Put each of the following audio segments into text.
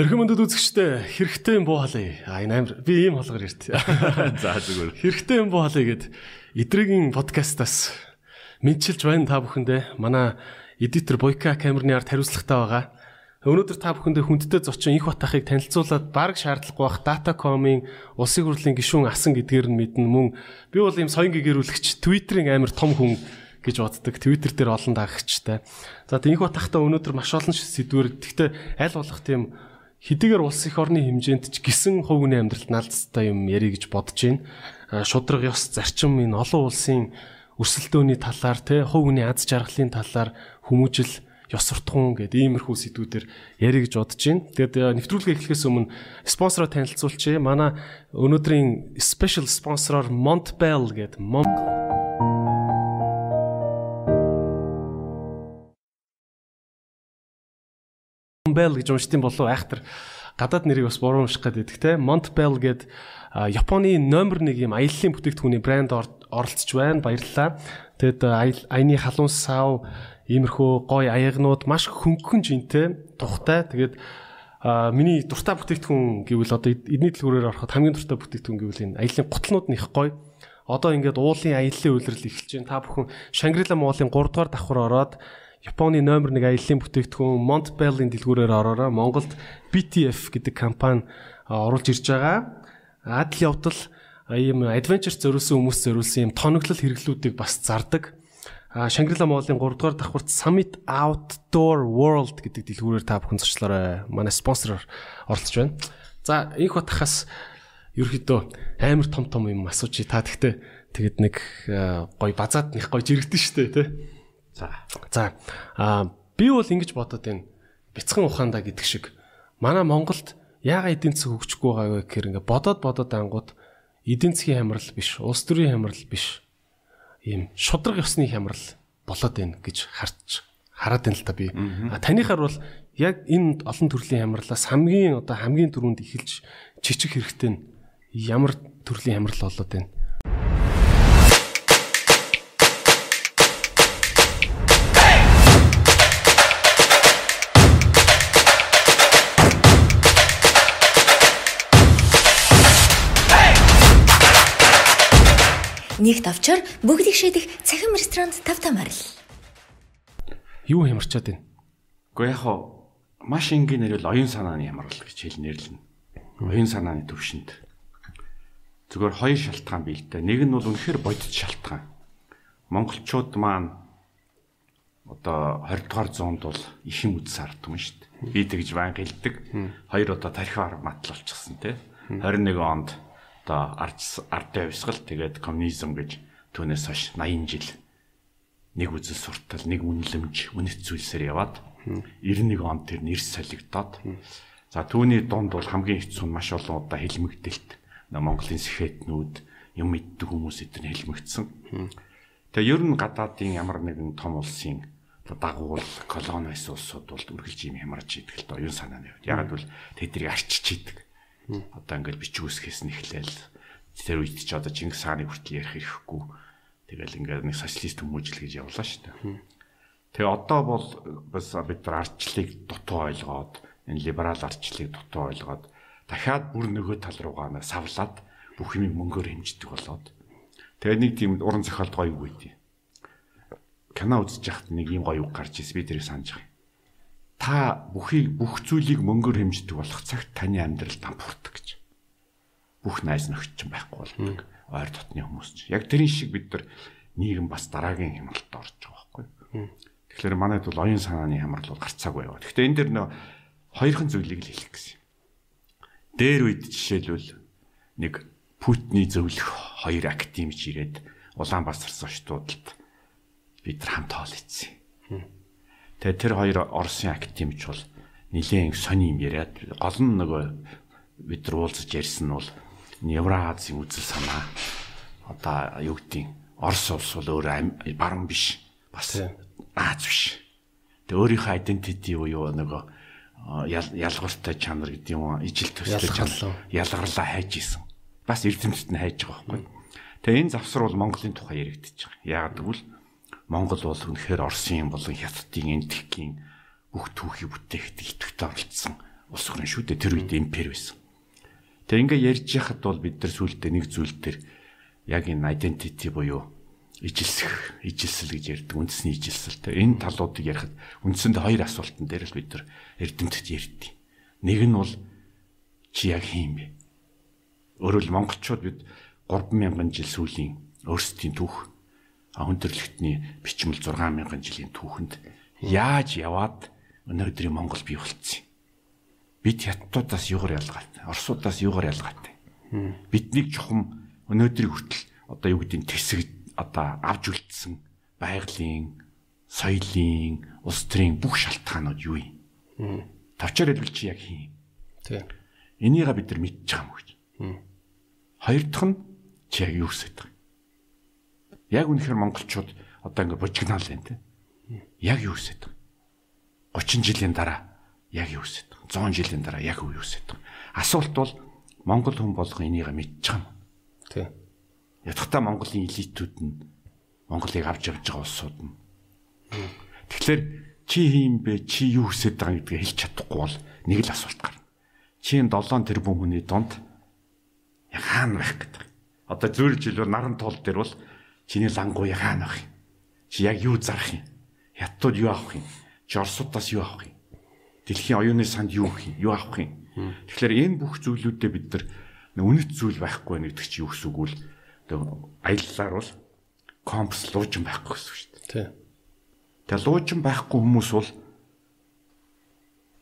Эрхэм өндөд үзэгчтэй хэрэгтэй юм буу халыг. А энэ амир би ийм холгоор ирт. За зүгээр. Хэрэгтэй юм буу халыг гэд эдрийн подкастаас мэдчилж байна та бүхэндээ. Манай эдитер Бойка камерны ард хариуцлагатай байгаа. Өнөөдөр та бүхэндээ хүндтэй зочин их бат ахыг танилцуулаад баг шаардлагагүй бах Datacom-ын улсын хурлын гишүүн асан гэдгээр нь мэднэ мөн би бол ийм соён гэгэрүүлэгч Twitter-ийн амир том хүн гэж боддог. Twitter дээр олон дагагчтай. За тийм их батахта өнөөдөр маш олон сэдвэр. Гэхдээ аль болох тийм хэдийгээр улс их орны хэмжээнд ч гисэн хүний амьдралд наалцтай юм ярих гэж бодож байна. Шудраг ёс зарчим энэ олон улсын өрсөлдөөний талаар те хүний аз жаргалын талаар хүмүүжил ёс суртахуун гэдэг иймэрхүү сэдвүүдээр ярих гэж бодож байна. Тэгээд нэвтрүүлгээ эхлэхээс өмнө спонсороо танилцуулчихъя. Манай өнөөдрийн special sponsor Montbell гэдэг Mont Montbell гэж уншдсан болов айхтар гадаад нэрийг бас буруу унших гэдэг те Montbell гээд Японы номер 1 юм аяллаа бүтээгдэхүүний брэнд оролцож байна. Баярлалаа. Тэгэд аяны халуун сав иймэрхүү гой аягнууд маш хөнгөн жинтэй тухтай. Тэгээд миний дуртай бүтээгдэхүүн гэвэл одоо эдний дэлгүүрээр ороход хамгийн дуртай бүтээгдэхүүн гэвэл энэ аялын готлнууд нь их гоё. Одоо ингээд уулын аяллаа үйлрэл эхэлж байна. Та бүхэн Шангрила муулын 3 дугаар давхар ороод Японы номер 1 аяллаа бүтээгдэхүүн Montbell-ийн дэлгүүрээр ороорой. Монголд BTF гэдэг компани оруулж ирж байгаа. Адл явдал ийм adventure зориулсан хүмүүс зориулсан ийм тоноглол хэрэглүүдийг бас зардаг. А Шангрила Монголын 3 дугаар давхурт Summit Outdoor World гэдэг дэлгүүрээр та бүхэн зочлоорой. Манай спонсороор оролцож байна. За инх батахаас ерөөхдөө амар том том юм асуучих. Та тэгтээ тэгэд нэг гой базаад нэг гой жирэгдэн штэ тий. За. За. Аа би бол ингэж бодод байна. Бяцхан ухаандаа гэдэг шиг манай Монголд яага эдийн засаг хөгжихгүй байгаа вэ гэхээр ингээ бодоод бодоод ангууд эдийн засгийн хямрал биш, улс төрийн хямрал биш. Ийм шудраг ёсны хямрал болоод байна гэж харж хараад байна л та би. А таныхаар бол яг энэ олон төрлийн хямралаас хамгийн одоо хамгийн түрүүнд эхэлж чичих хэрэгтэй нь ямар төрлийн хямрал болоод байна? Нэгт авчаар бүгдийг шийдэх цахим ресторанд тав тамаар л. Юу хямарчаад байна? Гэхдээ яг хоо маш энгийн нэрэл оюун санааны хямрал гэж хэл нэрлэнэ. Оюун санааны төвшөнд. Зүгээр хоёр шалтгаан бий л дээ. Нэг нь бол үнэхээр бодит шалтгаан. Монголчууд маань одоо 20 дугаар зуунд бол их юм үдс ардсан шүү дээ. Би тэгж баян гэлдэг. Хоёр одоо тархиар матлуулчихсан тий. 21 онд одоо ардын хувьсгал тэгээд коммунизм гэж түүнээс хойш 80 жил нэг үзэл суртал нэг үнэлэмж үнэт зүйлсээр яваад 91 онд тэр нэр солигдоод за түүний дунд бол хамгийн хэцүү нь маш олон удаа хэлмэгдэлт Монголын сэхэтнүүд юм мэддэг хүмүүс эдгээр хэлмэгдсэн. Тэгээ ер нь гадаадын ямар нэгэн том улсын дагуул колониас улсууд бол үргэлж юм хямарч идэг л доо оюун санааны хувьд. Ягаад бол тэднийг арчиж идэг. Одоо ингээл бичиг үсгэс нь эхлээл тэр үед ч одоо Чингис хааны хүртэл ярих ирэхгүй. Тэгэл ингээд нэг социалист хүмүүжил гэж явлаа шүү дээ. Тэгээ одоо бол бас бид нар арчлыг дутуу ойлгоод энэ либерал арчлыг дутуу ойлгоод дахиад бүр нөгөө тал руугаа савлаад бүх юм мөнгөөр хэмждэг болоод тэгээ нэг тийм уран зохиолт гоё үг байдیں۔ Кино үзэж яхад нэг юм гоё үг гарч ирсэн би тэрийг санаж байгаа та бүхийг бүх зүйлийг мөнгөөр хэмждэг болох цагт таны амьдрал дампуурдаг гэж. Бүх найз нөхд ч байхгүй болдог. Ойр дотны хүмүүс ч. Яг тэрийн шиг бид нар нийгэм бас дараагийн хямралд орж байгаа байхгүй. Тэгэхээр манайд бол оюун санааны хямрал бол гарцаагүй яваа. Гэхдээ энэ дэр нөө хоёрхан зүйлийг л хэлэх гэсэн. Дээр үед жишээлбэл нэг Путиний зөвлөх хоёр академич ирээд Улаанбаатар сошдуудад бид нар хамт хоол ийцсэн Тэгээ тэр хоёр Оросын академич бол нилээн сони юм яриад гол нь нөгөө бид нар уулзаж ярьсан нь бол Евразийн үзэл санаа одоо юу гэдгийг Орос улс бол өөр баруун биш бас Аз биш. Тэгээ өөрийнхөө identity буюу нөгөө ялгууртай чанар гэдэг юм ижил төстэй чанар ялгарлаа хайж исэн. Бас эрдэмтэд нь хайж байгаа байхгүй. Тэгээ энэ завсар бол Монголын тухай яригдчих. Яагаад гэвэл Монгол бол үнэхээр Оросын болон Хятадын энтхийн бүх түүхий бүтээгт идэвхтэй оролцсон улс орн шүү дээ. Тэр үед импери байсан. Тэгээ ингээ ярьж яхад бол бид нар сүултээ нэг зүйл дээр яг энэ identity буюу ижилсэх, ижилсэл гэж ярьдаг. Үндэсний ижилсэл. Тэгээ энэ талуудыг ярихад үндсэндээ хоёр асуултан дээр л бид нар эрдэмтэд ярьдیں۔ Нэг нь бол чи яг хийм бэ? Өөрөөр монголчууд бид 3000 жил сүүлийн өөрсдийн түүх хүн төрлөختний бичмэл 6000 жилийн түүхэнд яаж яваад өнөөдрийн Монгол бий болцсон юм. Бид хятадуудаас юугаар ялгаатай? Оросуудаас юугаар ялгаатай? Биднийг чухам өнөөдрийн хүртэл одоо юу гэдэг нь тэсэг одоо авж үлдсэн байгалийн, соёлын, улс төрийн бүх шалтгаанууд юу юм? Тавчаар хэлбэл чи яг хин. Тийм. Энийгээ бид нар мэдчих юм гэж. Хоёр дахь нь чи яг юу хүсэж байгаа? Яг үнэхээр монголчууд одоо ингэ бужигнаал байна те. Яг юу хүсэж байгаа? 30 жилийн дараа яг юу хүсэж байгаа? 100 жилийн дараа яг юу хүсэж байгаа? Асуулт бол монгол хүн болгон энийгээ мэдчих юм. Тийм. Ядахтаа монголын элитүүд нь Монголыг авч явж байгаа улсууд нь. Тэгэхээр чи хийм бэ? Чи юу хүсэж байгаа гэдгийг хэлж чадахгүй бол нэг л асуулт гарна. Чи энэ 7 тэрбум хүний донд яг хаана байх гэдэг. Одоо зөөр жилээр наран тул дээр бол чиний лангуу яг хаана байх юм? Чи яг юу зарах юм? Хятадууд юу авах юм? Чи Оросуудаас юу авах юм? Дэлхийн оюуны санд юу авах юм? Юу авах юм? Тэгэхээр энэ бүх зүйлүүдэд бид нар үнэт зүйл байхгүй байх гэдэг чи юу гэсэн үг вэ? Аяллаар бол компас луужин байхгүй гэсэн үг шүү дээ. Тэгээ луужин байхгүй хүмүүс бол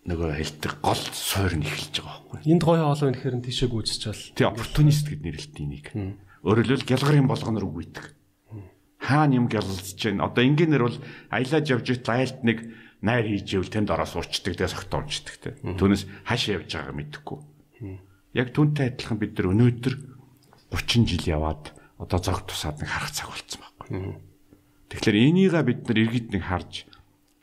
нөгөө хэлдэг гол сойр нь эхэлж байгаа байхгүй. Энд гоё хоолой үнэхээр нь тийшээ гүйцэж бол. Тий оппортунист гэд нэрлэлт энийг. Өөрөөр хэлбэл гялгарын болгоноор үгүйдэг. Хаана юм гялалцж байна. Одоо ингээнээр бол аялаж явж ит айлт нэг найр хийж ивэл тэнд ороо суурчдаг тэгээ согтоомчдаг те. Түүнээс хаашаа явж байгааг мэдэхгүй. Яг түүнтэй адилхан бид нар өнөөдөр 30 жил яваад одоо зог тусаад нэг харах цаг болцсон байхгүй. Тэгэхээр энийгээ бид нар иргэд нэг харж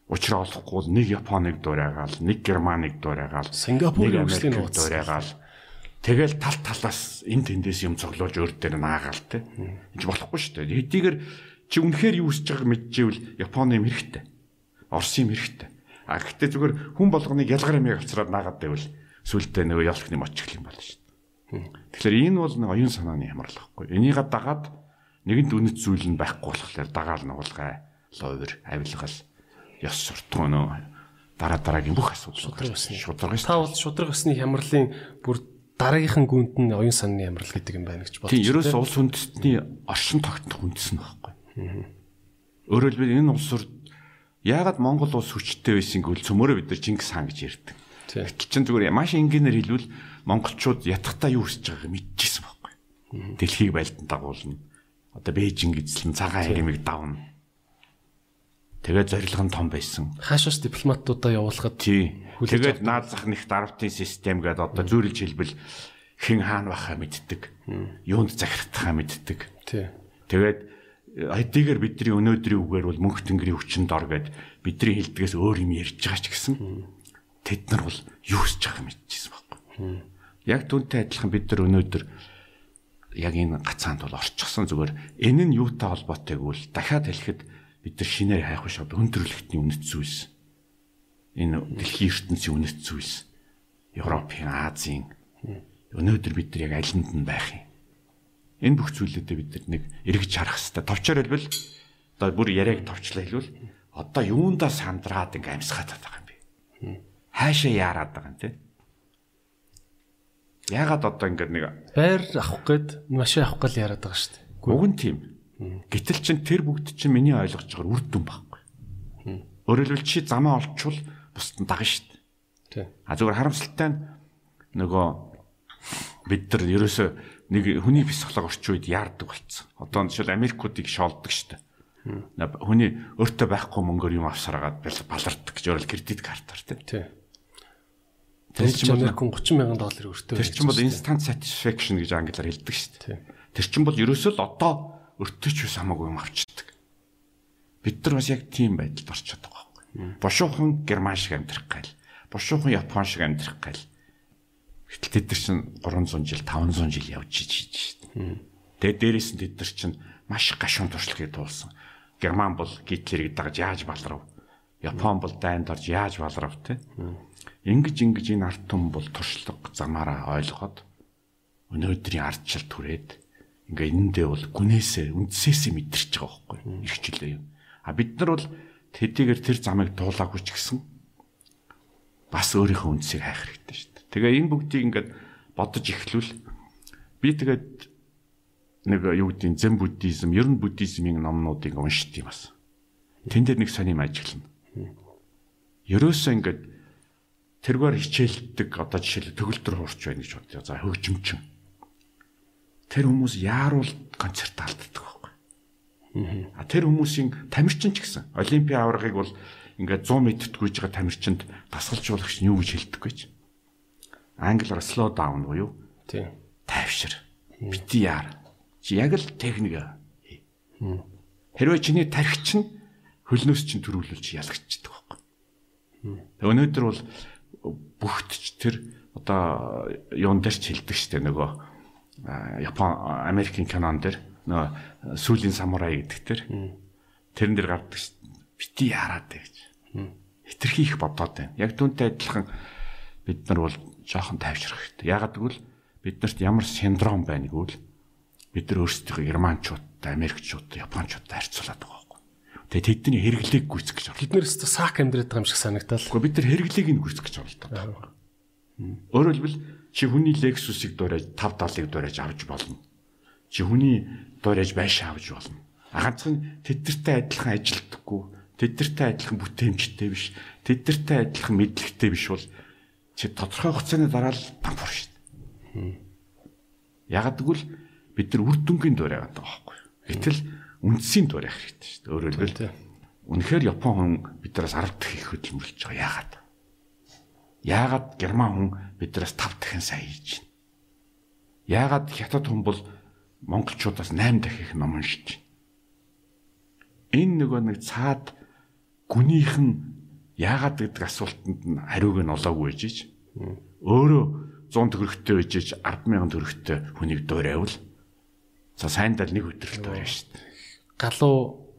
учраа олохгүй нэг Японыг дуурайгаал, нэг Германыг дуурайгаал, Сингапурын хөгжлийн нууц дуурайгаал. Тэгэл тал талаас энэ тэндээс юм цоглуулж өөр дээр наагаал те. Энд болохгүй шүү дээ. Хэдийгээр чи үнэхээр юу хийж байгааг мэдчихвэл Японы юм хэрэгтэй. Орос юм хэрэгтэй. А гэхдээ зүгээр хүн болгоныг ялгар амийг авцраад наагаад байвал сүултээ нөгөө ялхны мочгл юм болно шүү дээ. Тэгэхээр энэ бол нэг оюун санааны ямарлал байхгүй. Энийг дагаад нэгэнт үнэт зүйл нь байхгүй болохоор дагаал нугалгай, ловер, авилгал, ёс суртахуун нөө дараа дараагийн бүх усны. шудраг шүү. Та бол шудраг усны хямралын бүр дараагийнхан гүнд нь оюун санааны хямрал гэдэг юм байна гэж бодож Тийм ерөөс улс үндэстний оршин тогтнох үндэс нь байхгүй. Өөрөөр хэлбэл энэ улс төр яагаад Монгол улс хүчтэй байсан гэвэл цөмөрөө бид нар Чингис хаан гэж ярьдаг. Гэтэл чин зүгээр маш энгийнээр хэлвэл монголчууд ятгахтаа юу хийж байгааг мэдчихсэн байхгүй. Дэлхийг байлдан дагуулна. Одоо Бээжин эзлэн цагаан харимыг давна. Тэгээ зорилго нь том байсан. хаашаас дипломатуудаа явуулахад Тий. Тэгээд наад зах нэг дарвтын систем гэдэг одоо зүйрлж хэлбэл хэн хаана байхаа мэддэг. Юунд захирахтаа мэддэг. тий. Тэгээд хэдийгээр бидний өнөөдрийн үгээр бол мөнх тэнгэрийн хүчин дор гэд бидний хэлдгээс өөр юм ярьж байгаа ч гэсэн тэд нар бол юу хийж байгааг мэдчихсэн байхгүй. Яг түүнтэй адилхан бид нар өнөөдөр яг энэ гацаанд бол орчихсон зүгээр. Энэ нь юутай холбоотой гэвэл дахиад хэлэхэд бид нар шинээр хайх биш өндөрлөгтний үнэт зүйлс. Энэ дэлхийн ертөнцийн үнэт зүйлс. Европын Азийн. Өнөөдөр бид нар яг алинд нь байх юм Энэ бүх зүйлүүдэд бид нэг эргэж харах хэрэгтэй. Товчоор хэлбэл одоо бүр яриаг товчлаа хэлвэл одоо юундаа сандраад ингээм амьсгаад байгаа юм бэ? Хаашаа яарад байгаа юм те? Яагаад одоо ингээд нэг Байр авах гээд машин авах гал яриад байгаа шүү дээ. уг нь тийм. Гэтэл чин тэр бүгд чин миний ойлгож байгаагаар үр дүн байхгүй. Өөрөөр хэлбэл чи замаа олчвол бусд нь дагна шүү дээ. Тий. А зүгээр харамсалтай нь нөгөө бид нар ерөөсөө нэг хүний психолог орчин үед яардаг болцсон. Одоо жишээл Америкуудыг шоолдог штэ. Хүний өөртөө байхгүй мөнгөөр юм авсараад балардаг гэж өөрөлд кредит картаар тий. Тэр чинь Америкын 30 мянган доллар өртөө. Тэр чинь бол instant satisfaction гэж англиар хэлдэг штэ. Тий. Тэр чинь бол ерөөсөө л одоо өртөж биш хамаагүй юм авчдаг. Бид нар бас яг тийм байдалд орчиход байгаа байхгүй. Бошуухан герман шиг амьдрах гайл. Бошуухан япон шиг амьдрах гайл. Гэтэл тэд нар чинь 300 жил 500 жил явж хийж штэ. Тэгээ дээрээс нь тэд нар чинь маш гашуун туршлагыг туулсан. Герман бол Гитлерийг дагаж яаж баларв? Япон бол дайнд орж яаж баларв те? Ингэж ингэж энэ ард түмэн бол туршлага замаараа ойлгоод өнөөдрийн ардчил түрээд ингээ энэндээ бол гүнээсээ үндсээсээ мэдэрч байгаа байхгүй ирчлээ юм. А бид нар бол тэдийгээр тэр замыг дуулаагүй ч гэсэн бас өөрийнхөө үндсийг хайх хэрэгтэй шүү дээ. Тэгээ энэ бүгдийг ингээд бодож эхлүүл би тэгээд нэг юу гэдгийг зэн буддизм, ер нь буддизмын номнуудыг уншд юм бас. Тэн дээр нэг сонирм ажиглана. Ерөөсөө ингээд тэргээр хичээлдэг одоо жишээл төгөлдөр хуурч байна гэж бодъё. За хөгжимчин. Тэр хүмүүс яаруул концерт алддаг байхгүй. А тэр хүмүүсийн тамирчин ч гэсэн олимпийн аваргыг бол ингээд 100 м гүйж байгаа тамирчинд дасгалжуулагч нь юу гэж хэлдэггүй ч. Англиар slow down буюу. Тийм. Тайвшир. Бити яар. Чи яг л техник. Хэрвээ чиний тархич нь хөлнөөс чинь төрүүлүүлж ялгчдаг байхгүй. Өнөөдөр бол бүгдч тэр одоо юун дээр ч хэлдэг штэ нөгөө Япон Америкийн кинон дээр нөгөө сүүлийн самурай гэдэг тэр тэрэн дээр гардаг бити дээ гэж. Хитрхи их бодоод байна. Яг түүнтэй адилхан бид нар бол жоохон тайвшрах хэрэгтэй. Ягаад гэвэл биднэрт ямар синдром байна гэвэл бид нар өөрсдийнхөө германчуудтай, америкчуудтай, японочдод харьцуулаад байгаа байхгүй. Тэгээ тэдний хэрэглээг гүйцэх гэж Бид нэрс сак амьдраад байгаа юм шиг санагдал. Уу бид нар хэрэглээг нь гүйцэх гэж оролддог. Өөрөөр хэлбэл чи хүний Lexus-ыг дуурайж 570-ыг дуурайж авч болно. Чи хүний дуурайж байшаа авч болно. Ганцхан тэдэртэй адилхан ажилтдаггүй, тэдэртэй адилхан бүтээмжтэй биш, тэдэртэй адилхан мэдлэгтэй биш бол чи тодорхой хугацааны дараа л дампур шүү дээ. Ягд гэвэл бид нар үр дүнгийн дуурай байгаа байхгүй. Гэтэл үндсийн дуурай хэрэгтэй шүү дээ. Өөрөөр хэлбэл үнэхээр Япон хүн биднээс 10 дахин их хөдөлмөрлөж байгаа. Яагаад? Яагаад герман хүн биднээс 5 дахин сайн хийж байна? Яагаад хятад хүн бол монголчуудаас 8 дахин их ном уншиж байна? Энэ нөгөө нэг цаад гүнийхэн яагаад гэдэг асуултанд нь хариуг нь олоогүй жиж өөрөө 100 төгрөгтэй байж 100000 төгрөгтэй хүнийг дуурайвал за сайн дал нэг өдрөлт дуурай шүү дээ. Галуу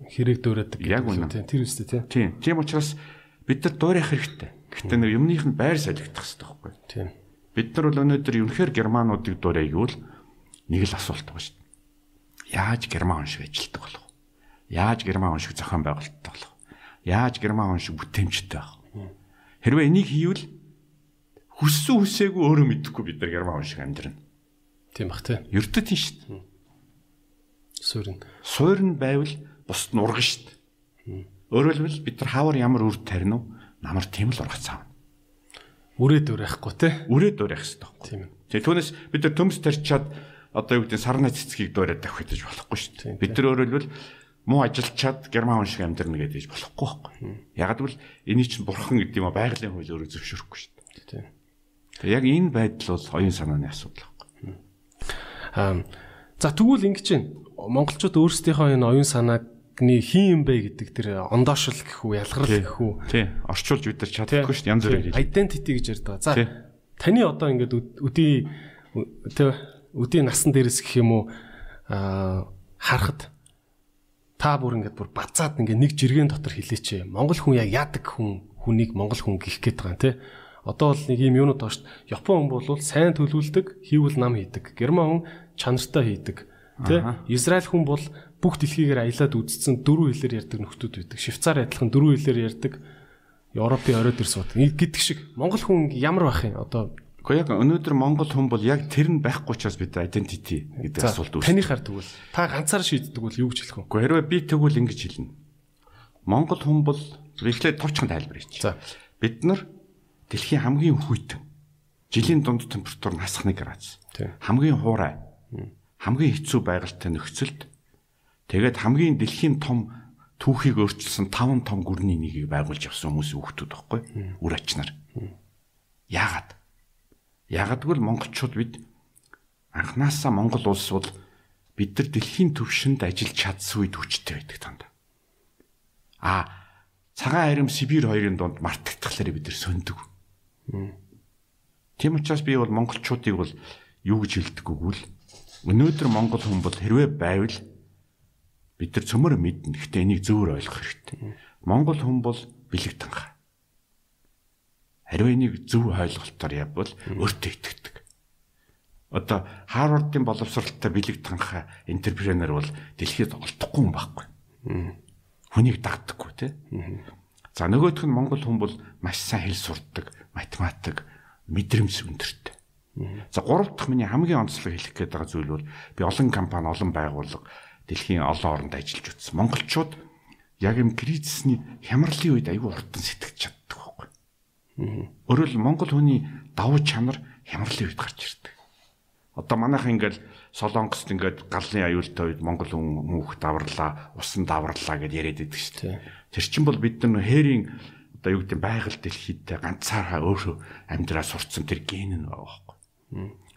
хэрэг дуурайдаг Яг үнэ. тийм тэр үстэй тийм. Тийм. Тийм учраас бид нар дуурайх хэрэгтэй. Гэхдээ нэг юмных нь байр солигдох хэрэгтэй байхгүй. Тийм. Бид нар бол өнөөдөр үнэхээр германуудыг дуурай гэвэл нэг л асуулт байгаа шүү дээ. Яаж герман шиг ажилтдаг болох вэ? Яаж герман шиг зохион байгуулалттай болох? Яаж герман хүн шиг бүтээмжтэй байх вэ? Хэрвээ энийг хийвэл хүссэн хүсээгүй өөрөө мэдэхгүй бид нар герман хүн шиг амьдрна. Тийм бах тийм. Ердөө тийм шүү дээ. Суурин. Суур нь байвал бусд нь урган шүү дээ. Өөрөөр хэлбэл бид нар хаавар ямар үр тарина уу? Намар тийм л ургац аав. Үрээд өрөхгүй те. Үрээд дуурайх хэрэгтэй байхгүй. Тийм. Тэгээ түүнээс бид нар төмс тарчаад одоо юу гэдэг сарна цэцгийг дуурайд авах гэж болохгүй шүү дээ. Бид нар өөрөөр хэлбэл муу ажилчаад герман хүн шиг амьдрна гэдэг болохгүй байхгүй. Яг л энийг чинь бурхан гэдэг юм а байгалийн хууль өөрөө зөвшөөрөхгүй шүү дээ. Тэгээ яг энэ байдал бол оюун санааны асуудал байхгүй. Аа за тэгвэл ингэж байна. Монголчууд өөрсдийнхөө энэ оюун санааны хин юм бэ гэдэг тэр ондоошл гэх үү, ялгарл гэх үү. Тий. Орчуулж бид нар чаддаггүй шүү дээ. Янз бүрээр хэлээ. Identity гэж ярьдаг. За Тий. таны одоо ингээд үд- үдийн тэ үдийн насан дээрээс гэх юм уу аа харахад та бүр ингээд бүр бацаад ингээд нэг жиргэн дотор хилээч. Монгол хүн яг яадаг хүн хүнийг монгол хүн гих гээд байгаа юм те. Одоо бол нэг юм юунууд байгаа шүү дээ. Япон хүн бол сайн төлөвлөдөг, хийвэл нам хийдэг. Герман хүн чанартай хийдэг. Тэ? Израиль хүн бол бүх дэлхийгээр аялаад үзсэн дөрвөн хэлээр ярьдаг нөхдүүд байдаг. Швейцар адилхан дөрвөн хэлээр ярьдаг. Европын оройд ирс бод. Гэдэг шиг Монгол хүн ямар байх юм? Одоо Гэхдээ яг өнөөдөр Монгол хүн бол яг тэр нь байхгүй учраас бид identity гэдэг асуулт үүсдэг. танихаар тэгвэл та ганцаар шийддэг бол юу гэж хэлэх вэ? Гэхдээ хэрвээ би тэгвэл ингэж хэлнэ. Монгол хүн бол эхлээд товчхон тайлбар хийчих. За. Бид нар дэлхийн хамгийн хүйтэн жилийн дунд температур нь хасах 1 градус. Хамгийн хуурай. Хамгийн хэцүү байгальтай нөхцөлд тэгээд хамгийн дэлхийн том түүхийг өөрчилсөн 5 том гүрний нэгийг байгуулж явсан хүмүүсийн хүүхдүүд байхгүй үр ачнаар. Яагаад? Гэвэл монголчууд бид анханасаа Монгол улс бол бид нар дэлхийн төвшөнд ажиллаж чадсан үед хүчтэй байдаг танд. А цагаан харим Сибирь хоёрын дунд мартагдтахлаар бид нар сөндөг. Тийм учраас би бол монголчуудыг бол юу гэж хэлдэг үгвэл өнөөдөр монгол хүн бол хэрвээ байвал бид нар цөмөр мэднэ. Гэхдээ энийг зөвөр ойлгох хэрэгтэй. Монгол хүн бол бэлэг танхаа. Хариу энийг зөв ойлголтоор явбал өөртөө итгэдэг. Одоо Харвардын боловсролтой бэлэг танхаа энтерпренер бол дэлхийд олдохгүй юм байхгүй. Хүнийг дагдаггүй тий. За нөгөөх нь Монгол хүн бол маш сайн хэл сурдаг, математик, мэдрэмж өндөртэй. За гурав дахь миний хамгийн онцлог хэлэх гээд байгаа зүйл бол би олон компани, олон байгууллага дэлхийн олон оронд ажиллаж үзсэн. Монголчууд яг юм кризисний хямралын үед аюу хурдан сэтгэж чаддаг Өөрөөр Монгол хүний давуу чанар хямралын үед гарч ирдэг. Одоо манайхан ингээл Солонгост ингээд галын аюултай үед Монгол хүн мөнх даврлаа, усан даврлаа гэд яриад байдаг шүү дээ. Тэр чинь бол бид нар хээрийн одоо юу гэдэг байгаль дэлхийдээ ганцаараа өөрөө амьдраа сурцсан тэр ген нь байгаа байхгүй.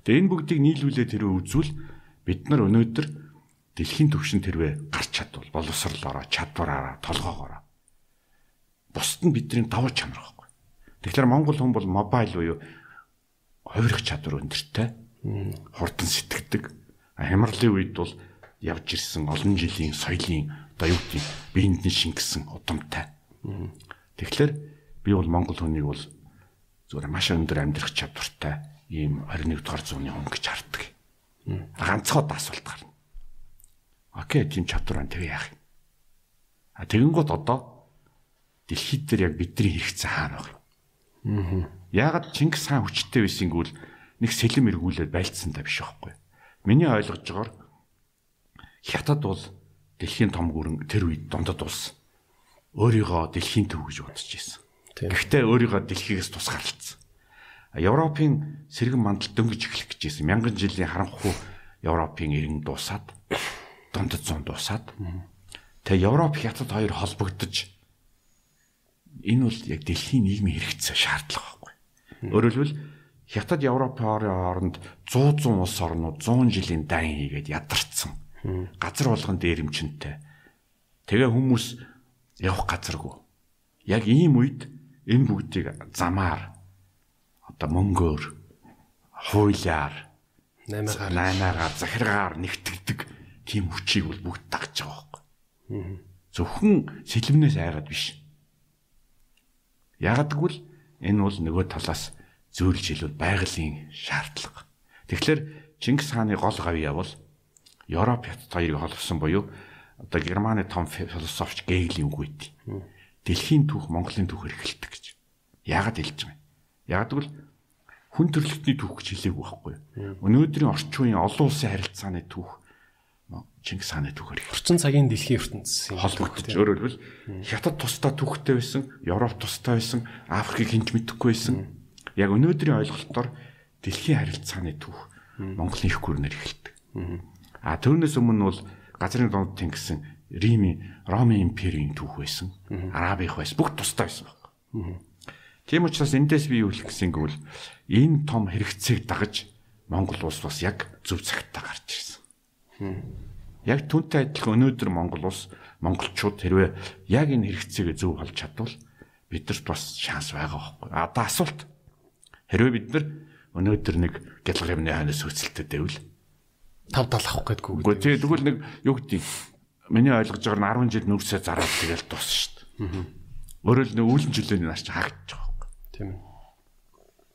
Тэгээ энэ бүгдийг нийлүүлээ тэр үзвэл бид нар өнөөдөр дэлхийн түвшин тэрвээ гарч чадвал боловсрлороо, чадвараараа, толгоогоороо. Бусд нь бидний давуу чанар. Тэгэхээр Монгол хүн бол мобайл буюу хувирах чадвар өндөртэй хурдан сэтгэдэг. Хямралын үед бол явж ирсэн олон жилийн соёлын одоо юу гэдэг биеинд нь шингэсэн удамтай. Тэгэхээр би бол монгол хүнийг бол зүгээр маш өндөр амьдрах чадвартай ийм 21 дугаар зууны хүн гэж хардаг. Ганцхоод асуулт гарна. Окей, тийм чадвар байна тэгээ яах юм? А тэгэнгүүт одоо дэлхийд дээр яг бидний хэрэгцээ хаана вэ? Аа. Яагаад Чингис хаан хүчтэй байсэнгүүл нэг сэлэм эргүүлээд байлцсан та биш байхгүй. Миний ойлгож байгаагаар хятад бол дэлхийн том гүрэн тэр үед дондод улс өөрийгөө дэлхийн төв гэж бодож ирсэн. Гэхдээ өөрийгөө дэлхийгээс тусгаарлцсан. Европын сэргэн мандал дөнгөж эхлэх гэж ирсэн. Мянган жилийн харанхуй Европын иргэн дуусаад дондод зун дуусаад тэгээ Европ хятад хоёр холбогдож энэ бол яг дэлхийн нийгмийн хэрэгцээ шаардлага байхгүй. Өөрөөр хэлбэл Хятад Европын хооронд 100 100 улс орнууд 100 жилийн дайн хийгээд ядарсан. Газар болгон дээрэмчэнтэй. Тэгээ хүмүүс явах газаргүй. Яг ийм үед энэ бүгдийг замаар одоо мөнгөөр хуулиар наймаагаар наймаагаар захиргаар нэгтгэдэг тийм хүчийг бол бүгд дагж байгаа байхгүй. Зөвхөн сэлмнээс айгаад биш. Яагад гэвэл энэ бол нөгөө талаас зөөлж хэлвэл байгалийн шаардлага. Тэгэхээр Чингис хааны гол гавьяа бол Европ хятад хоёрыг холбосон буюу одоо Германы том философч Гегелийн үг үйт. Дэлхийн түүх Монголын түүх эрхэлдэг гэж. Яагаад хэлж байгаа юм? Яагаад гэвэл хүн төрөлхтний түүх гэж хэлээгүй байхгүй? Өнөөдрийн орчин үеийн олон улсын харилцааны түүх Чингис хааны түүхээр орчин цагийн дэлхийн ертөнцийн холбогдож өөрөөр хэлбэл хятад тусдаа түүхтэй байсан, Европ тусдаа байсан, Африкийг хинж мэдэхгүй байсан яг өнөөдрийн ойлголтоор дэлхийн харилцааны түүх Монголын их гүрнээр эхэлдэг. А түүнээс өмнө бол газрын донд тэнгисэн Римийн Ромын империйн түүх байсан. Арабих байсан. Бүгд тустай байсан баг. Тийм учраас эндээс би юу хэлэх гэсэн гэвэл энэ том хэрэгцээг дагаж Монгол улс бас яг зөв цагтаа гарч ирсэн Яг түүнтэй адилхан өнөөдөр Монгол улс монголчууд хэрвээ яг энэ хэрэгцээг зөв олж чадвал бидэрт бас шанс байгаа байхгүй. А одоо асуулт Хэрвээ бид нар өнөөдөр нэг гялгар юмны ханаас хөцөлтөд байвал тав тал авах гэдэггүй. Үгүй тий тэгвэл нэг юу гэдэг миний ойлгож байгаа нь 10 жил нүрсээ зараад тэгэл дуусна шүү дээ. Өөрөөр л нэг үүлэн жилийн нар чи хаагдчих واخ. Тийм ээ.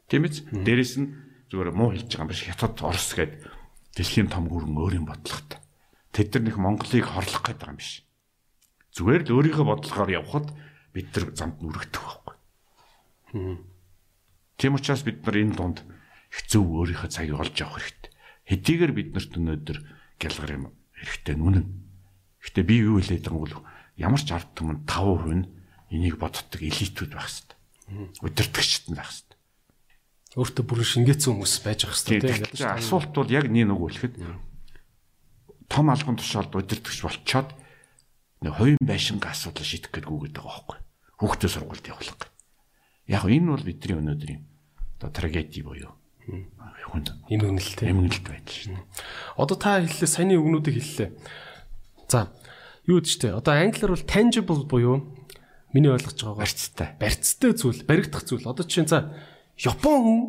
Тийм биз? Дээрэс нь зүгээр муу хэлж байгаа юм биш хятад Орос гээд дэлхийн том гүрэн өөрийн бодлоготой. Тэд нар нэг Монголыг хорлох байгаа юм биш. Зүгээр л өөрийнхөө бодлогоор явхад бид нар замд нүрэгдэх байхгүй. Тийм учраас бид нар энэ дунд зөв өөрийнхөө цагийг олж авах хэрэгтэй. Хэдийгээр биднэрт өнөөдөр гялгар юм хэрэгтэй нүнэн. Гэтэ би юу хэлээд байгаа бол ямар ч ард түмэн 5% нь энийг боддог элитүүд байх хэрэгтэй. Удирдахчд нь байх хэрэгтэй. Өөртөө бүр шингээсэн хүмүүс байж байгаа хэрэгтэй тийм. Асуулт бол яг нэг нэг үлэхэд том албан тушаалд удирдахч болчоод нэг хувийн байшингаа асуудал шийдэх гээд гүгээд байгаа байхгүй. Хүүхдээ сургуульд явуулах гэж. Яг энэ бол бидний өнөөдрийн одоо трагеди буюу хүнд эмгэнэлтэй эмгэнэлт байдал шин. Одоо та хэллээ саяны үгнүүдийг хэллээ. За юу гэж тэ одоо англиар бол tangible буюу миний ойлгож байгаагаар барьцтай. Барьцтай зүйл, баригдах зүйл. Одоо чинь за Япон хүн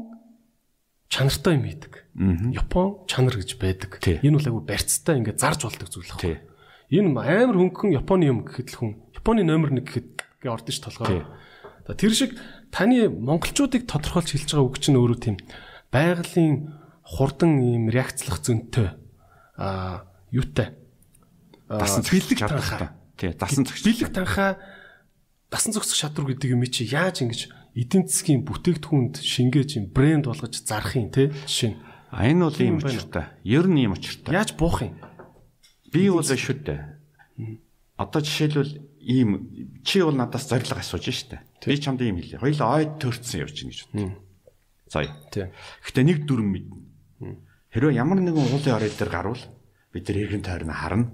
чанартай юм идэг. Япон чанар гэж байдаг. Энэ бол айгүй барьцтай ингээд зарж болдог зүйл байна. Энэ амар хөнгөн Японы юм гэхэд л хүн Японы номер 1 гэхэд гээ ордон ш толгой. Тэр шиг таны монголчуудыг тодорхойлж хэлж байгаа үг чинь өөрөө тийм байгалийн хурдан ийм реакцлах зөнтэй а юутай дасан бэлэг танхаа. Тий, дасан зогсох. Бэлэг танхаа дасан зогсох шатруу гэдэг юм чи яаж ингэж эдийн засгийн бүтээгдэхүүнд шингээж юм брэнд болгож зарах юм те жишээ нь. А энэ бол ийм учиртай. Ер нь ийм учиртай. Яаж буух юм? Би бол шүтээ. Одоо жишээлбэл ийм чи бол надаас зориг асууж штэ. Би чамд ийм хэлээ. Хоёул ойд төрцсөн явж гин гэж бод. Заяа. Тий. Гэтэ нэг дүрм мэднэ. Хэрвээ ямар нэгэн уулын орой дээр гарвал бид тэр эргэн тойрны харна.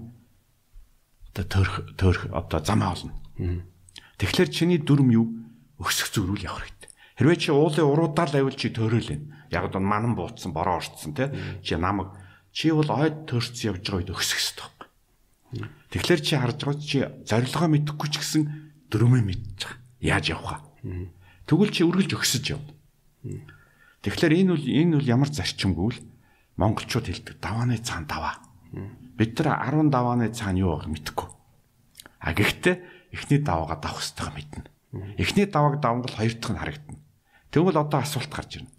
Одоо төрх төрх одоо замаа олно. Тэгэхээр чиний дүрм юу? Өсөх зөрүүл явах хэрэгтэй. Хэрвээ чи уулын уруудаа л авил чи төөрөөлнө. Яг одоо манан бууцсан, бороо орцсон те. Чи намайг чи бол ойд төрцсөн явж байгаа үед өсөх хэрэгтэй байхгүй. Тэгэхээр чи харж байгаа чи зорилгоо мэдэхгүй ч гэсэн дөрмөө мэдж байгаа. Яаж явах вэ? Тэгвэл чи үргэлж өксөж явна. Тэгэхээр энэ бол энэ бол ямар зарчимгүй л монголчууд хэлдэг давааны цаан даваа. Бид нар 10 давааны цаан юу байгааг мэдэхгүй. А гэхдээ эхний даваагаа давах хэрэгтэй мэднэ. Эхний давааг давангал хоёр дахь нь харагдана. Тэгвэл одоо асуулт гарч ирнэ.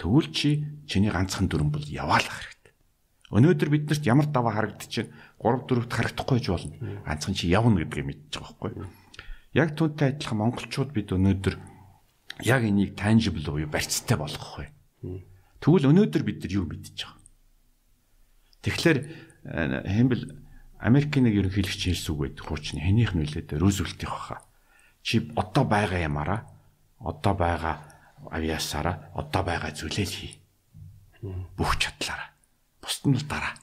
Тэгвэл чи чиний ганцхан дүрэн бол яваалах хэрэгтэй. Өнөөдөр биднэрт ямар даваа харагдчихэв 3 4-т харагдахгүй ч болно. Ганцхан чи явна гэдгийг мэдчихэж байгаа байхгүй. Яг түүнтэй адилхан монголчууд бид өнөөдөр яг энийг tangible буюу барьцтай болгох вэ. Тэгвэл өнөөдөр бид нар юу мэдчихэж байгаа. Тэгэхээр хэмбэл Америкийн нэг ерөнхийлөгч хэлсэн үг байдаг. Хуучны хэнийх нь үлээд Рузвельтийн хаа. Чи одоо байгаа ямаараа одоо байгаа авиасаараа одоо байгаа зүйлээ л хий. Бүх чадлаараа. Бусд нь л дараа.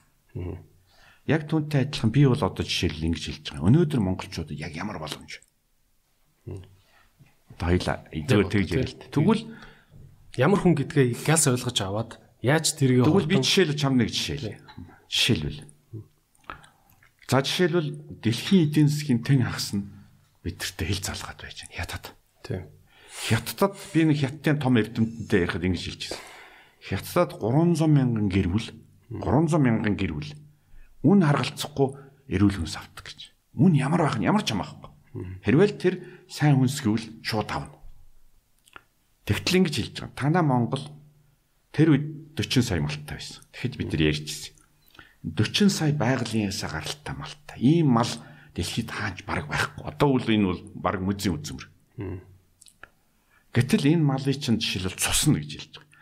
Яг түүнтэй адилхан би бол одоо жишээл ингэж хэлж байгаа. Өнөөдөр монголчууд яг ямар боломж хоёлаа зөвөр тэгж ярилт. Тэгвэл ямар хүн гэдгээ галс ойлгож аваад яаж тэрийг Тэгвэл би жишээл чам нэг жишээл. Жишээлбэл. За жишээлбэл дэлхийн эдийн засгийн тэн хагас нь бидэртээ хэл залгаад байж байна. Хятад. Тийм. Хятадд би нэг хятадын том эрдэмтэнтэй ярихад ингэж хэлж байсан. Хятадд 300 мянган гэр бүл 300 мянган гэр бүл үн харгалцахгүй эрүүл хүнс авдаг гэж. Үн ямар байх нь ямар ч юм аахгүй. Хэрвээ тэр сайн хүнс гэвэл шууд авна. Тэгтэл ингэж хэлж байгаа. Танаа Монгол тэр үед 40 сая малтай байсан. Тэгэхэд бид нар ярьжсэн. 40 сая байгалийн ясаа гаралтай малтай. Ийм мал дэлхийд хааж бараг байхгүй. Одоо үл энэ бол бараг музейн үзмэр. Гэтэл энэ малын чинь жишээлбэл цусна гэж хэлж байгаа.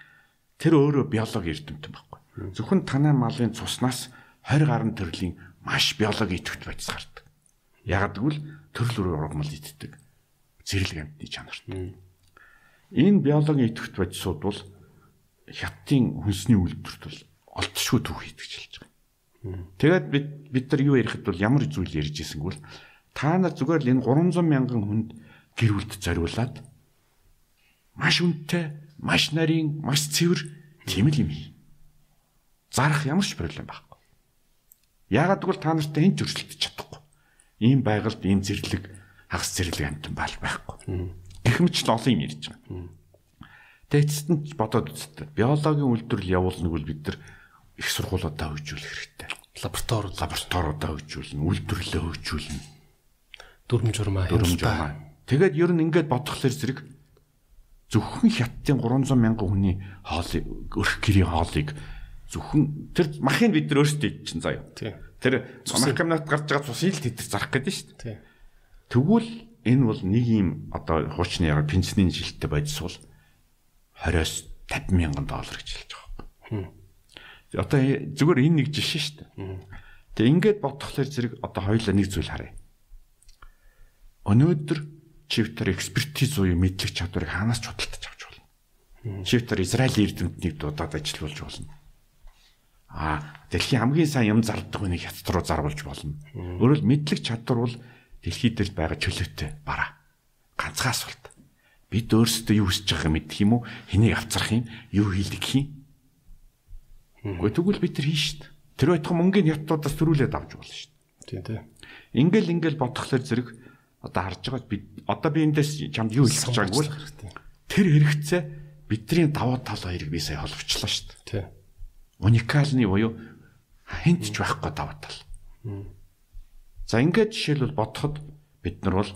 Тэр өөрөө биологи эрдэмтэн байхгүй. Зөвхөн танай малын цуснаас 20 гаруй төрлийн маш биологи идэвхт бодис гардаг. Яг гэвэл төрөл ургамал иддэг зэрлэг амьтны чанартай. Энэ биологийн идэвхт бодисууд бол хятадын хүнсний үйлдвэрт бол олдшгүй түүх хийдэг хэлж байгаа. Тэгээд бид бид нар юу ярихад бол ямар зүйл ярьж ирсэнгүүл та нар зүгээр л энэ 300 мянган хүнд гэр бүлд зориулаад маш үнэтэй, маш нарийн, маш цэвэр тийм л юм. Зарах ямар ч проблем байхгүй. Яагаад гэвэл та нартай энэ зөрчилдөж чадахгүй. Ийм байгальд ийм зэрлэг хагас зэрлэг амтан бал байхгүй. Гэхмэч л олон юм ярьж байгаа. Тэцэст нь бодоод үзтээ. Биологийн үйлдвэрлэл явуулнаг бол бид нар их сургуулиудаа хөгжүүлэх хэрэгтэй. Лаборатори лабораториудаа хөгжүүлнэ, үйлдвэрлэлээ хөгжүүлнэ. Дүрм журмаа, дүрм журмаа. Тэгээд ер нь ингээд бодхолоор зэрэг зөвхөн хятадын 300 мянган хүний хоолыг өрх гэрийн хоолыг зөвхөн тэр махыг бид нар өөрсдөө идчихэн заяа. Тэр маркамнат гарч байгаа цусыг л тэд зарах гэдэг нь шүү дээ. Тэгвэл энэ бол нэг юм одоо хуучны яг пенсийн жилттэй бодис бол 20-оос 50 мянган доллар гэж хэлж байгаа. Одоо зүгээр энэ нэг жишээ шүү дээ. Тэгээ ингээд бодхолоор зэрэг одоо хоёулаа нэг зүйл харъя. Өнөөдөр чивтер экспертиз буюу мэдлэг чадварыг хаанаас ч худалдаж авч болно. Чивтер Израилийн эрдэмтнийг дуудаад ажиллуулж болно. Аа, дэлхийн хамгийн сайн юм зардаг хүнийг хятад руу зарвалж болно. Өөрөөр мэдлэг чадвар бол дэлхий дээр байгаа чөлөөтэй бараа. Ганцхан асуулт. Бид өөрсдөө юу хийж байгааг мэдэх юм уу? Хэнийг авцрах юм? Юу хийлгэх юм? Гэхдээ тэгвэл бид нар хийн дээ. Тэр байтхан мөнгөний хятадуудаас төрүүлээд авч болно дээ. Тийм тийм. Ингээл ингээл бодхолоор зэрэг одоо харж байгаа бид одоо би эндээс чамд юу хэлж байгааг бол тэр хэрэгцээ бидний даваа тал хоёрыг би сая холбочлоо шүү дээ. Тийм. Уникальны буюу хинт ч байхгүй даваа тал. За ингээд жишээлбэл бодоход бид нар бол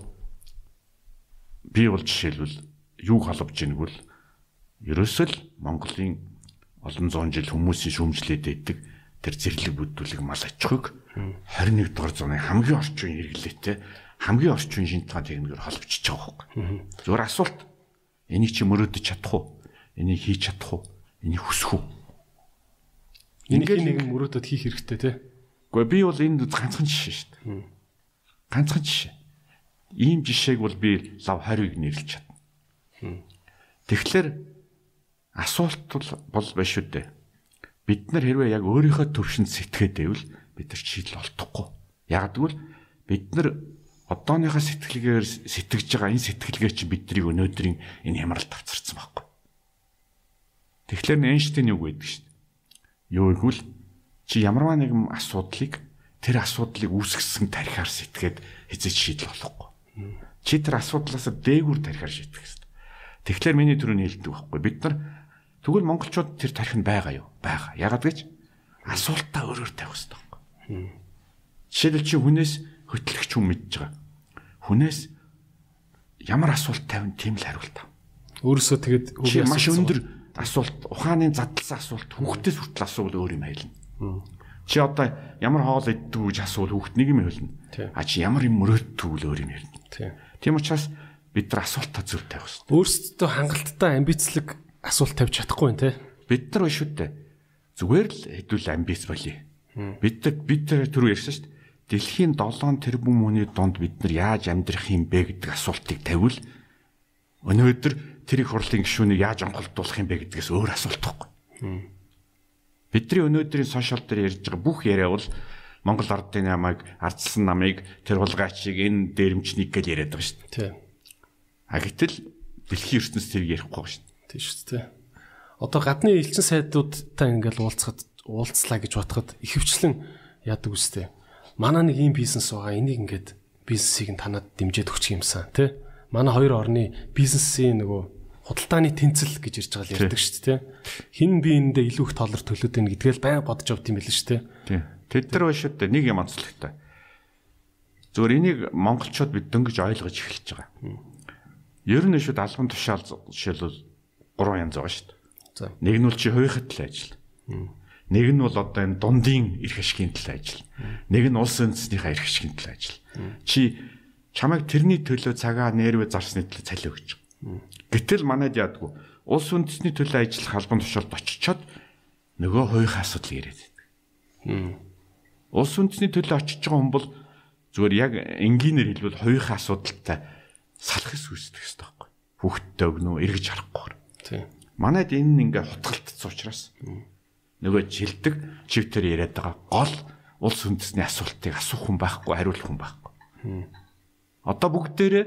би бол жишээлбэл юу холбож ийнэг бол ерөөсөө л Монголын олон зуун жил хүмүүсийн шүүмжлээд байдаг тэр зэрлэг бүдүүлэг мал ахуйг 21 дугаар зууны хамгийн орчин хэрэглээтэй хамгийн орчин шинжлэх техникээр холбогдож байгаа байхгүй. Зүгээр асуулт энийг чи мөрөөдөж чадах уу? Энийг хийж чадах уу? Энийг хүсэх үү? Энийг нэг мөрөөдөд хийх хэрэгтэй тий. Гэхдээ би бол энэ ганцхан жишээ шүү дээ. Ганцхан жишээ. Ийм жишээг бол би лав 20-ыг нэрлэж чадна. Тэгэхээр асуулт бол биш үү дээ. Бид нар хэрвээ яг өөрийнхөө төвшөнд сэтгэхэд байвал бид нар шийдэл олдохгүй. Яг гэвэл бид нар одооныхоо сэтгэлгээр сэтгэж байгаа энэ сэтгэлгээ чи биднийг өнөөдрийн энэ хямралд авцарсан байхгүй. Тэгэхээр Эйнштейн юу гэдэг шүү дээ. Юу гэвэл чи ямарваа нэгэн асуудлыг тэр асуудлыг үүсгэсэн тарихаар сэтгээд хэзээ шийдэл болохгүй. Чи тэр асуудлаас дээгүүр тарихаар шийдэх хэрэгтэй. Тэгэхээр миний түрүүний хэлдэг байхгүй. Бид нар тэгвэл монголчууд тэр тарих нь байгаа юу? Байгаа. Ягаад гэж асуултаа өөрөөр тавих хэрэгтэй байхгүй. Жишээлбэл чи хүнээс хөтлөгч хүн мэдж байгаа. Хүнээс ямар асуулт тавина тийм л хариулт ав. Өөрөөсөө тэгээд маш өндөр асуулт, ухааны задлсан асуулт хүүхдээс хүртэл асуувал өөр юм хэлнэ. Чи одоо ямар хоол иддэг гэж асуувал хүүхд нэг юм хэлнэ. А чи ямар юм мөрөөддөг л өөр юм хэлнэ. Тийм учраас бид нар асуултаа зөв тавих хэрэгтэй. Өөрсдөө хангалттай амбицлог асуулт тавьж чадахгүй юм те. Бид нар биш үү те. Зүгээр л хэдүүл амбиц болъё. Бид бид тэр түрүү ярьсан шүү дээ. Дэлхийн 7 тэрбум хүний донд бид нар яаж амьдрах юм бэ гэдэг асуултыг тавиул өнөөдөр тэр их хурлын гишүүнийг яаж онголдуулах юм бэ гэдгээс өөр асуулт байхгүй. Бидний өнөөдрийн сошиал дээр ярьж байгаа бүх яриа бол Монгол ардын намайг ардсан намыг тэр хулгайчийг энэ дээрэмчнийг гэж яриад байгаа шүү дээ. Тийм. А гэтэл дэлхийн ертөнцийн тэрийг ярихгүй шүү дээ. Тийм шүү дээ. Одоо гадны элчин сайдуудтай ингээл уулзахад уулзлаа гэж бодоход ихэвчлэн яадаг үстэй. Манай нэг ийм бизнес байгаа. Энийг ингээд бизнесийг нь танад дэмжиж өгчих юмсан тий. Манай хоёр орны бизнесийн нөгөө худалдааны тэнцэл гэж ирж байгаа л ярьдаг шүү дээ. Хин би эндээ илүү их толор төлөөд байна гэдгээл байн бодож авд юм байл шүү дээ. Тэд нар башууд нэг юм онцлогтой. Зүгээр энийг монголчууд бид дөнгөж ойлгож эхэлж байгаа. Ер нь шүүд албан тушаал жишээлбэл гурван янз байгаа шүү дээ. Нэг нь бол чи хувийнхад л ажил. Нэг нь бол одоо энэ дундын эрх ашигын төлөө ажил. Нэг нь улс үндэснийхээ эрх ашигын төлөө ажил. Чи чамайг тэрний төлөө цагаа нэрвэ зарсны төлөө цалин өгч Гэтэл манайд яадгүй. Улс үндэсний төлөө ажиллах албан тушаалд очичоод нөгөө хувийнхаа асуудал яриад байдаг. Улс үндэсний төлөө очиж байгаа хүн бол зүгээр яг энгийнээр хэлбэл хувийнхаа асуудалтай салхис үүсдэг хэрэгтэй байхгүй. Хүүхдтэй өгнө эргэж харахгүй. Тийм. Манайд энэ ингээ хутгалтцсан учраас нөгөө жилдэг чивтер яриад байгаа гол улс үндэсний асуултыг асуух хүн байхгүй, хариулах хүн байхгүй. Одоо бүгдээрээ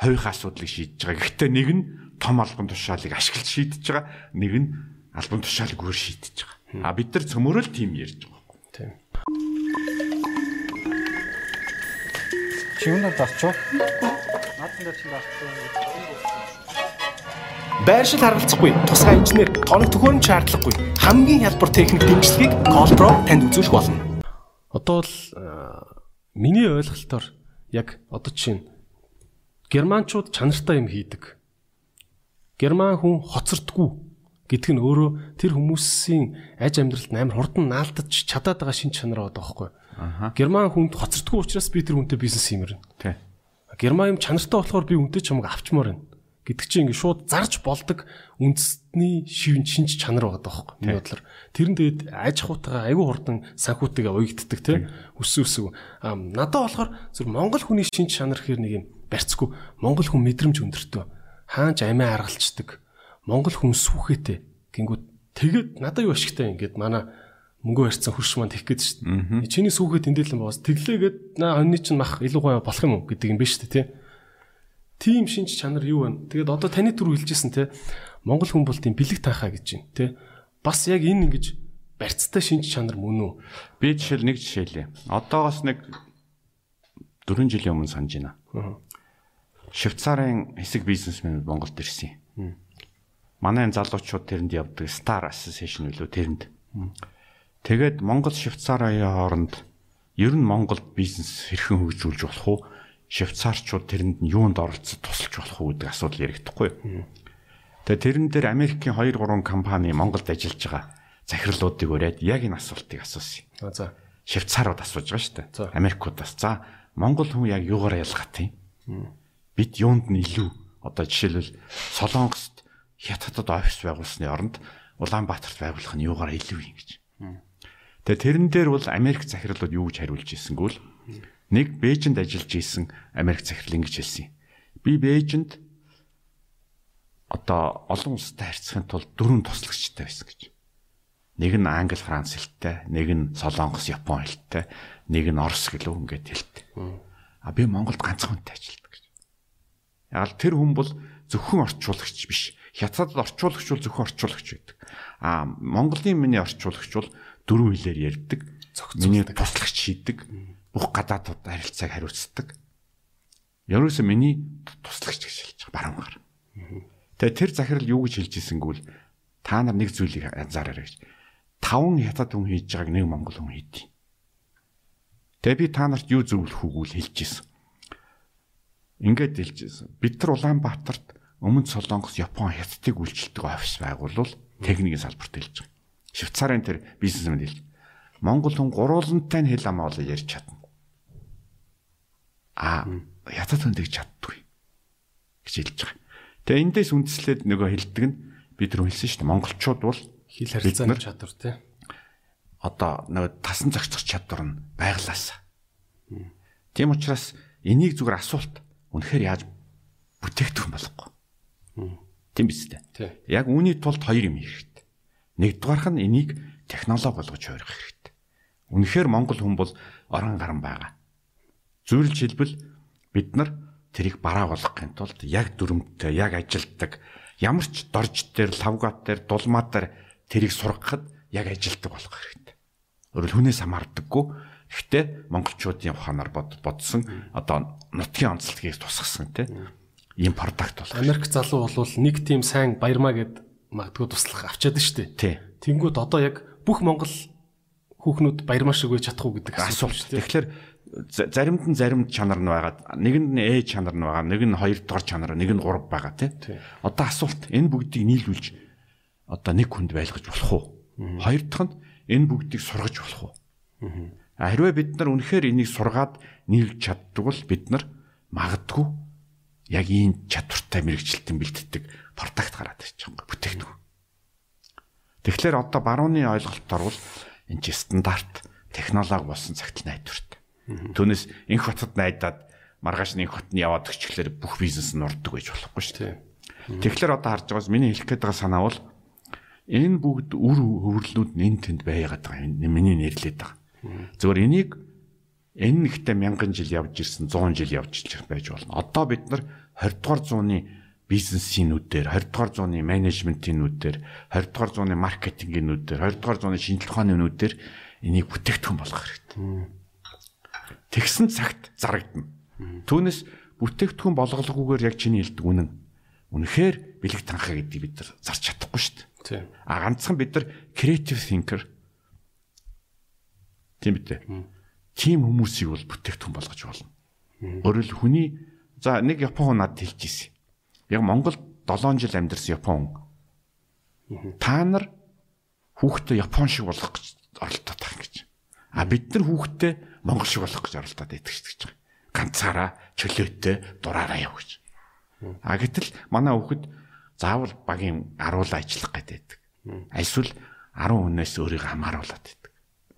хувийнхаа асуудлыг шийдэж байгаа. Гэхдээ нэг нь том албан тушаалыг ашиглаж шийдэж байгаа, нэг нь албан тушаалыг өөр шийдэж байгаа. А бид нар цөмөрөө л тийм ярьж байгаа байхгүй. Тийм. Чи юунаар зарчуу? Наадмын дээр чи зарчуу. Байршил харгалзахгүй, тусгай инженер, тоног төхөөрөмж шаардлагагүй. Хамгийн хялбар техник дэмжлэгийг Colpro танд үзүүлэх болно. Одоо л миний ойлголтоор яг одоо чинь германчууд чанартай юм хийдэг. Герман хүн хоцордгүй гэдг нь өөрөө тэр хүмүүсийн аж амьдралд амар хурдан наалтаж чадаад байгаа шин чанар байдаг байхгүй. Герман хүнд хоцордгүй учраас би тэр хүнтэй бизнес хиймэрнэ. Тий. Герман юм чанартай болохоор би үнтэй чамайг авчмаар байна. Гэдэг чинь ингээ шууд зарж болдог үндэсний шивэн шинж чанар байгаа даахгүй. Миний бодлоор. Тэр нь тэгээд аж ахуйтайгаа айгүй хурдан санхүүтэйгээ уягддаг тийм. Өссөн өсөв. Надад болохоор зөв Монгол хүний шинж чанар гэхэр нэг юм барьцгүй. Монгол хүн мэдрэмж өндөртөө. Хаанч амиа аргалцдаг. Монгол хүн сүхэтэй. Гингүүд тэгээд надад юу ашигтай ингээд манай мөнгө барьцсан хурш маань тех гээд шүү дээ. Чиний сүхэ тэндэл юм боос. Тэглээгээд наа хоньны чинь мах илүү гоё болох юм уу гэдэг юм биш үү те. Тим шинж чанар юу вэ? Тэгээд одоо таны түр хэлжсэн те. Монгол хүн бол тийм бэлэг таахаа гэж байна те. Бас яг энэ ингэж барьцтай шинж чанар мөн үү? Би жишээл нэг жишээлээ. Одоогоос нэг 4 жилийн өмнө санаж байна. Швейцарын хэсэг бизнесмен Монголд ирсэн юм. Манай энэ залуучууд тэрэнд явдаг Star Association үлээ тэрэнд. Тэгээд Монгол Швейцарын хооронд ер нь Монголд бизнес хэрхэн хөгжүүлж болох уу? Швейцарчууд тэрэнд нь юунд оролцож тусалж болох уу гэдэг асуудал яригдахгүй. Тэгээ тэрэн дээр Америкийн 2 3 компани Монголд ажиллаж байгаа захирлуудыг өрөөд яг энэ асуултыг асуусан. За. Швейцарууд асууж байгаа шүү дээ. Америкуудаас. За Монгол хүн яг юугаар ялгаатай юм? Бид юунд нь илүү одоо жишээлбэл Солонгост хятадд офис байгуулсны оронд Улаанбаатарт байгуулах нь юугаар илүү юм гэж. Тэгээ тэрэн дээр бол Америк захирлууд юу гэж хариулж ирсэнгүүл нэг Бээжинд ажиллаж исэн Америк захирал ингэж хэлсэн юм. Би Бээжинд одоо олон улстай харьцахын тулд дөрвөн туслагчтай байсан гэж. Нэг нь англи, франц хэлтэй, нэг нь солонгос, япон хэлтэй, нэг нь орос гэлөө ингээд хэлтэй. А би Монголд ганцхан хүнтэй ажилладаг гэж. Яг л тэр хүн бол зөвхөн орчуулагч биш. Хятадд орчуулагч бол зөвхөн орчуулагч байдаг. А Монголын миний орчуулагч бол дөрвөн хэлээр ярьдаг. Миний туслагч хийдэг. Бүх гадаадд харилцааг хариуцдаг. Ерөөсөө миний туслагч гэж хэлж байгаа баруун гар. Тэгээ тэр захирал юу гэж хэлж ирсэнгүүл та нар нэг зүйлийг анзаараарай гэж. Таван хятад хүн хийж байгааг нэг монгол хүн хийдий. Тэгээ би та нарт юу зөвлөх үгүүл хэлж ирсэн. Ингээд хэлж ирсэн. Бид нар Улаанбаатарт өмнө Солонгос, Япон, Хятадыг үйлчилдэг офис байгуулвал техникийн салбарт хэлж байгаа. Швейцарын тэр бизнесмен хэлж. Монгол хүн гурвуулантай нь хэл амаа болоо ярьж чадна. А Хятад хүн тэгж чаддгүй гэж хэлж байгаа. Тэгээ эндээс үндэслээд нөгөө хэлдэг нь бид нар хэлсэн шүү дээ. Монголчууд бол Хил харилцааны чадвар тий. одоо нөгөө тасан зохицох чадвар нь байглаасаа. Тийм учраас энийг зүгээр асуулт үнэхээр яаж бүтээгдэхүүн болохгүй. Тийм биз дээ. Яг үүний тулд хоёр юм хэрэгтэй. Нэгдүгээрх нь энийг технологи болгож хувирах хэрэгтэй. Үнэхээр монгол хүн бол орон гарan байгаа. Зөвлөж хэлбэл бид нар тэрийг бараа болгохын тулд яг дүрмтэй, яг ажилтдаг, ямар ч дорж дээр, лавгат дээр, дулмаа дээр тэрийг сургахад яг ажилтдаг болох хэрэгтэй. Өөрөөр хүнээс хамаардаггүй. Гэхдээ монголчуудын ухаанаар бод бодсон одоо нутгийн онцлогийг тусгасан тийм ийм продакт болох. Америк залуу бол нэг тийм сайн баярмаа гэд магадгүй туслах авчаад штэ. Тий. Тэнгүүд одоо яг бүх монгол хүүхнүүд баярмаа шиг үеж чадах уу гэдэг асуулт. шүү дээ. Тэгэхээр заримд нь заримд чанар нь байгаа. Нэгэнд нь Э чанар нь байгаа, нэг нь хоёр дахь чанар, нэг нь гурав байгаа тий. Одоо асуулт энэ бүгдийг нийлүүлж одоо нэг хүнд байлгаж болох уу? Хоёр дахь нь энэ бүгдийг сургаж болох уу? А Хэрвээ бид нар үнэхээр энийг сургаад нийлж чаддаг бол бид нар магадгүй яг ийм чадвартай мэрэгчлэлтэн бэлддэг продакт гараад ирчих юм бүтээгдэхүүн. Тэгэхээр одоо барууны ойлголтоор бол энэ стандарт технологи болсон цагт найдвартай. Түүнээс инх хотод найдаад маргааш нэг хотод яваад өчглөөр бүх бизнес нь урддаг байж болохгүй шүү дээ. Тэгэхээр одоо харж байгаас миний хэлэх гээд байгаа санаа бол энэ бүгд үр хөврлүүд нь энэ тэнд байгаад байгаа. Миний нэрлээд байгаа. Зөвөр энийг энэ нэгтээ мянган жил явж ирсэн 100 жил явж ирсэн байж болно. Одоо бид нар 20 дугаар зууны бизнесийн нүдээр, 20 дугаар зууны менежментийн нүдээр, 20 дугаар зууны маркетингийн нүдээр, 20 дугаар зууны шинжилгээ ухааны нүдээр энийг бүтээгдэхүүн болгох хэрэгтэй. Тэгсэн цагт зарагдана. Түүнээс бүтээгдэхүүн болголгүйгээр яг чиний хэлдэг үнэн. Үнэхээр бэлэг танхаа гэдгийг бид нар зарч чадахгүй шүү дээ. Тий. А ганцхан бид нар creative thinker тийм үү? Тим хүмүүсийг бол бүтээгдэхүүн болгож болно. Хэл хүний за нэг Япон хүн надад хэлж ирсэн. Яг Монгол 7 жил амьдарсан Япон хүн. Та нар хүүхдээ Япон шиг болгох гэж оролдоод байгаа гэж. А бид нар хүүхдээ Монгол шиг болгох гэж оролдоод байдаг шүү гэж. Ганцаараа чөлөөтэй дураараа яв гэж. А гэтэл манай хүүхэд заавал багийн аруулаа ажиллах гэдэг. Эсвэл 10 хүнээс өөрийгөө хамааруулад байдаг.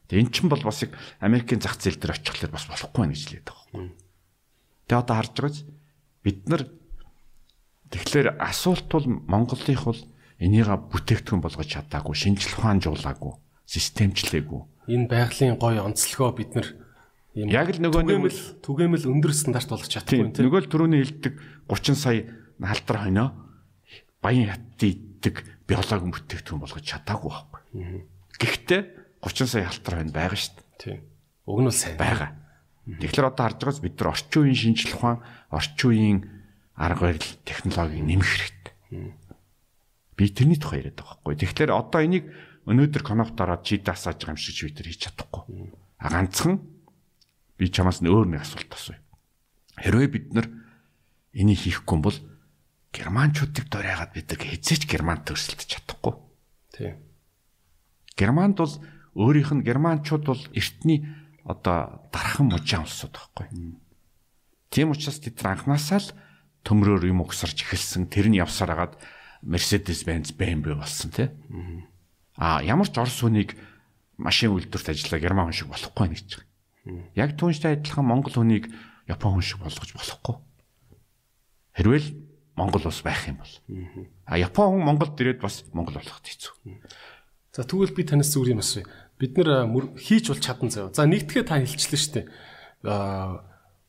Тэгээ эн чинь бол бас яг Америкийн зах зээл дээр очихлоор бас болохгүй байх гэж хэлээд байгаа юм. Тэгээ одоо харж байгаач бид нар тэгэхээр асуулт бол Монголынх бол энийга бүтээгдэхүүн болгож чадаагүй, шинжлэх ухаанжуулаагүй, системчлээгүй. Энэ байгалийн гоё онцлогоо бид нар Яг л нөгөө нэг түгээмэл өндөр стандарт болгох чадахгүй Тийм. Нөгөө л түрүүний хэлдэг 30 сая халдар хойноо баян хатд иддэг биологийн бүтээгдэхүүн болгож чадаагүй байхгүй. Гэхдээ 30 сая халдар хойно байгаа шүү дээ. Тийм. Уг нь бол сайн. Байгаа. Тэгэхээр одоо харж байгаас бид нар орчин үеийн шинжлэх ухаан, орчин үеийн арга барил, технологиг нэмэх хэрэгтэй. Би тэрний тухай яриад байгаа байхгүй. Тэгэхээр одоо энийг өнөөдөр конопт ороод чи дасааж байгаа юм шиг чи бид нар хийж чадахгүй. А ганцхан би чамаас нь өөр нэг асуулт асууя. Хэрвээ бид нар энийг хийхгүй бол германчуудыг дөрөөгаад бид нар хизээч германт өрсөлдөж чадахгүй. Тийм. Германд бол өөрийнх нь германчууд бол эртний одоо дархан мужаан улсууд байхгүй. Тийм учраас тэд нар анханасаа л төмрөөр юм угсарч эхэлсэн. Тэр нь явсаар хагаад Mercedes-Benz BMW болсон тий. А ямар ч Орос хүнийг машин үйлдвэрт ажиллаа герман хүн шиг болохгүй нэг ч. Яг түүнтэй адилхан монгол хүнийг япон хүн шиг болгож болохгүй. Хэрвээ л монгол ус байх юм бол. А япон хүн Монголд ирээд бас монгол болох хэцүү. За тэгвэл би танаас зүгээр юм асууя. Бид нэр хийж бол чадан заяа. За нэгтгэе та хэлчихлээ шүү дээ. Аа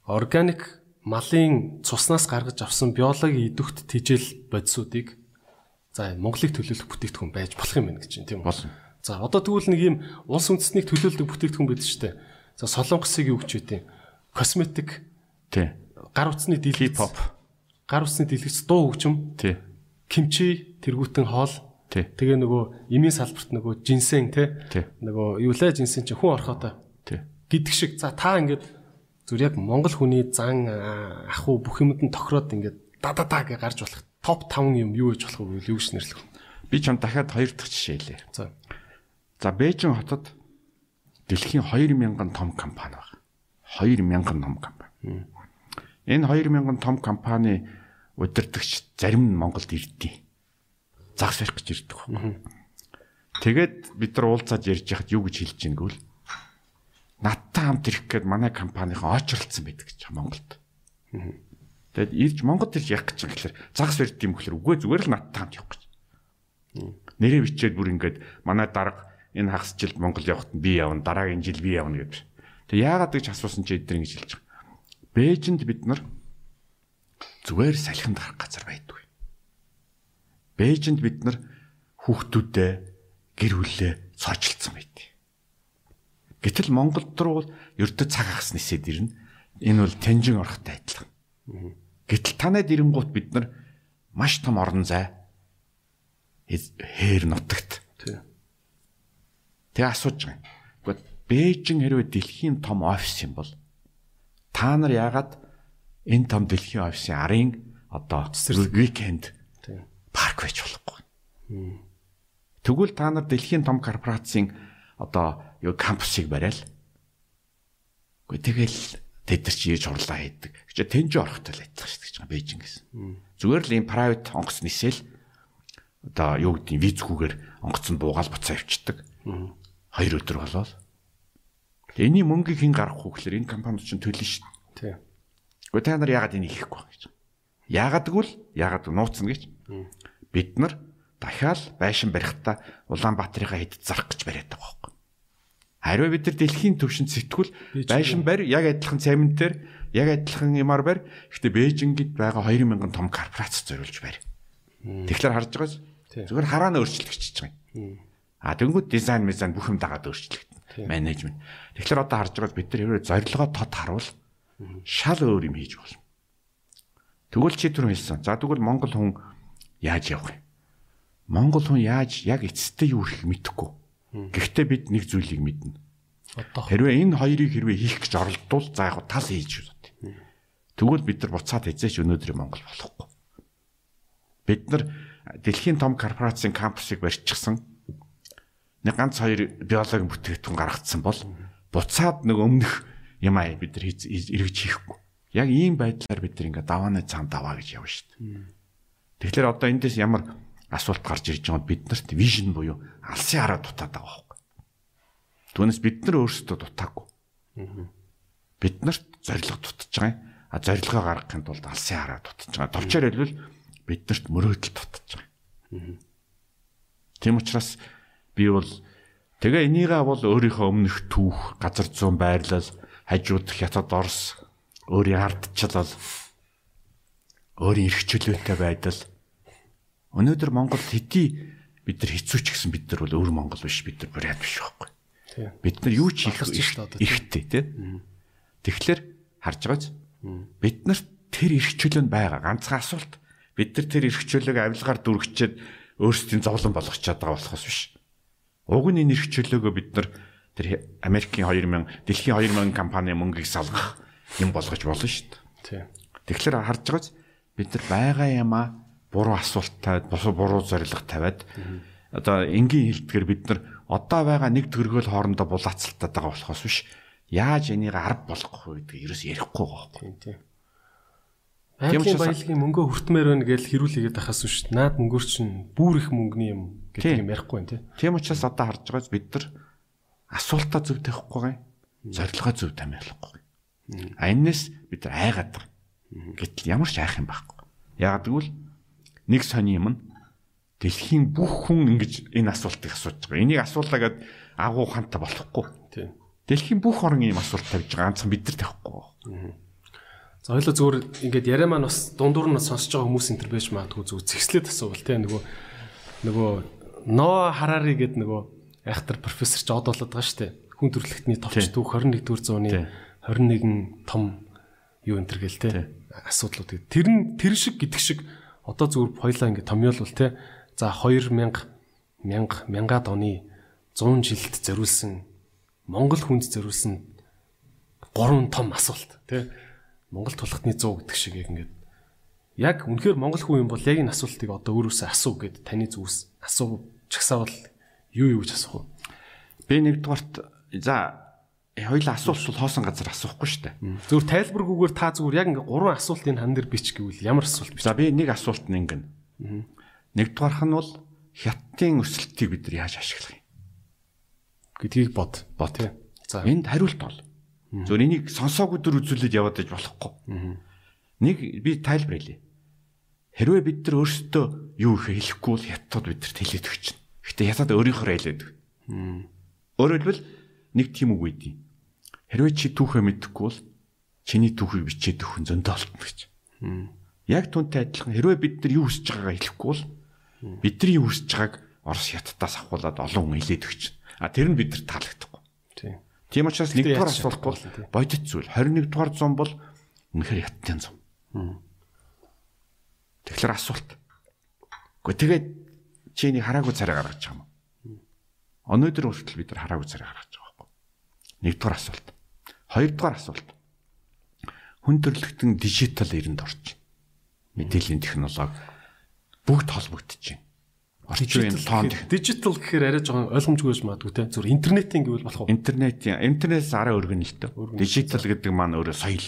органик малын цуснаас гаргаж авсан биологийн идэвхт тижэл бодисуудыг за Монголыг төлөөлөх бүтээгдэхүүн байж болох юм байна гэж байна тийм үү? За одоо тэгвэл нэг юм улс үндэстнийг төлөөлдөг бүтээгдэхүүн байдаг шүү дээ. За солонгосыг юу гэж үтээ? Косметик, Тий. гар утасны дэлгэц, Хип-хоп. гар утасны дэлгэц, дуу хөгжим, Тий. кимчи, тэргуутэн хоол, Тий. тэгээ нөгөө эмийн салбарт нөгөө жинсэн Тий. нөгөө юу лээ жинсэн чи хүн орхотой Тий. гэдэг шиг за та ингээд зүр яг монгол хүний зан аа, ах уу бүх юмд нь тохироод ингээд да да да гэж гарч болох топ 5 юм юу гэж болох вэ юу гэж нэрлэх вэ Би ч юм дахиад хоёр дахь жишээ хэлье. за За Бээжин хотод дэлхийн 2000 том компани байна. 2000 том компани. Энэ 2000 том компани удирдагч зарим нь Монголд ирдээ. Загс барих гэж ирдэг байна. Тэгээд бид нар уулзаад ярьж яхад юу гэж хэлж ийн гэвэл надтай хамт ирэх гээд манай компанийн очролцсон байдаг гэж Монголд. Тэгэд ирж Монгод ирж явах гэж байгаа гэхэлэр загс барьд юм гэхэлэр үгүй зүгээр л надтай хамт явах гэж. Нэрээ бичээд бүр ингээд манай дарга энэ хагас жилд Монгол явахад нь би явна дараагийн жил би явна гэдэг. Тэг яагаад гэж асуусан чи эдгээр ингэж хэлж байгаа. Бээжинд бид нар зүгээр салхинд гарах газар байдгүй. Бээжинд бид нар хүүхдүүдээ гэр бүлээ цоочлцсон байдгийг. Гэтэл Монголд руу бол ердөө цаг хагас нисээд ирнэ. Энэ бол тэнжин орохтой адилхан. Гэтэл танад ирэнгуут бид нар маш том орон зай хээр нутагт Тэгээ асууж байгаа юм. Гэхдээ Бээжин хэрвээ дэлхийн том офис юм бол та нар яагаад энэ том дэлхийн офисын арын одоо викенд парк байж болохгүй. Тэгвэл та нар дэлхийн том корпорацийн одоо юу кампусыг барайл. Гэхдээ тэгэл тэд нар чи ийж хурлаа хийдэг. Гэвч тэнжи орохтой л адилхан шүү дээ Бээжин гэсэн. Зүгээр л ийм private онгоц нисэл одоо юу гэдэг визгүүгээр онгоц нь буугаал буцаа явчихдаг. Хоёр өдөр болоод. Тэгээ Эний мөнгийг хэн гаргах вэ гэхээр энэ компани чинь төлнө шүү дээ. тий Гэхдээ та нар яагаад энийг хийхгүй гэж. Яагаад гэвэл яагаад нууцна гэж. Бид нар дахиад байшин барихтаа Улаанбаатарынхаа хэд зарах гэж бариад байгаа байхгүй. Хариу бид нар дэлхийн төвшөнд сэтгүүл байшин барь яг адилхан цементээр яг адилхан юмар барь. Гэхдээ Бээжингид байгаа 2000 том корпорац зориулж барь. Тэгэхээр харж байгаас Тий. зүгээр хараана өөрчлөгдөж байгаа юм. А тэнгууд дизайн мизайн бүх юм дагаад өөрчлөгдөн. Менежмент. Тэгэхээр одоо харж байгаас бид нар хэрвээ зорилгоо тод харуул шал өөр юм хийж болно. Тэгвэл чи түр хэлсэн. За тэгвэл Монгол хүн яаж явах юм? Монгол хүн яаж яг эцэстээ юу хийх мэдэхгүй. Гэхдээ бид нэг зүйлийг мэднэ. Хэрвээ энэ хоёрыг хэрвээ хийх гэж оролдвол за яг тал хийж үү. Тэгвэл бид нар буцаад эзээч өнөөдрийн Монгол болохгүй. Бид нар дэлхийн том корпорацийн кампусыг барьчихсан. Нэг ганц хоёр биологийн бүтээгдэхүүн гаргацсан бол буцаад нэг өмнөх юм аа бид нар эргэж хийхгүй. Яг ийм байдлаар бид нар ингээ давааны цаан даваа гэж явна шүү дээ. Тэгэхээр одоо эндээс ямар асуулт гарч ирж байгааг бид нарт вижн буюу алсын хараа дутаад байгаа байхгүй. Түүнээс бид нар өөрсдөө дутаагүй. Бид нарт зориг дутаж байгаа юм. А зорилгоо гаргахын тулд алсын хараа дутаж байгаа. Товчоор хэлбэл бид нарт мөрөөдөл дутаж байгаа. Тийм учраас би бол тэгээ энийгээ бол өөрийнхөө өмнөх түүх, газар зүүн байрлал, хажууд хятад Орос өөрийн ардчлал өөрийн эрх чөлөөтэй байдал өнөөдөр Монголд хэдий бид нар хэцүү ч гэсэн бид нар бол өөр Монгол биш бид нар бурайд биш байхгүй. Бид нар юу ч хийх ихтэй тий. Тэгэхээр харж байгаач. Бид нар тэр эрх чөлөө нь байгаа. Ганцхан асуулт. Бид нар тэр эрх чөлөөг авилгаар дүргчээд өөрсдийн зовлон болгочоод байгаа болохоос биш. Уг нь энэ эрх чөлөөгөө бид нар тэр Америкийн 2000 дэлхийн 2000 компани мөнгийг салгах юм болгож болно шүү дээ. Тэгэхээр харж байгаач бид нар байгаа юмаа буруу асуулт тавиад босоо буруу зорилго тавиад одоо энгийн хэлдгээр бид нар одоо байгаа нэг төргөөл хоорондоо булаацалтаад байгаа болохоос биш яаж энийг арга болгох вэ гэдгийг ерөөс ярихгүй байхгүй. Тийм Байгалийн баялагын мөнгөө хүртмээр байна гэж хэрүүлээгээд ахаас биш. Наад мөнгөөр чинь бүр их мөнгөний юм гэдэг Тийм. юм ярихгүй тий. Тийм учраас одоо харж байгаач бид нар асуултаа зөв тавихгүй гай. Зорилгоо зөв тамирлахгүй. А энэс бид нар айгаад байгаа. Гэтэл ямар ч айх юм байхгүй. Яг тэгвэл нэг сони юм нь дэлхийн бүх хүн ингэж энэ асуултыг асууж байгаа. Энийг асуулаа гэд агуу ханта болохгүй. Тийм. Дэлхийн бүх орн ийм асуулт тавьж байгаа. Ганцхан бид нар тавихгүй. байгаа. За хоёлоо зүгээр ингээд яриа маань бас дундуур нь сонсож байгаа хүмүүс энэ төр байж магадгүй зүгээр зэгслээд асуувал тий нөгөө нөгөө Ноа Харари гэдэг нөгөө айхтар профессор ч од болоод байгаа шүү дээ. Хүн төрөлхтний товч түүх 21-р зууны Тий. 21 том юу энэ төр гэл тий Тий. асуудлууд. Тэр нь тэр шиг гэдэг шиг одоо зүгээр хоёлаа ингээд томьёолвол тий за 2000 1000 мянгаад оны 100 жилд зориулсан Монгол хүнд зориулсан гурван том асуулт тий Монгол тулхтны 100 гэдэг шиг яг ингээд яг үнэхээр монгол хүн юм бол яг энэ асуултыг одоо өөрөөсөө асуу гэд таны зүгээс асуу чагсаавал юу юу гэж асуух вэ? Би нэгдүгээрт за хоёул асуулт бол хоосон газар асуухгүй шүү дээ. Зүгээр тайлбаргүйгээр та зүгээр яг ингээд гурван асуултын хан дээр бич гэвэл ямар асуулт бич? За би нэг асуулт нь ингэнэ. Нэгдүгээрх нь бол хятадын өсөлтийг бид нар яаж ашиглах юм? гэдгийг бод. Бод тий. За Энд хариулт бол. Зөв энийг сонсоогүй дөр үзүүлээд яваад иж болохгүй. Нэг би тайлбар хэлье. Хэрвээ бид нар өөрсдөө юу их хэлэхгүй бол хятад бид нарт хэлээд өгч чинь. Гэтэ хятад өөрийнхөө өг. Өөрөөр хэлбэл нэг тийм үг үйдий. Хэрвээ чи түүхээ мэдэхгүй бол чиний түүхийг бичээд өгөх нь зөндөө олтно гэж. Яг түүнтэй адилхан хэрвээ бид нар юу хүсэж байгаагаа хэлэхгүй бол бидний юу хүсэж байгааг Орос хятадаас авахулаад олон хүн хэлээд өгч. А тэр нь бид нар таалагдахгүй. тий. Тийм учраас нэгдүгээр асуулт бол бодит зүйл. 21 дугаар зам бол үнэхээр хятадын зам. Тэгэхээр асуулт. Гэхдээ тэгээд чиний хараагүй царай гаргаж байгаа юм. Өнөөдөр хүртэл бид нар хараагүй царай гаргаж байгаа байхгүй. Нэгдүгээр асуулт. Хоёрдугаар асуулт. Хүн төрлөختөн дижитал эринд орж. Мэдээллийн технологи бүгд холбогдож байна. Орчин үеийн тоон дижитал гэхээр арай жоохон ойлгомжгүй байж магадгүй те. Зүгээр интернетийн гэвэл болох уу? интернетийн интернетээс арай өргөн л дөө. Дижитал гэдэг маань өөрөө соёл.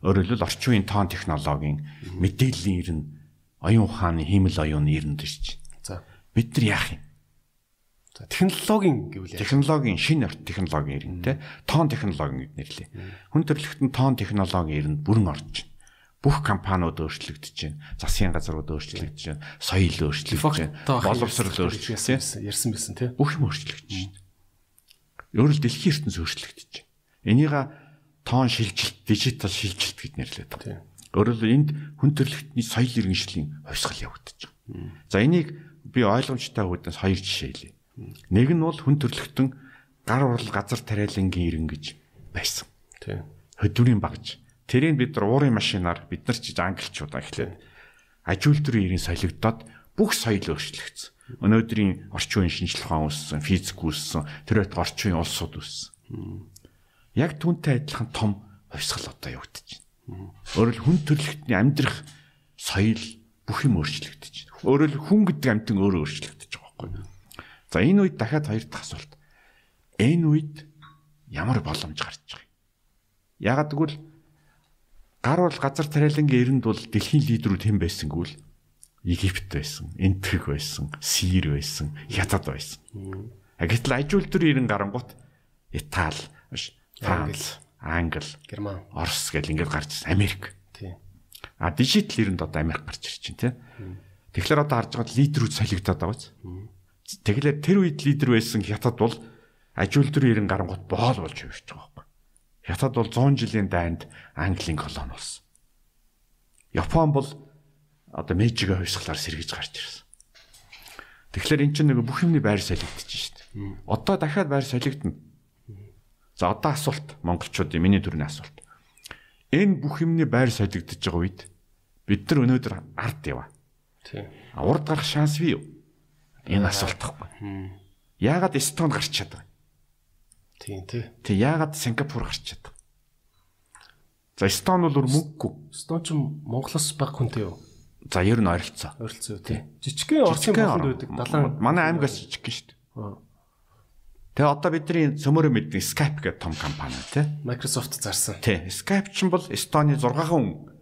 Өөрөөр хэлбэл орчин үеийн тоон технологийн мэдээллийн нь оюун ухааны хиймэл оюуны эрэнд ирж байна. Бид нар яах юм? За технологийн гэвэл? Технологийн шинэ орт технологийн эрэнд те тоон технологи гэд нэрлэе. Хүн төрөлхтөн тоон технологийн эрэнд бүрэн орж байна. Бүх компаниуд өөрчлөгдөж байна. Засгийн газрууд өөрчлөгдөж байна. Соёл өөрчлөгдөж байна. Боловсрол өөрчлөгдөж байна. ярьсан байсан те. бүх юм өөрчлөгдөж байна. Өөрөлд дэлхийн ертөнц өөрчлөгдөж байна. Энийга тоон шилжилт, дижитал шилжилт гэд нэрлэдэг. Өөрөөр хэлбэл энд хүн төрөлхтний соёл иргэншлийн хувьсгал явагдаж байна. За энийг би ойлгомжтой хүүднээс хоёр жишээ хэлье. Нэг нь бол хүн төрөлхтөн гар урал газар тариалангийн ирэн гэж байсан. Тийм. Хөдвөрийн багж. Тэрийг бид нар уурын машинаар бид нар ч англичуудаа эхлээд аж үйлдвэрийн ирэн солигдоод бүх соёл өөрчлөгдсөн. Өнөөдрийн орчин үеийн шинжлэх ухаан үүссэн, физик үүссэн, тэр байтугай орчин үеийн улсууд үүссэн. Яг түүнтэй адилхан том хувьсгал одоо явагдаж байна. Хэл хүн төрөлхтний амьдрах соёл бүх юм өөрчлөгдөж. Өөрөөр хэл хүн гэдэг амьтан өөрөө өөрчлөгдөж байгаа байхгүй? За энэ үед дахиад хоёр дахь асуулт. Энэ үед ямар боломж гарч байгаа юм? Ягаад гэвэл гар бол газар тариалангийн эрэнд бол дэлхийн лидерүүд хэн байсангүй л Египт байсан, Энтэг байсан, Сир байсан, Хятад байсан. Гэтэл аж үйлдвэрийн эрен гарангуут Итали, Франц, Англи, Герман. Орос гэл ингээд гарч ирсэн. Америк. Тийм. А дижитал эрэнд одоо Америк гарч ирж байна тийм. Тэгэхээр одоо харж байгаа лидерүүд солигдоод байгаа биз. Тэгэхээр тэр үед лидер байсан Хятад бол аж үйлдвэрийн эрен гарангуут боол болж хувирч байгаа байхгүй. Хятад бол 100 жилийн дайнд Английн колони болсон. Япон бол одоо Мэйжигээ хувьсгалаар сэргийж гарч ирсэн. Тэгэхээр эн чинь нэг бүх юмны байр солигдчих шүү дээ. Одоо дахиад байр солигдно. За одоо асуулт монголчуудын миний төрний асуулт. Энэ бүх юмны байр солигдож байгаа үед бид нар өнөөдөр ард яваа. Тийм. Урд гарах шанс бий юу? Энэ асуулт тахгүй. Яагаад Эстон гарч чадав? Тийм тий. Тэг яагаад Сингапур гарч чадав? За Эстон бол өөр мөнгөгүй. Стон ч Монголоос баг хүнтэй юу? За ер нь ойролцоо. Ойролцоо тий. Жижигхэн Оросын болонд байдаг. Далайн Манай аймгаас жижиг гин шүү дээ. Тэгээ одоо бидний цөмөрөө мэддэг Skype гэдэг том компани тий. Microsoft зарсан. Тий. Skype ч бол Эстоны 6 хүн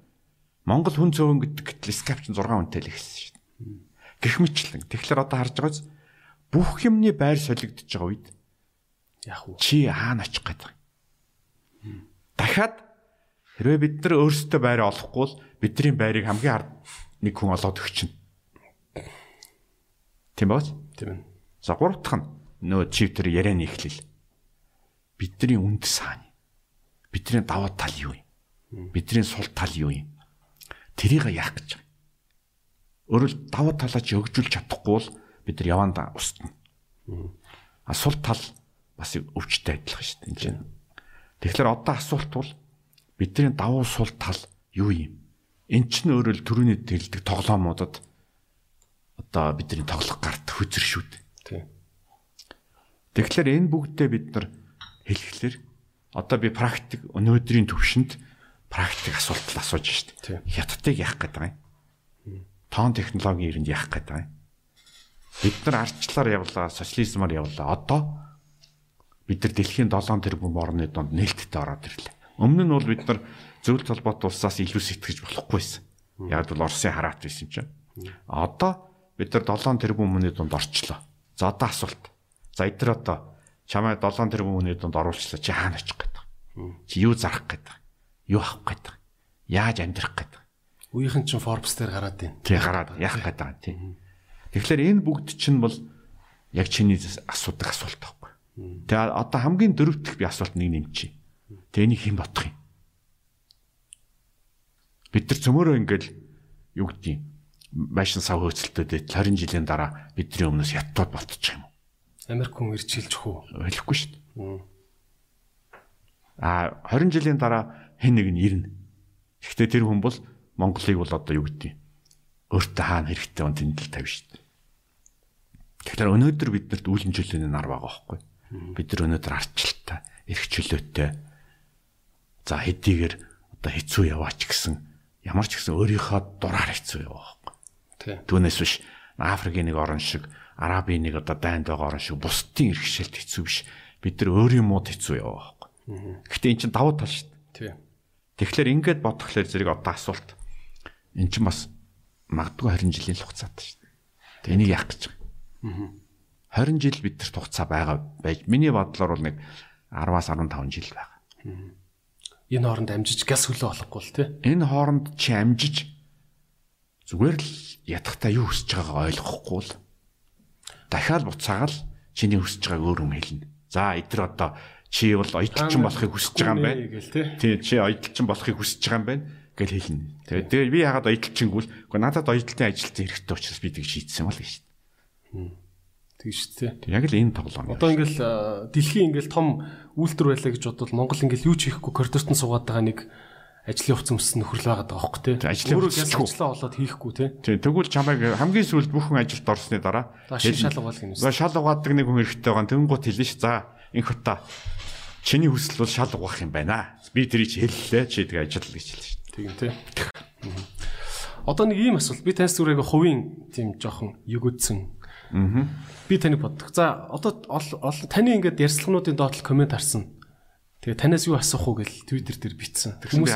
Монгол хүн цөөн гэдэг гэтэл Skype ч 6 хүнтэй л ихсэн шүү дээ. Гэх мэтлэн. Тэгэхээр одоо харж байгаач бүх юмны байр солигдож байгаа үед Яг уу. чи хаана очих юм. Дахиад хэрвээ бид нар өөрсдөө байр олохгүй бол бидний байрыг хамгийн ард нэг хүн олоод өгч чинь. Тийм бааз? Тийм ээ. За гурав дахь нь нөө чивтер ярианы эхлэл. Бидний үнд саана. Бидний даваа тал юу юм? Бидний сул тал юу юм? Тэрийг яах гэж байгаа. Өөрөөр даваа талаа чи өгжүүлж чадахгүй бол бид нар явандаа устна. А сул тал бас өвчтэй адилхан шүү дээ энэ чинь. Тэгэхээр одоо асуулт бол бидний давуу сул тал юу юм? Эн чинь өөрөөр төрөний тэлдэг тоглоомуудад одоо бидний тоглох гарт хүзэр шүү дээ. Тэгэхээр энэ бүгдээ бид нар хэлэхлээр одоо би практик өнөөдрийн төвшөнд практик асуулт асууж. Тийм. Хятадыг яах гээд байгаа юм? Тоон технологийн ирэнд яах гээд байгаа юм? Бид нар ардчлаар явлаа, социализмаар явлаа. Одоо бид нар дэлхийн 7 тэрбум орны донд нээлттэй ороод ирлээ. Өмнө нь бол бид нар зөвлөлт холбоот улсаас илүү сэтгэж болохгүйсэн. Яг бол Оросын хараат байсан чинь. Одоо бид нар 7 тэрбум өмнөний донд орчлоо. За одоо асуулт. За эдгээр одоо чамайг 7 тэрбум өмнөний донд оруулчлаа. Чи хаана очих гээд байгаа? Чи юу зарах гээд байгаа? Юу авах гээд байгаа? Яаж амьдрах гээд байгаа? Үеийнхэн чинь Forbes дээр гараад байна. Тий гараад яах гээд байгаа тий. Тэгэхээр энэ бүгд чинь бол яг чиний асуудаг асуулт байхгүй. Тэгээ одоо хамгийн дөрөвдөх би асуулт нэг нэмчи. Тэгээ энийг хэн бодох юм? Бид нар цөмөрөө ингээл юу гэдгийг машин сав хөөцөлтөд 20 жилийн дараа бидний өмнөөс яттууд болчих юм уу? Америк хүн ирж хэлж хөө. Ойлгохгүй шүү дээ. А 20 жилийн дараа хэн нэг нь ирнэ. Гэхдээ тэр хүн бол Монголыг бол одоо юу гэдгийг өөртөө хаана хэрэгтэй он тэмдэл тавь дээ. Тэгэхээр өнөөдөр биднэрт үйл хэмжээний нар байгаа байхгүй. Бид нар өнөөдөр арчлалтай, эрх чөлөөтэй. За хэдийгээр одоо хэцүү яваач гэсэн ямар ч гэсэн өөрийнхөө дураар хэцүү яваа байхгүй. Түүнээс биш Африкийн нэг орн шиг, Арабын нэг одоо дайнд байгаа орн шиг бусдын эрхшээлт хэцүү биш. Бид нар өөрийн мууд хэцүү яваа байхгүй. Гэхдээ эн чинь давуу тал шүү дээ. Тий. Тэгэхээр ингээд бодглохлоор зэрэг одоо асуулт. Эн чинь бас магадгүй 20 жилийн хугацаатай шүү дээ. Тэг энийг яах гэж байгаа. 20 жил бидэрт хугацаа байгаа байж миний бодлоор бол нэг 10-аас 15 жил байгаа. Энэ хооронд амжиж газ хөлөө олохгүй л тий. Энэ хооронд чи амжиж зүгээр л ядахтаа юу хүсэж байгаагаа ойлгохгүй л дахиад буцаагаал чиний хүсэж байгааг өөр юм хэлнэ. За эдгээр одоо чи бол оюуталчин болохыг хүсэж байгаа юм байна. Тий. Чи оюуталчин болохыг хүсэж байгаа юм байна гэж хэлнэ. Тэгээд тэгээд би яагаад оюуталчингүүл үгүй надад оюуталтын ажилтны хэрэгтэй учраас би тийг шийдсэн юм бол гэж. Тэгж тий. Яг л энэ тоглоом. Одоо ингээл дэлхийн ингээл том үйлдвэр байлаа гэж бодвол Монгол ингээл юу ч хийхгүй коридорт нь суугаад байгаа нэг ажлын хувцас өмссөн нөхрөл байгаа даа хөөхгүй тий. Ажлын хувцас ажиллаа болоод хийхгүй тий. Тий тэгвэл чамайг хамгийн сүүлд бүхэн ажилд орсны дараа шал угаал гинэ. За шал угаадаг нэг хүн хэрэгтэй байгаа. Тэнгуут хэлнэ ш. За инх ута чиний хүсэл бол шал угаах юм байна. Би тэрийг чи хэллээ. Чи тэгээ ажил гэж хэлсэн ш. Тийм тий. Одоо нэг ийм асуулт. Би таньс зүрэг хувийн тийм жоохон югүдсэн. Аа. Би таныг боддог. За одоо таны ингээд ярьцлагнуудын доотлол комент харсан. Тэгээ танаас юу асуух уу гэл Twitter дээр бичсэн. Хүмүүс.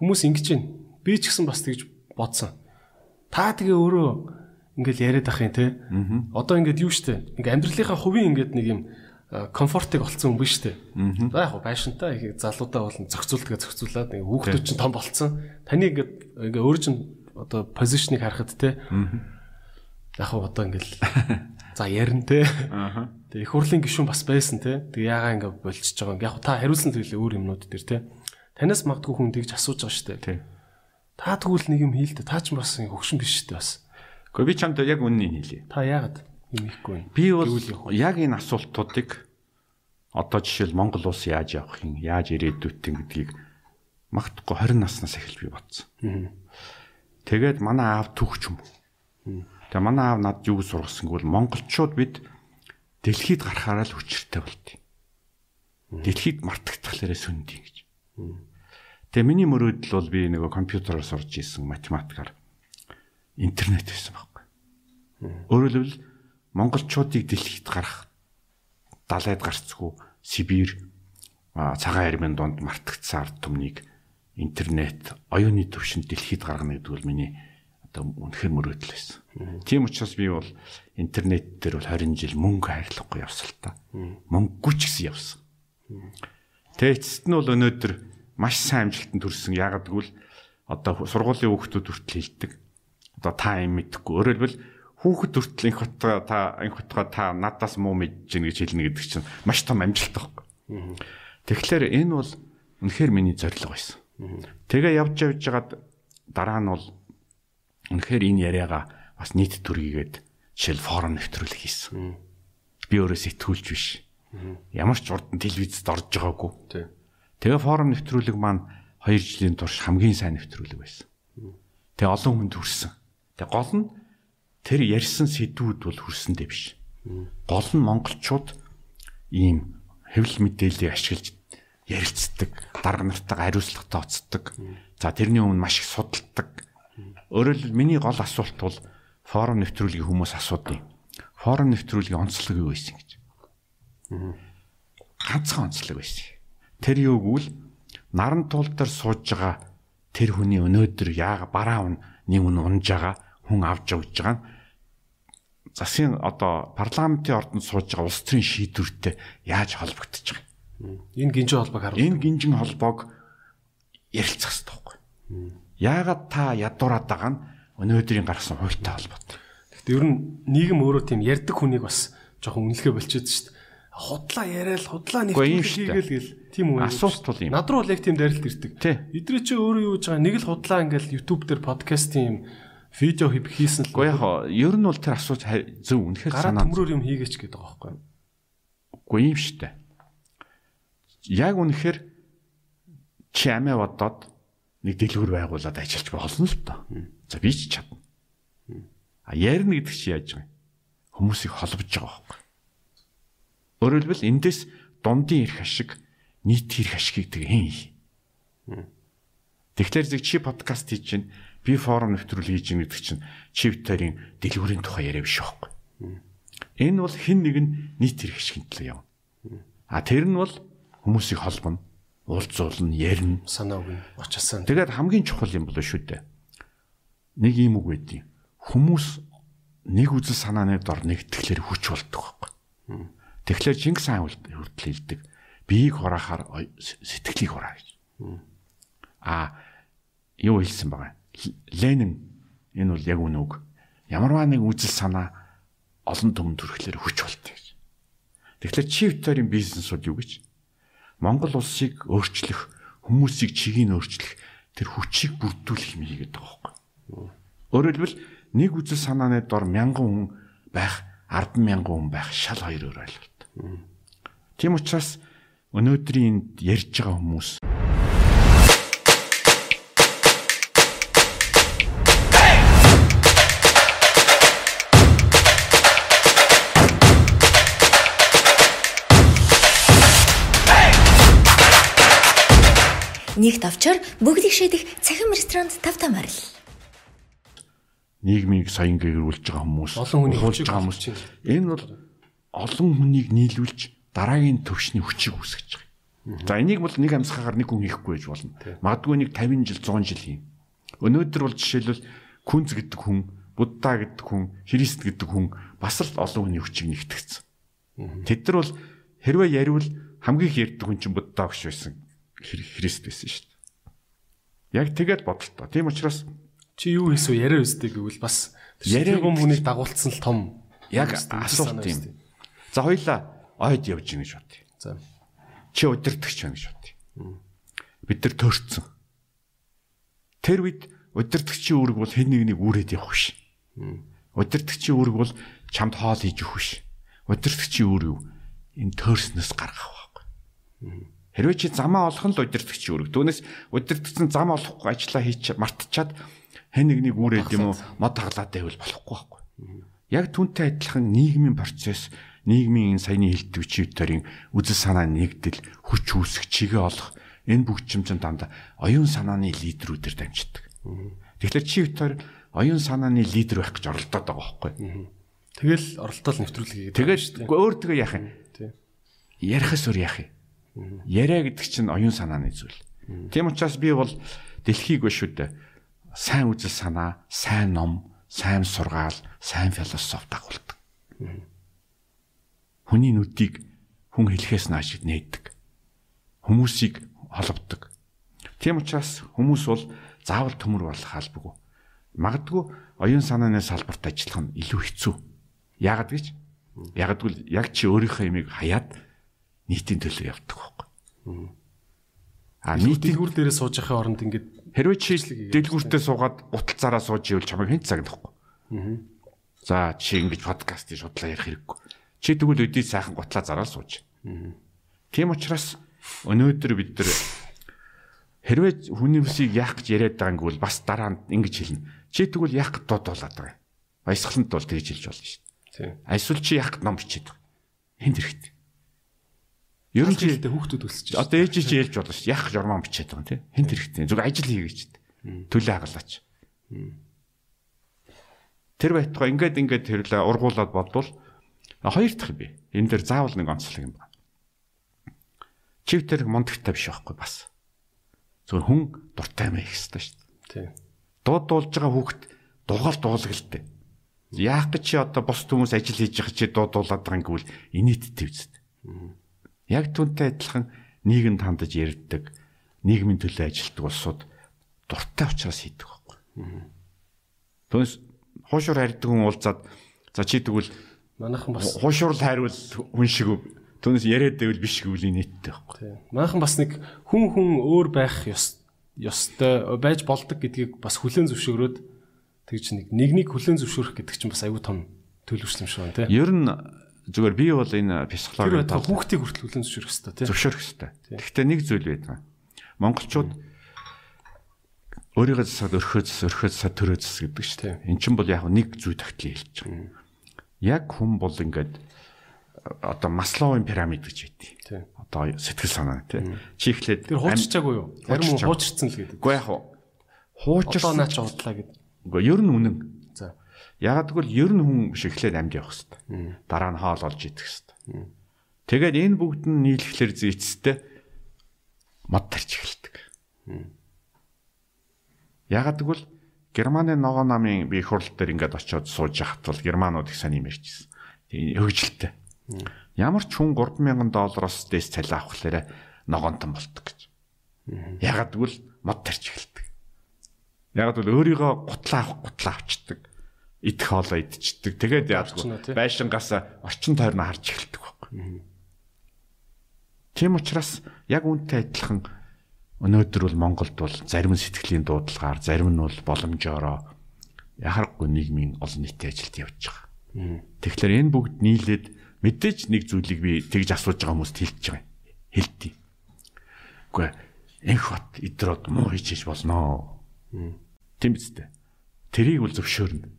Хүмүүс ингэж байна. Би ч гэсэн бас тэгж бодсон. Та тэгээ өөрөө ингээл яриад ах юм те. Одоо ингээд юу штэ. Ингээ амьдралынхаа хувийн ингээд нэг юм комфортыг олцсон хүн биш штэ. За яг хөө байшинтай их залуудаа бол зохицуулдаг зохицуулаад ингээ хүүхдүүд чинь том болцсон. Таны ингээд ингээ өөр чинь одоо позишныг харахад те. Яг одоо ингээл за ярина те. Тэгээ их хурлын гишүүн бас байсан те. Тэгээ ягаа ингээ болчихж байгаа. Яг та хариулсан зүйлээ өөр юмнууд дээр те. Танаас магадгүй хүн тэгж асууж байгаа штэ. Тий. Та тэгвэл нэг юм хийлдэ. Та ч бас хөгшин биш штэ бас. Гэхдээ би чамд яг үннийг хэлье. Та яагаад юм хийхгүй вэ? Би бол яг энэ асуултуудыг одоо жишээл Монгол улс яаж явах юм, яаж ирээдүйт юм гэдгийг магадгүй 20 наснаас эхэлж би бодсон. Тэгээд манай аав түүхч юм. Тэгээ манай аав над юу сургасангүй бол монголчууд бид дэлхийд гарахаараа л хүчтэй болтыг. Дэлхийд мартагдахлаараа сүндий гэж. Тэгээ миний мөрөөдөл бол би нөгөө компьютероор сурж исэн математикаар интернет байсан байхгүй. Өөрөөр хэлбэл монголчуудыг дэлхийд гарах далайд гарцгүй Сибирь цагаан армийн донд мартагдсан ард түмнийг интернет оюуны төвшөнд дэлхийд гаргана гэдэг бол миний одоо үнэхээр мөрөөдөл байсан. Тийм учраас би бол интернет дээр бол 20 жил мөнгө хайрлахгүй явсан л та. Мөнгөгүй ч гэсэн явсан. Тэгээ эцэст нь бол өнөөдөр маш сайн амжилтанд хүрсэн. Яагаад гэвэл одоо сургуулийн хүүхдүүд хүртэл хэлдэг. Одоо та юм мэдхгүй. Өөрөөр хэлбэл хүүхэд хүртэл инх хотгоо та инх хотгоо та надаас муу мэдж гин гэж хэлнэ гэдэг чинь маш том амжилт байхгүй. Тэгэхээр энэ бол үнэхээр миний зорилго байсан. Тэгээ явж явж жагаад дараа нь бол үнэхээр энэ яриагаа бас нийт төргийгээд жишээл форум нэвтрүүлэг хийсэн. Би өөрөө сэтгүүлч биш. Ямар ч урд нь телевизэд орж байгаагүй. Тэгээ форум нэвтрүүлэг маань 2 жилийн турш хамгийн сайн нэвтрүүлэг байсан. Тэгээ олон хүнд хүрсэн. Тэгээ гол нь тэр ярьсан сэдвүүд бол хүрсэндээ биш. Гол нь монголчууд ийм хэвлэл мэдээллийг ашиглаж ярилцдаг, дарга нартайгаа хариуцлагатай оцдог. За тэрний өмнө маш их судалдаг. Өөрөөр миний гол асуулт бол форум нэвтрүүлгийн хүмүүс асуудیں۔ Форум нэвтрүүлгийн онцлог юу байсан гэж. Ганцхан онцлог байсан. Тэр юу гэвэл наран туул дээр сууж байгаа тэр хүний өнөөдөр яага бараа нэг үн унж байгаа хүн авч явж байгаа нь засгийн одоо парламентын ордонд сууж байгаа улс төрийн шийдвэртэй яаж холбогдож байгаа. Энэ гинжин холбоог харуул. Энэ гинжин холбоог ярилцах хэрэгтэй байхгүй. Яагаад та ядуураад байгаа нь өнөөдрийн гаргасан хуультай холбоотой. Гэхдээ ер нь нийгэм өөрөө тийм ярддаг хүнийг бас жоохон үнэлгээ болчиход шүү дээ худлаа яриад худлаа нэвтрүүлэг хийгээл гэл тийм үү асуулт бол юм. Над руу л яг тийм дайралт ирдэг. Эдрээ чи өөрөө юу гэж байгаа нэг л худлаа ингээл YouTube дээр подкаст юм видео хийсэн л. Гэхдээ яг ер нь бол тэр асууж зөв үнэхээр санаа төмрөөр юм хийгээч гэдэг байгаа байхгүй. Үгүй юм штэ. Яг үнэхээр чи амиа бодоод нэг дэлгүүр байгуулад ажиллаж болно л тоо. За би ч чадна. А ярина гэдэг чи яаж байгаа юм? Хүмүүсийг холбож байгаа байхгүй. Өөрөөр хэлбэл эндээс дундын эрх ашиг, нийт эрх тэг хэн хий. Тэгэхээр зэрэг чи подкаст хийж чинь би форум нэвтрүүл хийж байгаа гэдэг чинь чи битэрийн дэлгүүрийн тухай яриа биш байхгүй. Энэ бол хэн нэг нь нийт ашигын төлөө явна. А тэр нь бол хүмүүсийг холбоно, уулзуулна, ярина, санаа өгнө, очсон. Тэгээд хамгийн чухал юм болоо шүү дээ. Нэг юм үг байдیں۔ Хүмүүс нэг үзэл санааны дор нэгтгэхлээр хүч болдог байхгүй. Тэгэхээр Чингис хаан хүртэл хэлдэг. Биеийг хураахаар сэтгэлийг хураа гэж. А юу хэлсэн байгаа. Ленин энэ бол яг үнэ үг. Ямарваа нэг үзэл санаа олон түмэнд төрөхлөөр хүч болтой гэж. Тэгэхээр чи Викторийн бизнесуд юу гэж? Монгол улсыг өөрчлөх, хүмүүсийг чигийг өөрчлөх тэр хүчийг бүрдүүлэх юм хийгээд байгаа байхгүй. Өөрөөр хэлбэл нэг үзэл санааны дор мянган хүн байх, 10 мянган хүн байх шал хоёр өөр ойлголт. Тийм учраас өнөөдрийн ярьж байгаа хүмүүс Нэгт авчаар бүгдийг шийдэх цахим ресторанд тав тамаар л. нийгмийг соён гэрүүлж байгаа хүмүүс олон хүний хуулж байгаа хүмүүс энэ бол олон хүнийг нийлүүлж дараагийн төвшний хүчийг үүсгэж байгаа. За энийг бол нэг амьсгаагаар нэг хүн хийхгүй байж болно. Магадгүй нэг 50 жил 100 жил хийн. Өнөөдөр бол жишээлбэл күнз гэдэг хүн, Будда гэдэг хүн, Христ гэдэг хүн бас л олон хүний хүчийг нэгтгэсэн. Тэд нар бол хэрвээ яривал хамгийн их ярьдаг хүн чинь Будда багш байсан. Христ байсан шүү дээ. Яг тэгээд бодлоо. Тийм учраас чи юу хийсв яриа өстэй гэвэл бас яриаг хүмүүнийг дагуулсан л том яг асуулт юм. За хоёлаа ойд явж гин гэж бодъё. За. Чи удирдахч байна гэж бодъё. Бид нар төрцөн. Тэр үед удирдахчийн үүрэг бол хэн нэгнийг үүрээд явах биш. Удирдахчийн үүрэг бол чамд хоол хийж өгөх биш. Удирдахчийн үүрэг? Энэ төрснөөс гаргах байхгүй. Хэрвээ чи замаа олох нь л удирдахчийн үүрэг. Түүнээс удирдахсан зам олохгүй ажиллаа хийж мартчихад хэн нэгнийг үүрээд юм уу мод таглаад байвал болохгүй байхгүй. Яг түүнтэй адилхан нийгмийн процесс нийгмийн энэ саяны хэлдэг чивтэрийн үзэл санаа нэгдэл хүч үүсэх чигээ олох Энэ чинь дандаа оюун санааны лидерүүдээр дамждаг. Тэгэхээр чи Виктор оюун санааны лидер байх гэж оролдоод байгаа байхгүй. Тэгэл оролдол нэвтрүүлгийг Тэгээд өөр тэгээ яах юм? Ярихас өөр яах юм? Яриа гэдэг чинь оюун санааны зүйл. Тийм учраас би бол дэлхийг биш үү дээ. Сайн үзэл санаа, сайн ном, сайн сургаал, сайн философи дагуулдаг. Хүний нүдийг хүн хэлхээс нааш нээдэг. Хүмүүсийг холбодог. Тийм учраас хүмүүс бол заавал төмөр болох албагүй. Магадгүй оюун санааны салбарт ажиллах нь илүү хэцүү. Яагаад гэж? Гэвэл яг чи өөрийнхөө имийг хаяад нийтийн төлөө явдаг байхгүй. А нийтийн Дэлгүүр дээрээ сууж байхын оронд ингээд хэрвээ чи дэлгүүртээ суугаад уталцаараа сууж ивэл чамайг хэн цагнахгүй. За чи ингэж подкастыг шудлаа ярих хэрэггүй. Чи тэгвэл өдий сайхан гутлаа зараад сууж. Тийм учраас өнөөдөр бид нар хэрвээ хүний үсийг яах гэж яриад байгаа юм бол бас дараа нь ингэж хэлнэ. Чи тэгвэл яах гэж дуудуулаад байгаа юм. Баясгалант бол тэгж хэлж болно шүү дээ. тий. Эсвэл чи яах гэж ном бичээд байгаа. Хинт хэрэгтэй. Ер нь Хэлтэй хүүхдүүд өсөж байна. одоо ээж чи ээлж болно шүү. Яах ормон бичээд байгаа юм тий. Хинт хэрэгтэй. Зүг ажил хийгээч. Төлөө хагалаач. Тэр байтугай ингээд ингээд тэрлээ ургуулад бодвол хоёр дахь би. Энэ дээр заавал нэг онцлог юм байна. Чив тэр мондагтай биш байхгүй бас. Зөвхөн хүн дуртай мэй их хэвээр шүү. Тий. Дууд дуулж байгаа хүүхэд дугаал дуулгалтай. Яах гэж чи одоо бос хүмүүс ажил хийж байгаа чи дуудуулаад байгаа юм гэвэл инээдтэй үст. Яг түнтэй адилхан нийгэм тандаж ярьдаг, нийгмийн төлөө ажилтдаг улсууд дуртай учраас хийдэг байхгүй. Түүнээс хуушур харьдаг хүн уулзаад за чи тэгвэл Манайхан бас хуушур хайрвал хүн шиг үү? Түүнээс яриад байвал биш гэвэл инээдтэй байхгүй. Манайхан бас нэг хүн хүн өөр байх ёс ёстой байж болдог гэдгийг бас хүлэн зөвшөөрөөд тэгж нэг нэгнийг хүлэн зөвшөөрөх гэдэг чинь бас аюу тум төлөвшлөм шиг байна тий. Ер нь зүгээр би бол энэ Тэр психологийн байтал хүүхдийг хүртэл хүлэн зөвшөөрөх хэрэгтэй тий. зөвшөөрөх хэрэгтэй. Гэхдээ нэг зүйл байдаг. Монголчууд өөрийгөө засаад өрхөө зас өрхөө засаад төрөө зас гэдэг шүү дээ. Эн чинь бол яг нэг зүй тогтлыг хэлж байгаа. Яг хүн бол ингээд одоо Масловын пирамид гэж байдгийг. Тий. Одоо сэтгэл санаа тий. Чи ихлээд Тэр хуучирчаагүй юу? Хуучирчаагүй. хуучирцсан л гэдэг. Уу яг хуу. Хуучирсан. наа чи худлаа гэдэг. Уу ер нь үнэн. Ягаад гэвэл ер нь хүн биш эхлээд амьд явах хэрэгтэй. Дараа нь хаал олж идэх хэрэгтэй. Тэгээд энэ бүгд нь нийлэхлэр зүйцтэй мод тарч эхэлдэг. Ягаад гэвэл Германы ногоо намын би их хурл дээр ингээд очиод сууж бол германууд их сайн юм ярьжсэн. Тэгээ хөвгөлтэй. Ямар ч хүн 3000 доллароос дэс цалин авахлаарэ ногоонтон болдог гэж. Ягаад гэвэл мод тарч эхэлдэг. Ягаад гэвэл өөрийгөө гутлаа авах гутлаа авчдаг. Идэх хоолоо идчихдэг. Тэгээд яадгүй байшингаас орчин тойрноо харж эхэлдэг байхгүй. Тийм учраас яг үүнтэй адилхан өнөөдөр бол Монголд бол зарим сэтгэлийн дуудлагаар, зарим нь бол боломжоороо яхахгүй нийгмийн олон нийтийн ажилд явж байгаа. Тэгэхээр энэ бүгд нийлээд мэдээж нэг зүйлийг би тэгж асууж байгаа хүмүүст хэлж байгаа. Хэлтий. Үгүй энх бат идрод муу хийж иж болноо. Тийм биз дээ. Тэрийг бол зөвшөөрнө.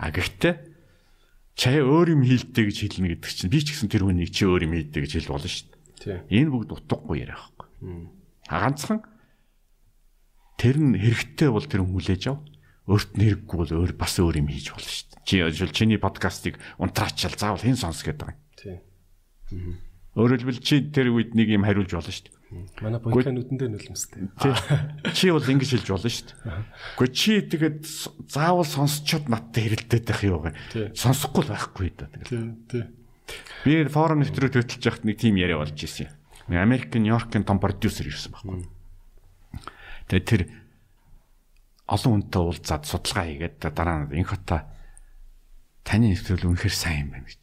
А гэхдээ чая өөр юм хийлдэ гэж хэлнэ гэдэг чинь би ч гэсэн тэр хүнийг чи өөр юм хийдэ гэж хэл болно шүү дээ. Энэ бүгд утгагүй яриа байхгүй. А ганцхан тэр нь хэрэгтэй бол тэр хүлээж ав. Өөрт нь хэрэггүй бол өөр бас өөр юм хийж болно шүү дээ. Чи жишээл чиний подкастыг унтраачаал заавал хэн сонс гэдэг юм. Тий. Өөрөөр хэлбэл чи тэр үед нэг юм хариулж болно шүү дээ. Манай бонкын нүдэн дээр нөлмөстэй. Тий. Чи бол ингэж хэлж болно шүү дээ. Гэхдээ чи тэгээд заавал сонсчод надтай хэрэлдээд байх юу. Тий. Сонсохгүй л байхгүй да. Тий. би форум нэвтрүүлэг хөтлж яхад нэг тим яриа болж ирсэн юм. Америк, Нью-Йоркийн том продюсер ирсэн байхгүй. Тэгээд тэр олон хүнтэй уулзаад судалгаа хийгээд дараа нь инх хота таны нэвтрүүлэг үнэхээр сайн юм байна гэж.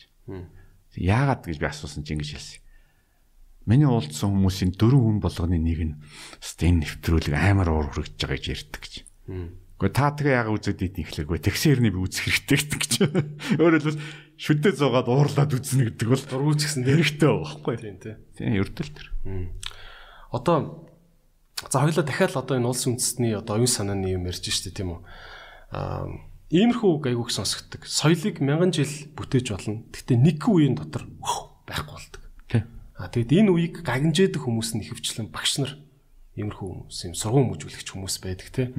Яагаад гэж би асуусан чинь ингэж хэлсэн. Миний уулзсан хүмүүсийн дөрвөн хүн болгоны нэг нь өст энэ нэвтрүүлэг амар уур хүрэж байгаа гэж ярьдаг гэж. Гэхдээ та тэгээ яага үзээд идэх ихлэхгүй таксирны би үзэх хэрэгтэй гэж. Өөрөөр хэлбэл шүдээ зугаад уурлаад үзнэ гэдэг бол Дургуйч гэсэн хэрэгтэй байхгүй. Тий. Тий. Тийм ердөл төр. Одоо за хоёлаа дахиад одоо энэ улс үндэстний одоо оюун санааны юм ярьж штэ тийм үү. Аа иймэрхүү гайгүйг сонсгдог. Соёлыг мянган жил бүтээж болно. Гэхдээ нэг үеийн дотор байхгүй болдог. А тэгэд энэ үеийг гагнжээдэг хүмүүс нь ихэвчлэн багш нар иймэрхүү хүмүүс юм сургууль мөжүүлэгч хүмүүс байдаг те.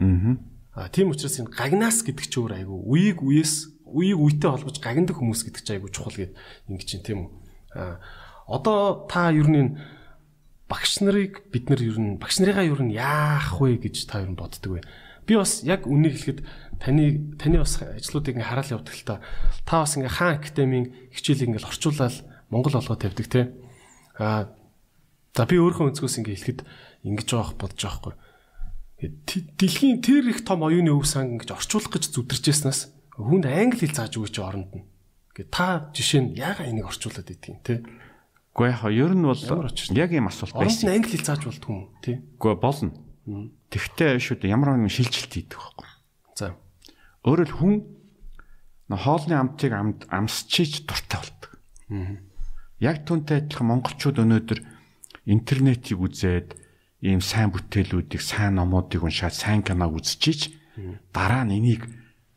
Аа. Тийм учраас энэ гагнаас гэдэг чи өөр айгу үеиг үеэс үеиг үетэй холбож гагнадаг хүмүүс гэдэг чи айгу чухал гэд ингэ чинь тийм үү. А одоо та ер нь багш нарыг бид нар ер нь багш нарыгаа ер нь яах вэ гэж та ер нь боддөг вэ? Би бас яг үнийг хэлэхэд таны таны бас ажлуудыг ингээ хараал явдаг л та. Та бас ингээ хаан академийн хичээлийг ингээ орчуулаад Монгол олгоо тавьдаг те. А за би өөрийнхөө өнцгөөс ингээ хэлэхэд ингэж жоох бодож байгаа хгүй. Дэлхийн тэр их том оюуны өв сан ингэж орчуулах гэж зүдэрчээснээс хүнд англи хэл зааж өгөөч оронд нь. Гэ та жишээ нь яага энийг орчуулад идэх юм те. Гэхдээ яг ер нь бол яг юм асуулт Оронд байсан. нь англи хэл зааж болдгүй юм те. Гэхдээ болно. Тэгвэл шүү дээ ямар нэгэн шилжилт хийдэг байхгүй. За. Өөрөөр хүн хоолны амтыг амд амсчиж дуртай болдог. Яг түүнтэй адилхан монголчууд өнөөдөр интернетийг үзээд ийм сайн бүтээлүүдийг, сайн номуудыг уншаад, сайн киног үзчихиж дараа нь энийг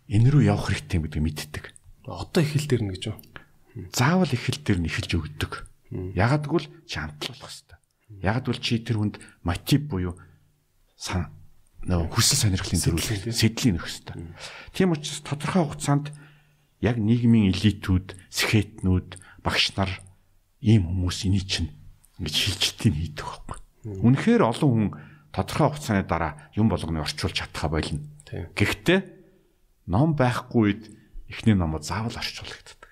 энэ рүү явах хэрэгтэй юм гэдгийг мэддэг. Одоо их хэл дээр нь гэж юу? Заавал их хэл дээр нь эхэлж өгдөг. Ягаад гэвэл чи амтлуулах хэрэгтэй. Ягаад гэвэл чи тэр хүнд мотив буюу сан нөө хүсэл сонирхлын төрүүлэх сэтлийг нөх хэрэгтэй. Тийм учраас тодорхой хугацаанд яг нийгмийн элитүүд, сэхэтнүүд, багш нар ийм хүмүүс эний чинь ингэж шилжилтийг хийдэг байхгүй. Үнэхээр олон хүн тодорхой хугацааны дараа юм болгоныг орчуулж чадхаа болно. Гэхдээ ном байхгүй үед эхний номод заавал орчуулагддаг.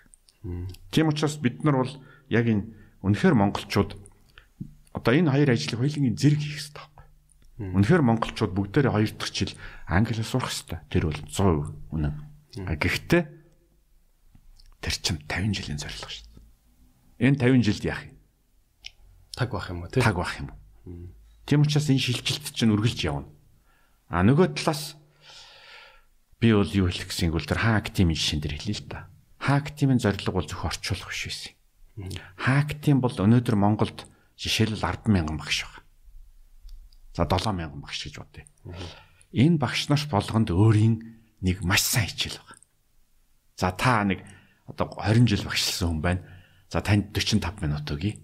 Тийм учраас бид нар бол яг энэ үнэхээр монголчууд одоо энэ хоёр ажлыг хоёулангийн зэрэг хийх хэрэгтэй байхгүй. Үнэхээр монголчууд бүгдээрээ хоёр дахь жил англи сурах хэрэгтэй. Тэр бол 100% үнэн. Гэхдээ тэр чинь 50 жилийн зорилго шүү. Энэ 50 жилд яах юм? Таг бах юм уу те? Таг бах юм? Тийм учраас энэ шилжилт чинь үргэлж явна. А нөгөө талаас би бол юу хэлэх гэсэн гол тэр хак тимийн жишээн дээр хэлээ л да. Хак тимийн зорилго бол зөвхөн орчуулах биш байсан. Хак тим бол өнөөдөр Монголд жишээлбэл 100000 багш байна. За 7000 багш гэж бодъё. Энэ багш нарт болгонд өөрийн нэг маш сайн хичээл байна. За та нэг одоо 20 жил багшлсан хүн байна. За танд 45 минут өгье.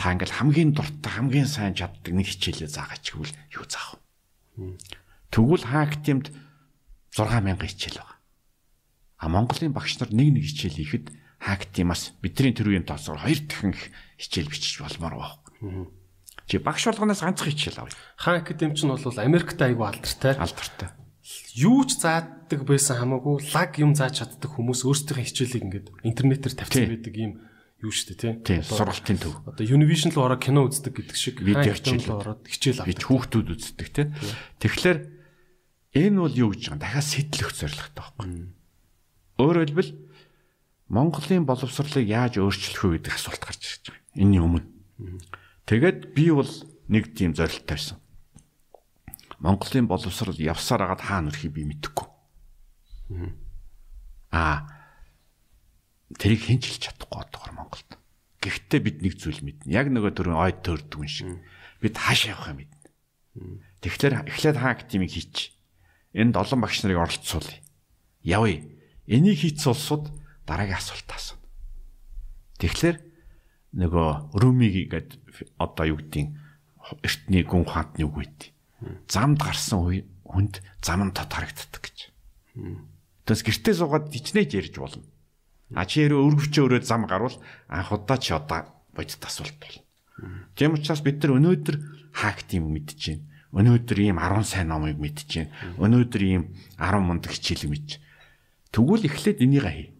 Та ингээл хамгийн дуртай, хамгийн сайн чаддаг нэг хичээлээ заагач гэвэл юу заах вэ? Тэгвэл хаак тимд 6000 хичээл байна. А Монголын багш нар нэг нэг хичээл хийхэд хаак тимаас бидний төрийн тоосоор хоёр дахин их хичээл бичиж болмоор байна. Чи багш болгоноос ганцхан хичээл авъя. Хаан академи ч нь бол Америкт айгүй алдартай. Алдартай. Юу ч зааддаг байсан хамаагүй лаг юм зааж чаддаг хүмүүс өөрсдийнхээ хичээлийг ингээд интернетээр тавьсан байдаг юм юу шүү дээ тий. сургалтын төв. Одоо Univision руу ороод кино үздэг гэдэг шиг Видео руу ороод хичээл авдаг. хүүхдүүд үздэг тий. Тэгэхээр энэ бол юу гэж байгаа? Дахиад сэтлэх зорилготой байхгүй. Өөрөөр хэлбэл Монголын боловсролыг яаж өөрчлөх вэ гэдэг асуулт гарч ирж байгаа. Энийн өмнө. Тэгээд би бол нэг тийм зорилт тавьсан. Монголын боловсрол явсаар агаад хаана өрхийг би мэдэхгүй. Аа тэрийг хинчилж чадахгүй одоогор Монголд. Гэхдээ бид нэг зүйл мэднэ. Яг нөгөө төрөө ойд төрдөг юм шиг. Бид хааш явахаа мэднэ. Тэгэхээр эхлээд хаан актимийг хийч. Энэ долон багш нарыг оролцуулъя. Явъя. Энийг хийц улсууд дараагийн асуулт асууна. Тэгэхээр нөгөө Румиг гээд одоо юу гэдгийг эртний гүн ухаантны үг үйд. Замд гарсан үе хүнд зам нь тот харагддаг гэж. Тэс гэртээ суугаад хичнээн ярьж болно. А чи яруу өргөвчөө өрөө зам гарвал анх удаа чи одоо бодит асуулт бол. Тийм учраас бид нар өнөөдөр хакт юм мэдэж байна. Өнөөдөр ийм 10 сайн номыг мэдэж байна. Өнөөдөр ийм 10 мундаг хичээлийг мэдж. Тэгвэл эхлээд энийг хий.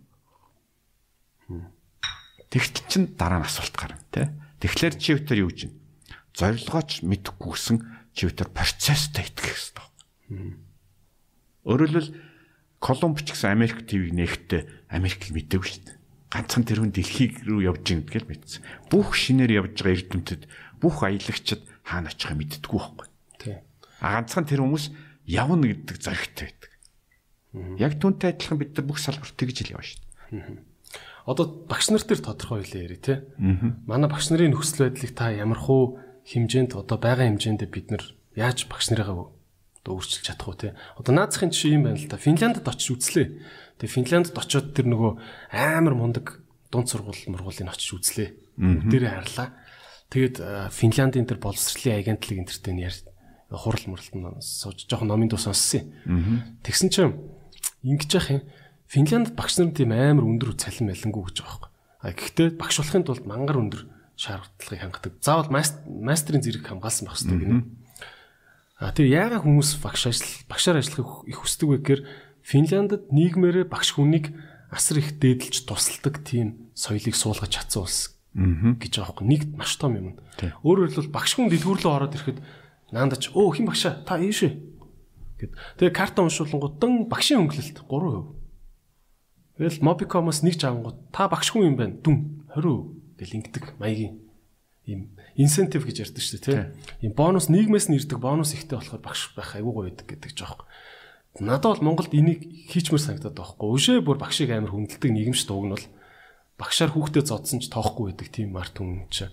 Тэгтэл чин дараа нь асуулт гарна тий. Тэгэхээр чи өтөр юу гэж? Зорилгооч мэдхгүйсэн чи өтөр процесстэй итгэх хэрэгтэй. Өөрөөр хэлбэл Колумб ч гэсэн Америк ТV-г нээхдээ Америк мэдээгүй шүү дээ. Ганцхан тэр хүн дэлхийг рүү явж байгаа гэдгийг мэдсэн. Бүх шинээр явж байгаа эрдэмтэд бүх аялагчид хаана очихыг мэддэггүй байхгүй. Тий. А ганцхан тэр хүмүүс явна гэдэг зоригтой байдаг. Яг түүнтэй адилхан бид нар бүх салбарт тэгж л явна шүү дээ. Одоо багш нар төр тодорхой хөлөө яри тий. Манай багш нарын нөхцөл байдлыг та ямар хуу хэмжээнд одоо байгаа хэмжээнд бид нар яаж багш нарыгаа одоо өөрчилж чадах уу тий. Одоо наацхийн жишээ юм байна л да. Финляндд очиж үзлээ. Тэгээ Финляндд очиод тэр нөгөө амар мундаг дунд сургууль мургуулыг очиж үзлээ. Бүгдээрээ харлаа. Тэгээд Финляндийн тэр боловсролын агентлаг энтертэй яар хурал муралд сууж жоохон номын дуу сонссон юм. Тэгсэн чинь ингэж яах юм? Финланд багш нар тийм амар өндөр цалин мэлэнгүү гэж байгаа байхгүй. А гэхдээ багш болохын тулд мангар өндөр шаардлагыг хангадаг. Заавал мастерын зэрэг хамгаалсан байх хэрэгтэй гинэ. А тэр яагаад хүмүүс багш ажил багшаар ажиллахыг их хүсдэг вэ гэхээр Финландд нийгмээрээ багш хүнийг асар их дээдэлж тусалдаг тийм соёлыг суулгаж чадсан улс гэж байгаа байхгүй. Нэг маш том юм. Өөрөөр хэлбэл багш хүн дэлгүүрлөө ороод ирэхэд наандач өө хин багшаа та ийш ээ гэд. Тэгээ карта уншуулангууд багшийн хөнгөлөлт 3%. Тэгэл Mobicom-оос нэг жаангууд та багш хүн юм байна. Дүн 20% гэл ингэдэг маягийн ийм инсентив гэж ярьдаг шүү дээ тийм. Ийм бонус нийгмээс нь ирдэг бонус ихтэй болохоор багш байх айгүй гоё байдаг гэдэг жоох. Надад бол Монголд энийг хийчмэр санагдаад байхгүй. Өшөө бүр багшийг амар хүндэлдэг нийгэм ш дууг нь бол багшаар хүүхдэд зодсон ч тоохгүй байдаг тийм март хүн чи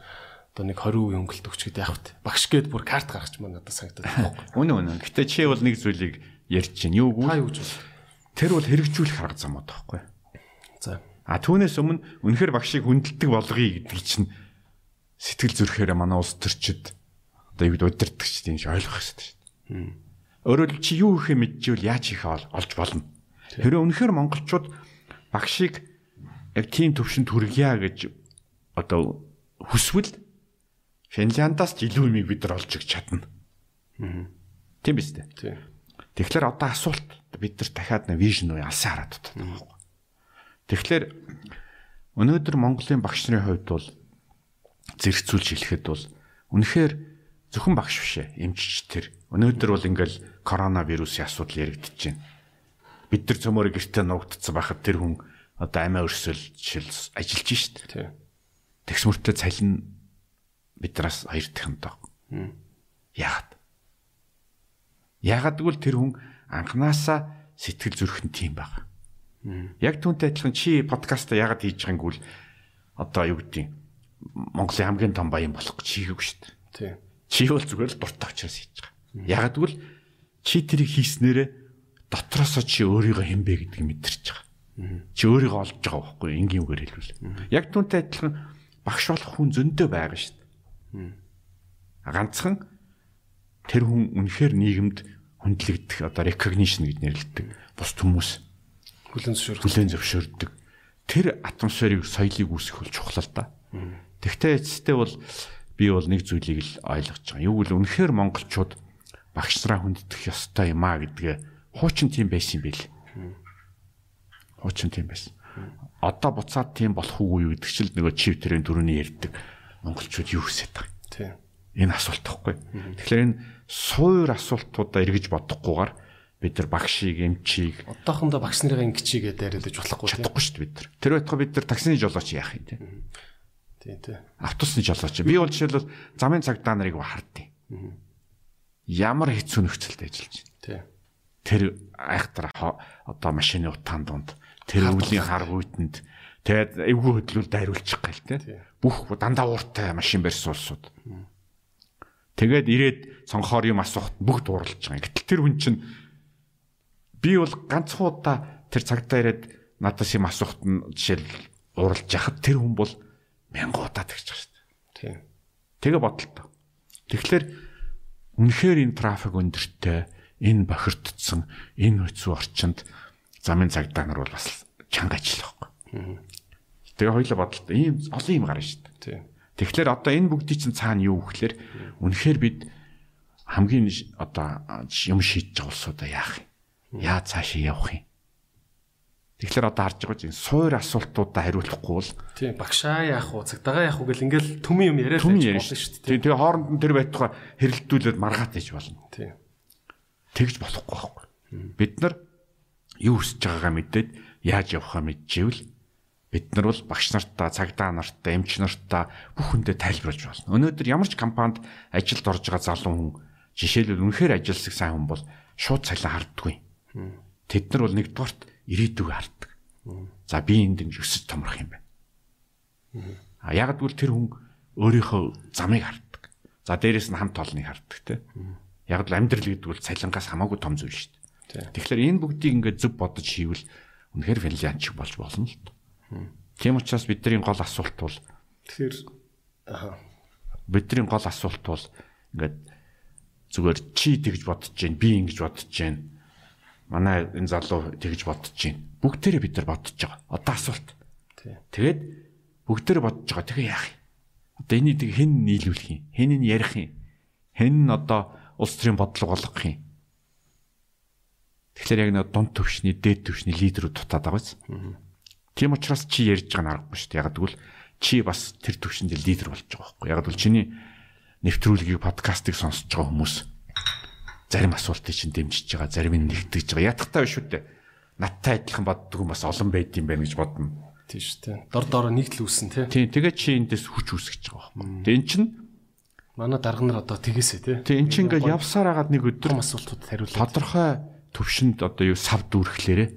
одоо нэг 20% хөнгөлт өгч гэдэг яг бат. Багш гээд бүр карт гаргаж маа надад санагдаад байна. Үнэ үнэ. Гэтэ чи бол нэг зүйлийг ярьж чинь юу гүү? Та юу гэж байна? Тэр бол хэрэгжүүлэх арга замууд байхгүй. За. А түүнээс өмнө үнэхээр багшийг хүндэлдэг болгоё гэдэг чинь сэтгэл зүрхээр манай улс төрчид одоо юу гэдэг удирдахч тийм шиг ойлгох хэрэгтэй шүү дээ. Өөрөөр чи юу ихэ мэдчихвэл яаж ихэ олж болно. Хэрэв үнэхээр монголчууд багшийг яг тийм төвшөнд хүргье гэж одоо хүсвэл Финляндаас ч илүү юмыг бид нар олж иг чадна. Тийм биз дээ. Тэгэхээр одоо асуулт бид нар дахиад нэг вижн уу алсын хараад байна. Тэгэхээр өнөөдөр Монголын багш нарын хувьд бол зэрэгцүүлж хэлэхэд бол үнэхээр зөвхөн багш биш ээ эмчч тэр. Өнөөдөр бол ингээл коронавирусын асуудал яригдчихэж байна. Бид нар цөмөр гэртээ нуугдсан байхад тэр хүн одоо амиа өрсөл жишээл ажиллаж. Тийм. Тэгс мөртөө цалин бидраас хоёр дахин доо. Яагаад? Яагаад гэвэл тэр хүн анханасаа сэтгэл зүрхэн тийм байна. Яг түүнтэй адилхан чи подкаст яагаад хийж байгааг бол одоо юу гэдэг Монголын хамгийн том баян болох гэж хийгээгүй шүү дээ. Тийм. Чи бол зүгээр л дуртай учраас хийж байгаа. Яагаад гэвэл чи тэрийг хийснээрээ дотроосоо чи өөрийгөө хинбэ гэдгийг мэдэрч байгаа. Чи өөрийгөө олж байгаа байхгүй энгийн үгээр хэлвэл. Яг түүнтэй адилхан багш болох хүн зөндөө байгаа шүү дээ. Ганцхан тэр хүн үнэхээр нийгэмд хүндлэгдэх одоо recognition гэж нэрлэдэг бус хүмүүс Хүлэн зөвшөөрөх. хүлээн зөвшөөрдөг. Тэр атмосферыг соёлыг үүсгэх бол чухал л да. Тэгвэл эцэстээ бол би бол нэг зүйлийг л ойлгож байгаа. Юу гэвэл үнэхээр монголчууд багш нараа хүнддэх ёстой юм а гэдгээ хуучин тийм байсан юм бэл. Хуучин тийм байсан. Одоо буцаад тийм болох уугүй юу гэдэг чил нөгөө чив тэрийн дөрөвний ярьдаг монголчууд юу хүсэж байгаа. Тийм. Энэ асуулт тахгүй. Тэгэхээр энэ суур асуултуудаа эргэж бодохгүйгээр бид нар багшийг, эмчийг Одоохондоо багш нарын ингэчигээ дайрагдаж болохгүй чадахгүй шүү дээ бид нар. Тэр байтугай бид нар таксины жолооч яах юм те. Тийм тийм. автобусны жолооч. Би бол жишээлбэл замын цагдаа нарыг хардیں۔ Ямар хэцүү нөхцөлд ажиллаж байна. Тийм. Тэр айхтар одоо машины утаан донд тэр өвлийн хар гүйтэнд тэгээд эвгүй хөдлөл дайруулчих гал те. Бүх дандаа ууртай машин барьсан улсууд. Тэгээд ирээд цонхоор юм асуухт бүгд уралж байгаа. Гэтэл тэр хүн чинь би бол ганцхан удаа тэр цагдаа ирээд надаас юм асуухт нь жишээл уралж яхад тэр хүн бол мянган удаа тэгж байгаа шүү дээ. Тийм. Тэгээ бодлоо. Тэгэхээр үнэхээр энэ трафик өндөртэй, энэ бохирдсон, энэ хэцүү орчинд замын цагдаа нар бол бас чанга ажиллахгүй. Тэгээ хоёлаа бодлоо. Ийм олон юм гарна шүү дээ. Тийм. Тэгэхээр одоо энэ бүгдий чинь цаана юу гэхээр үнэхээр бид хамгийн одоо юм шийдэж байгаа улсуудаа яах юм? Яа цаашаа явах юм? Тэгэхээр одоо харж байгаа чинь суур асуултуудаа хариулахгүй бол Тийм. Багшаа яах вэ? Цагдаагаа яах вэ гэл ингээл төмөн юм яриад байж болно шүү дээ. Тэгээ хооронд нь тэр байтугай хэрэлдүүлээд маргаат ээж болно. Тийм. Тэгж болохгүй байхгүй. Бид нар юу хүсэж байгаагаа мэдээд яаж явахаа мэдчихвэл бид нар бол багш нартаа, цагдаа нартаа, эмч нартаа бүх хүндээ тайлбарлаж болно. Өнөөдөр ямар ч компанид ажилд орж байгаа залуу хүн жишээлбэл үнэхээр ажилсаг сайн хүн бол шууд цалин харддаггүй. Тэд нар бол нэгдүгээрт ирээдүг харддаг. За би энд ингэж өсөж томрох юм байна. А яг гэвэл тэр хүн өөрийнхөө замыг харддаг. За дээрэс нь хамт олныг харддаг те. Яг л амьдрал гэдэг бол цалингаас хамаагүй том зүйл шүү дээ. Тэгэхээр энэ бүгдийг ингээд зөв бодож хийвэл үнэхээр финляндч болж болно л доо. Тийм учраас бидний гол асуулт бол Тэгэхээр аа бидний гол асуулт бол ингээд зүгээр чи тэгж бодож जैन би ингэж бодож जैन манай энэ залуу тэгж бодож जैन бүгдээрээ бид нар бодож байгаа. Одоо асуулт. Тэгээд бүгдээрээ бодож байгаа. Тэгээ яах юм? Одоо энийг тэг хэн нийлүүлэх юм? Хэн нь ярих юм? Хэн нь одоо улс төрийн бодлого болгох юм? Тэгэхээр яг нэг дунд төвшний дээд төвшний лидерүүд дутаад байгаа биз? Тийм учраас чи ярьж байгаа нь аргагүй шүү дээ. Яг тэгвэл чи бас тэр төвшөнд лидер болж байгаа байхгүй. Яг тэгвэл чиний нэвтрүүлгийг подкастыг сонсож байгаа хүмүүс зарим асуултыг чинь дэмжиж байгаа, зарим нь нэгтгэж байгаа. Ятгатай биш үү дээ. Надтай адилхан боддог хүн бас олон байд юм байна гэж бодно. Тийм шүү дээ. Дор дороо нэг л үүсэн тий. Тийм тэгээ чи эндээс хүч үүсгэж байгаа байхгүй. Тэгээ эн чинь Манай дарга нар одоо тэгээсэ тий. тэгээ эн чинь ингээл явсаар агаад нэг өдөр асуултууд хариулаад тодорхой төвшөнд одоо юу сав дүүрэхлээрээ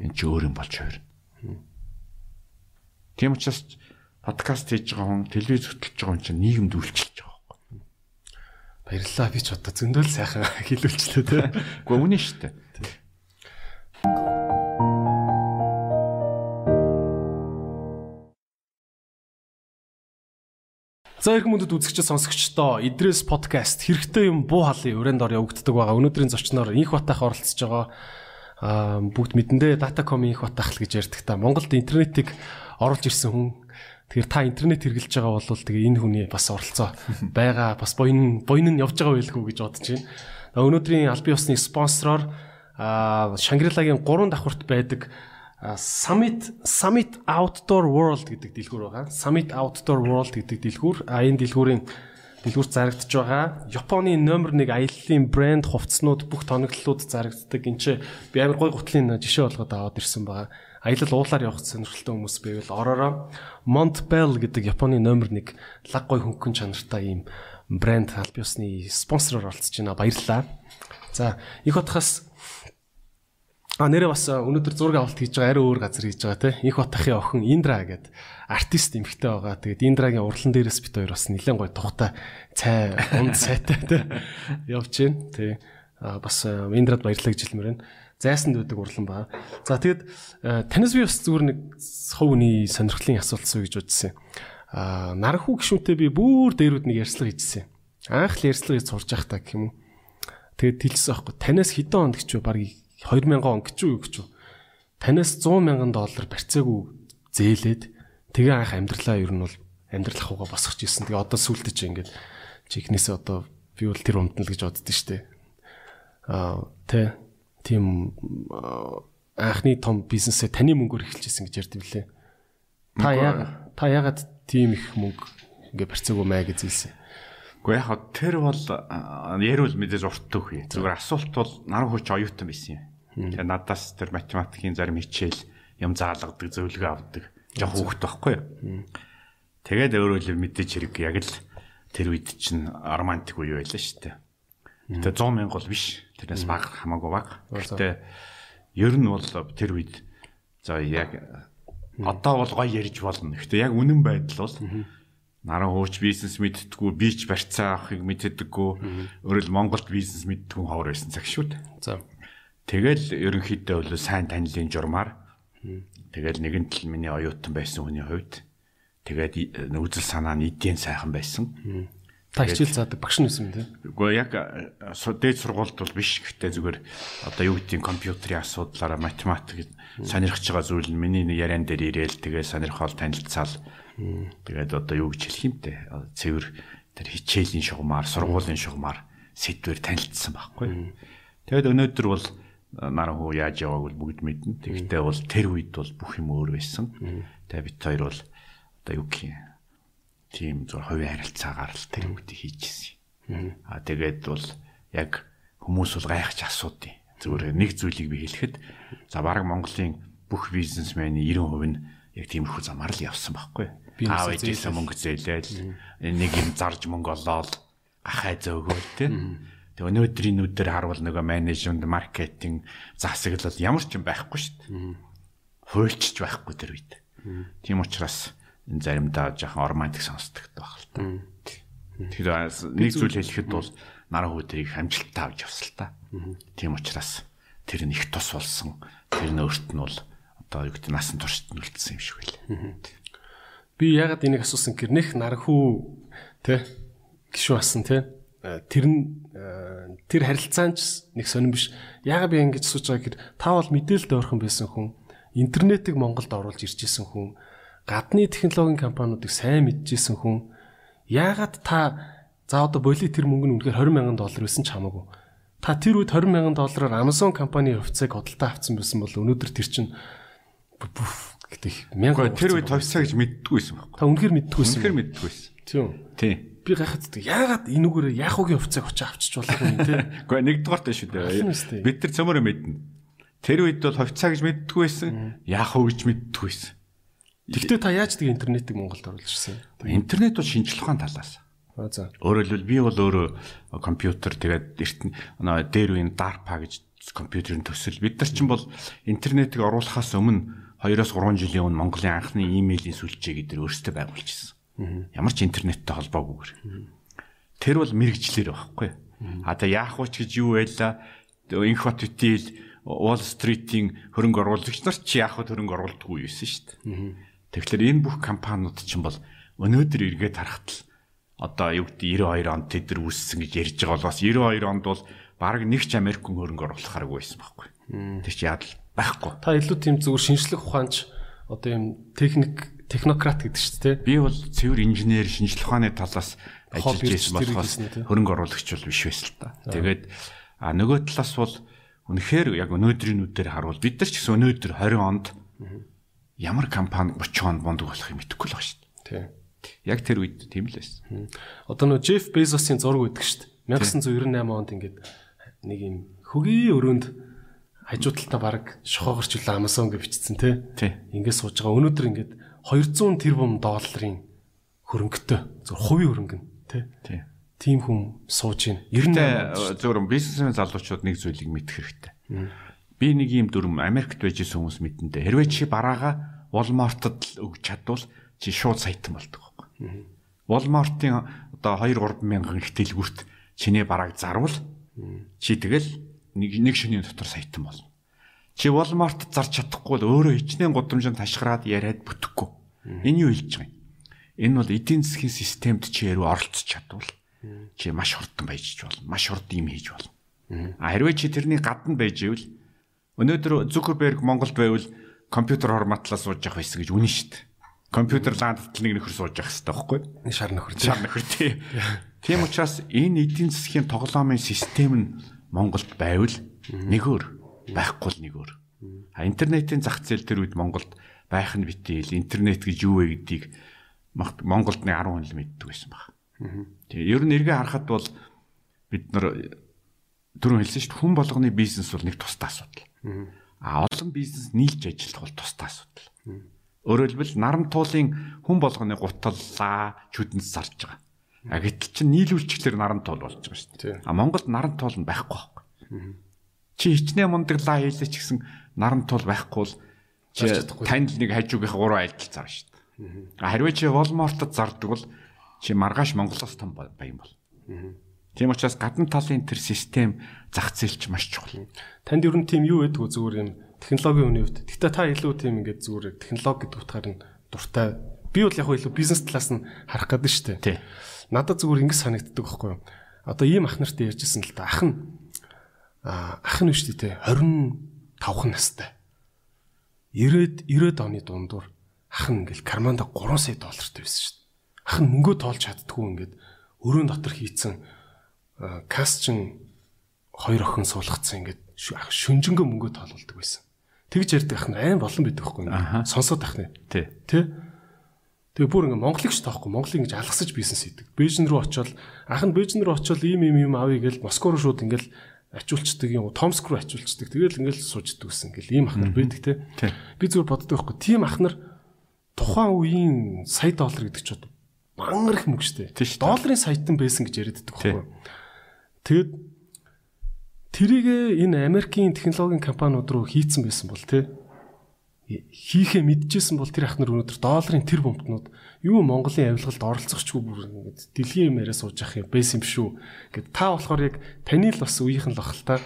эн чинь өөр юм болж хувирна. Тийм учраас подкаст хийж байгаа хүн, телевиз хөтлөж байгаа хүн чинь нийгэмд байхгүй. Баярлалаа би ч одоо зөндөл сайхан хэлүүлчлээ тий. Гэхдээ үнэн шүү дээ. За мөндөд үзэгч сонсогчдоо Идрээс подкаст хэрэгтэй юм буу халын өрөөнд ор явагддаг байгаа. Өнөөдрийн зочноор инх батах оролцож байгаа аа бүгд мэдэндээ Datacom инх батах л гэж ярьдаг та. Монголд интернетийг оруулж ирсэн хүн. Тэгэхээр та интернет хэрэглэж байгаа бол тэгээ энэ хүний бас оролцоо байгаа. Бас буян буян нь явж байгаа байлгүй гэж бодож байна. Өнөөдрийн албан ёсны спонсороор аа Шангрилагийн 3 давхурт байдаг Summit Summit Outdoor World гэдэг дэлгүүр байгаа. Summit Outdoor World гэдэг дэлгүүр. А энэ дэлгүүрийн дэлгүүрт зарагдж байгаа Японы номер 1 аяллаа брэнд хувцснууд бүх тоноглолууд зарагддаг. Энд чи би амар гой гутлын жишээ болгоод аваад ирсэн байгаа. Аялал уулаар явах сонирхолтой хүмүүс байвал ороороо Montbell гэдэг Японы номер 1 лаг гой хөнгөн чанартай ийм брэнд аль биесны спонсороор оролцож байна. Баярлалаа. За, их хотхоос А нэрээ бас өнөөдөр зураг авалт хийж байгаа арай өөр газар хийж байгаа те. Их батахын охин Индра гэдэг артист эмэгтэй байгаа. Тэгээд Индрагийн урлан дээрээс бит хоёр бас нэлээд гоё тухтай цай унд сайтай те. Явж гин. Тэ. А бас Индрад баярлалаа гэж хэлмээр байна. Зайсанд байдаг урлан ба. За тэгэд танаас би бас зүгээр нэг хувийн сонирхлын асуулт суу гэж бодсон. А наранхуу гişүнтэй би бүр дээрүүд нэг ярьцлага хийжсэн. Анх л ярьцлага хийж сурж явах та гэх юм уу. Тэгээд хэлсэн аахгүй. Танаас хэдэн онд гэж баг 2000 он гэж юу гэж юу. Танаас 100 мянган доллар барьцаагүй зээлээд тэгээ анх амьдралаа ер нь бол амьдрал ахуйгаа босгож ирсэн. Тэгээ одоо сүултэ чи ингээд чихнээсээ одоо би бол тэр умдна л гэж боддөө штэ. Аа тэ тийм анхны том бизнесээ таны мөнгөөр эхэлжсэн гэж ярьд билээ. Та яагаад та яагаад тийм их мөнгө ингээ барьцаагүй мэй гэж хэлсэн. Гэхдээ яг тэр бол ярил мэдээж урт төх. Зүгээр асуулт бол наран хүч оюутан байсан юм. Тэгээ надаас тэр математикийн зарим хичээл юм заалгадаг, зөвлөгөө авдаг. Жох хүүхэд байхгүй юу? Тэгээд өөрөө л мэдээж хэрэг яг л тэр үед чинь романтик үе байлаа шүү дээ. Тэгээ 100 мянга бол биш. Тэрнээс бага хамаагүй бага. Гэхдээ ер нь бол тэр үед за яг одоо бол гоё ярьж болно. Гэхдээ яг үнэн байдал бол наран хууч бизнес мэдтгүү би ч барьцаа авахыг мэддэггүй. Өөрөлд Монголд бизнес мэдтгүү ховор байсан цаг шүү дээ. За. Тэгэл ерөнхийдөө бол сайн танилын журмаар тэгэл нэгэн тал миний оюутан байсан хүний хувьд тэгээд үзэл санаа нь эдийн сайхан байсан. Та хичээл заадаг багш нэсэн тийм. Үгүй яг дээд сургуульд бол биш гэхдээ зүгээр одоо юу гэдгийг компьютерийн асуудлаараа математик сонирхож байгаа зүйл нь миний яриан дээр ирээл тэгээ сонирхол танилцаал тэгээд одоо юу гэж хэлэх юм те цэвэр тэр хичээлийн шугамар сургуулийн шугамар сэдвэр танилцсан байхгүй. Тэгээд өнөөдөр бол наран хуу яаж явааг бол бүгд мэднэ. Тэгэхдээ бол тэр үед бол бүх юм өөр байсан. Тэгээ бит хоёр бол одоо юу гэх юм тийм зөв хувийн харилцаагаар л тэр үгдийг хийчихсэн. Аа тэгээд бол яг хүмүүс бол гайхаж асуудیں۔ Зүгээр нэг зүйлийг би хэлэхэд за баг Монголын бүх бизнесмени 90% нь яг тиймэрхүү замаар л явсан байхгүй. Аав ээжээсээ мөнгө зээлээл нэг юм зарж мөнгө олоод гахай зөөгөөл тийм Тэг өнөөдрийн нүдээр харвал нөгөө менежмент, маркетинг, засаглал ямар ч юм байхгүй шүү дээ. Хуульчж байхгүй тэр үед. Тийм учраас энэ заримдаа жоохон романтик сонсдог байх л та. Тэгэхээр нэг зүйл хэлэхэд бол наран хүүдийг амжилттай авч явсан л та. Тийм учраас тэр нь их тус болсон. Тэр нь өөрт нь бол одоо юу гэдэг насан туршид нь үлдсэн юм шиг байл. Би ягаад энийг асуусан гэр нэх нархүү тэ гişүү асан тэ э, тэр нь э, тэр харилцаанч нэг сонирн биш. Яагаад би ингэж асууж байгаа гэхээр та бол мэдээлэлд ойрхон байсан хүн, интернетийг Монголд оруулж ирж исэн хүн, гадны технологийн компаниудыг сайн мэдчихсэн хүн. Яагаад та за одоо боли тэр мөнгө нь үнэхээр 20 сая доллар байсан ч хамаагүй. Та тэр үед 20 сая доллараар Amazon компани хувьцааг хөдөлтөө авсан байсан бол өнөөдөр тэр чинь гэдэг мянган тэр үед товсаа гэж мэддэггүй байсан байхгүй. Та үнэхээр мэддэггүйсэн. Үнэхээр мэддэггүйсэн. Тийм. Тийм. Би гайхацдаг. Яагаад энүүгээр яахуугийн хувьцааг очиж авчиж болох юм те? Гэхдээ нэгдүгээрт шүү дээ. Бид нар цөмөрө мэднэ. Тэр үед бол хувьцаа гэж мэддэггүй байсан. Яахуу гэж мэддэггүй байсан. Тэгвэл та яаж тэг интернетийг Монголд оруулж ирсэн? Интернет бол шинжлэх ухаан талаас. Аа за. Хэлбэл би бол өөрөө компьютер тэгээд эртэн дээр үеийн DARPA гэж компьютерийн төсөл. Бид нар чинь бол интернетийг оруулахаас өмнө 2-оос 3 жилийн өмнө Монголын анхны имэйлийн сүлжээг эдгээр өөрсдөө байгуулчихсан. Ямар ч интернеттэй холбоогүйгээр. Тэр бол мэрэгчлэр байхгүй. А та яах вэ гэж юу байла? Инх бат үтэл Wall Street-ийн хөрөнгө оруулагч нар ч яах вэ хөрөнгө оруулдаггүй юусэн шүү дээ. Тэгэхээр энэ бүх компаниуд чинь бол өнөөдөр эргээд харахад л одоо юу гэдэг 92 онд тэд нар үүссэн гэж ярьж байгаа болохоос 92 онд бол баг нэг ч Америк хөрөнгө оруулахааргүй байсан байхгүй. Тэр чи яадал байхгүй. Та илүү тийм зүгээр шинжлэх ухаанч одоо юм техник технократ гэдэг шүү дээ. Би бол цэвэр инженер шинжлэх ухааны талаас ажиллаж байсан болохоос хөрөнгө оруулагч бол биш байсан л та. Тэгээд а нөгөө талаас бол үнэхээр яг өнөөдрийн үдээр харуул бид нар ч гэсэн өнөөдөр 20 онд ямар компани 30 онд бондог болох юм мэдэхгүй л байна шүү дээ. Тийм. Яг тэр үед тийм л байсан. Одоо нөгөө Джеф Безосын зураг өгдөг шүү дээ. 1998 онд ингээд нэг юм хөгийн өрөөнд хажуу талтаа баг шохоогорч үлээ Amazon гэж бичсэн тий. Ингээд сууж байгаа. Өнөөдөр ингээд 200 тэрбум долларын хөрөнгөтэй зөв хувийн хөрөнгө нь тий. Тийм хүн сууж байна. 98 зөвхөн бизнесмен залуучууд нэг зүйлийг мэдэх хэрэгтэй. Би нэг юм дүрм Америкт байж исэн хүмүүс мэдэнтэй. Хэрвээ чи бараага Walmart-д л өгч чадвал чи шууд саятан болдог байхгүй. Walmart-ын одоо 2 3 мянган их дэлгүүрт чиний барааг зарвал чи тэгэл нэг нэг шөнийн дотор саятан болно. Чи Walmart зарч чадахгүй бол өөрөө хичнээн гудамжинд ташгараад яриад бүтэхгүй. Энэ юу хэлж байгаа юм? Энэ бол эдийн засгийн системд чи яруу оролцож чадвал чи маш хурдан байж болно. Маш хурдан юм хийж болно. А хэрвээ чи тэрний гадна байж ивэл өнөөдөр Zuckerberg Монголд байвал компьютер форматлаа сууж явах байсан гэж үнэн шүү дээ. Компьютер ландтал нэг нөхөр сууж явах хэрэгтэй байхгүй? Шар нөхөр. Шар нөхөр тий. Тийм учраас энэ эдийн засгийн тоглоомын систем нь Монголд байвал нэгөр байхгүй л нэгөр. А интернетийн зах зээл төр үед Монголд байх нь битэл интернет гэж юу вэ гэдгийг Монголд нэг 10 хүн л мэддэг байсан баг. Тэгээ ер нь эргээ харахад бол бид нар түрүүн хэлсэн шүү дээ хүн болгоны бизнес бол нэг тустай асуудал. А олон бизнес нийлж ажиллах бол тустай асуудал. Өөрөөр хэлбэл наран туулын хүн болгоны гуталлаа чүдэнс зарж байгаа. А гэтэл чинь нийлүүлчихлээр наран туул болж байгаа шүү дээ. А Монголд наран туул нь байхгүй байхгүй. Чи хичнээн мундаглаа хийлээ ч гэсэн наран туул байхгүй бол чи танд нэг хажуугийнхаа гурван айлтал зарна шүү дээ. А хэрвээ чи Walmart-д зардаг бол чи маргааш Монголоос том баян бол. Тийм учраас гадна талын тэр систем зах зээлч маш чухал. Танд ер нь тийм юу байдгүй зүгээр юм технологийн үний хувьд. Гэтэ та илүү тийм ингээд зүгээр технологи гэдэг утгаар нь дуртай. Би бол яг илүү бизнес талаас нь харах гэдэг нь шүү дээ. Надад зүгээр ингэ санагддаг байхгүй юу. Одоо ийм ах нартай ярьжсэн л да. Ах нь ах нь шүү дээ 25 настай. 90-ад 90-ад оны дундуур ах нь ингээл карманда 3 сая доллартай байсан шүү дээ. Ах нь мөнгөө тоолж чаддгүй ингээд өрөөнд дотор хийцэн касчин хоёр охин суулгацсан ингээд шүнжэнгөө мөнгөө тоололдог байсан. Тэгж ярьдаг ах нь айн болон байдаг байхгүй юу? Сонсоод ах нь. Тий. Тэ? Тэгээ бүр ингээ Монголыг ч таахгүй Монголыг ингэж алгасаж бизнес хийдэг. Бээжин рүү очиод ах нь Бээжин рүү очиод ийм ийм юм авъя гэж Москва руу шууд ингээл ачуулцдаг юм Томск руу ачуулцдаг. Тэгэл ингээл сууждаг гэсэн ингээл ийм ах нар байдаг те. Би зүгээр боддог байхгүй. Тийм ах нар тухайн үеийн сая доллар гэдэг ч бод мангар их мөнгөштэй. Долларын саятан байсан гэж яриад байдаг байхгүй. Тэгэд тэрийг энэ Америкийн технологийн компаниуд руу хийцэн байсан бол те хийхээ мэдчихсэн бол тэр ах нар өнөөдөр долларын тэр бомтнууд юу Монголын авилгалд оролцохчгүй бүр ингээд дэлхийн юм яриа сууж ах юм байсан юм шүү. Гэт та болохоор яг таны л бас үеийнх нь л ах л та.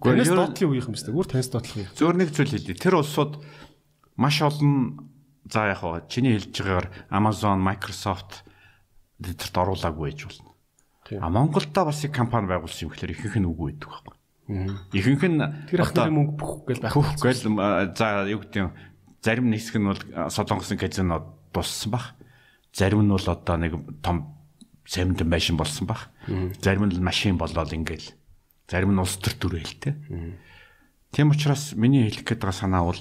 Танаас доотлын үеийнх юм шүү. Гүр танаас доотлох юм. Зөөр нэг зүйл хэлье. Тэр улсууд маш олон за яг хаа чиний хэлж байгаагаар Amazon, Microsoft тэдэрт оруулаагүй байж болно. А Монголдо бас их компани байгуулсан юм гэхээр ихэнх нь үгүй байдаг байхгүй. Ихэнх нь Тэр ах нарын мөнгө бүх гэл байх. Гэл м, за юу гэдэг юм зарим хэсэг нь бол солонгосын казинод туссан баг. Зарим нь бол одоо нэг том сэмдэн байшин болсон баг. Зарим нь машин болоод ингээл зарим нь улс төр төрөлтэй. Тийм учраас миний хэлэх гээд байгаа санаа бол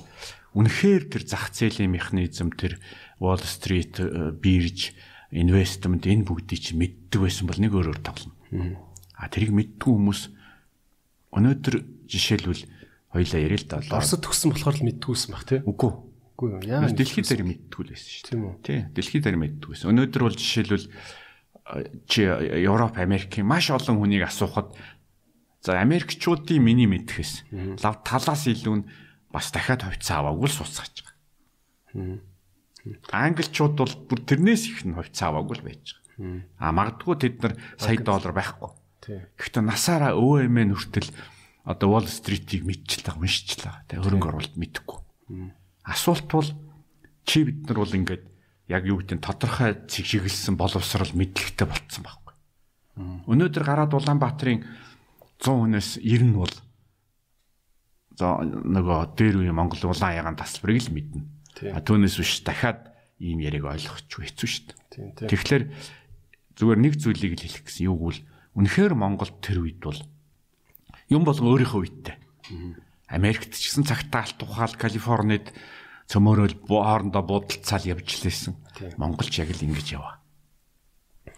үнэхээр тэр зах зээлийн механизм тэр Wall Street э, бирж инвестмент энэ бүгдийг чи мэддэг байсан бол нэг өөрөөр тоглоно. А тэрийг мэддэг хүмүүс өнөөдөр жишээлбэл хоёлаа ярил л да. Оросд төгссөн болохоор л мэддгүйсэн баг тий. Үгүй. Үгүй. Яа. Дэлхийд дээр мэдтгүү л байсан шүү дээ. Тийм үү? Тий. Дэлхийд дээр мэдтгүү байсан. Өнөөдөр бол жишээлбэл чи Европ, Америкийн маш олон хүнийг асуухад за Америкчуудын миний мэдхэс лав талаас илүү нь бас дахиад хувьцаа аваагүй л сууцгааж байгаа. Англичууд бол бүр тэрнээс их нь хувьцаа аваагүй л байж байгаа. А магадгүй тэд нар сая доллар байхгүй. Гэхдээ насаараа өвөө эмээ нүртэл одоо Wall Street-ийг мэдчихлээ, уншчихлаа. Тэгээ хөрөнгө оруулалт мэдэхгүй. Асуулт бол чи бид нар бол ингээд яг юу гэдэг нь тодорхой цэгшиглсэн боловсрал мэдлэгтэй болцсон байхгүй. Өнөөдөр гараад Улаанбаатарын 100 хүнээс 90 нь бол за нөгөө дээр үе Монгол улаан ягаан тасалбарыг л мэднэ. А түүнээс биш дахиад ийм яриг ойлгохгүй хэцүү шүү дээ. Тэгэхээр зүгээр нэг зүйлийг л хэлэх гэсэн юу гэвэл үнэхээр Монголд тэр үед бол юм болон өөрийнхөө үедтэй. Америкт ч гэсэн цагтаа алт ухаал Калифорнид цөмөрөл хоорондоо буудалцаал явж лээсэн. Монголч яг л ингэж яваа.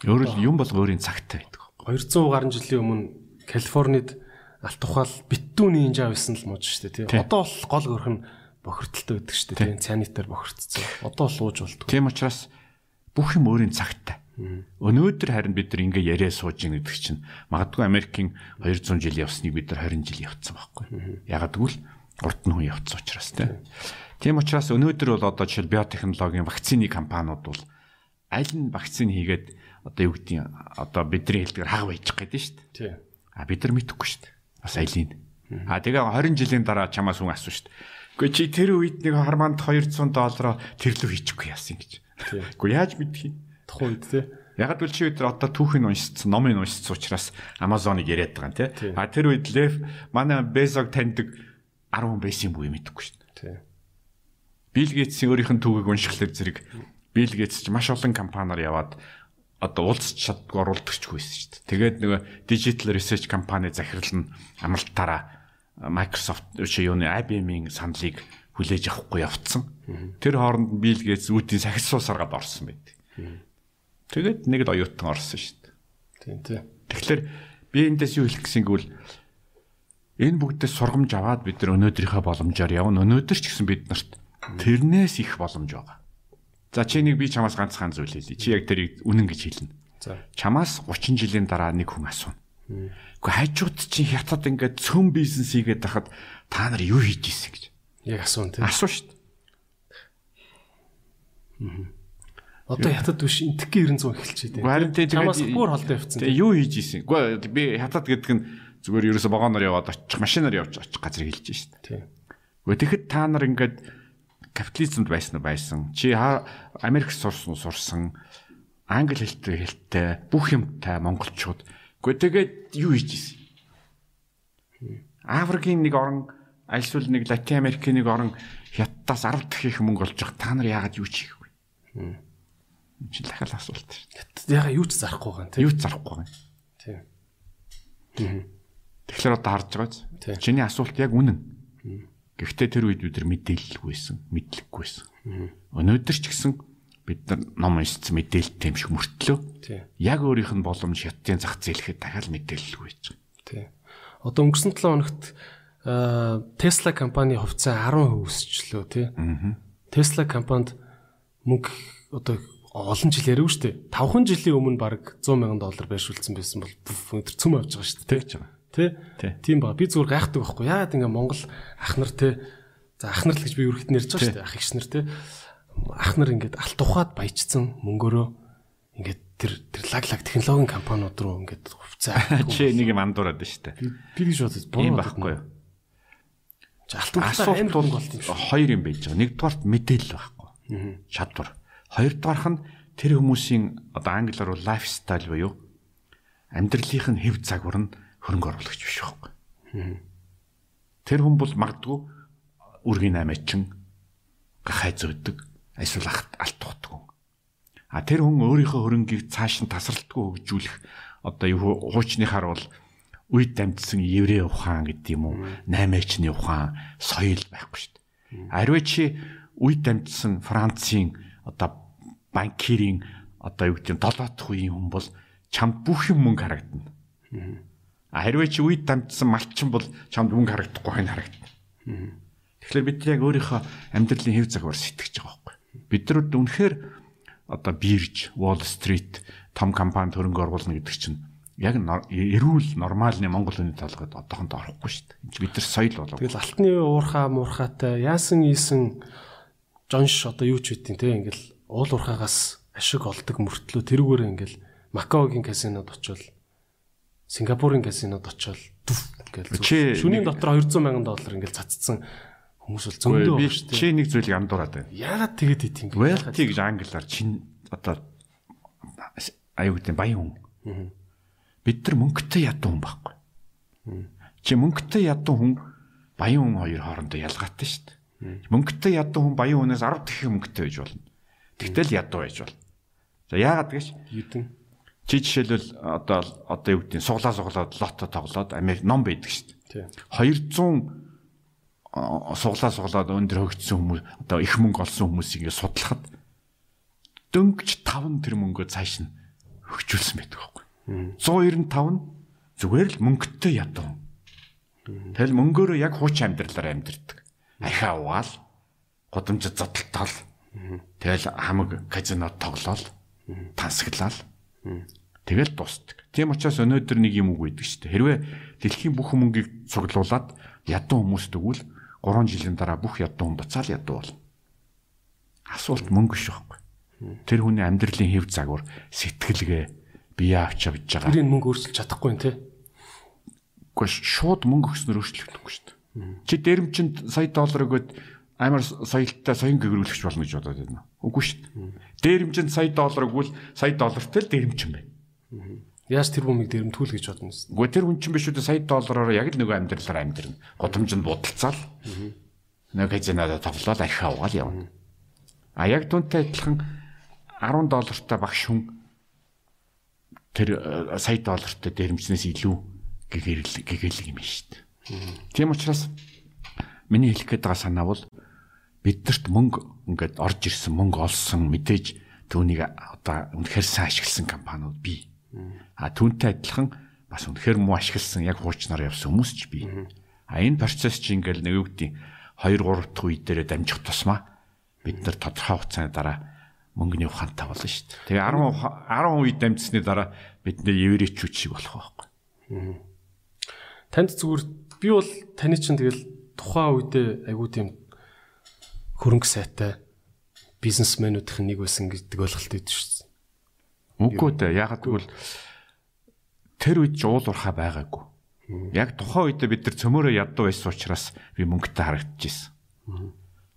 Өөрөөр юм бол өөрийн цагтаа байдаг. 200 гаруй жилийн өмнө Калифорнид алт ухаал битүү нинжа байсан л мууж штэ тий. Одоо бол гол хөрх нь бохирдолтой байдаг штэ тий. Цанитаар бохирдсон. Одоо л ууж болтгоо. Тийм учраас бүх юм өөрийн цагтаа. Өнөөдөр харин бид нар ингээ яриа сууж ийн гэдэг чинь магадгүй Америкийн 200 жил явсныг бид нар 20 жил явцсан байхгүй. Ягаад гэвэл урд нь хүн явцсан учраас тийм. Тийм учраас өнөөдөр бол одоо жишээл биотехнологийн вакцины компаниуд бол аль нь вакцин хийгээд одоо юу гэдгийг одоо бидний хэлдгээр хаг байж гэдэг шүү дээ. Тий. А бид нар мэдэхгүй шүү дээ. Бас алийг. А тэгээ 20 жилийн дараа чамаас хүн асуу шүү дээ. Гэхдээ чи тэр үед нэг харманд 200 доллараар тэрлүү хийчихгүй яасан гэж. Тийм. Гэхдээ яаж мэдхий? Тухайн үед тий. Яг л чи өдөр одоо түүхийг уншицсан, номыг уншицсан учраас Amazon-ыг яриад байгаа юм тий. А тэр үед Лев манай Безог таньдаг 10 хүн байсан буюу мэдэхгүй шүү дээ. Тий. Билл Гейтсийн өөрийнх нь түүхийг уншихлаар зэрэг Билл Гейтс ч маш олон компаниар яваад одоо уулзч чаддгүй оруулдагчгүй байсан шүү дээ. Тэгээд нөгөө digital research компани захирал нь амралтаараа Microsoft чи юуны IBM-ийн саналыг хүлээж авахгүй явцсан. Тэр хооронд Билл Гейтс үүдийн сахис суусаргаад орсон байт. Тэгээд нэг л оюутан орсон шүү дээ. Тий. Тий. Тэгэхээр би эндээс юу хэлэх гэсэн гэвэл энэ бүгдээс сургамж аваад бид нар өнөөдрийнхөө боломжоор явна. Өнөөдөр ч гэсэн бид нарт тэрнээс их боломж байгаа. За чи нэг би чамаас ганцхан зүйл хэлье. Чи яг тэрийг үнэн гэж хэлнэ. За. Чамаас 30 жилийн дараа нэг хүн асууна. Гэхдээ хажууд чи хятад ингээд цөм бизнес хийгээд тахад та нар юу хийж ийсэн гэж Яг асуун тий. асуу шүү дээ. Одоо хятад биш интекки 900 эхэлчихэ тий. Харин тэгээд- бүр холдоо явцсан. Тэгээ юу хийж ийсэн? Гэхдээ би хятад гэдэг нь зүгээр ерөөсө вагоноор яваад очих, машинаар явж очих газар хэлж шүү дээ. Тий. Гэхдээ тэгэхэд та нар ингээд капитализмд байсан уу байсан. Чи Америк сурсан сурсан англи хэлтэй хэлтэй бүх юмтай монголчууд. Гэхдээ тэгээд юу хийж ийсэн? Африкийн нэг орн альсвал нэг Латин Америкийн нэг орн хятадаас 10 дахин их мөнгө олж байгаа. Та нар яагаад юу ч хийхгүй? Чи дахиад асуулт шүү. Яга юу ч зарахгүй байгаа тий. Юу ч зарахгүй байна. Тий. Тэгэхээр одоо харж байгаа биз? Чиний асуулт яг үнэн. Гэхдээ тэр үед бид нар мэдээлэлгүйсэн, мэдлэггүйсэн. Өнөөдөр ч гэсэн бид нар ном уншсан мэдээлэлтэй юм шиг мөртлөө яг өөрийнх нь боломж хятадын зах зээлэхэд дахиад мэдээлэлгүй байж байгаа. Тий. Одоо өнгөрсөн 7 хоногт Tesla компани хувьцаа 10% өсчлөө тий. Tesla компанид мөнгө одоо олон жил яриаг шүү дээ. 5хан жилийн өмнө баг 100 сая доллар байршуулсан байсан бол өндөр цөм авч байгаа шүү дээ. Тий. Тийм ба. Би зүгээр гайхдаг байхгүй. Яагаад ингээ Монгол ах нар тий. За ах нар л гэж би өргөд нэрж байгаа шүү дээ. Ах эгч нар тий. Ах нар ингээд алт ухаад баяжсан мөнгөөрөө ингээд тэр тэр лаг лаг технологийн компаниуд руу ингээд хувьцаа авдаг. Чи нэг юм андуураад шүү дээ. би гэж бодож Тийм байхгүй юу? Алт ухаад амар Асуулт бол хоёр юм байж байгаа. Нэгдүгээрт мэдээлэл байхгүй. Чадвар. Хоёрдугаарх нь тэр хүмүүсийн одоо англиар бол лайфстайл буюу амьдралынх нь хэв загвар нь хөрөнгө оруулагч биш байхгүй. Тэр хүн бол магадгүй үргийн аймаачин гахай зөөдөг, эсвэл алт тухдаг хүн. А тэр хүн өөрийнхөө хөрөнгийг цааш нь тасралтгүй хөгжүүлэх одоо юу хуучныхаар бол үед дамжсан еврей ухаан гэдэг юм уу, наймаачны ухаан, соёл байхгүй шүү дээ. Ариваа чи үед дамжсан Францын одоо банкирийн одоо юу гэдэг нь долоодох үеийн хүн бол чамд бүх юм мөнгө харагдана. Хэрвээ чи үед дамжсан малчин бол чамд мөнгө харагдахгүй хань харагдана. Тэгэхээр бид яг өөрийнхөө амьдралын хэв загвар сэтгэж байгаа байхгүй. Бид нар үнэхээр одоо бирж, Wall Street том компани хөрөнгө оруулна гэдэг чинь яг эрүүл нормалны Монгол хүний толгойд одоохондоо орохгүй шүү дээ. Энд бид нар соёл болов. Тэгэл алтны уурхаа муурхаатай яасан ийсэн жонш одоо юу ч үтин те ингээл уул уурхаагаас ашиг олдог мөртлөө тэрүүгээр ингээл Макаогийн казинод очивол Сингапурын казинод очивол дүф ингээл шүнийн дотор 200 сая доллар ингээл цацсан хүмүүс бол зөндөө байна шүү дээ. Чи нэг зүйлийг андуураад байна. Яагаад тэгээд ит юм бэ? Wealthy гэж англиар чин одоо аюу гэдэг баян хүн. Бид нар мөнгөтэй ядуу хүн байхгүй. Чи мөнгөтэй ядуу хүн баян хүн хоёр хоорондоо ялгаатай шүү дээ. Мөнгөтэй ядуу хүн баян хүнээс 10 дахин мөнгөтэй байж болно. Тэгтэл ядуу байж болно. За яагаад гэж? Юудын Чи жишээлбэл одоо одоо юу гэдэг нь суглаа суглаад лото тоглоод Америк ном байдаг шүү дээ. 200 суглаа суглаад өндөр хөгжсөн хүмүүс одоо их мөнгө олсон хүмүүс ингэ судлахад дөнгөж 5 тэр мөнгөө цааш нь хөгжүүлсэн байдаг байхгүй. 195 нь зүгээр л мөнгөтэй ядуу. Тэгэл мөнгөөрөө яг хуучин амьдралаар амьдэрдэг. Ахаа угаал, годамжид зодтолтол. Тэгэл хамаг казинод тоглоал, тансаглал. Тэгэл дуустдаг. Тийм учраас өнөөдөр нэг юм үг байдаг шүү дээ. Хэрвээ дэлхийн бүх мөнгийг цуглуулад ядуу хүмүүст өгвөл 3 жилийн дараа бүх ядуу хүн буцаал ядуу болно. Асуулт мөнгө шүү байхгүй. Тэр хүний амьдралын хэв загвар, сэтгэлгээ бие авч явж байгаа. Тэрийг мөнгө өөрчилж чадахгүй те. Гэхдээ шууд мөнгө өгснөр өөрчлөгдөхгүй шүү дээ. Чи дээрэмчинд сая доллар өгөөд амар соёлтой соён гэгрүүлэгч болно гэж бодоод байна. Үгүй шүү дээ. Дээрэмчинд сая доллар өгвөл сая доллартай л дээрэмчин байна. Яаж тэр бүмийг дэрэмтгүүл гэж бодно вэ? Үгүй тэр хүн чинь биш үү сая доллараар яг л нөгөө амьдралаар амьдрна. Годамжинд будалцаал. Нэг казинада тоглоод архи аваад явна. А яг түнтэй адилхан 10 доллартай багш хүн тэр э, сая доллартай дэрэмчнээс илүү гэгэрэл гэгээлэг юм шүү дээ. Тийм учраас миний хэлэх гээд байгаа санаа бол биднэрт мөнгө ингээд орж ирсэн мөнгө олсон мэдээж түүнийг одоо үнэхээр сайн ашигласан компаниуд бий. А түүнтэй адилхан бас үнэхээр муу ашигласан яг хуучнаар явсан хүмүүс ч бий. А энэ процесс чинь ингээл нэг үгдийн 2 3 дахь үе дээрээ дамжих тусмаа бид нар тодорхой хугацааны дараа мөнгөний ухаантай болно шүү дээ. Тэгээ 10 10 үе дамжсны дараа бид нэр еврейчүүд шиг болох байхгүй. Танд зүгээр би бол таны чинь тэгэл тухайн үедээ айгуу тийм хөрөнгө сайтай бизнесмэнүүдийн нэг байсан гэдэг ойлголт өгдөө шүү дээ. Үгүй дээ. Ягаад гэвэл тэр үед жуул урхаа байгаагүй. Яг тухайн үед бид нар цөмөрөө ядуу байсан учраас би мөнгөтэй харагдчихсэн.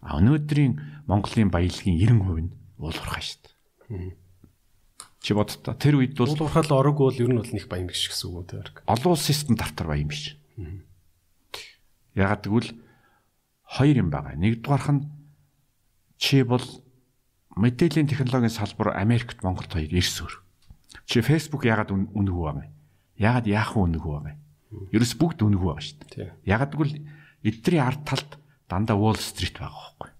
А өнөөдрийн Монголын баялагын 90% нь уул урхаа шүү дээ. Чи бодтоо тэр үед бол уул урхаал орог бол ер нь бол нэг баян биш гэсэн үг үү тэр. Олон улсын стандартаар баян биш. Ягаад гэвэл хоёр юм байгаа. Нэгдүгээрх нь чи бол мэдээллийн технологийн салбар Америкт Монголд хоёр эрс өр. Чи Facebook ягаад үнэгүй байгаа юм? Ягаад яахан үнэгүй байгаа юм? Ерөөс бүгд үнэгүй байгаа шүү дээ. Ягаад гэвэл эдний ард талд дандаа Wall Street байгаа байхгүй.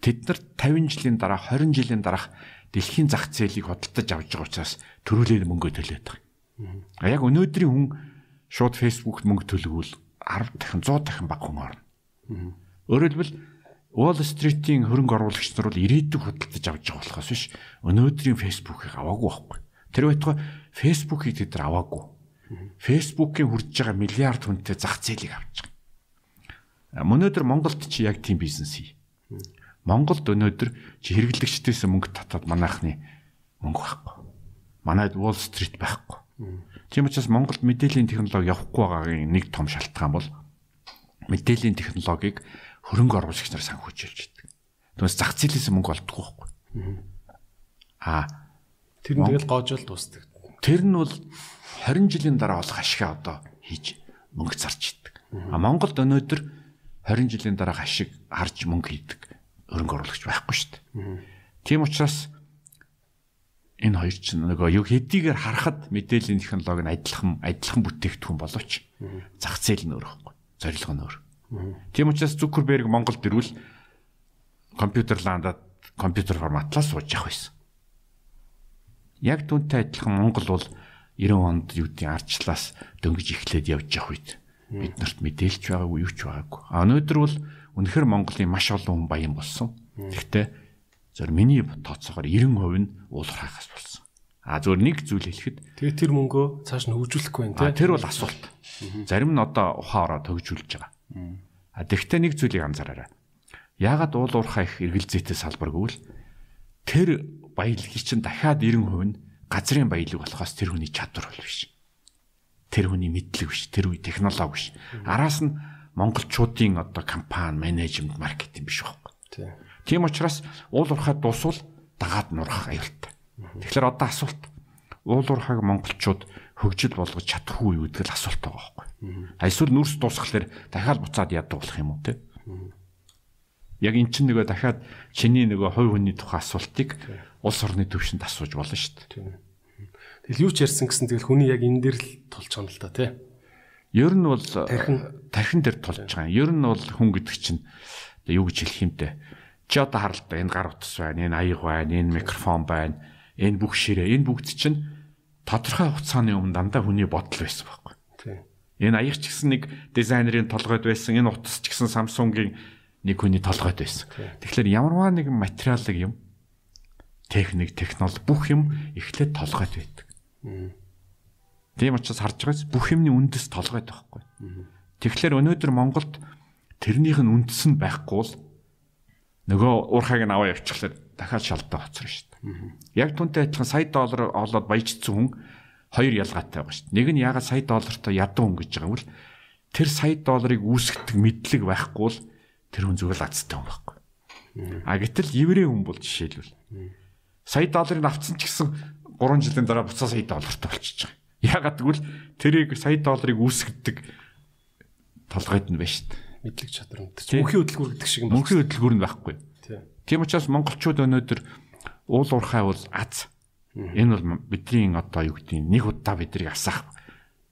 Тэд нар 50 жилийн дараа 20 жилийн дараах дэлхийн зах зээлийг хөдөлтөж авч байгаа учраас төрүүлээд мөнгө төлөөд байгаа. А яг өнөөдрийн хүн шууд Facebook-т мөнгө төлөвөл 10 дахин 100 дахин бага хүн орно. Өөрөөр хэлбэл Wall Street-ийн хөрөнгө оруулагч нар бол ирээдүйг худалдаж авч байгаа болохоос биш өнөөдрийн Facebook-ыг аваагүй байхгүй. Тэр байтугай Facebook-ыг тэд нар аваагүй. Facebook-ийн хүрж байгаа миллиард хүнтэй зах зээлийг авч байгаа. Өнөөдөр Монголд чи яг тийм бизнес хий. Монголд өнөөдөр чи хэрэглэгчдээс мөнгө татаад манайхны мөнгө байхгүй. Манайд Wall Street байхгүй. Тийм учраас Монголд мэдээллийн технологи явахгүй байгаагийн нэг том шалтгаан бол мэдээллийн технологиг хөрөнгө оруулагч нар санхүүжилж идэг. Түүнээс зах зээлээс мөнгө олдохгүй байхгүй. Аа тэр нь тэгэл гоожол дуустдаг. Тэр нь бол 20 жилийн дараа болох ашиг одоо хийж мөнгө зарж идэг. А Монголд өнөөдөр 20 жилийн дараа ашиг харж мөнгө хийдэг хөрөнгө оруулагч байхгүй шүү дээ. Тийм учраас энэ хоёр ч нөгөө юу хэдийгээр харахад мэдээллийн технологи нь адилхан адилхан бүтээгдэхүүн боловч зах зээл нь өөр байхгүй. Зорилго нь өөр. Тийм учраас Зүкерберг Монголд ирвэл компьютер ландад компьютер форматлаа сууж явах байсан. Яг түүнтэй адилхан Монгол бол 90 онд юу гэдгийг арчлаас дөнгөж эхлээд явж явах үед бид нарт мэдээлж байгаагүй юу ч байгаагүй. А өнөөдөр бол үнэхээр Монголын маш олон хүн баян болсон. Гэхдээ зөв миний тооцоогоор 90% нь уулуурхаас болсон. А зөвөр нэг зүйл хэлэхэд тэгээ тэр мөнгөө цааш нь хөгжүүлэхгүй байх тийм. Тэр бол асуулт. Зарим нь одоо ухаан ороод хөгжүүлж байгаа. А тэгвэл нэг зүйлийг анзаараарай. Яагаад уулуурхаа их эргэлзээтэй салбаргүй л тэр баялагийг чинь дахиад 90% нь газрын баялаг болохоос тэр хүний чадвар бол биш. Тэр хүний мэдлэг биш, тэр үе технологи биш. Араас нь монголчуудын одоо компани, менежмент, маркетинг биш байхгүй. Тийм учраас уул уурхайд дусвал дагаад нурах аюултай. Тэгэхээр одоо асуулт уул уурхайг монголчууд хөгжил болгож чадахгүй юу гэдэг л асуулт байгаа байхгүй. Эсвэл нүрс дуусхлаар дахиад буцаад яадаг болох юм уу те? Яг эн чинь нөгөө дахиад чиний нөгөө хувь хүний тухай асуултыг улс орны төвшөнд асууж болно шүү дээ. Тэгэл юу ч ярьсан гэсэн тэгэл хүний яг энэ дээр л тулж байгаа юм л та тий. Ер нь бол тархин дээр тулж байгаа. Ер нь бол хүн гэдэг чинь юу гэж хэлэх юм те. Чи одоо харал та энэ гар утас байна, энэ аяг байна, энэ микрофон байна, энэ бүх ширээ, энэ бүгд чинь тодорхой хугацааны өмнө дандаа хүний бодол байсан байхгүй. Тий. Энэ аяг ч гэсэн нэг дизайнерын толгойд байсан, энэ утас ч гэсэн Samsung-ийн нэг хүний толгойд байсан. Тэгэхээр ямарваа нэгэн материалыг юм техник, технологи бүх юм эхлээд толгойд байдаг. Тийм учраас харж байгаас бүх юмны үндэс толгойд байхгүй. Тэгэхээр өнөөдөр Монголд тэрнийх нь үндэс нь байхгүй л нөгөө уурхайг нь аваа явчихлаа дахиад шалтгаан хоцроо шүү. Яг түнтэй адилхан сая доллар олоод баяжцсан хүн хоёр ялгаатай байгаа шүү. Нэг нь ягаад сая доллартай ядуу хүн гэж байгаа юм бол тэр сая долларыг үүсгэх мэдлэг байхгүй л тэр хүн зүгээр л азтай хүн байхгүй. А гэтэл еврей хүн бол жишээлбэл сая долларыг авцсан ч гэсэн 3 жилийн дараа буцаа сая доллартай болчихж байгаа. Ягаад гэвэл тэрийг сая долларыг үүсгдэг толгойд нь байна шүү дээ. Мэдлэг чадвар нь. Мөнхийн хөдөлгүүр гэдэг шиг юм. Мөнхийн хөдөлгүүр нь байхгүй. Тийм учраас монголчууд өнөөдөр уул уурхай бол аз. Энэ бол бидний одоо юу гэдэг нэг удаа биднийг асаах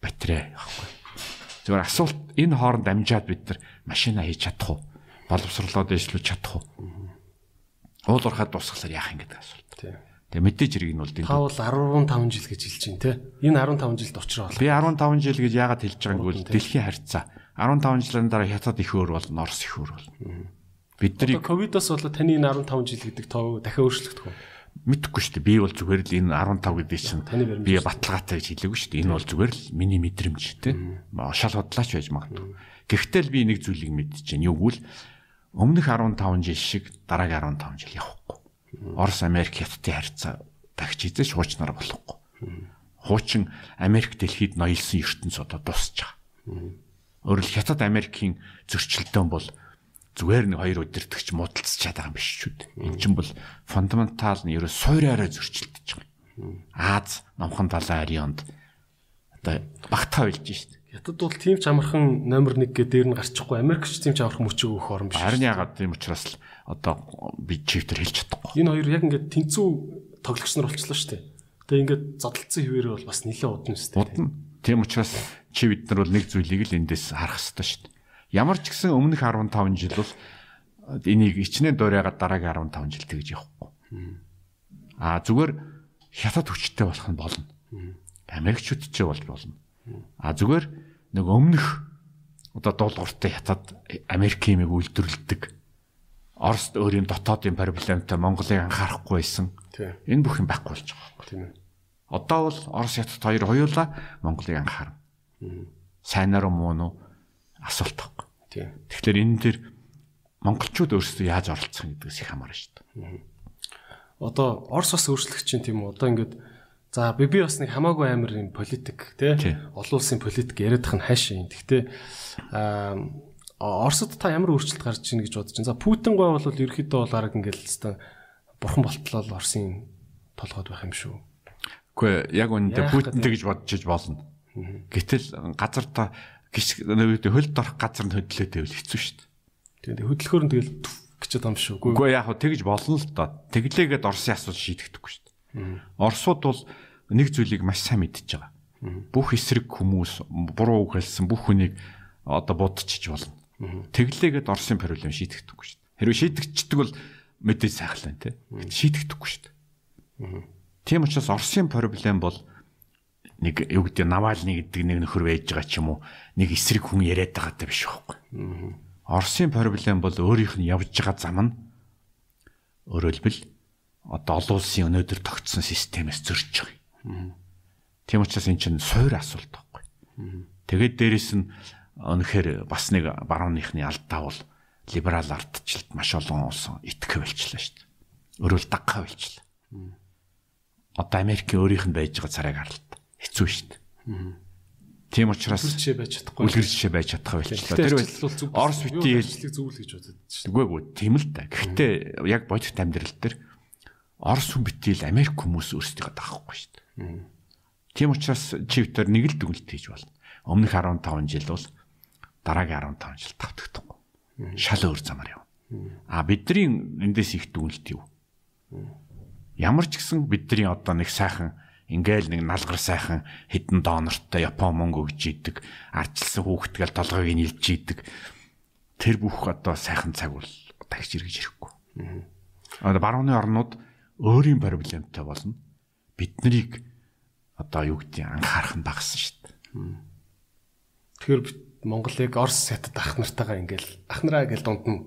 батарей байхгүй. Зүгээр асуулт энэ хооронд амжаад бид нар машина хийж чадах уу? боловсрлоод дэвшлүүлж чадах уу? Уул уурхад дуусгалаар яах юм гэдэг асуулт. Тэгээ мэдээж хэрэг нь бол энэ Та бол 15 жил гэж хэлж байна те. Энэ 15 жилд учраа бол. Би 15 жил гэж яагаад хэлж байгаа юм бол дэлхийн харьцаа 15 жилийн дараа хятад их өөр бол Орос их өөр бол. Бидний ковидос болоо таны энэ 15 жил гэдэг тоо дахиад өөрчлөгдөх үү? Мэдхгүй шүү дээ. Би бол зүгээр л энэ 15 гэдэг чинь би баталгаатай гэж хэлээгүй шүү дээ. Энэ бол зүгээр л миний мэдрэмж те. Шал бодлаач байж магадгүй. Гэхдээ л би нэг зүйлийг мэдчихээн. Юу гэвэл өмнөх 15 жил шиг дараагийн 15 жил явахгүй. Орос Америк хятадын харьцаа дахиж эзэж хуучнаар болохгүй. Хуучин Америк дэлхийд ноёлсон ертөнц одоо байгаа. Өөрөлд хятад Америкийн зөрчилдөөн бол зүгээр нэг хоёр өдөртөгч муудалцчаад байгаа юм биш ч үү. Эн чинь бол фундаментал нь ерөө суураараа зөрчилдөж байгаа. Аз номхон далайн арионд одоо багтаа байлж шít. Хятад бол тийм ч амархан номер 1 гэ дээр нь гарчихгүй. Америкч тийм ч амархан мөчөг өгөх орн биш. Харин яагаад тийм учраас л одоо би чифтер хэлж чадахгүй. Энэ хоёр яг ингээд тэнцүү тоглогч нар болчихлоо шүү дээ. Тэгээ ингээд задлцсан хിവэрээ бол бас нэлээд удна шүү дээ. Удна. Тийм учраас чи бид нар бол нэг зүйлийг л эндээс харах хэрэгтэй шүү дээ. Ямар ч гэсэн өмнөх 15 жил бол энийг ичнээ дуурайгаад дараагийн 15 жил тэгж явахгүй. Аа зүгээр хятад хүчтэй болох нь болно. Америкчууд ч болж болно. А зүгээр нэг өмнөх одоо дуулууртай хятад Америк юмыг үйлдвэрлэдэг Орос өөрийн дотоодын проблемтай Монголыг анхаарахгүй байсан. Энэ бүх юм байхгүй болж байгаа ээ. Одоо бол Орос хятад хоёр хоёулаа Монголыг анхаарна. Сайнаар уу муу нь асуулт байхгүй. Тийм. Тэгэхээр энэ дэр монголчууд өөрсдөө яаж оролцох гэдгээс их хамаарна шүү дээ. Одоо Орос бас өөрчлөгч чинь тийм үү? Одоо ингээд За би би бас нэг хамаагүй амар юм политик тий олон улсын политик яриадах нь хайшаа юм. Гэхдээ аа Оросд та ямар өөрчлөлт гарч ийн гэж бодож байна. За Путин гой бол ерөөхдөө бол арга ингээл хэвээр бурхан болтлоо Оросын толгойд байх юм шүү. Гэхдээ яг үнэндээ Яах Путин гэдэг- тэгж бодож болно. Гэтэл газар та гис нөгөө хөлд орох газар нь хөдлөөд байвал хэцүү шүү дээ. Тэгээд хөдөлгөөр нь тэгэл гэчээд юм шүү. Үгүй яг хөө тэгж болно л доо. Тэглээгээд Оросын асуудал шийдэгдэхгүй шүү дээ. Оросууд бол нэг зүйлийг маш сайн мэдчихэж байгаа. Бүх эсрэг хүмүүс буруу үг хэлсэн бүх хүнийг одоо будчихж болно. Тэглээгээд Оросын проблем шийдэгдэхгүй шүү дээ. Хэрвээ шийдэгдчихдэг бол мэдээж сайхлаа. Гэтэл шийдэгдэхгүй шүү дээ. Тийм учраас Оросын проблем бол нэг юу гэдэг Навальны гэдэг нэг нөхөр байж байгаа ч юм уу нэг эсрэг хүн яриад байгаа даа биш байхгүй. Оросын проблем бол өөрийнх нь явж байгаа зам нь өөрөлдвөл одоо олон улсын өнөөдөр тогтсон системээс зөрж байгаа. Тийм учраас эн чинь суур асуулт байхгүй. Тэгээд дээрэс нь өнөхөр бас нэг барууныхны алдаа бол либерал ардчлалд маш олон улс итгэх болчлаа шүү дээ. Өөрөөр дагхаа болчлаа. Одоо Америкийн өөрийнх нь байж байгаа царайг харлаа. Хэцүү шүү дээ. Тийм учраас жишээ байж чадахгүй. үлгэр жишээ байж чадхаа болчлаа. Тэр бол. Орос битгий ажлыг зөвл гэж бодод шүү. Үгүй ээ тийм л та. Гэхдээ яг бодит амьдрал дээр Орос хүн битэл Америк хүмүүс өөрсдийгөө даахгүй шүү дээ. Тийм учраас чивтер нэг л дүгнэлт хийж болно. Өмнөх 15 жил бол дараагийн 15 жил тавтагдахгүй. Шал өөр замаар явна. А бидний эндээс их дүгнэлт юу? Ямар ч гэсэн бидний одоо нэг сайхан ингээл нэг налгар сайхан хідэн донортой Япон мөнгө өгж идэг, ардчилсан хүүхдгээл толгойг нь илж идэг. Тэр бүх одоо сайхан цаг бол тагч иргэж ирэхгүй. Одоо барууны орнууд өөрийн проблемтай болно. Бид нарыг одоо юу гэдэг анхаарах нь багассан шүү дээ. Тэгэхээр Монголыг Орос хятад ах нартайгаа ингээл ах нараа гэл дунд нь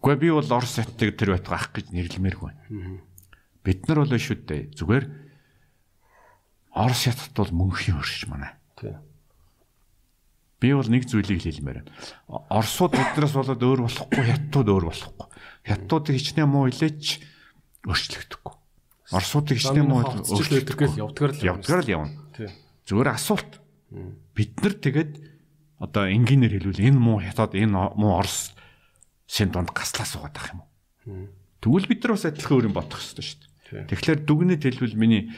Гэхдээ би бол Орос хятадыг тэр байтугай ах гэж нэрлэмээргүй. Бид нар бол шүү дээ. Зүгээр Орос хятад бол мөнхийн өрш манай. тий. Би бол нэг зүйлийг хэлмээр байна. Оросууд биднээс болоод өөр болохгүй, хятадууд өөр болохгүй. Хятадуудыг хичнээн муу илээч өөрчлөгдөхгүй. Оросуудыг хичнээн муу өөрчлөлт өдөргөл явдгаар л явдгаар л явна. Тий. Зүгээр асуулт. Бид нар тэгээд одоо энгийнээр хэлвэл энэ муу хятад энэ муу орос син донд гаслаа суугаад байх юм уу? Тэгвэл бид нар бас адилхан өөр юм бодох хэрэгтэй шүү дээ. Тэгэхээр дүгнэт хэлбэл миний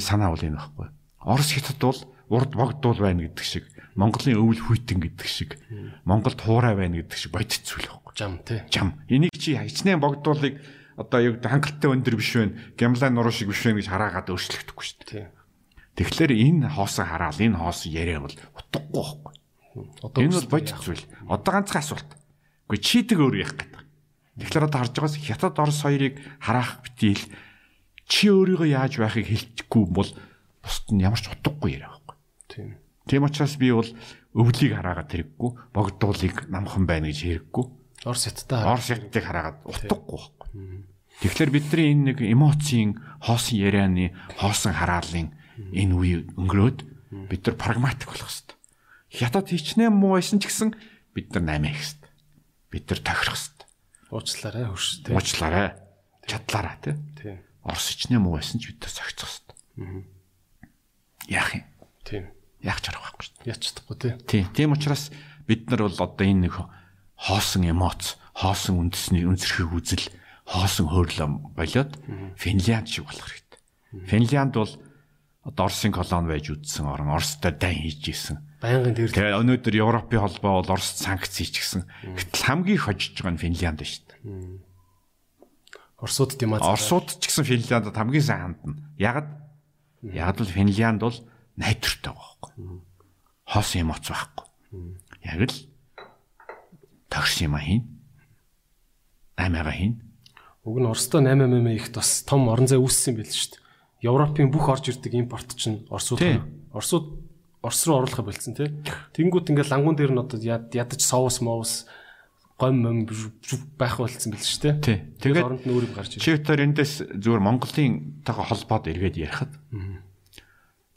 санаа бол энэ байхгүй. Орос хятад бол урд богдуул байна гэдэг шиг, Монголын өвөл хүйтэн гэдэг шиг, Монголд хуурай байна гэдэг шиг бодит зүйл байхгүй. Жам тий. Жам. Энийг чи хичнээн богдуулыг одоо гэдэг хангалттай өндөр биш байна, гямлаа нуруу шиг биш байна гэж хараагаад өөрчлөгдөхгүй шүү дээ. Тэгэхээр энэ хоосоо хараал энэ хоос яриа бол утгагүй байхгүй. Одоо Энэ бол бодит зүйл. Одоо ганцхан асуулт. Гэхдээ чийдэг өөр яах гэдэг. Тэгэхээр одоо харж байгаас хятад орос хоёрыг хараах битийл чи өөрийгөө яаж байхыг хэлчихгүй бол бусд нь ямар ч утгагүй яриа байхгүй. тий. Тийм учраас би бол өвлийг хараагаад хэрэггүй, богдуулыг намхан байна гэж хэрэггүй. Орос хятадтай Орос хятадыг хараагаад утгагүй байхгүй. Тэгэхээр бидний энэ нэг эмоцийн хоосон ярианы хоосон хараалын энэ үе өнгөрөөд бид нар прагматик болох хэрэгтэй. Хятад хичнээн муу байсан ч гэсэн бид нар 8 хийх хэрэгтэй. Бид нар тохирох хэрэгтэй. уучлаарай хөрш тий. Уучлаарай. Чадлаараа тий. Тий. Орос хичнээн муу байсан ч бид нар согцох хэрэгтэй. Яах юм? Тий. Яах ч арга байхгүй шүү дээ. Яч чадахгүй тий. Тийм. Тийм учраас бид нар бол одоо энэ нэг хоосон эмоц, хоосон үндэсний үнсэрхийг үзэл, хоосон хөөрлөм болоод Финлянд шиг болох хэрэгтэй. Финлянд бол одоо Оросын колони байж үдсэн орн, Оростой дайн хийж исэн. Байнгын тэр Тэгээ өнөөдөр Европын холбоо бол Оросд санкц хийчихсэн. Гэтэл хамгийн хожиж байгаа нь Финлянд шүү дээ. Оросууд димац. Оросууд ч гэсэн Финляндд хамгийн сайн хандна. Ягд? Ягд бол Финлянд бол найдвартай байхгүй. Хоос эмоц байхгүй. Яг л тагш юм хийн. Аймага хийн. Уг нь Оростой 8 мм ихт бас том орон зай үүссэн байл шүү дээ. Европын бүх орж ирдэг импорт чинь Оросууд. Оросууд Орос руу оруулахыг болцсон тий. Тэнгүүт ингээд лангуун дээр нь одоо яд- ядаж соус моус гом мом байх болцсон байл шүү дээ. Тий. Тэгээд оронд нь өөр юм гарч ирж. Чивтер эндээс зүгээр Монголын тагаа холбоод эргээд ярихад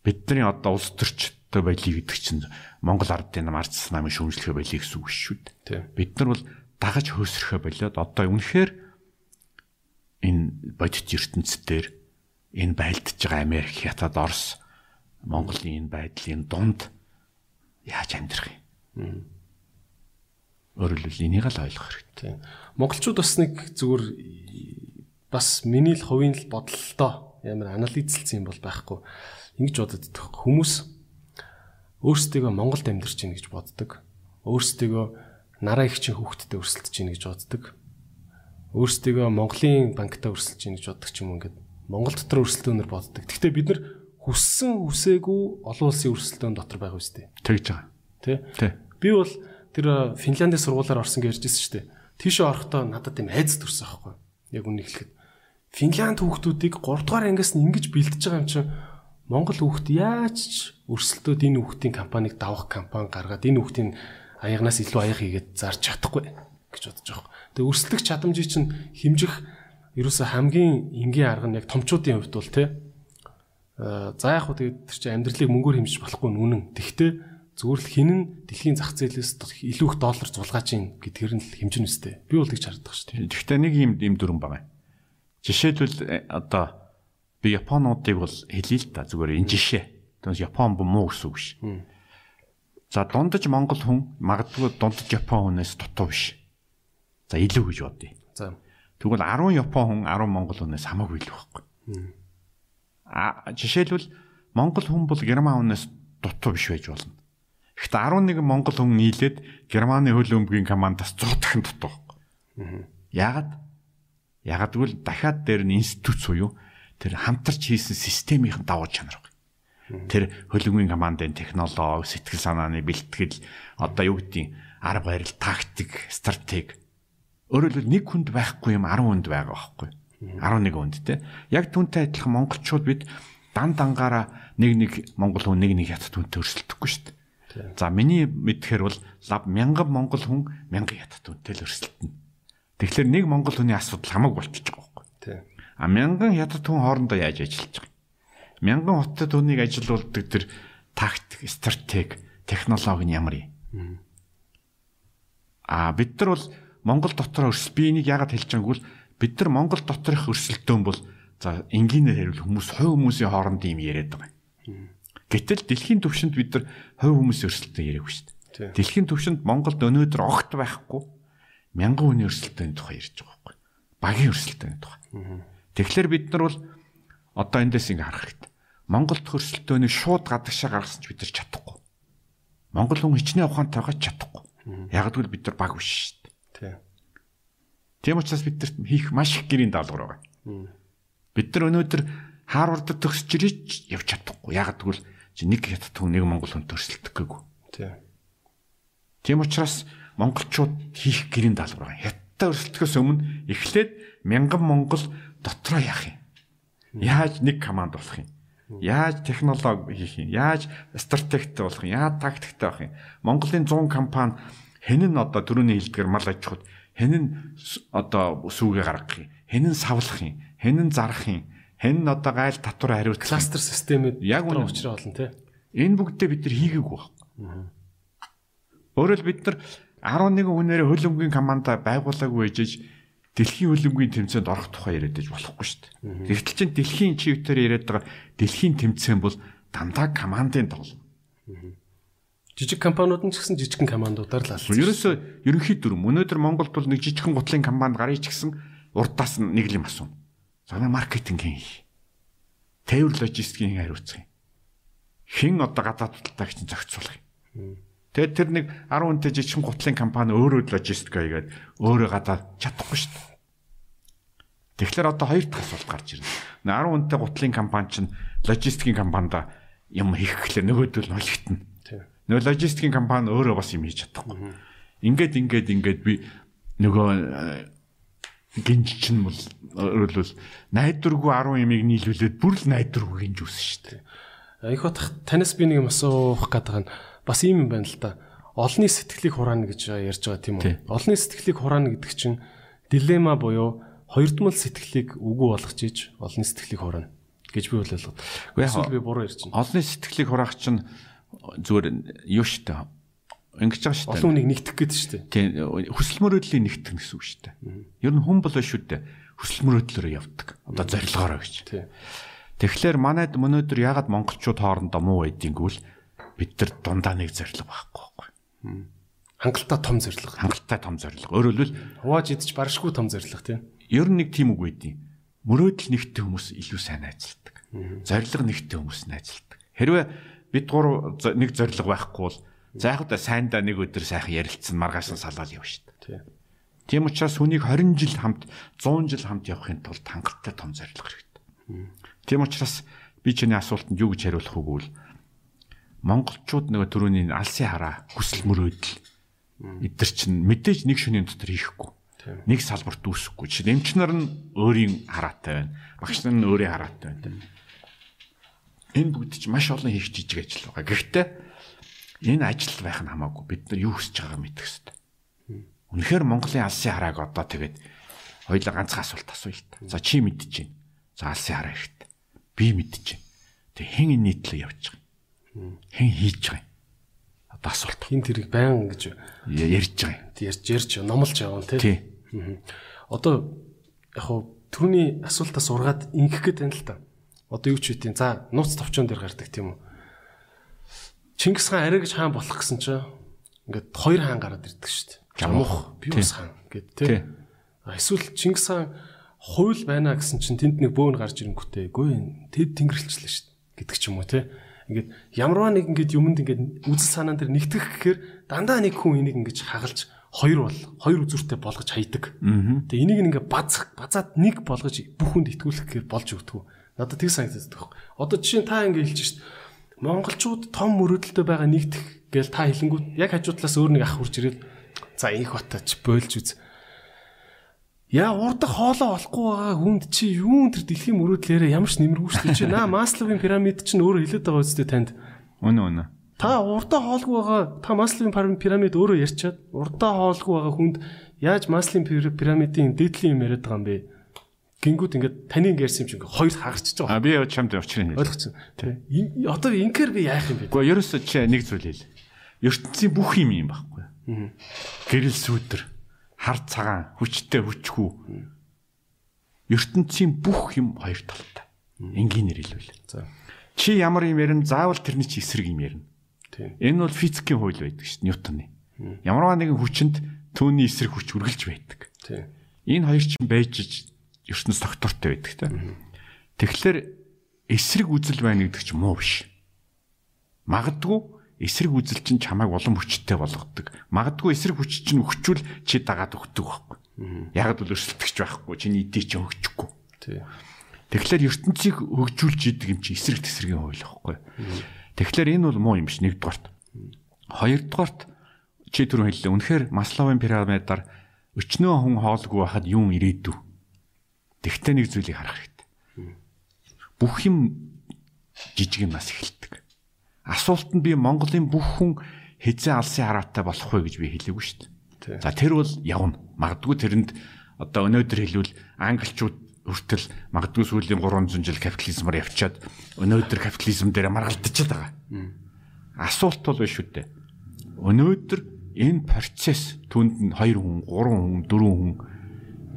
бидний одоо улс төрчтэй байлиг гэдэг чинь Монгол ардын нам ардс намын шүүмжлэхэ байлиг гэсэн үг шүү дээ. Бид нар бол дагаж хөөсрөхө болоод одоо үнэхээр энэ бодит ертөнцийн энэ байлдж байгаа Америк, Хятад, Орос, Монголын энэ байдлын дунд яаж амьдрах юм? Өөрөөр хэлбэл энийг л ойлгох хэрэгтэй. Монголчууд бас нэг зүгээр бас миний л хувийн л бодолтой ямар анализлцсан юм бол байхгүй. Ингэж боддог хүмүүс өөрсдөө Монголд амьдарч байна гэж боддог. Өөрсдөө нараа их чин хүүхдтэй өрсөлдөж байна гэж боддог. Өөрсдөө Монголын банктай өрсөлдөж байна гэж боддог ч юм ингээд Монгол дотор өрсөлдөөнөр боддог. Гэхдээ бид нар хүссэн үсээгүй олон улсын өрсөлдөөн дотор байгаа үстэй. Тэгж байгаа. Тэ? Тий. Би бол тэр Финляндийн сургуулаар орсон гэж ярьжсэн шүү дээ. Тийшээ орохдоо надад юм айц төрсөн аахгүй. Яг үнийг хэлэхэд. Финланд хүүхдүүдийг 3 дугаар ангиас нь ингэж бэлдэж байгаа юм чинь Монгол хүүхд яаж ч өрсөлдөөд энэ хүүхдийн компанийг давах компани гаргаад энэ хүүхдийн аягнаас илүү аяг хийгээд зарж чадахгүй гэж бодож байгаа. Тэгээ өрсөлдөх чадамжийг чинь хэмжих ерөөсө хамгийн энгийн арга нь яг томчуудын хувьд бол тий. За яг хөө тэгээд тэр чинь амьдралыг мөнгөөр хэмжиж болохгүй нүнэн. Тэгвэл зүгээр л хинэн дэлхийн зах зээлээс илүү их доллар зулгааж ийн гэдгээр нь л хэмжин үстэй. Би бол тэгж харагдах шүү дээ. Гэхдээ нэг юм юм дүрэн байгаа. Жишээлбэл э, одоо би Японуудыг бол хэлье л та зүгээр энэ жишээ. Тэгээс Япон муу гэсэн үг биш. За дундаж Монгол хүн магадгүй дундаж Япон хүнээс дутуу биш. За илүү гэж бодъё. За. Тэгвэл 10 Япон хүн 10 Монгол хүнээс хамаагүй илүү байхгүй. А жишээлбэл Монгол хүн бол Герман хүнээс дутуу биш байж болно. Гэхдээ 11 монгол хүн нийлээд Германы хөл өмгийн командаас 100 дахин дутуу. Яагаад? Яагаад гэвэл дахиад дээр нь институт суюу тэр хамтарч хийсэн системийн давуу чанар байна. Тэр хөлөмгийн командын технологи, сэтгэл санааны бэлтгэл, одоо юу гэдгийг арга барил, тактик, стратеги. Өөрөөр хэлбэл нэг хүнд байхгүй юм 10 хүнд байгаа байхгүй. 11 хүнд те. Яг түүнтэй адилхан монголчууд бид дан дангаараа нэг нэг монгол хүн нэг нэг хятад хүнтэй өрсөлдөхгүй шүү дээ. За миний мэдхээр бол лав мянган монгол хүн мянган хятад хүнтэй л өрсөлдөнө. Тэгэхээр нэг монгол хүний асуудал хамаагүй болчихж байгаа байхгүй. А мянган хятад хүн хоорондоо яаж ажиллаж байгаа. Мянган хотод хүнийг ажилуулдаг тэр тактик, стратеги, технологи нь ямар юм. А бид нар бол Монгол дотор өрсөл би энийг яагаад хэлж байгаагүй бол бид нар Монгол доторх өрсөлдөөн бол за энгийнээр хэрвэл хүмүүс хувь хүмүүсийн хооронд юм яриад байгаа. Гэтэл дэлхийн түвшинд бид нар хувь хүмүүсийн өрсөлдөөн яриаггүй шүү дээ. Дэлхийн түвшинд Монголд өнөөдөр огт байхгүй мянган хүний өрсөлдөөний тухай ярьж байгаа байхгүй. Багийн өрсөлдөөний тухай. Тэгэхээр бид нар бол одоо эндээс ингэ харах хэрэгтэй. Монголд хөрсөлтөөнийг шууд гадагшаа гаргасан ч бид нар чадахгүй. Монгол хүн хичнээн ухаантайгаа чадахгүй. Яг гэвэл бид нар баг биш шүү дээ. Тийм учраас бид нар хийх маш их гэрийн даалгавар байгаа. Бид нар өнөөдөр Харвардд төгсөж ирэж явж чадахгүй. Яг гэвэл чи нэг хятад хүн нэг монгол хүн төрсөлдөх гээгүй. Тийм учраас монголчууд хийх гэрийн даалгавар байгаа. Хятадтай өрсөлдөхөөс өмнө эхлээд мянган монгол дотроо яах юм? Яаж нэг команд болох юм? Яаж технологи хийх юм? Яаж стратегтэй болох юм? Яаж тактиктэй байх юм? Монголын 100 компани хэн нь одоо төрөний хэлдгэр мал аж ахуйд хэн нь одоо сүүгээ гаргах юм? Хэн нь савлах юм? Хэн нь зарах юм? Хэн нь одоо гайл татвар хариуцлах кластер системүүд яг үнэ учраа болно тий. Энэ бүгдээ бид нар хийгээгүй байна. Өөрөөр бид нар 11 хүнээрээ хөлөмгийн команда байгуулаагүй ээжж дэлхийн хөлөмгийн тэмцээнд орох тухай яриад байж болохгүй шүү дээ. Тэгтэл чинь дэлхийн чивтер яриад байгаа дэлхийн тэмцээн бол дандаа командын тоглоом. Жижиг компаниуд нь ч гэсэн жижигхэн командуудаар л алсан. Ерөөсөө ерөнхий дүрм өнөөдөр Монголд бол нэг жижигхэн гутлын компани гарыг ч гэсэн урдаас нэг юм асууна. Санаа маркетингийн хий. Тээвэр логистикийн хариуцах юм. Хэн одоо гадаад талдаагч нь зохицуулах юм. Тэгээд тэр нэг 10 хүнтэй жижигхэн гутлын компани өөрөө логистик хийгээд өөрөө гадаад чадахгүй шүү дээ. Тэгэхээр одоо хоёр дахь асуулт гарч ирнэ. 10 хүнтэй гутлын компани чинь логистикийн компанид юм хийх гэхлээр нөгөөдөл нь холигтно. Нөгөө логистикийн компани өөрөө бас юм хийж чадахгүй. Ингээд ингээд ингээд би нөгөө гинж чинь бол өөрөлдвөл найдваргүй 10 ямиг нийлүүлээд бүр л найдваргүй гинж үсэн шүү дээ. Их батах танаас би нэг юм асуух гэдэг нь бас ийм юм байна л да. Олны сэтгэлийг хураана гэж ярьж байгаа тийм үү? Олны сэтгэлийг хураана гэдэг чинь дилемма буюу хоёрдмол сэтгэлийг үгүй болгож иж олны сэтгэлийг хураана гэж би ойлгоод. Эсвэл би буруу ярьж байна. Олны сэтгэлийг хураах чинь зүгээр юу штэ. Ингэж байгаа штэ. Олон хүнийг нэгтгэх гэдэг штэ. Тийм хүсэл мөрөөдлийн нэгтгэх гэсэн үг штэ. Ер нь хүн болоо шүү дээ. Хүсэл мөрөөдлөөр явдаг. Одоо зорилгоороо гэж. Тийм. Тэгэхээр манайд өнөөдөр ягаад монголчууд хоорондоо муу байдгийг бид нар дундаа нэг зориг байхгүй байхгүй. Хангалттай том зориг. Хангалттай том зориг. Өөрөөр хэлбэл хувааж идэж баршгүй том зориг тийм. Ер нь нэг тийм үг байдیں۔ мөрөөдөл нэгтэй хүмүүс илүү сайн найзалдаг. Зориг нэгтэй хүмүүс найзалдаг. Хэрвээ бид гур нэг зориг байхгүй бол за яг та сайндаа нэг өдөр сайхан ярилцсан маргааш нь салаад явна шүү дээ. Тийм учраас хүнийг 20 жил хамт 100 жил хамт явахын тулд хангалттай том зориг хэрэгтэй. Тийм учраас би чиний асуултанд юу гэж хариулах вэ гэвэл монголчууд нөгөө төрөний алсын хараа хүсэл мөрөөдөл эдгэр чинь мэдээж нэг шөнийн дотор хийхгүй. Нэг салбарт үүсэхгүй. Чи эмчнэр нь өөрийн хараатай байна. Багш нар нь өөрийн хараатай байна. Энэ бүгд чинь маш олон хийх жижиг ажил байгаа. Гэхдээ энэ ажил байх нь хамаагүй бид нар юу хүсэж байгааг мэдэх хэрэгтэй. Үнэхээр Монголын алсын харааг одоо тэгээд хоёулаа ганцхан асуулт асууя л та. За чи байна. За алсын хараа хэрэгтэй. Би байна. Тэг хэн энэ нийтлээ явж байгаа. Хэн хийж байгаа юм? Одоо асуулт. Хин тэрийг баян гэж ярьж байгаа юм. ярьж ярьж номлож яваа тий. Одоо яг хуу түрүүний асуултаас ургаад ингэх гээд байна л та. Одоо юу ч үтийн за нууц товчон дээр гардаг тийм үү. Чингис хаан арай гэж хаан болох гэсэн чинь ингээд хоёр хаан гараад ирдэг шүү дээ. Жамух, Биус хаан гэд тий. А эсвэл Чингис хаан хууль байна гэсэн чинь тэнд нэг бөөн гарч ирэнгүүтээ гүй тэд тэнгэрлэлчлээ шүү гэдэг ч юм уу тий. Ингээд ямарваа нэг ингээд юмд ингээд үзэл санаан дээр нэгтгэх гэхээр дандаа нэг хүн энийг ингээд хагалж хоёр бол хоёр үзүүртэй болгож хайдаг. Тэгээ энийг ингээд базах базаад нэг болгож бүх хүнд итгүүлэх гэхээр болж өгдөг. Надад тэг санагддаг. Одоо жишээ нь та ингээд хэлж шít. Монголчууд том мөрөөдөлтөй байгаа нэгдэх гээл та хэлэнгүүт яг хажуу талаас өөр нэг ах хурж ирээд за их батач бойлж үз. Яа урдах хоолоо олохгүй байгаа хүнд чи юун тэр дэлхийн мөрөөдлөөрөө ямар ч нэмэргүй шүү дээ. Наа Масловын пирамид чинь өөрөө хэлээд байгаа үстэй танд. Үнэ үнэ. Та урдаа хоолгүй байгаа та Масловын пирамид өөрөө ярьчаад урдаа хоолгүй байгаа хүнд яаж Масловын пирамидын дээдлийн юм яриад байгаа юм бэ? Гингүүд ингээд таны ингээрсэн юм чинь хоёр хагарч байгаа. А би яа чамд хэлээ. Ойлгоцсон. Тий. Одоо инкер би яах юм бэ? Гэхдээ ерөөсөө чи нэг зүйл хэл. ертөнцийн бүх юм юм байхгүй. Гэрэл сүүдэр хар цагаан, хүчтэй хүчгүй. ертөнцийн бүх юм хоёр талтай. Энгийнээр хэлвэл. За. Чи ямар юм ярина, заавал тэрний чи эсрэг юм ярина. Тийм. Энэ бол физикийн хууль байдаг шүү дээ, Ньютоны. Ямарваа нэгэн хүчинд түүний эсрэг хүч үргэлж байдаг. Тийм. Энэ хоёр чинь байж ертөнц тогтвортой байдаг та. Тэгэхээр эсрэг үзэл байна гэдэг чинь муу биш. Магадгүй эсрэг үзэл чинь чамайг улам хүчтэй болгодог. Магадгүй эсрэг хүч чинь өгчүүл чи дагаад өгдөг байхгүй. Яг л өрсөлдөгч байхгүй. Чиний идэ чинь өгчихгүй. Тэгэхээр ертөнцийг хөгжүүлж идэг юм чи эсрэг тесрэгийн хууль байхгүй. Тэгэхээр энэ бол муу юм биш нэгдүгээрт. Хоёрдугаарт чи түрүү хэллээ. Үнэхээр Масловын пирамидаар өчнөө хүн хоолгүй байхад юун ирээдв. Тэгтээ нэг зүйлийг харах хэрэгтэй. Бүх юм жижиг юмнаас эхэлдэг. Асуултанд би Монголын бүх хүн хизээ алсын хараатай болох вэ гэж би хэлээгүй шүү дээ. За тэр бол явна. Магадгүй тэрэнд одоо өнөөдөр хэлвэл англичууд хүртэл магадгүй сүүлийн 300 жил капитализмаар явчаад өнөөдөр капитализм дээр маргалдчихад байгаа. Асуулт бол биш үү дээ. Өнөөдөр энэ процесс түнд нь 2 хүн, 3 хүн, 4 хүн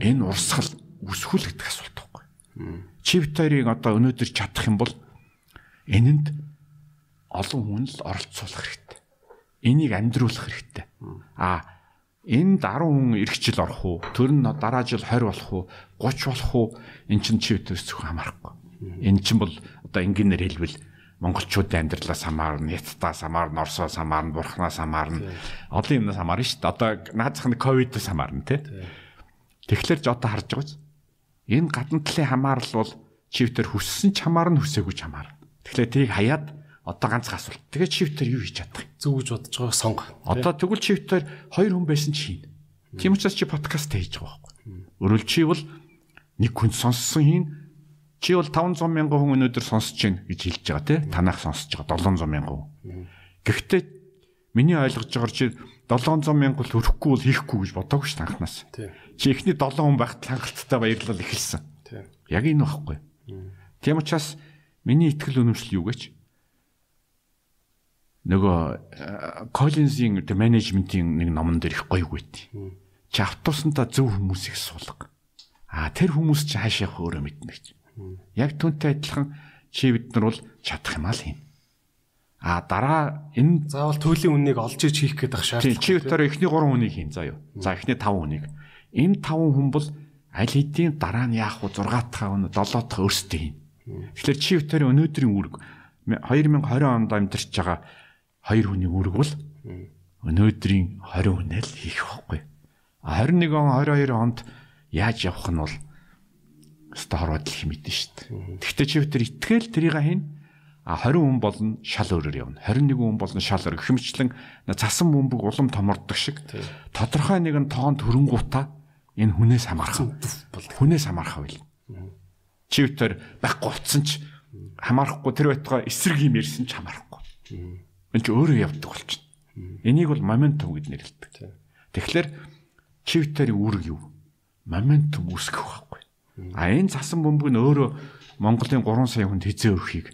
энэ урсгал үсгүүл гэдэг асуулт байхгүй. Чи битэрийг одоо өнөөдөр чадах юм бол энэнд олон хүн л оролцуулах хэрэгтэй. Энийг амьдруулах хэрэгтэй. А энд 10 хүн эх жил орох уу? Тэр нь дараа жил 20 болох уу? 30 болох уу? Эн чинь чи битээс зөвхөн хамаарахгүй. Эн чинь бол одоо энгийнээр хэлбэл монголчуудын амьдралаас хамаарна, яттаас хамаарна, орсоос хамаарна, бурхнаас хамаарна. Олон юмнаас хамаарна шүү дээ. Одоо наазах нь ковидос хамаарна тий. Тэгэхээр ч одоо харж байгааз энэ гадна талын хамаарал бол чивтер хүссэн ч хамаарна, хүсээгүй ч хамаарна. Тэгэхээр тийг хаяад одоо ганцхан асуулт. Тэгээ чивтер юу хийж чадах юм? Зөв гэж бодож байгаа сонго. Одоо тэгвэл чивтер хоёр хүн байсан чи хийн. Тийм учраас чи подкаст хийж байгаа байхгүй. Өөрөлд чи бол нэг хүн сонссон хийн Чи бол 500 мянган хүн өнөөдөр сонсож байна гэж хэлж байгаа тий. Танах сонсож байгаа 700 мянган. Гэхдээ миний ойлгож байгаагаар чи 700 мянган л өрөхгүй бол хийхгүй гэж бодоогүй ш танхнаас. Чи эхний 7 хүн байхад хангалттай баярлал эхэлсэн. Яг энэ багхгүй. Тийм учраас миний ихтгэл үнэмшил юу гэж нөгөө Коллинзийн менежментийн нэг номон дээр их гоё үйт. Чи автобусантаа зөв хүмүүсийг суулга. А тэр хүмүүс чи хаашаа хөөрэ мэднэ гэж. Яг түнтэй адилхан чи бид нар бол чадах юм аа л юм. А дараа энэ заавал төлөлийн үннийг олж иж хийх гэдэг шаардлага. Чи өтөр эхний 3 хүнийг хийн заа юу. За эхний 5 хүнийг. Энэ 5 хүн бол аль хэдийн дараа нь яах вэ 6 дахь өнө 7 дахь өөрсдөө хийн. Тэгэхээр чи битэр өнөөдрийн үүрэг 2020 онд амьдарч байгаа хоёр хүний үүрэг бол өнөөдрийн 20 хүнэл хийх байхгүй. 21 он 22 онд яаж явах нь бол өстө хорвоод л хэмэдэн шүү дээ. Гэхдээ чи битэр итгэл тэрийг хийн а 20 хүн болно шал өөрөөр явна. 21 хүн болно шал өөр. Хэмчлэн цасан бөмбөг улам томордог шиг тодорхой нэгэн тоонд хөрөнгуутаа энэ хүнээс хамаарах бол хүнээс хамаарах байл. Чи битэр байхгүй утсан ч хамаарахгүй тэр байтугай эсрэг юм ярьсан ч хамаарахгүй. Энэ ч өөрөө явдаг болчихно. Энийг бол моментум гэд нэрлэдэг. Тэгэхээр чи битэрийн үүрэг юу? Моментум үүсгэх байхгүй. А энэ цасан бөмбөг нь өөрөө Монголын 3 сая хүнд хизээ өрхийг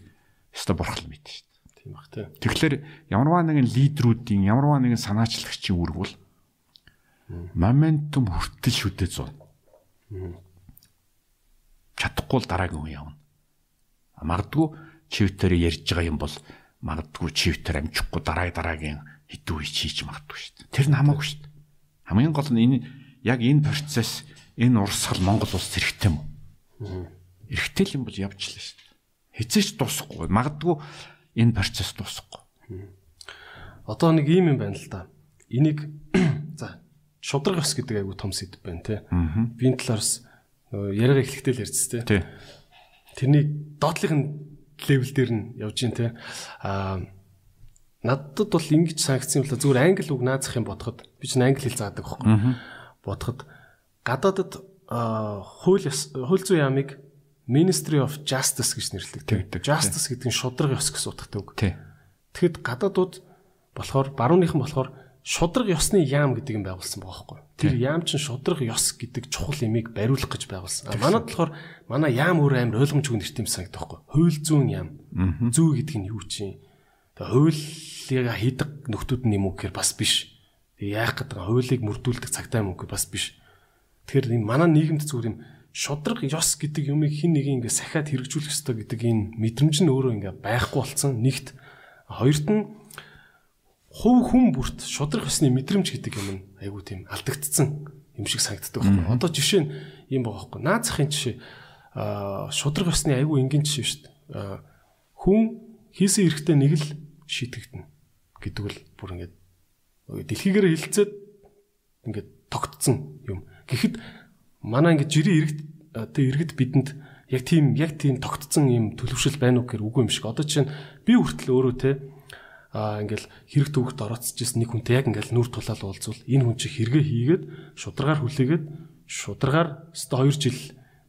өстой бурхал мэднэ шүү дээ. Тийм бах тий. Тэгэхээр ямарваа нэгэн лидерүүдийн ямарваа нэгэн санаачлагчийн үүрэг бол моментум хүртэл шүтээ зун. Чадахгүй л дараагийн үе явна. Магадгүй чивтэр ярьж байгаа юм бол магадгүй чивтэр амжихгүй дараа дараагийн үе хийж магадгүй шүү дээ. Тэр нь хамаагүй шүү дээ. Хамгийн гол нь энэ яг энэ процесс энэ урсгал Монгол улс хэрэгтэй юм уу? Эргэтэй л юм бол лээ шүү дээ. Хизээч дуусахгүй. Магадгүй энэ процесс дуусахгүй. Одоо нэг ийм юм байна л да. Энийг за шудраг ус гэдэг айгу том сэдв байна те. Биеийн талаарс яриага эхлэхдээ л ярьц те. Тий. Тэрний доотлихын левел дээр нь явж гин те. Аа надад бол ингэж санагдсан юм л зүгээр англи үг наазах юм бодоход би чинь англи хэл заадаг байхгүй. Бодоход гадаадад аа, хууль хууль зүйн яамыг Ministry of Justice гэж нэрлэдэг. Тэгдэг, Justice гэдэг нь шудраг ёс гэсэн утгатай үг. Тэгэхэд гадаадууд болохоор барууныхан болохоор шудраг ёсны яам гэдэг юм байгуулсан байгаа байхгүй. Тэр яам чинь шудраг ёс гэдэг чухал имийг бариулах гэж байгуулсан. А манайд болохоор манай яам өөр амар ойлгомжгүй нэртэй юм санагдах байхгүй. Хууль зүүн яам. Зүү гэдэг нь юу чинь? Тэгээ хуулийг хийдэг нөхдүүд нь юм уу гэхээр бас биш. Тэгээ яах гэдэг вэ? Хуулийг мөрдүүлдэг цагтаа юм уу гэхээр бас биш. Тэгэхээр энэ манай нийгэмд зүгээр юм шудраг ёс гэдэг юмыг хин нэг ингээ сахиад хэрэгжүүлэх ёстой гэдэг энэ мэдрэмж нь өөрөө ингээ байхгүй болсон. Нэгт хоёрт нь хувь хүн бүрт шудраг ёсны мэдрэмж гэдэг юм нь айгүй тийм алдагдцсан юм шиг санагддаг байна. Одоо жишээ нь юм байгаа байхгүй. Наад захын жишээ аа шудраг ёсны айгүй энгийн жишээ шүү дээ. Хүн хийсэн эрэхтэй нэг л шийтгэгдэнэ гэдэг л бүр ингээд дэлхийгээр хилцээд ингээд тогтцсон юм. Гэхдээ манай ингээд жирийн иргэд тэг иргэд бидэнд яг тийм яг тийм тогтцсон юм төлөвшөл байна уу гэхээр үгүй юм шиг. Одоо чинь би хүртэл өөрөө те а ингээл хэрэг төвөгт орооцож ирсэн нэг хүнтэй яг ингээл нүр тулаал уулзвал энэ хүн чи хэрэгэ хийгээд шударгаар хүлээгээд шударгаар өстө 2 жил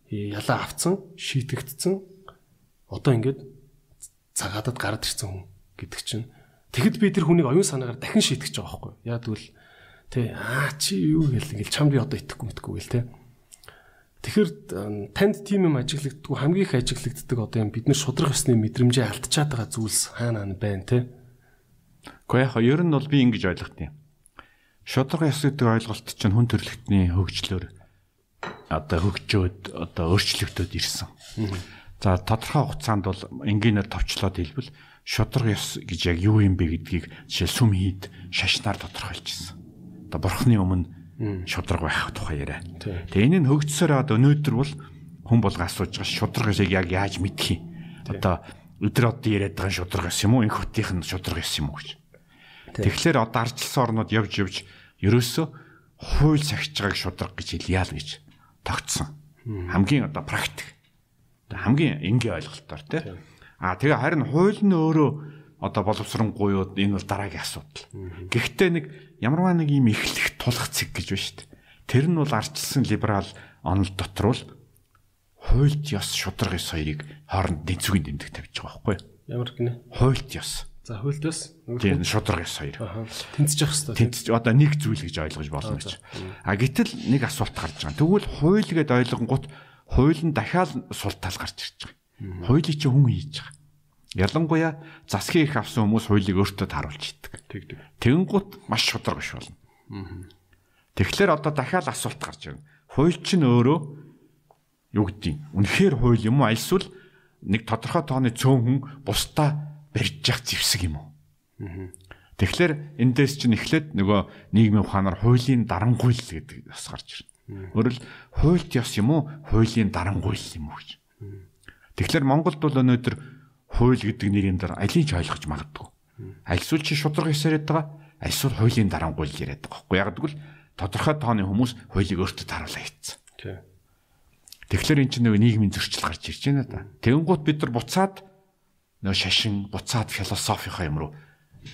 ялаа авцсан шийтгэгдсэн. Одоо ингээд цагаатад гараад ирсэн хүн гэдэг чинь. Тэгэд би тэр хүнийг оюун санаагаар дахин шийтгэж байгаа байхгүй яа тэгвэл тэ аа чи юу гэл ингээл чам би одоо итгэхгүй мэдхгүй гэл тэ. Тэгэхээр танд тийм юм ажиглагддгүй хамгийн их ажиглагддаг одоо юм бид нар шудрах ёсны мэдрэмжээ алдчихад байгаа зүйлс хаана хаана байна те Гэхдээ яг ер нь бол би ингэж ойлгох юм. Шудраг ёс гэдэг ойлголт чинь хүн төрөлхтний хөгжлөөр одоо хөгжөөд одоо өөрчлөгдөд ирсэн. За тодорхой хугацаанд бол энгийнээр товчлоод хэлбэл шудраг ёс гэж яг юу юм бэ гэдгийг жишээ сүм хийд шашнаар тодорхойлж ирсэн. Одоо бурхны өмнө шудраг байх тухай яриа. Тэгээ энэ нь хөгжсөөр одоо өнөөдөр бол хүн болго асууж байгаа шудраг ёсыг яг яаж мэдхий. Одоо өдөр одоо яриад байгаа шудраг ёс юм уу? Энх хотынх нь шудраг ёс юм уу гэж. Тэгэхээр одоо ардчилсан орнууд явж явж ерөөсөө хууль сахиж байгааг шудраг гэж хэлъя л гэж тогтсон. Хамгийн одоо практик. Хамгийн энгийн ойлголтоор тий. А тэгээ харин хууль нь өөрөө одоо боловсронгуйуд энэ бол дараагийн асуудал. Гэхдээ нэг ямарваа нэг юм эхлэх тулах цэг гэж байна шүү дээ. Тэр нь бол ардчилсан либерал онол дотор бол хуульд ёс шудраг ёс хоёрыг хооронд нэцүүгийн дэмдэг тавьж байгаа байхгүй ямар гинэ Хуульд ёс. за хуульд бас Тийм шудраг ёс хоёр. Тэнцэж явах хэрэгтэй Тэнцэж одоо нэг зүйл гэж ойлгож болно гэж. А гэтэл нэг асуулт гарч байгаа. Тэгвэл хууль гэд ойлгонгууд хууль нь дахиад сул тал гарч ирж байгаа. Хуулийг чи хүн хийж байгаа. Ялангуяа засгийн их авсан хүмүүс хуулийг өөртөө тааруулж идэг. тэгдэг Тэгэнгუთ маш шудраг биш болно. Тэгэхээр одоо дахиад асуулт гарч ирнэ. Хууль чинь өөрөө юу гэдгийг үнэхээр хууль юм уу альсвал нэг тодорхой тооны цөөн хүн бусдаа барьж явах зэвсэг юм уу? Тэгэхээр эндээс чинь эхлээд нөгөө нийгмийн ухаанаар хуулийн дарангуйл гэдэг бас гарч ирнэ. Өөрөөр хуульт ёс юм уу? Хуулийн дарангуйл юм уу гэж. Тэгэхээр Монголд бол өнөөдөр хууль гэдэг нэрийн дараа алийг ч ойлгож магадгүй. Альсвал чи шудраг хэсэрэд байгаа, альсвал хуулийн дарангуйл яриад байгаа байхгүй. Яг гэвэл тодорхой тооны хүмүүс хуулийг өөртөө таруулаа хийцэн. Тий. Тэгэхээр эн чинь нэг нийгмийн зөрчил гарч ирж байна да. Тэнгуут бид нар буцаад нөө шашин, буцаад философийнхаа юм руу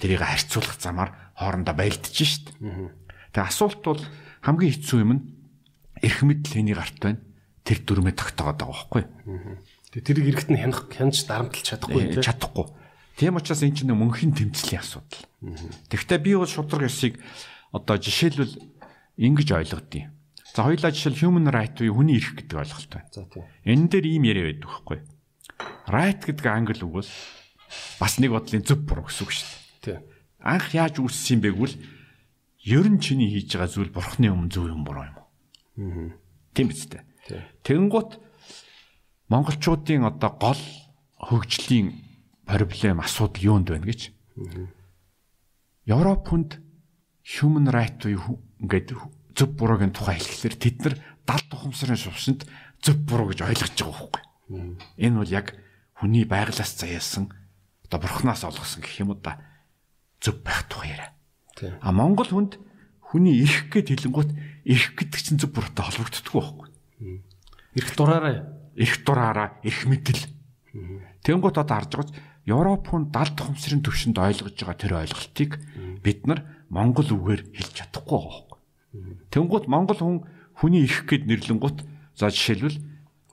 тэрийг харьцуулах замаар хоорондоо байлдаж шít. Тэгээ асуулт бол хамгийн хэцүү юм нь эрх мэдэл хэний гарт байна. Тэр дүрмээ тогтоогоод байгаа байхгүй. Тэгээ тэрийг эргэт нь хянах хянж дарамтлж чадахгүй э, тийм чадахгүй. Тийм учраас эн чинь мөнхийн тэмцлийн асуудал. Тэгвэл би бол шудраг ёсыг одоо жишээлбэл ингэж ойлгодیں۔ За хоёулаа жишээл human right буюу хүний эрх гэдэг ойлголт байна. За тий. Энэ дээр ийм яриа байдаг байхгүй. Right гэдэг англи үг бол бас нэг бодлын зөв буруу гэсэн үг шүү дээ. Тий. Анх яаж үүссэн юм бэ гэвэл ер нь чиний хийж байгаа зүйл бурхны өмнө зөв юм буруу юм уу? Тийм биз дээ. Тэгэнгუთ монголчуудын одоо гол хөгжлийн проблем асуудал юунд байна гэж. Европ хүнд human right буюу ингээд зөв буруугийн тухай хэлэхлээр тэд нар дал тухамсарын шувшинд зөв буруу гэж ойлгож байгаа байхгүй. Энэ бол яг хүний байглаас заяасан одоо бурхнаас олгосон гэх юм да зөв байх тухай яриа. А Монгол хүнд хүний эрх гэд хэлэнгуут эрх гэдэг чинь зөв буруутай холбогддоггүй байхгүй. Эрх дураараа Эрх дураараа эрх мэдэл. Тэнгуут одоо харж байгаач Европ хүн дал тухамсрын төвшөнд ойлгож байгаа тэр ойлголтыг бид нар монгол үгээр хэлж чадахгүй. Тэнгуут монгол хүн хүний эрх гэд нэрлэнгуут за жишээлбэл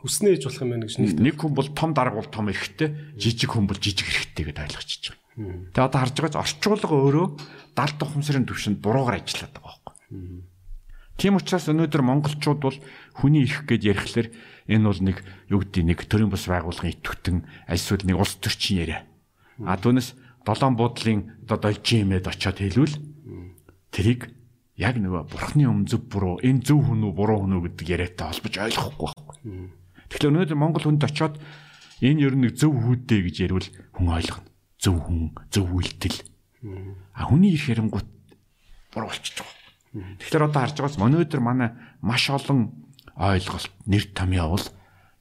хүснээ хийж болох юм байна гэж нэг нэг хүн бол том дарга бол том эрхтэй, жижиг хүн бол жижиг эрхтэй гэдээ ойлгочихж байгаа. Тэгээ одоо харж байгаач орчуулга өөрөө дал тухамсрын төвшөнд буруугаар ажиллаад байгаа байхгүй. Тийм учраас өнөөдөр монголчууд бол хүний эрх гэж ярихлаар энэ бол нэг юу гэдэг нэг төрийн бас байгууллагын идэвхтэн альсвал нэг улс төрчин яриа. А түүнээс долоон буудлын одоо дойчимэд очиод хэлвэл тэрийг яг нөгөө бурхны өмнө зөв буруу энэ зөв хүн үү буруу хүн үү гэдэг яриатай холбож ойлгохгүй байхгүй. Тэгэхээр өнөөдөр Монгол хүнд очиод энэ ер нь зөв хүүдээ гэж ярил хүн ойлгоно. Зөв хүн, зөв үйлдэл. А хүний эрх ярингууд буруу болчихж байгаа. Тэгэхээр одоо харж байгаас өнөөдөр манай маш олон ойлголт нэр томьёо бол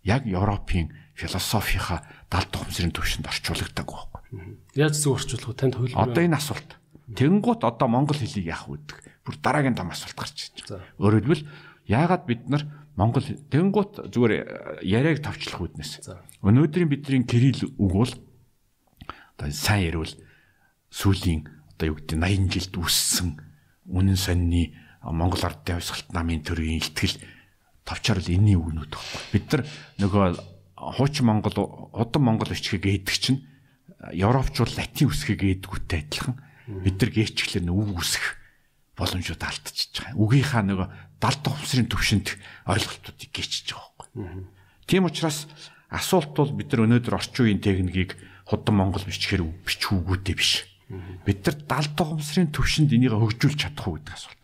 яг Европын философийнхаа дал тухамсрын төвшөнд орчуулдаг байхгүй. яаж зөв орчуулах вэ? Танд хөлбөр. Одоо энэ асуулт. Тэнгуут одоо монгол хэлийг яах вэ? Бүр дараагийн том асуулт гарч ирж байна. Өөрөөр хэлбэл яагаад бид нар монгол тэнгуут зүгээр э, яриаг тавчлах үүднээс. За. Өнөөдрийн бидний кирилл үг бол одоо сайн ярил сүүлийн одоо юу гэдэг 80 жилд үүссэн үнэн сонины Монгол ардын хувьсгалт намын төрийн ихтгэл товчоор л энэний үгнүүд баггүй. Бид нар нөгөө хуучин Монгол удам Монгол бичгийг ээдэг чинь Европчууд латин үсгийг ээдгүүтэй адилхан бид нар гээчглэр үг үсэх боломжууд алдчихж байгаа. Үгийнхаа нөгөө дал тухамсрын төвшөнд ойлголтуудыг гээчж байгаа байхгүй. Тийм учраас асуулт бол бид нар өнөөдөр орчин үеийн техникийг худам Монгол бичгээр бичүүгүүтэй биш. Бид нар дал тухамсрын төвшөнд энийг хөгжүүлж чадах уу гэдэг асуулт.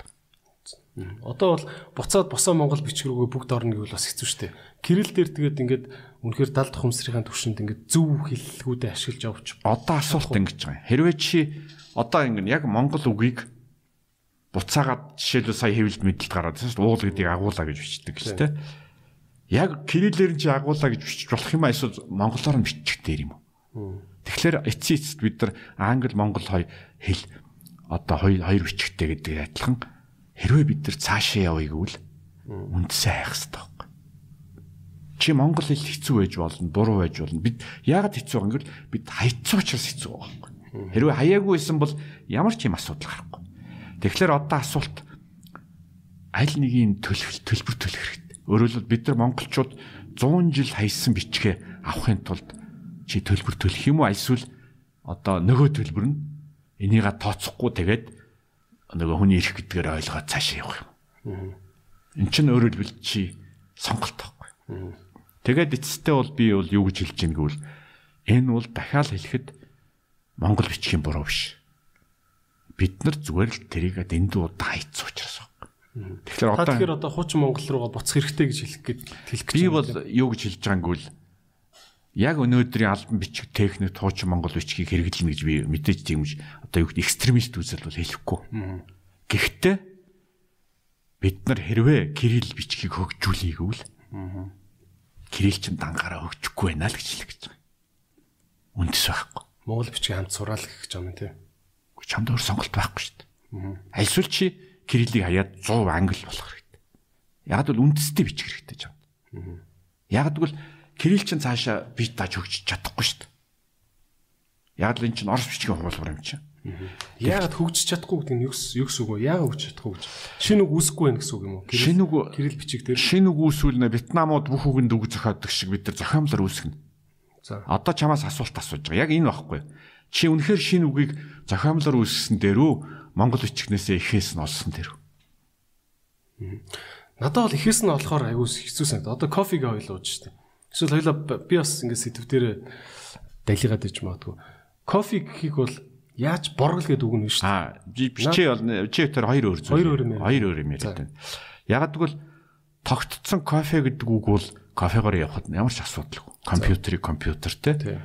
Одоо бол буцаад босоо Монгол бичиг рүүгээ бүгд орно гэвэл бас хэцүү шттэ. Кирилл дээр тэгээд ингээд үнэхээр дал тухамсрын төвшөнд ингээд зөв хэллэгүүдээ ашиглаж явж Одоо асуулт ингэж байгаа. Хэрвээ чи одоо ингэ яг Монгол үгийг буцаагаад жишээлбэл сая хэвлэлд мэдлэлт гараад байна шүү дээ. Уул гэдгийг агуулаа гэж бичдэг гэж тийм. Яг кириллээр чи агуулаа гэж бичиж болох юм эсвэл монголоор нь бичих дээр юм уу? Тэгэхээр эцсийн эцэст бид нар англи монгол хоёр хэл одоо хоёр хоёр бичгтэй гэдэг адилхан хэрвээ бид нар цаашаа явъя гэвэл үндсээ хайх хэрэгтэй байхгүй. Чи монгол хэл хэцүү байж болно, буруу байж болно. Бид яагаад хэцүү гэвэл бид хайцсан учраас хэцүү байгаа байхгүй. Хэрвээ хаяагүй байсан бол ямар ч юм асуудал гарахгүй. Тэгэхээр одоо асуулт аль нэгийн төлөх төлбөр төлөх хэрэгтэй. Өөрөөр хэлбэл бид нар монголчууд 100 жил хайсан бичгээ авахын тулд чи төлбөр төлөх юм уу эсвэл одоо нөгөө төлбөр нь энийга тооцохгүй тэгээд нөгөө хүний эрх гэдгээр ойлгоод цаашаа явах юм. Эн чинь өөрөөр хэлбэл чи сонголт байхгүй. Тэгээд эцэстээ бол би бол юу гэж хэлж ийн гэвэл энэ бол дахиад хэлэхэд монгол бичгийн буруу биш. Бид нар зүгээр л тэрийг дэндүү удаа хайц учраас байна. Тэгэхээр одоо тэгэхээр одоо хуучин Монгол руугаа буцах хэрэгтэй гэж хэлэх гээд хэлэх гэж би байна бол юу гэж хэлж байгаа юм гэвэл яг өнөөдрийн албан бичиг техник туучин монгол бичгийг хэрэглэнэ гэж би мэдээж тийм гэж одоо юу гэдэг экстремист үзэл бол хэлэхгүй. Гэхдээ бид нар хэрвээ кирилл бичгийг хөгжүүлэег үл кирилл чинь дангаараа хөгжихгүй байна л гэж хэлэх гэж байгаа. Үндэс байхгүй. Монгол бичгийг хамт сураал гэх юм тийм. Чамд өөр сонголт байхгүй шүү дээ. Альсвал чи кириллийг хаяад 100 англи болох хэрэгтэй. Яг л үндэстэй бичих хэрэгтэй чамд. Яг л кирилл чинь цаашаа бит тааж хөгжиж чадахгүй шүү дээ. Яг л эн чинь орос бичгийн хуулбар юм чинь. Яагаад хөгжиж чадахгүй гэдэг нь юу гэсэн үг вэ? Яагаад хөгжиж чадахгүй гэж? Шинэ үг үүсэхгүй байх гэсэн үг юм уу? Шинэ үг Кирилл бичиг дээр. шинэ үг үүсвэл нэ Вьетнамууд бүх үгэнд үг зохиодог шиг бид нар зохиомлоор үүсгэнэ. За. Одоо чамаас асуулт асууж байгаа. Яг энэ байхгүй. Чи үнэхээр шинэ үгийг зохиомлоор үүсгэсэн дээрүү Монгол бичгнээсээ ихээс нь олсон дээрүү. Надад бол ихэс нь болохоор айгуус хэцүү санагдаа. Одоо кофег ойлооч штеп. Эсвэл хоёлаа би бас ингэ сэдв дээр далигаад иж магадгүй. Кофе гэхийг бол яаж боргол гэдэг үг нь шүү дээ. Аа би чи бол чи тэр хоёр өөр зүйл. Хоёр өөр юм яриад Хоёр өөр юм яриад байна. Яг тэгвэл тогтцсон кофе гэдэг үг бол кофегоор явахад ямар ч асуудалгүй. Компьютерийг компьютертэй.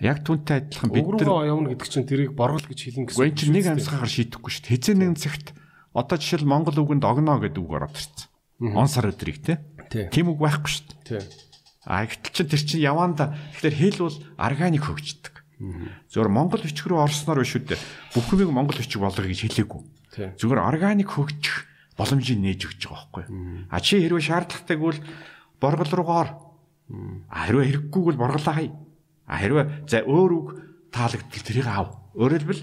Яг түнтэй адилхан бид нар руугаа явна гэдэг чинь тэрийг боргол гэж хэлнэ гэсэн. Гүн чи нэг амьсгаар шийдэхгүй шүү дээ. Хэзээ нэгэн цагт одоо жишээл Монгол үгэнд огноо гэдэг үг ороод ирсэн. Он сар өдрийг те. Тий. Тим үг байхгүй шүү дээ. А гэтэл чин тэр чин яванда тэгэхээр хэл бол органик хөгждөг. Зөвхөн Монгол бичиг рүү орсноор биш үү дээ. Бүх юмыг Монгол бичиг болгоё гэж хэлээгүй. Зүгээр органик хөгжих боломжийг нээж өгч байгаа байхгүй. А чи хэрвээ шаардлагатай бол боргол руугаа ор. А хэрвээ хэрэггүйг бол борголоо хай. А хэрвээ за өөр үг таалагдтал тэрийг ав. Өөрөөр хэлбэл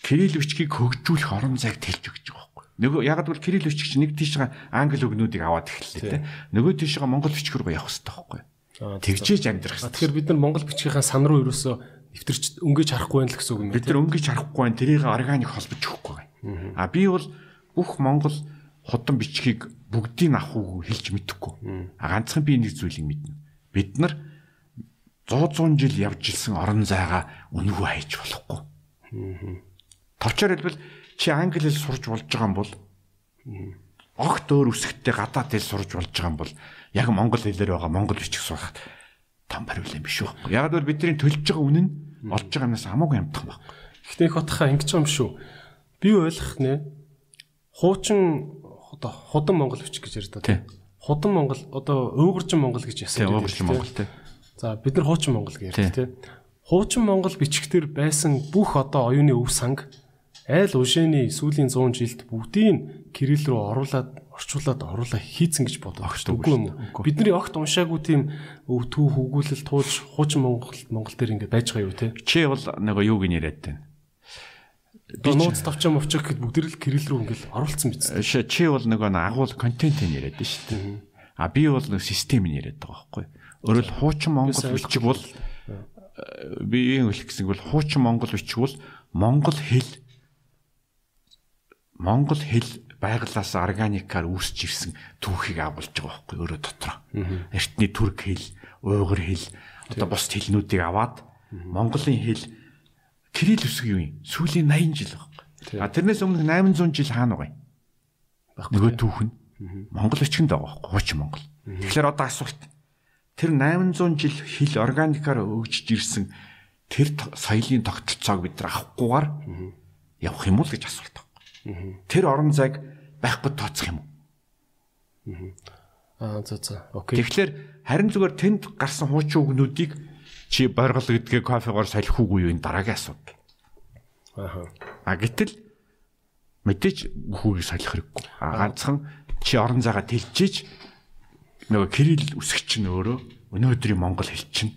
кирилл бичгийг хөгжүүлэх орон зайг тэлж өгч байгаа байхгүй. Нөгөө яг л кирилл бичгч нэг тийшээ англи үгнүүдийг аваад эхэллээ те. Нөгөө тийшээ монгол бичиг рүү явах хэрэгтэй байхгүй. Тэгжээж амьдрах хэрэгтэй. Тэгэхээр бид нар монгол бичгийнхаа сан руу ерөөсөө нэвтэрч өнгөж харахгүй байх л гэсэн үг юм Бид нар өнгөж харахгүй байна. Тэрийг органик холбож өгөхгүй байна. А би бол бүх монгол худам бичгийг бүгдийг авах уу хэлж мэдэхгүй. А ганцхан би нэг зүйлийг мэднэ. Бид нар 100 100 жил явж ирсэн орон зайгаа үнэгүй хайж болохгүй. Товчоор хэлбэл чи англи хэл сурж болж байгаа юм бол огт өөр үсгтээ гадаад хэл сурж болж байгаа юм бол яг монгол хэлээр байгаа монгол бичих сурах том бариулан биш үү? Яг л бидний төлж байгаа үнэн олж байгаа юмнаас хамаагүй амтхан баг. Ихтэй хотхоо ингэж юм шүү. Би ойлгох нэ. Хуучин одоо худам монгол бичиг гэж ярьдаг. Тий. Худам монгол одоо уугарчин монгол гэж Тий, яасан. уугарчин монгол, тий. За бид нар хуучин монгол гэж Тий. ярьдаг тий. Хуучин монгол бичгтэр байсан бүх одоо оюуны өв санг айл ушээний сүүлийн 100 жилд бүгдийг кирилл рүү оруулаад орчуулад оруулаа хийцэн гэж бодоод Огт үгүй юм? Бидний огт уншаагүй тийм өв төв хөгүүлэл тууж хуучин монгол монгол дээр ингэ байж байгаа юу те? Чи бол нөгөө юуг нь яриад байна. Би нууц тавчаа мовчоо гэхэд бүгд л кирилл рүү ингээл оруулсан биз. Чи бол нөгөө агуул контентыг яриад байна шүү дээ. А би бол нэг системийг яриад байгаа байхгүй. Өөрөөр хуучин монгол бичиг бол э, би юм хэлэх гэсэн бол хуучин монгол бичиг бол монгол хэл монгол хэл байглаас органикаар үүсч ирсэн түүхийг агуулж байгаа байхгүй өөрөө дотор. Эртний түрк хэл, уйгур хэл, одоо бус хэлнүүдийг аваад монголын хэл кирилл үсэг юу юм? Сүүлийн 80 жил байхгүй. А тэрнээс өмнө 800 жил хаана байгаа юм? Нөгөө түүх нь монгол бичгэнд байгаа байхгүй хуучин монгол. Тэгэхээр одоо асуулт. Тэр 800 жил хэл органикаар өгжиж ирсэн тэр соёлын тогтолцоог бид нар авахгүйгээр явах юм уу гэж асуулт байна. Тэр орон зайг байхгүй тооцох юм уу? Аа за за. Окей. Тэгэхээр харин зүгээр тэнд гарсан хуучин үгнүүдийг чи боргол гэдгээ кофегоор солих уугүй юу энэ дараагийн асуудал. Ааха. А гэтэл мэдээч бүхүүгийг солих хэрэггүй. А ганцхан чи орон зайгаа тэлжиж нөгөө кирилл үсгч нь өөрөө өнөөдрийн монгол хэл чинь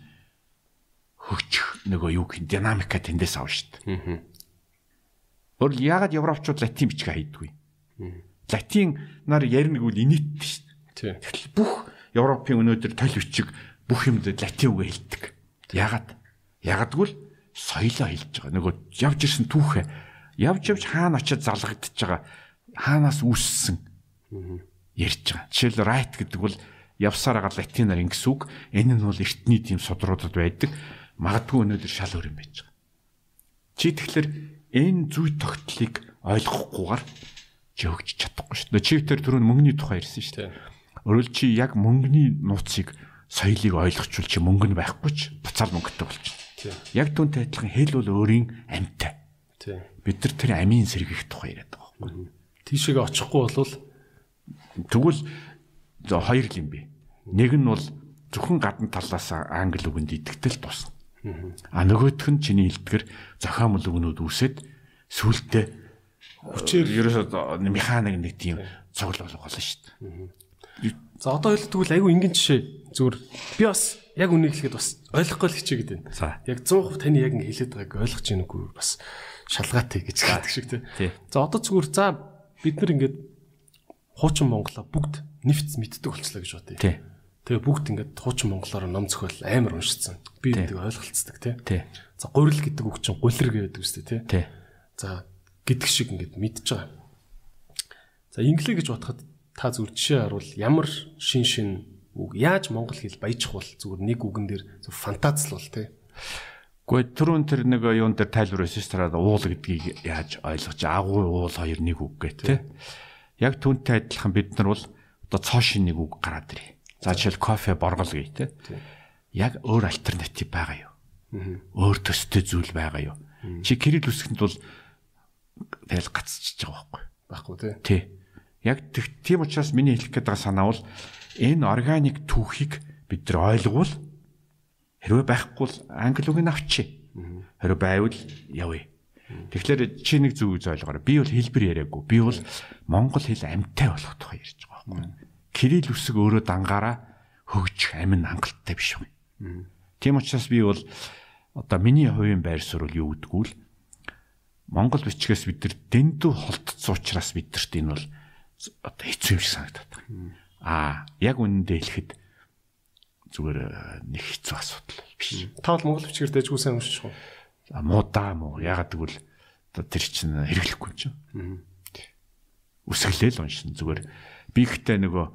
хөгжих нөгөө юу гэх динамика тэндээс авна шүү дээ. Өөр ягаад европчууд латин бичиг хайдгүй? Латин нар ярина гэвэл инээдтэй шүү дээ. Тэгтэл бүх Европын өнөөдөр тол бичиг бүх юмд латин үг хэлдэг. Ягаад? Ягдгүйл соёлоо хэлж байгаа. Нөгөө явж ирсэн түүхээ явж явж хаана очиад залгагдчихж байгаа. Хаанаас үүссэн ярьж байгаа. Жишээл right гэдэг бол явсаар байгаа латинаар ингэс үг. Энэ нь бол эртний тийм судруудад байдаг. Магадгүй өнөөдөр шал өөр юм байж байгаа. Чи тэгэхээр энэ зүй тогтлыг ойлгохгүйгээр чи хөгжиж чадахгүй шүү дээ. Чи тэр түрүүн мөнгөний тухай ярьсан шүү дээ. Өөрөөр чи яг мөнгөний нууцыг соёлыг ойлгочвол чи мөнгө нь байхгүй ч буцаал мөнгөтэй болчих. Яг түүнтэй адилхан хэл бол өөрийн амьтай. Бид нар тэр амийн сэргийх тухай яриад байгаа байхгүй. Тийшээгээ очихгүй болвол Тэгвэл за хоёр л юм бэ. Нэг нь бол зөвхөн гадна талаас англи үгэнд итгэтэл тусна. А нөгөөх нь чиний хэлдгэр зохиомл үгнүүд үсэд сүултээ хүчээр ерөөсөө механик нэг тийм цуглал болно шүү дээ. за одоо хэлдэг айгүй энгийн жишээ зүгээр би бас яг үнийг хэлэхэд бас ойлгохгүй л хичээгээд байна. Яг 100% таны яг ингэ хэлээд байгааг ойлгож ийн үгүй бас шалгаатай гэж хэлдэг шиг тий. За одоо зүгээр за бид нар ингээд хуучин монголоо бүгд нэвц мэддэг болчлаа гэж бодъё. Тий. Тэгээ бүгд ингээд хуучин монголоор ном зохиол амар уншицсан. Би Тий. нэг ойлголцдог тий. Тий. За гурил гэдэг үг чинь гулэр гэдэг үстэй тий. Тий. За гэдэг шиг ингээд мэдж байгаа. За инглиш гэж бодоход та зүгээр жишээ харуул ямар шин шин үг яаж монгол хэл баяжих бол зүгээр нэг үгэн дээр зөв фантазлал тий. Гэхдээ түрүүн тэр нэг юун дээр тайлбар байсан шүү дээ. Уул гэдгийг яаж ойлгож агуу уул хоёр нэг үг гэх тээ. Яг түүнтэй адилхан бид нар бол одоо цоошин нэг үг гараад ирээ. За жишээл кофе боргол гэх тээ. Яг өөр альтернатив байгаа юу? Өөр төстэй зүйл байгаа юу? Чи кирилл үсгэнд бол тэгэл гацчихж байгаа байхгүй. Баггүй тий. Тий. Яг тийм учраас миний хэлэх гээд байгаа санаа бол энэ органик түүхийг бид нар ойлгвол хэрвээ байхгүй бол англи үгийг авчи. Хэрвээ байвал явъя. Тэгэхээр чи нэг зүг ойлгоорой. Би бол хэлбэр яриаггүй. Би бол монгол хэл амьтай болох тухай ярьж байгаа байхгүй. Кирилл үсэг өөрөө дангаараа хөгжих амин хангалттай биш үү? Тийм учраас би бол одоо миний хувийн байр суурь юу гэдгүү л Монгол бичгээс бид нар дэндүү холтцсон учраас бидэрт энэ бол одоо хэцүү юм шиг санагдаад байна. Аа, яг үнэндээ хэлэхэд зүгээр э, нэг хэцүү асуудал биш. Та бол монгол бичгээр дэжгүй сайн уншиж байгаа. А муудаа муу ягаад гэвэл тэр чинь хэрэглэхгүй юм чинь. Үсгэлээл уншин зүгээр би ихтэй нөгөө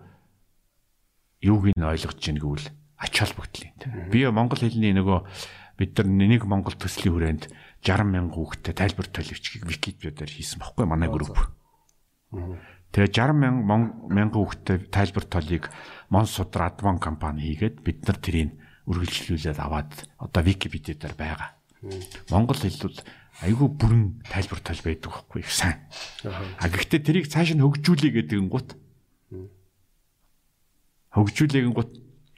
юуг нь ойлгож чинь гэвэл ач холбогдлын. Би монгол хэлний нөгөө бид нар нэг монгол төслийн хүрээнд 60 мянган хүүхдэд тайлбар төлөвчгийг Википедиар хийсэн баггүй манай групп. Тэгээ 60 мянган мянган хүүхдэд тайлбар толыг Монсудр Адван компани хийгээд бид нар тэрийг үргэлжлүүлээд аваад одоо Википедиа дээр байгаа. Монгол хэл бол айгүй бүрэн тайлбар тол байдаг байхгүй их сайн. А гэхдээ тэрийг цааш нь хөгжүүлээ гэдэг нь гут. Хөгжүүлээ гин гут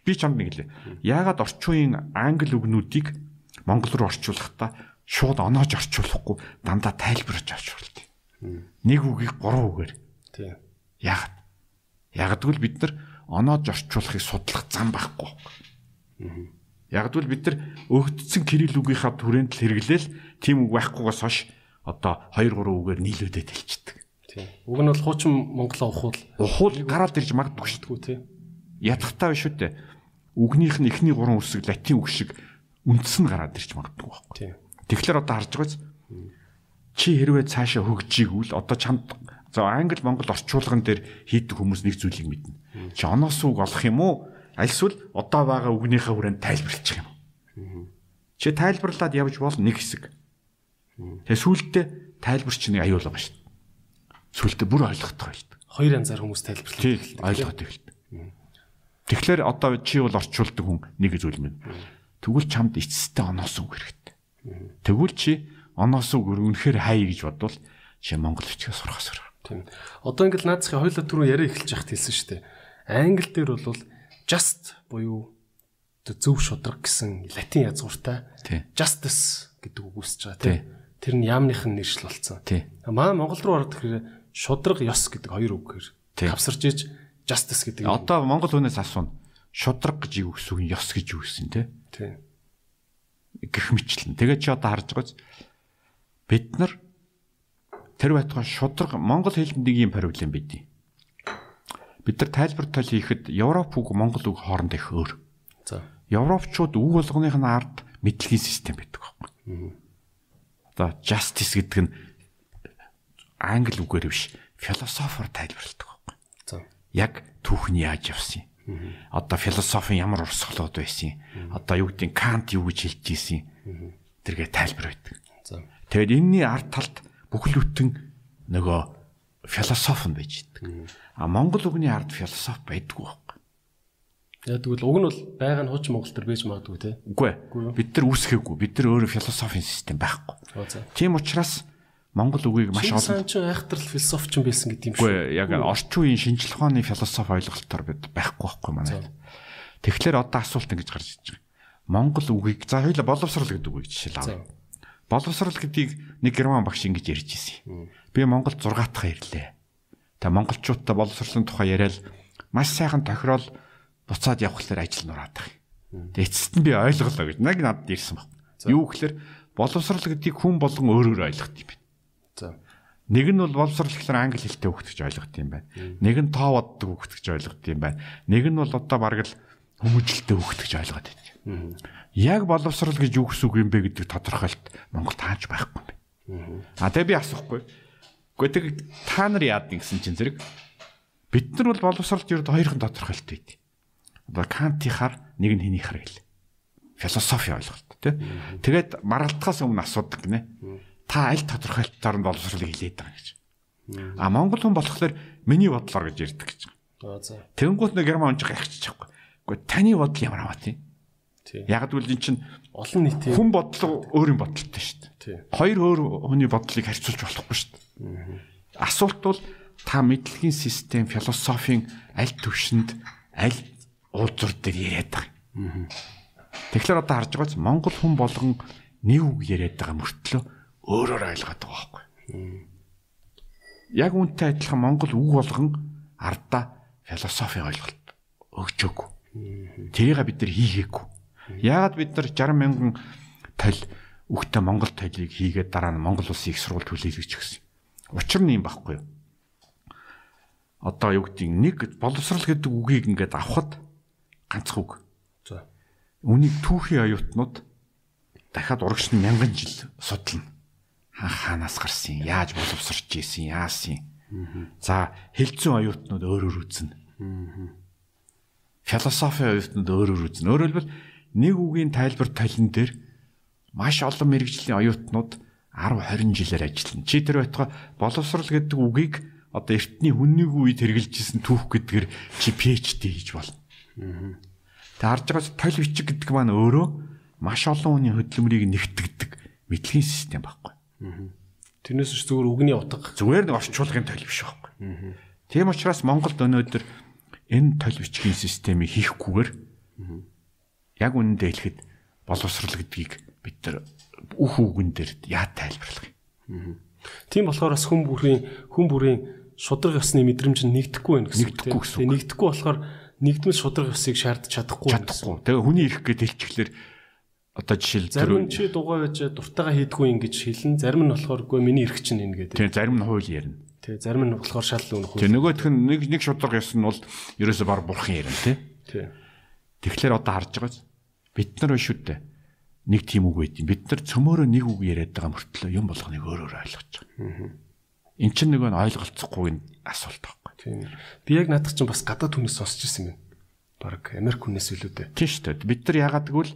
би чамд нэг лээ. Яагаад орчин үеийн англи үгнүүдийг монгол руу орчуулахдаа шууд оноож орчуулахгүй дандаа тайлбарж орчуулдаг. Нэг үгийг гурван үгээр Тий. Яагаад? Ягдвал бид нар оноож орчуулахыг судлах зам байхгүй. Ягдвал бид нар өгдсөн кирилл үгийнхаа түрээнд л хэрэглээл тийм үг байхгүйгээс хойш одоо 2 3 үгээр нийлүүлээд хэлчихдэг. Тий. Уг нь бол хуучин монголоо ухуул Ухуул гараад ирж магадгүй шүү дээ. Ятгахтаа биш үү дээ. Үгнийх нь эхний 3 үсэг латин үг шиг үндэс нь гараад ирж магадгүй байхгүй. Тий. Тэгэхээр одоо харж байгаач чи хэрвээ цаашаа хөгжийгвэл одоо чамд за англи монгол орчуулган дээр хийдэг хүмүүс нэг зүйлийг мэднэ. Чи оноос үг олох юм уу? Альсвал одоо байгаа үгнийхээ хүрээнд тайлбарлчих юм. Чи тайлбарлаад явж бол нэг хэсэг. Тэгээ сүүлдээ тайлбар чинь нэг аюул байгаа шүү дээ. Сүүлдээ бүр ойлгохтой байлт. Хоёр янзаар хүмүүс тайлбарлах. Тий, ойлгоход ихэлт. Тэгэхээр одоо чи бол орчуулдаг хүн нэг зүйл минь. Тэгвэл чамд эцэстээ оноос үг хэрэгтэй. Тэгвэл чи оноос үг үнэхээр хай гэж бодвол чи монгол бичгээ сурах хэрэгтэй. Тийм. Одоо ингээд наацхийн хоёлаа түрүү яриа эхэлж яхад хэлсэн шүү дээ. Англи дээр бол just буюу зөв шудраг гэсэн латин язгууртай justice гэдэг үг үүсэж байгаа Тий. тийм. Тэр нь яамных нь нэршил болсон. Манай Монгол руу ороод ирэхээр шудраг ёс гэдэг хоёр үгээр Тий. тавсарч иж justice гэдэг. Одоо монгол хүнээс асууна. Шудраг гэж юу гэсэн үг ёс гэж юу гэсэн? Тийм. Гэх мэтлэн. Тэгээд чи одоо харж байгаач бид нар тэр байтугай шудраг монгол хэлэнд нэг юм проблем байдیں۔ Бид нар тайлбар тал хийхэд Европ үг монгол үг хоорондоо их өөр. За. Европчууд үг болгоных нь ард мэдлэгийн систем байдаг байхгүй. Одоо justice гэдэг нь англи үгээр биш, философор тайлбарладаг байхгүй. За. Яг түүх нь яаж явсан юм. Одоо философийн ямар урсгалууд байсан юм. Одоо юу гэдэг Кант юу гэж хэлж ийсэн юм. Тэргээ тайлбар байдаг. За. Тэгэд энэний ард талд бүхэл бүтэн нөгөө философи нь байж идэг. А монгол үгний ард философи байдгүй байхгүй. Яг тэгвэл уг нь бол байгаа нь хуучин Монгол төр байж магадгүй те. Үгүй ээ. Бид нар үүсгэхгүй. Бид нар өөрөө философийн систем байхгүй. Тийм учраас Монгол үгийг маш олон сайн ч айхтрал философч юм байсан гэдэг юм шүү. Үгүй яг орчин үеийн шинжлэх ухааны философи ойлголтоор бид байхгүй байхгүй манай. Тэгэхээр одоо асуулт ингэж гарч иж байгаа. Монгол үгийг за хоёул боловсрал гэдэг үгийг жишээл За. авъя. Боловсрал гэдгийг нэг герман багш ингэж ярьж ирсэн. Би Монголд 6 дахь ирлээ. Та монголчуудтай боловсролын тухай яриад маш сайхан тохирол буцаад явхлаар ажил нураад байгаа. Тэгээ эцэст нь би ойлголоо гэж нэг надад ирсэн баг. Юу гэхээр боловсрал гэдгийг хүн болгон өөрөөр ойлгох юм байна. За. Нэг нь бол боловсрал гэхээр англи хэлтэй хөгтөж ойлгох юм байна. Нэг нь тоо боддог хөгтөж ойлгох юм байна. Нэг нь бол одоо бараг л хүмүүжлэлтэй хөгтөж ойлгоод байна. Яг боловсрал гэж юу гэсэн үг юм бэ гэдэг тодорхойлт Монгол тааж байхгүй юм байна. А тэгээ би асуухгүй. Гэхдээ тэг та нар яад гэсэн чинь зэрэг бид нар бол боловсралд ерд хоёрхан тодорхойлт өгдөө. Одоо Кантихаар нэг нь хэнийхэр гэл. Философи ойлголт тий. Тэгээд маргалтахаас өмнө асуудаг гинэ. Та аль тодорхойлолтоор нь боловсралыг хилээд байгаа гэж. А Монгол хүн болохоор миний бодлоор гэж ярьдаг гэж. Тэнгуут нэг герман онж гайхчих чадахгүй. Гэхдээ таны бодол ямар аваа тий. Яг л энэ чинь Олон нийтийн хүн бодлого өөр юм бодолтой шүү дээ. Хоёр өөр хүний бодлыг харьцуулж болохгүй шүү дээ. Асуулт бол та мэдлэгийн систем, философийн аль төвшөнд аль уулзвар дээр яриад байгаа. Тэгэхээр одоо харж байгаач Монгол хүн болгон нэг үг яриад байгаа мөртлөө өөрөөр ойлгоод байгаа байхгүй. Яг үнтэй адилхан Монгол үг болгон ардаа философи ойлголт өгчөөгүй. Тэрийг бид нар хийгээгүй. Яагаад бид нар 60 мянган тал үгтэй Монгол талийг хийгээд дараа нь Монгол улсын их сургууль төлөөлөж гисэн. Учир нь юм байхгүй юу? Одоо юу гэдэг нэг боловсрал гэдэг үгийг ингээд авахд ганцх үг. За. Үнийг түүхийн оюутнууд дахиад урагш нь мянган жил судална. Ха хаанаас гарсан, яаж боловсрч ийсэн, яасан. За, хэлцэн оюутнууд өөрөөр үзнэ. Философи оюутнууд өөрөөр үзнэ. Өөрөөр хэлбэл нэг үгийн тайлбар талин дээр маш олон мэрэгжлийн оюутнууд 10 20 жилээр ажиллана. Чи тэр байтугай боловсрал гэдэг үгийг одоо эртний хүннийг үед хэрэгжилжсэн түүх гэдгээр чи PhD хийж болно. Тэг харж байгаа тойл бичиг гэдэг маань өөрөө маш олон хүний хөдөлмөрийг нэгтгэдэг мэдлэгийн систем байхгүй. Тэрнээс ч зүгээр үгний утга. Зүгээр нэг орчуулгын тойл биш байхгүй. Тийм учраас Монголд өнөөдөр энэ тойл бичгийн системийг хийхгүйгээр яг үнэндээ хэлэхэд боловсрал гэдгийг бид нар үх үгэн дээр яа тайлбарлах юм. Тийм болохоор бас хүн бүрийн хүн бүрийн шудраг ёсны мэдрэмж нь нэгдэхгүй байх гэсэн үг. Үг. Тэгээ нэгдэхгүй болохоор нэгдмэл шудраг ёсыг шаардж чадахгүй. Чадахгүй. Тэгээ хүний ирэх гээд хэлчихлээр одоо жишээл Зарим чи дугаа байж дуртайгаа хийдгүй ингэж хэлэн, зарим нь болохоор үгүй миний эрх чинь энэ гэдэг. тийм зарим нь хууль ярина. Тэгээ зарим нь болохоор шал өнөх. Тэгээ нөгөөх нь нэг нэг шудраг ёс нь бол ерөөсө баг бурхан ярина тий. Тий. Тэгэхээр одоо харж байгаач бид нар биш үү дээ. Нэг тийм үг байт юм. Бид нар цөмөөрөө нэг үг яриад байгаа мөртлөө юм болгоныг өөрөөр ойлгож байгаа. Эн чинь нэг нь ойлголцохгүй асуулт байхгүй. Тийм. Би яг наадах чинь бас гадаад хүнээс сонсч ирсэн юм. Бараг Америк хүнээс илүү дээ. Тийм шүү дээ. Бид нар яагаад гэвэл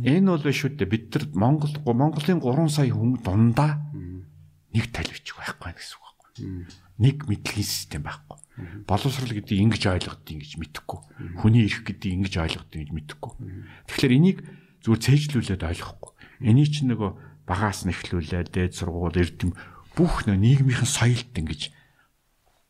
энэ бол биш үү дээ. Бид нар Монгол Монголын 3 сая хүн дундаа нэг талвич байхгүй гэсэн үг байхгүй. Нэг мэдлэгийн систем байхгүй. Боловсрал гэдэг ингэж ойлгодгийг ингэж мэдэхгүй. Хүний эрх гэдэг ингэж ойлгодгийг ингэж мэдэхгүй. Тэгэхээр энийг зүгээр цээжлүүлээд ойлгохгүй. Эний чинь нөгөө багаас нь эхлүүлээд дээд сургууль эрдэм бүх нөө нийгмийнхэн соёлт ингэж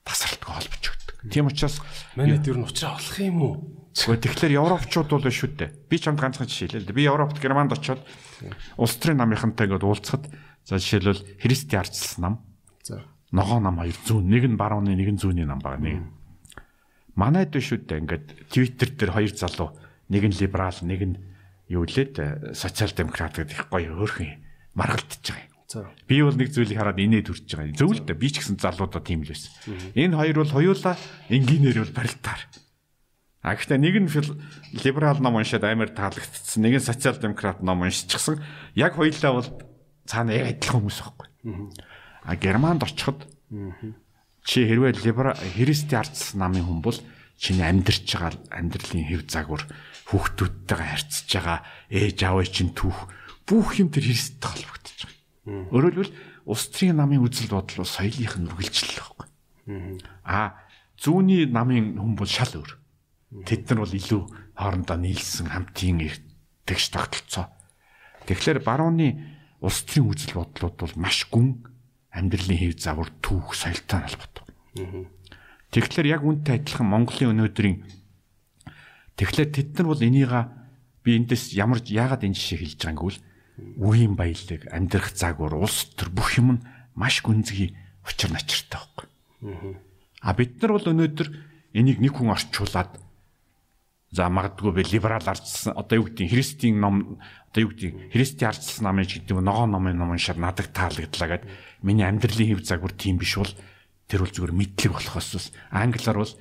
тасралтгүй холбож өгдөг. Тийм учраас Манайд юу н уучраа болох юм уу? Гэхдээ тэгэхээр европчууд бол биш үү дээ. Би ч хамт ганцхан жишээ л дээ. Би Европт Германд очиод улс төрийн намынхантай ингээд уулзахад за жишээлбэл Христи арчилсан нам, За. ногоо нам хоёр зүүн, нэг нь барууны, нэг нь зүүнний нам байгаа нэг. Манайд биш үү дээ. Ингээд Twitter дээр хоёр залуу, нэг нь либерал, нэг нь юу лээд социал демократ гэдэг их гоё хөөрхөн маргалдчихж байгаа юм. Би бол нэг зүйлийг хараад инээд хүрч байгаа. Зөв л дээ. Би ч гэсэн залуудаа тийм л байсан. Энэ хоёр бол хоёулаа энгийнээр бол барилтаар. А гэхдээ нэг нь либерал ном уншаад амар таалагдсан. Нэг нь социал демократ ном уншчихсан. Яг хоёулаа бол цаана яг адилхан хүмүүс байхгүй. А Германд очиход чи хэрвээ либерал христи ардсан намын хүн бол чиний амьдрч байгаа амьдралын хэв загвар хүүхдүүдтэйгээ харьцаж байгаа ээж аавын чинь түүх бүх юм тэр христтэй холбогдож байгаа. Хэлбэл улс төрийн намын үзэл бодол бол соёлынх нь үргэлжлэл байхгүй. А зүүнний намын хүн бол шал өөр. Тэд нар бол илүү хоорондоо нийлсэн хамтын тэгш тогтолцоо. Тэгэхээр барууны улс төрийн үзэл бодлууд бол маш гүн амьдралын хэв загвар түүх соёлтой холбоотой. Тэгэхээр яг үнтэй адилхан Монголын өнөөдрийн тэгэхээр тэд нар бол энийга би эндээс ямар яагаад энэ жишээ хэлж байгааг гэвэл үеийн баялаг, амьдрах загвар, улс төр бүх юм нь маш гүнзгий учир начиртай байхгүй. А бид нар бол өнөөдөр энийг нэг хүн орчуулад за магадгүй би либерал ардсан одоо юу гэдэг христийн ном одоо юу гэдэг христийн ардсан намын гэдэг ногоо номын ном шар надад таалагдлаа гэд миний амьдралын хэв загвар тийм биш бол тэр бол зүгээр мэдлэг болохоос англиар бол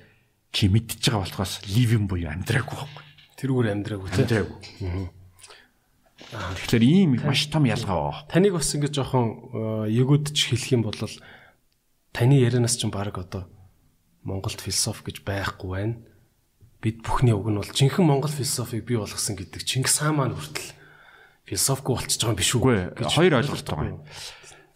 чи мэдчихэж байгаа болохоос living буюу амьдраагүй байхгүй. Тэрүүгээр амьдраагүй тийм. Амьдраагүй. Тэгэхээр ийм маш том ялгаа байна. Таныг бас ингэж жоохон ягуудч хэлэх юм бол таны ярианаас ч баг одоо Монголд философи гэж байхгүй байна. Бид бүхний уг нь бол жинхэнэ Монгол философиг бий болгосон гэдэг Чингис хаан маань хүртэл философигүй болчихж байгаа юм биш үү? Хоёр ойлголт байгаа юм.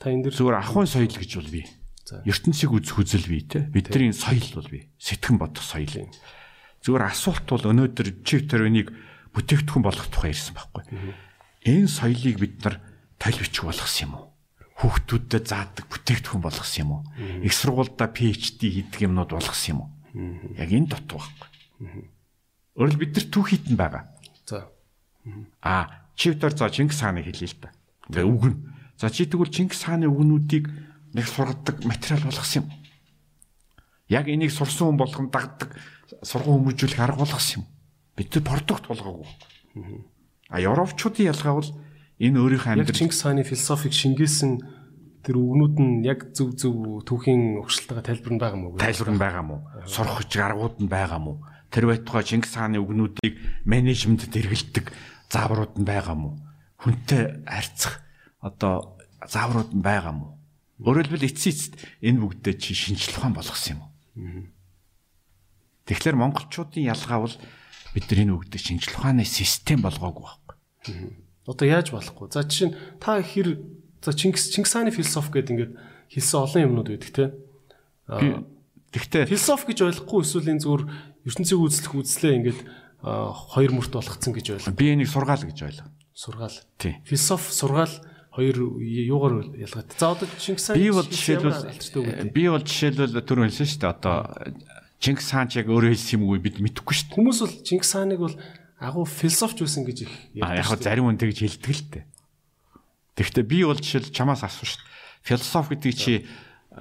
Та энэ дэр Зүгээр ахуйн соёл гэж бол бий. Ертөнцийг үзэх үзэл бий те. Бидний соёл бол бий. Сэтгэн бодох соёл. Зүгээр асуулт бол өнөөдөр чи тэр үнийг бүтээгдэхүүн болгох тухай ярьсан байхгүй. Энэ соёлыг бид нар толь бичих болгосон юм уу? Хүүхдүүдэд заадаг бүтээгдэхүүн болгосон юм уу? Их сургуультай PhD хийдэг юмнууд болгосон юм уу? Яг энэ дутуу байхгүй. Өөрөлд бид нар түүхийд нь байгаа. за А чивтер за Чингис хааны хэлээ л да. Тэгээ үг нь. За чи тэгвэл Чингис хааны үгнүүдийг нэг сургадаг материал болгосон юм. Яг энийг сурсан хүн болгон дагдаг сургууль хүмүүжүүлэх арга болгосон юм. Бид продукт болгоогүй. А европчуудын ялгаа бол энэ өөрийнхөө амьдрал Чингис хааны философиг шингээсэн тэр үгнүүд нь яг зөв зөв түүхийн өгшлөлтөөр тайлбар нь байгаа мó? тайлбар нь байгаа мó? Сурах гэж аргууд нь байгаа мó? Тэр байтугай Чингис хааны үгнүүдийг менежментэд хэрэгэлдэг зааврууд нь байгаа мó? Хүнтэй харьцах одоо зааврууд нь байгаа мó? Өөрөөр хэлбэл эцсийн эцэст энэ бүгдээ чи шинжлэх ухаан болгосон юм уу? Тэгэхээр монголчуудын ялгаа бол бид нар энэ бүгдээ шинжлэх ухааны систем болгоогүй байхгүй. Одоо яаж болохгүй? За жишээ нь та хэр за Чингис Чингис хааны философи гэдэг ингээд хэлсэн олон юмнууд байдаг те. Тэгтээ Философи гэж ойлгохгүй эсвэл энэ зүгээр ертөнцийг үзлэх үзлээ ингээд хоёр мөрт болгоцсон гэж ойлго. би энийг сургаал гэж ойлго. Сургаал. Философи сургаал хоёр юугаар ялгаад. За одоо Чингис хааны Би бол жишээлбэл би бол жишээлбэл түрүү хэлсэн шүү дээ. Одоо Чингис хаан ч яг өөрөө хэлсэн юм уу бид мэдэхгүй шүү дээ. Хүмүүс бол Чингис хааныг бол агуу философч байсан гэж их яг ярьдаг дээ. зарим хүн тэгж хэлдэг л дээ. Тэгэхдээ би бол жишээл чамаас асуух шүү дээ. Философи гэдэг чи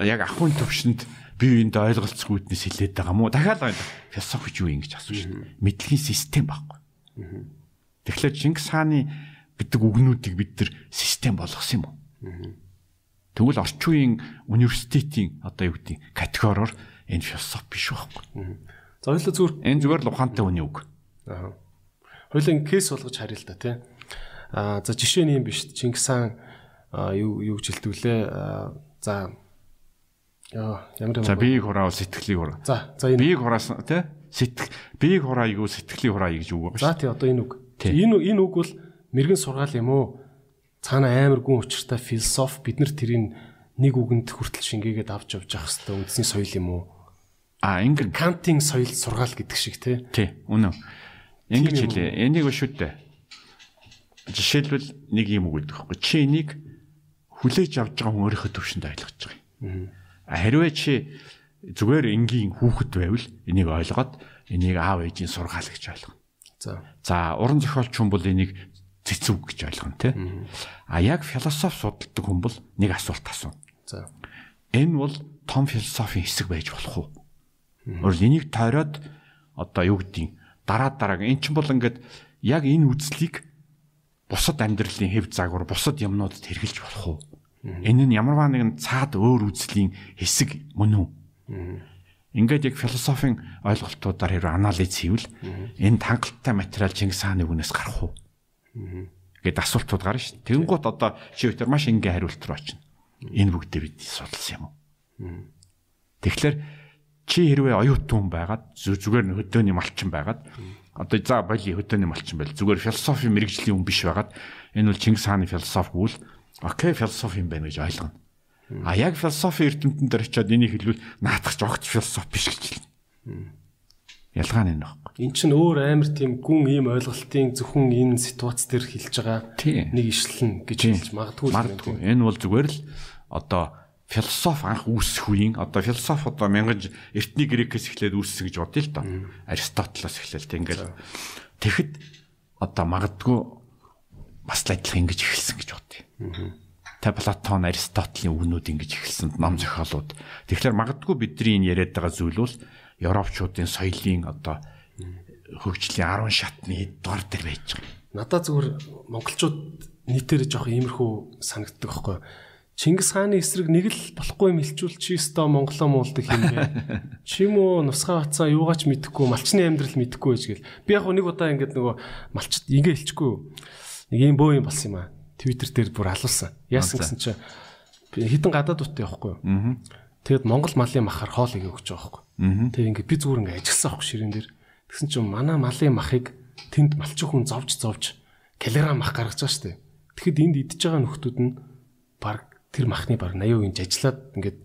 яг ахын төвшөнд би энд ойлголцгүйднээс хилээд байгаа мó? Дахиад ойлго. Философи юу юм гэж асуух шүү дээ. Мэдлэгийн систем байхгүй. Тэгэхээр Чингис хааны гэдэг үгнүүдийг бид нар систем болгосон юм уу? Тэгвэл орчин үеийн университетийн одоо юу гэдэг категориор энэ философи биш байхгүй. За хоёлоо зүгээр Энэ зүгээр л ухаантай хүний үг. Аа. Хоёлын кейс болгож харъя л да тий. Аа за жишээ нь юм биш. Чингис хаан аа, юу юу. Аа, За ямар юм. За биеийг хураа сэтгэлийг хураа. За за энэ Биеийг хураас тий сэтгэл биеийг хураа юу сэтгэлийн хураа гэж үг за байгаа шүү. тий одоо энэ үг. Энэ энэ үг бол мэрэгэн сургаал юм уу? Цаана амар гүн учиртай философи бид нар тэрийг нэг үгэнд хүртэл шингээгээд авч явж явах хэвээр үндэсний соёл юм уу? А ингэ Кантын соёл сургаал гэдэг шиг тий. тий үнэн. Юм хэлээ. Энийг шүү дээ. Жишээлбэл нэг юм үг гэдэг байхгүй. Чи энийг хүлээж авч байгаа хүн өөрийнхөө төвшөнд ойлгож байгаа юм. А хэрвээ чи зүгээр энгийн хүүхэд байвал энийг ойлгоод энийг аав ээжийн сургаал гэж ойлгоно. За За уран зохиолч хүн бол энийг цэцэг гэж ойлгоно тий. А яг философи судалдаг хүн бол нэг асуулт асууна. за Энэ бол том философийн хэсэг байж болох уу? Өөрөөр энийг тойроод одоо юу гэдгийг дараа дараа эн чинь бол ингээд яг энэ үзлийг бусад амьдралын хэв загвар бусад юмнуудад хэрэгжилж болох уу? Энэ нь ямарваа нэгэн цаад өөр үзлийн хэсэг мөн үү? Ингээд яг философийн ойлголтуудаар хэрэг анализ хийвэл энэ тангалттай материал Чингис хааны үгнээс гарах уу? Гэт асуултууд гарна шүү. Тэнгуут одоо чи өтер маш энгийн хариулт руу очино. Энэ бүгдээ бид судалсан юм уу? Тэгэхээр чи хэрвээ оюутан хүн байгаад зү- зүгээр хөдөөний малчин байгаад одоо за боли хөдөөний малчин байл зүгээр философи мэрэгжлийн хүн биш байгаад энэ бол Чингис хааны философи гэвэл окей философи юм байна гэж ойлгоно. А яг философи эрдэмтэн дээр очиод энийг хэлвэл наадах ч огт философи биш гэж хэлнэ. Ялгаа нь баггүй. эн чинь өөр амар тийм гүн ийм ойлголтын зөвхөн энэ ситуац дээр хэлж байгаа нэг ишлэн гэж хэлж магадгүй тийм. Энэ бол зүгээр л одоо философи анх үүсэх үеийн одоо философи одоо мянган ж- эртний грекээс эхлээд үүссэн гэж бодъё л доо. Аристотелоос эхлээл тэг ингээл тэгэхэд одоо магадгүй бас л адилхан ингэж эхэлсэн гэж бодъё. Тэ Платон, Аристотелийн үгнүүд ингэж эхэлсэн ном зохиолууд. Тэгэхээр магадгүй бидний энэ яриад байгаа зүйл бол Европчуудын соёлын одоо хөгжлийн 10 шатны дор дээр байж байгаа. Надад зүгээр монголчууд нийтээр жоох иймэрхүү санагддаг байхгүй. Чингис хааны эсрэг нэг л болохгүй юм хэлчүүл чи өстөө монголоо муулдаг юм бэ. Чи юм уу нусгаа бацаа юугаач мэдэхгүй малчны амьдрал мэдэхгүй байж гэл. Би яг нэг удаа ингээд нөгөө малчд ингээ хэлчихгүй юу. Нэг юм бөө юм болсон юм аа. Твиттер дээр бүр алуулсан. Яасан гэсэн чи хитэн гадаад уттай явахгүй юу. Тэгэд монгол малын махаар хоол игээ өгч байгаа байхгүй. Тэгээ ингээд би зүгээр ингээ ажилласан аахгүй ширээн дээр. Тэгсэн чинь манай малын махыг тэнд малчин хүн зовж зовж килограмм мах гаргаж байгаа дээ. Тэгэхэд энд идж байгаа нөхдүүд нь баг тэр махны баг 80% ажиллаад ингээд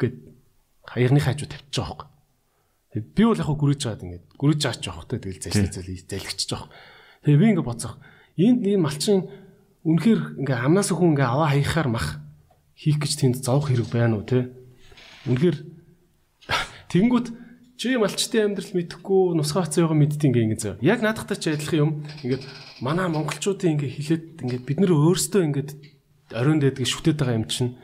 гээд хаягны хажуу тавьчих жоох. Би бол яг гүрэж жаад ингээд гүрэж жаач жоох те тэгэл зайлшгүй зэл залгич жоох. Тэгээд би ингээд боцох. Энд нэг малчин үнэхээр ингээ амнаас хүн ингээ аваа хаяхаар мах хийх гэж тэнд зовх хэрэг байна уу те. Үнэхээр Тэнгүүт чи малчтын амьдрал мэдхгүй нусгаа хацаа байгаа мэдтий ингээ ингэ зав. Яг наадахтай ч адилхан юм. Ингээд манай монголчуудын ингээ хилээд ингээд бид нэр өөрсдөө ингээд оройн дэдгийг шүтээд байгаа юм чинь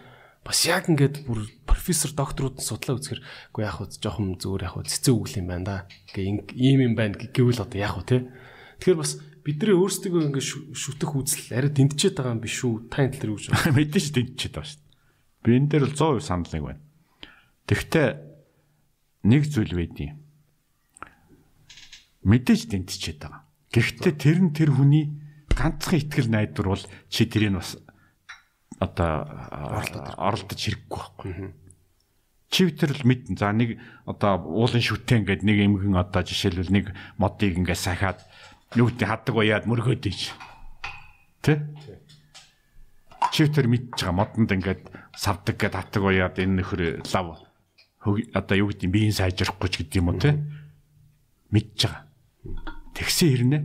бас яг ингээд бүр профессор докторууд нь судлаа үзэхэр үгүй яг хөө жоохон зүгээр яг хөө цэцэн үгэл юм байна да. Ингээ ийм юм байна гэвэл одоо яг хөө те. Тэгэхээр бас бидний өөрсдөө ингээ шүтэх үзэл арай дэнтчихэд байгаа юм биш үү? Та энэ дээр үгж байна. Мэдээж дэнчихэд байгаа шүү дээ. Би энэ дээр бол 100% санал нэг байна. Тэгвэл нэг зүйл байдیں۔ Мэдээж дэнтчихэд байгаа. Гэхдээ тэр нь тэр хүний ганцхан ихтгэл найдвар бол чи тэрийг бас одоо оролдож хэрэггүй байхгүй. Чи тэр л мэдэн. За нэг одоо уулын шүтэн гэдэг нэг эмгэн одоо жишээлбэл нэг модыг ингээ сахиад юу гэдэг хаддаг уяад мөргөөд ийж. Тэ? Чи тэр мэдж байгаа модонд ингээд савдаг гэдэг хатдаг уяад энэ нөхөр лав одоо юу гэдэг биеийн сайжрахгүй ч гэдэг юм уу те мэдж байгаа. Тэгсэн хэрнэ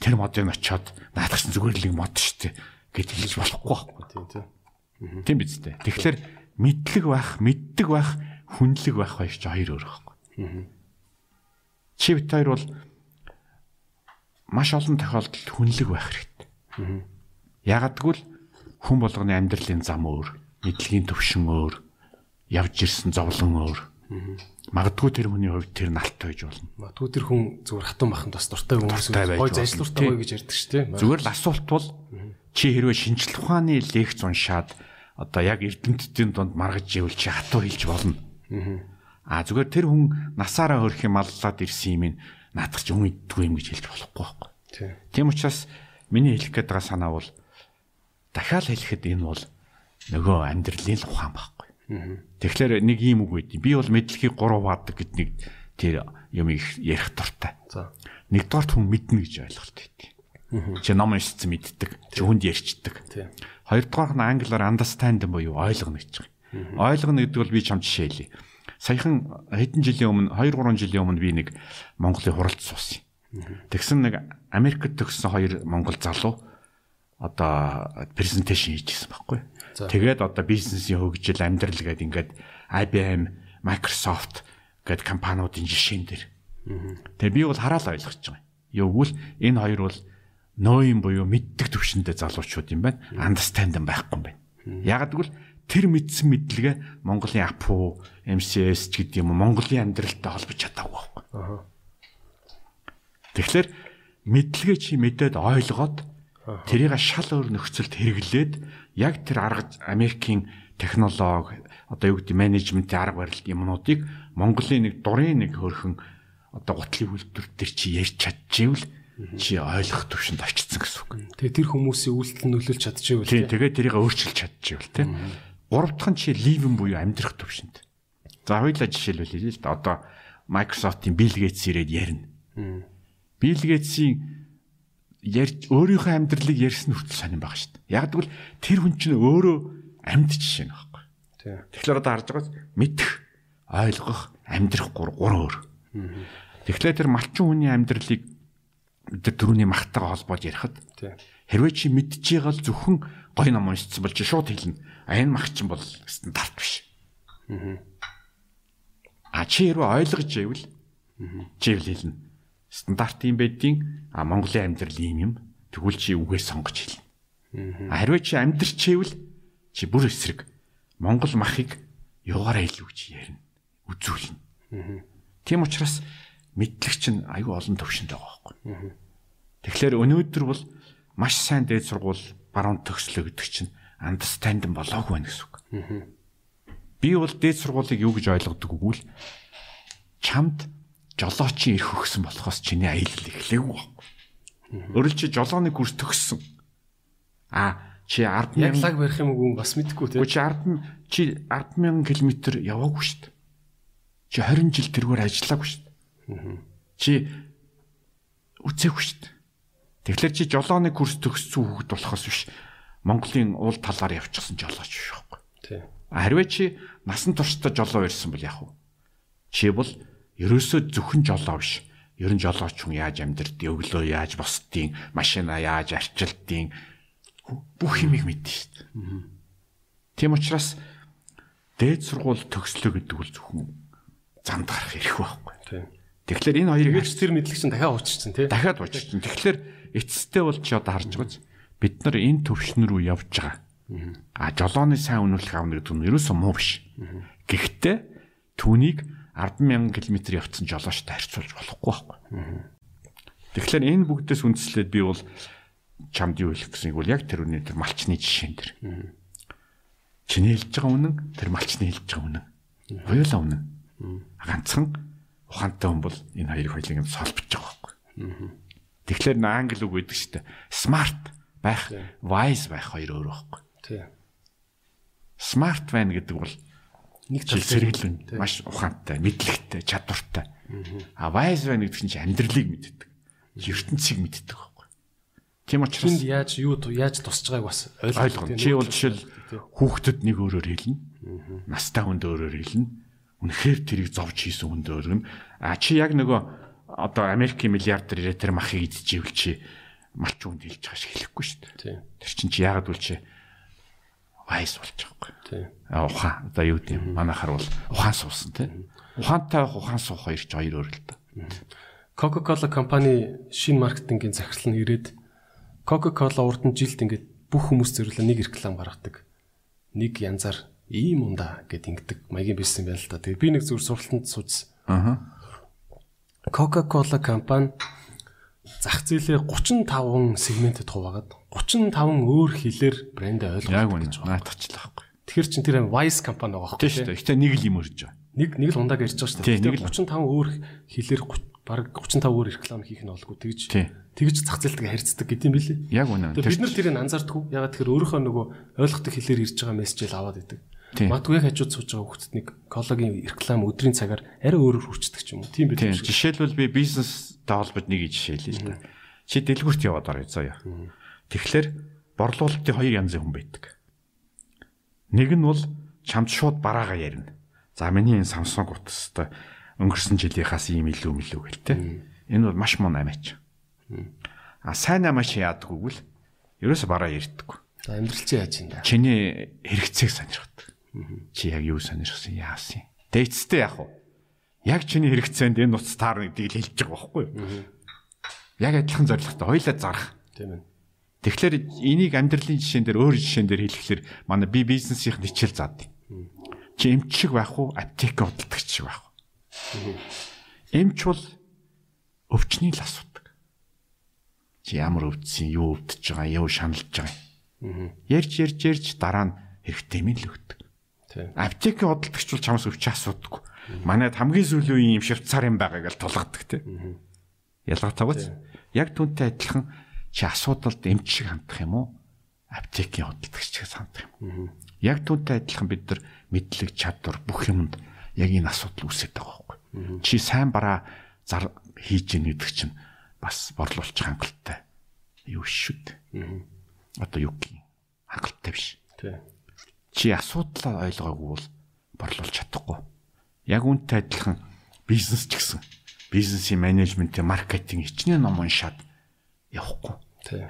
тэр модыг очиод наадах чинь зүгээр л нэг мод штэ гэж хэлж болохгүй байхгүй. Тийм тийм. Тийм биз дээ. Тэгэхээр мэдлэг байх, мэддэг байх, хүнлэг байх хоёр ч хоёр өөр байхгүй. Чи бит хоёр бол маш олон тохиолдолд хүнлэг байх хэрэгтэй. Ягаад гэвэл хүн болгоны амьдралын зам өөр, мэдлэгийн төвшин өөр, явж ирсэн зовлон өөр. Магадгүй тэр хүний хувьд тэр налт байж болно. Магадгүй тэр хүн зүгээр хатан маханд бас дуртай хүмүүс гой зайлшгүй гоё гэж ярьдаг шүү дээ. Зүгээр л асуулт бол чи хэрвээ шинжлэх ухааны лекц уншаад одоо яг эрдэмтдийн дунд маргаж ивэл чи хатуу хэлж болно. Аа зүгээр тэр хүн насаараа хөрөх юм аллаад ирсэн юм ин наадах ч юм иддгүй юм гэж хэлж болохгүй байхгүй. Тийм учраас миний хэлэх гээд байгаа санаа бол дахиад хэлэхэд энэ бол нөгөө амьдралын ухаан байхгүй. Тэгэхээр нэг юм үг байдیں۔ Би бол мэдлэгийг 3 ваадаг гэд нэг тэр юм их ярих дуртай. За. Нэгдүгээрт хүн мэднэ гэж ойлголт өгдөг. Чи ном уншиж мэддэг, чи хүнд ярьчдаг. Хоёрдугаар нь англиар understand буюу ойлгоно гэж байгаа. Ойлгоно гэдэг бол би чам жишээлээ. Саяхан хэдэн жилийн өмнө 2 3 жилийн өмнө би нэг Монголын хуралд суусан. Тэгсэн нэг Америкт төгссөн хоёр монгол залуу одоо презентацийн хийжсэн байхгүй. Тэгээд одоо бизнесийн хөгжил амьдрал гэдэг ингээд IBM, Microsoft гэдэг компаниудын жишээн дээр. Тэгээ би бол хараал ойлгож байгаа. Юу гэвэл энэ хоёр бол нөөйн буюу мэддэг төвшөндөө залуучууд юм байна. Understand байхгүй юм байна. Яг гэвэл тэр мэдсэн мэдлэгээ Монголын АПУ, MCS ч гэдэг юм уу Монголын амьдралтай холбож чадаагүй байхгүй. Тэгэхээр мэдлэгээ чи мэдээд ойлгоод тэрийг шал өөр нөхцөлд хэрэглээд яг тэр арга Америкийн технологи одоо юу гэдэг менежментийн арга барилт юмнуудыг Монголын нэг дурын нэг хөрхөн одоо гутлын үйлдвэр төр чи ярьж чадчихвэл чи ойлгох төвшөнд очсон гэсэн үг. Тэгээ тэр хүмүүсийн үйлдэл нөлөөлж чадчихвэл Тийм тэгээд тэрийг өөрчилж чадчихвэл тийм. Гурав дахь нь чи ливен буюу амьдрах төвшөнд. За хоёулаа жишээлбэл хэлье л да. Одоо Microsoft-ийн Bill Gates ирээд ярина. Bill Gates-ийн ярьж өөрийнхөө амьдралыг ярьсан хүртэл сонирн байгаа шүү дээ. Яг тэгвэл тэр хүн чинь өөрөө амьд жишээ нь байхгүй. Тэгэхээр одоо харж байгаас мэдэх, ойлгох, амьдрах гур гур өөр. Тэгэхээр тэр малчин хүний амьдралыг тэр түрүүний махтайгаа холбоод ярихад. Хэрвээ чи мэдж байгаа л зөвхөн гой ном уншсан бол чи шууд хэлнэ. А энэ мах чинь бол стандарт биш. А чи хэрвээ ойлгож байвал чи хэлнэ. Стандарт юм байдیں۔ А Монголын амьдрал ийм юм. Тэгвэл чи үгээ сонгож хэлнэ. Хэрвээ чи амьдрч чийвэл чи бүр эсрэг Монгол махыг юугаараа илүү гэж ярина. Үзүүлнэ. Тийм учраас мэдлэгч нь аюу олон төвшөнд байгаа байхгүй. Тэгэхээр өнөөдөр бол маш сайн дээд сургууль баруун төгслөө гэдэг чинь understand болоогүй байна гэсэн үг. Би бол дээд сургуулийг юу гэж ойлгодог үгүй л чамд жолоочийн ирэх өгсөн болохоос чиний аялал эхлэв. Өөрөлд чи жолооны курс төгссөн. А чи 10 Яг лаг барих юм уу бас мэдэхгүй тийм. Чи 10 чи 100000 км яваагүй шүү дээ. Чи 20 жил тэргээр ажиллаагүй шүү дээ. Чи үцээгүй шүү дээ. Тэгэхээр чи жолооны курс төгссөн хүүхэд болохоос биш Монголын уул талаар явчихсан жолооч биш байхгүй. Тийм. Харвээ чи насан туршдаа жолоо ирсэн бол яах вэ? Чи бол ерөөсөө зөвхөн жолоо биш. Ер нь жолооч хүн яаж амьдрд, өглөө яаж босдгийг, машина яаж арчилдгийг бүх юмыг мэднэ шүү дээ. Тийм учраас дээд сургууль төгслөө гэдэг бол зөвхөн замд гарах эрх байхгүй. Тийм. Тэгэхээр энэ хоёрыг Тэгэж тэр мэдлэг чинь дахиад ууччихсан тийм. дахиад ууччихсан. Тэгэхээр эцэстээ бол чи одоо харж байгааз бид нар энэ төвшин рүү явж байгаа. А жолооны сайн үнэлэх авна гэдэг нь ерөөсөө муу биш. Гэхдээ түүнийг 100000 км явцсан жолоочтой харьцуулж болохгүй байхгүй. Тэгэхээр энэ бүгдээс үндслээд би бол чамд юу хэлэх гэсэн бол яг тэр үнэ тэр малчны жишээн дэр. Чиний хэлж байгаа үнэн тэр малчны хэлж байгаа үнэн. Хоёулаа үнэн. Ганцхан ухаантай хүн бол энэ хоёрыг хоёулыг солбож байгаа байхгүй. Тэгэхээр англи үг гэдэг чинь smart байх, wise байх хоёр өөр байхгүй. Тийм. Smart байна гэдэг бол Нэг тал сэргэлэн маш ухаантай, мэдлэгтэй, чадвартай. А wise байна гэдэг чинь чи амьдралыг мэддэг. Ертөнцийг мэддэг байхгүй. Тийм учраас яаж юу яаж тусч байгааг бас ойлгоно. Чи бол жишээл хүүхдэд нэг өөрөөр хэлнэ. Настай хүнд өөрөөр хэлнэ. Үнэхээр тэрийг зовж хийсэн хүнд өөргөн. А чи яг нөгөө одоо Америкийн миллиардер ирээ тэр махыг идчихвэл чи малч хүнд хэлж байгаа шиг хэлэхгүй шүү дээ. Тэр чинь чи яагаад үл чи вайс болж байгаа байхгүй. Тийм. Ухаан одоо юу гэдэг юм манайхаар бол ухаан суусан тийм. Ухаантай байх ухаан суух хоёр ч хоёр өөр л да. Coca-Cola компани шинэ маркетингийн захирал нь ирээд Coca-Cola урд нь жилд ингээд бүх хүмүүс зөвлөө нэг реклам гаргадаг. Нэг янзаар ийм ундаа гэд ингэдэг маягийн бизнес юм байна л да. Тэгээ би нэг зүгээр сурталтанд сууж Аа. Coca-Cola компани зах зээлээ 35 сегментэд хуваагаад 35 өөр хэлээр брэндээ үнэ. гэж байгаа. Наатачлаа байхгүй. Тэгэхээр чин тэр Wise компани байгаа Тийм шүү дээ. Гэтэ нэг л юм өрж байгаа. Нэг нэг л ундааг ирж байгаа шүү дээ. нэг л. Тэгэхээр 35 өөр хэлээр баг 35 өөр реклам хийх нь болгүй тэгж тэгж зах зээлтэйгээ харьцдаг гэдэм билээ. Яг үнэ. Бид нар тэрийг анзаардаггүй. Ягаад тэгэхээр өөрийнхөө нөгөө ойлгохдаг хэлээр ирж байгаа мессежэл аваад идэг. Матгүй хажууд сууж байгаа хүүхдэд нэг кологийн реклам өдрийн цагаар арай өөрөөр хүрчдэг ч юм уу. Тийм шүү. Жишээлбэл би бизнестэй холбож нэг жишээлээ л да. Чи дэлгүрт яваад орё заяа. Тэгэхээр борлуулалтын хоёр янзын хүн байдаг. Нэг нь бол чамд шууд бараага ярина. За миний энэ Samsung утастай өнгөрсөн жилийнхаас ийм илүү мэлүү гэл те. Энэ бол маш муу намаач. А сайн намаач яадаггүй л ерөөсө бараа ярьдаггүй. За амьдрал чи яаж юм да. Чиний хэрэгцээг сонирхдаг. Чи яг юу сонирхсан яасан. Дээцтэй яах вэ? Яг чиний хэрэгцээнд энэ нуц таар гэдгийг л хэлж байгаа байхгүй юу? Яг адилхан зорилготой хоёлаа зарах. Тийм ээ. Тэгэхээр энийг амьдралын жишээн дээр өөр жишээн дээр хэлэхлээр манай би бизнесийн хичээл заад. Чи эмч шиг байх уу, аптек худалдагч шиг байх уу? Эмч бол өвчнийг л асуудаг. Чи ямар өвдсөн, юу өвдөж байгаа, юу шаналж байгаа. Ярьж ярьж ярьж дараа нь хэрэгтэй юм л өгдөг. Тийм. Аптекийн худалдагч бол чамаас өвч асуудаггүй. Манайд хамгийн сүүлийн юм швейцарын байгааг л тулгадаг те. Ялгаатай гоц. Яг түүнтэй адилхан чи асуудалд эмч шиг хандах юм уу? Аптекийн худалдагч шиг хандах юм. Яг түүнтэй адилхан бид нар мэдлэг чадвар бүх юмд яг энэ асуудал үүсэж байгаа байхгүй. Чи сайн бараа зар хийж ийн гэдэг чинь бас борлуулчих хангалттай. Юу шүү дээ. Одоо юу юм? Хангалттай биш Тийм. Чи асуудлаа ойлгоогүй бол борлуулж чадахгүй. Яг үнтэй адилхан бизнес ч гэсэн бизнесийн менежментийн маркетинг хичнээн ном уншаад явахгүй.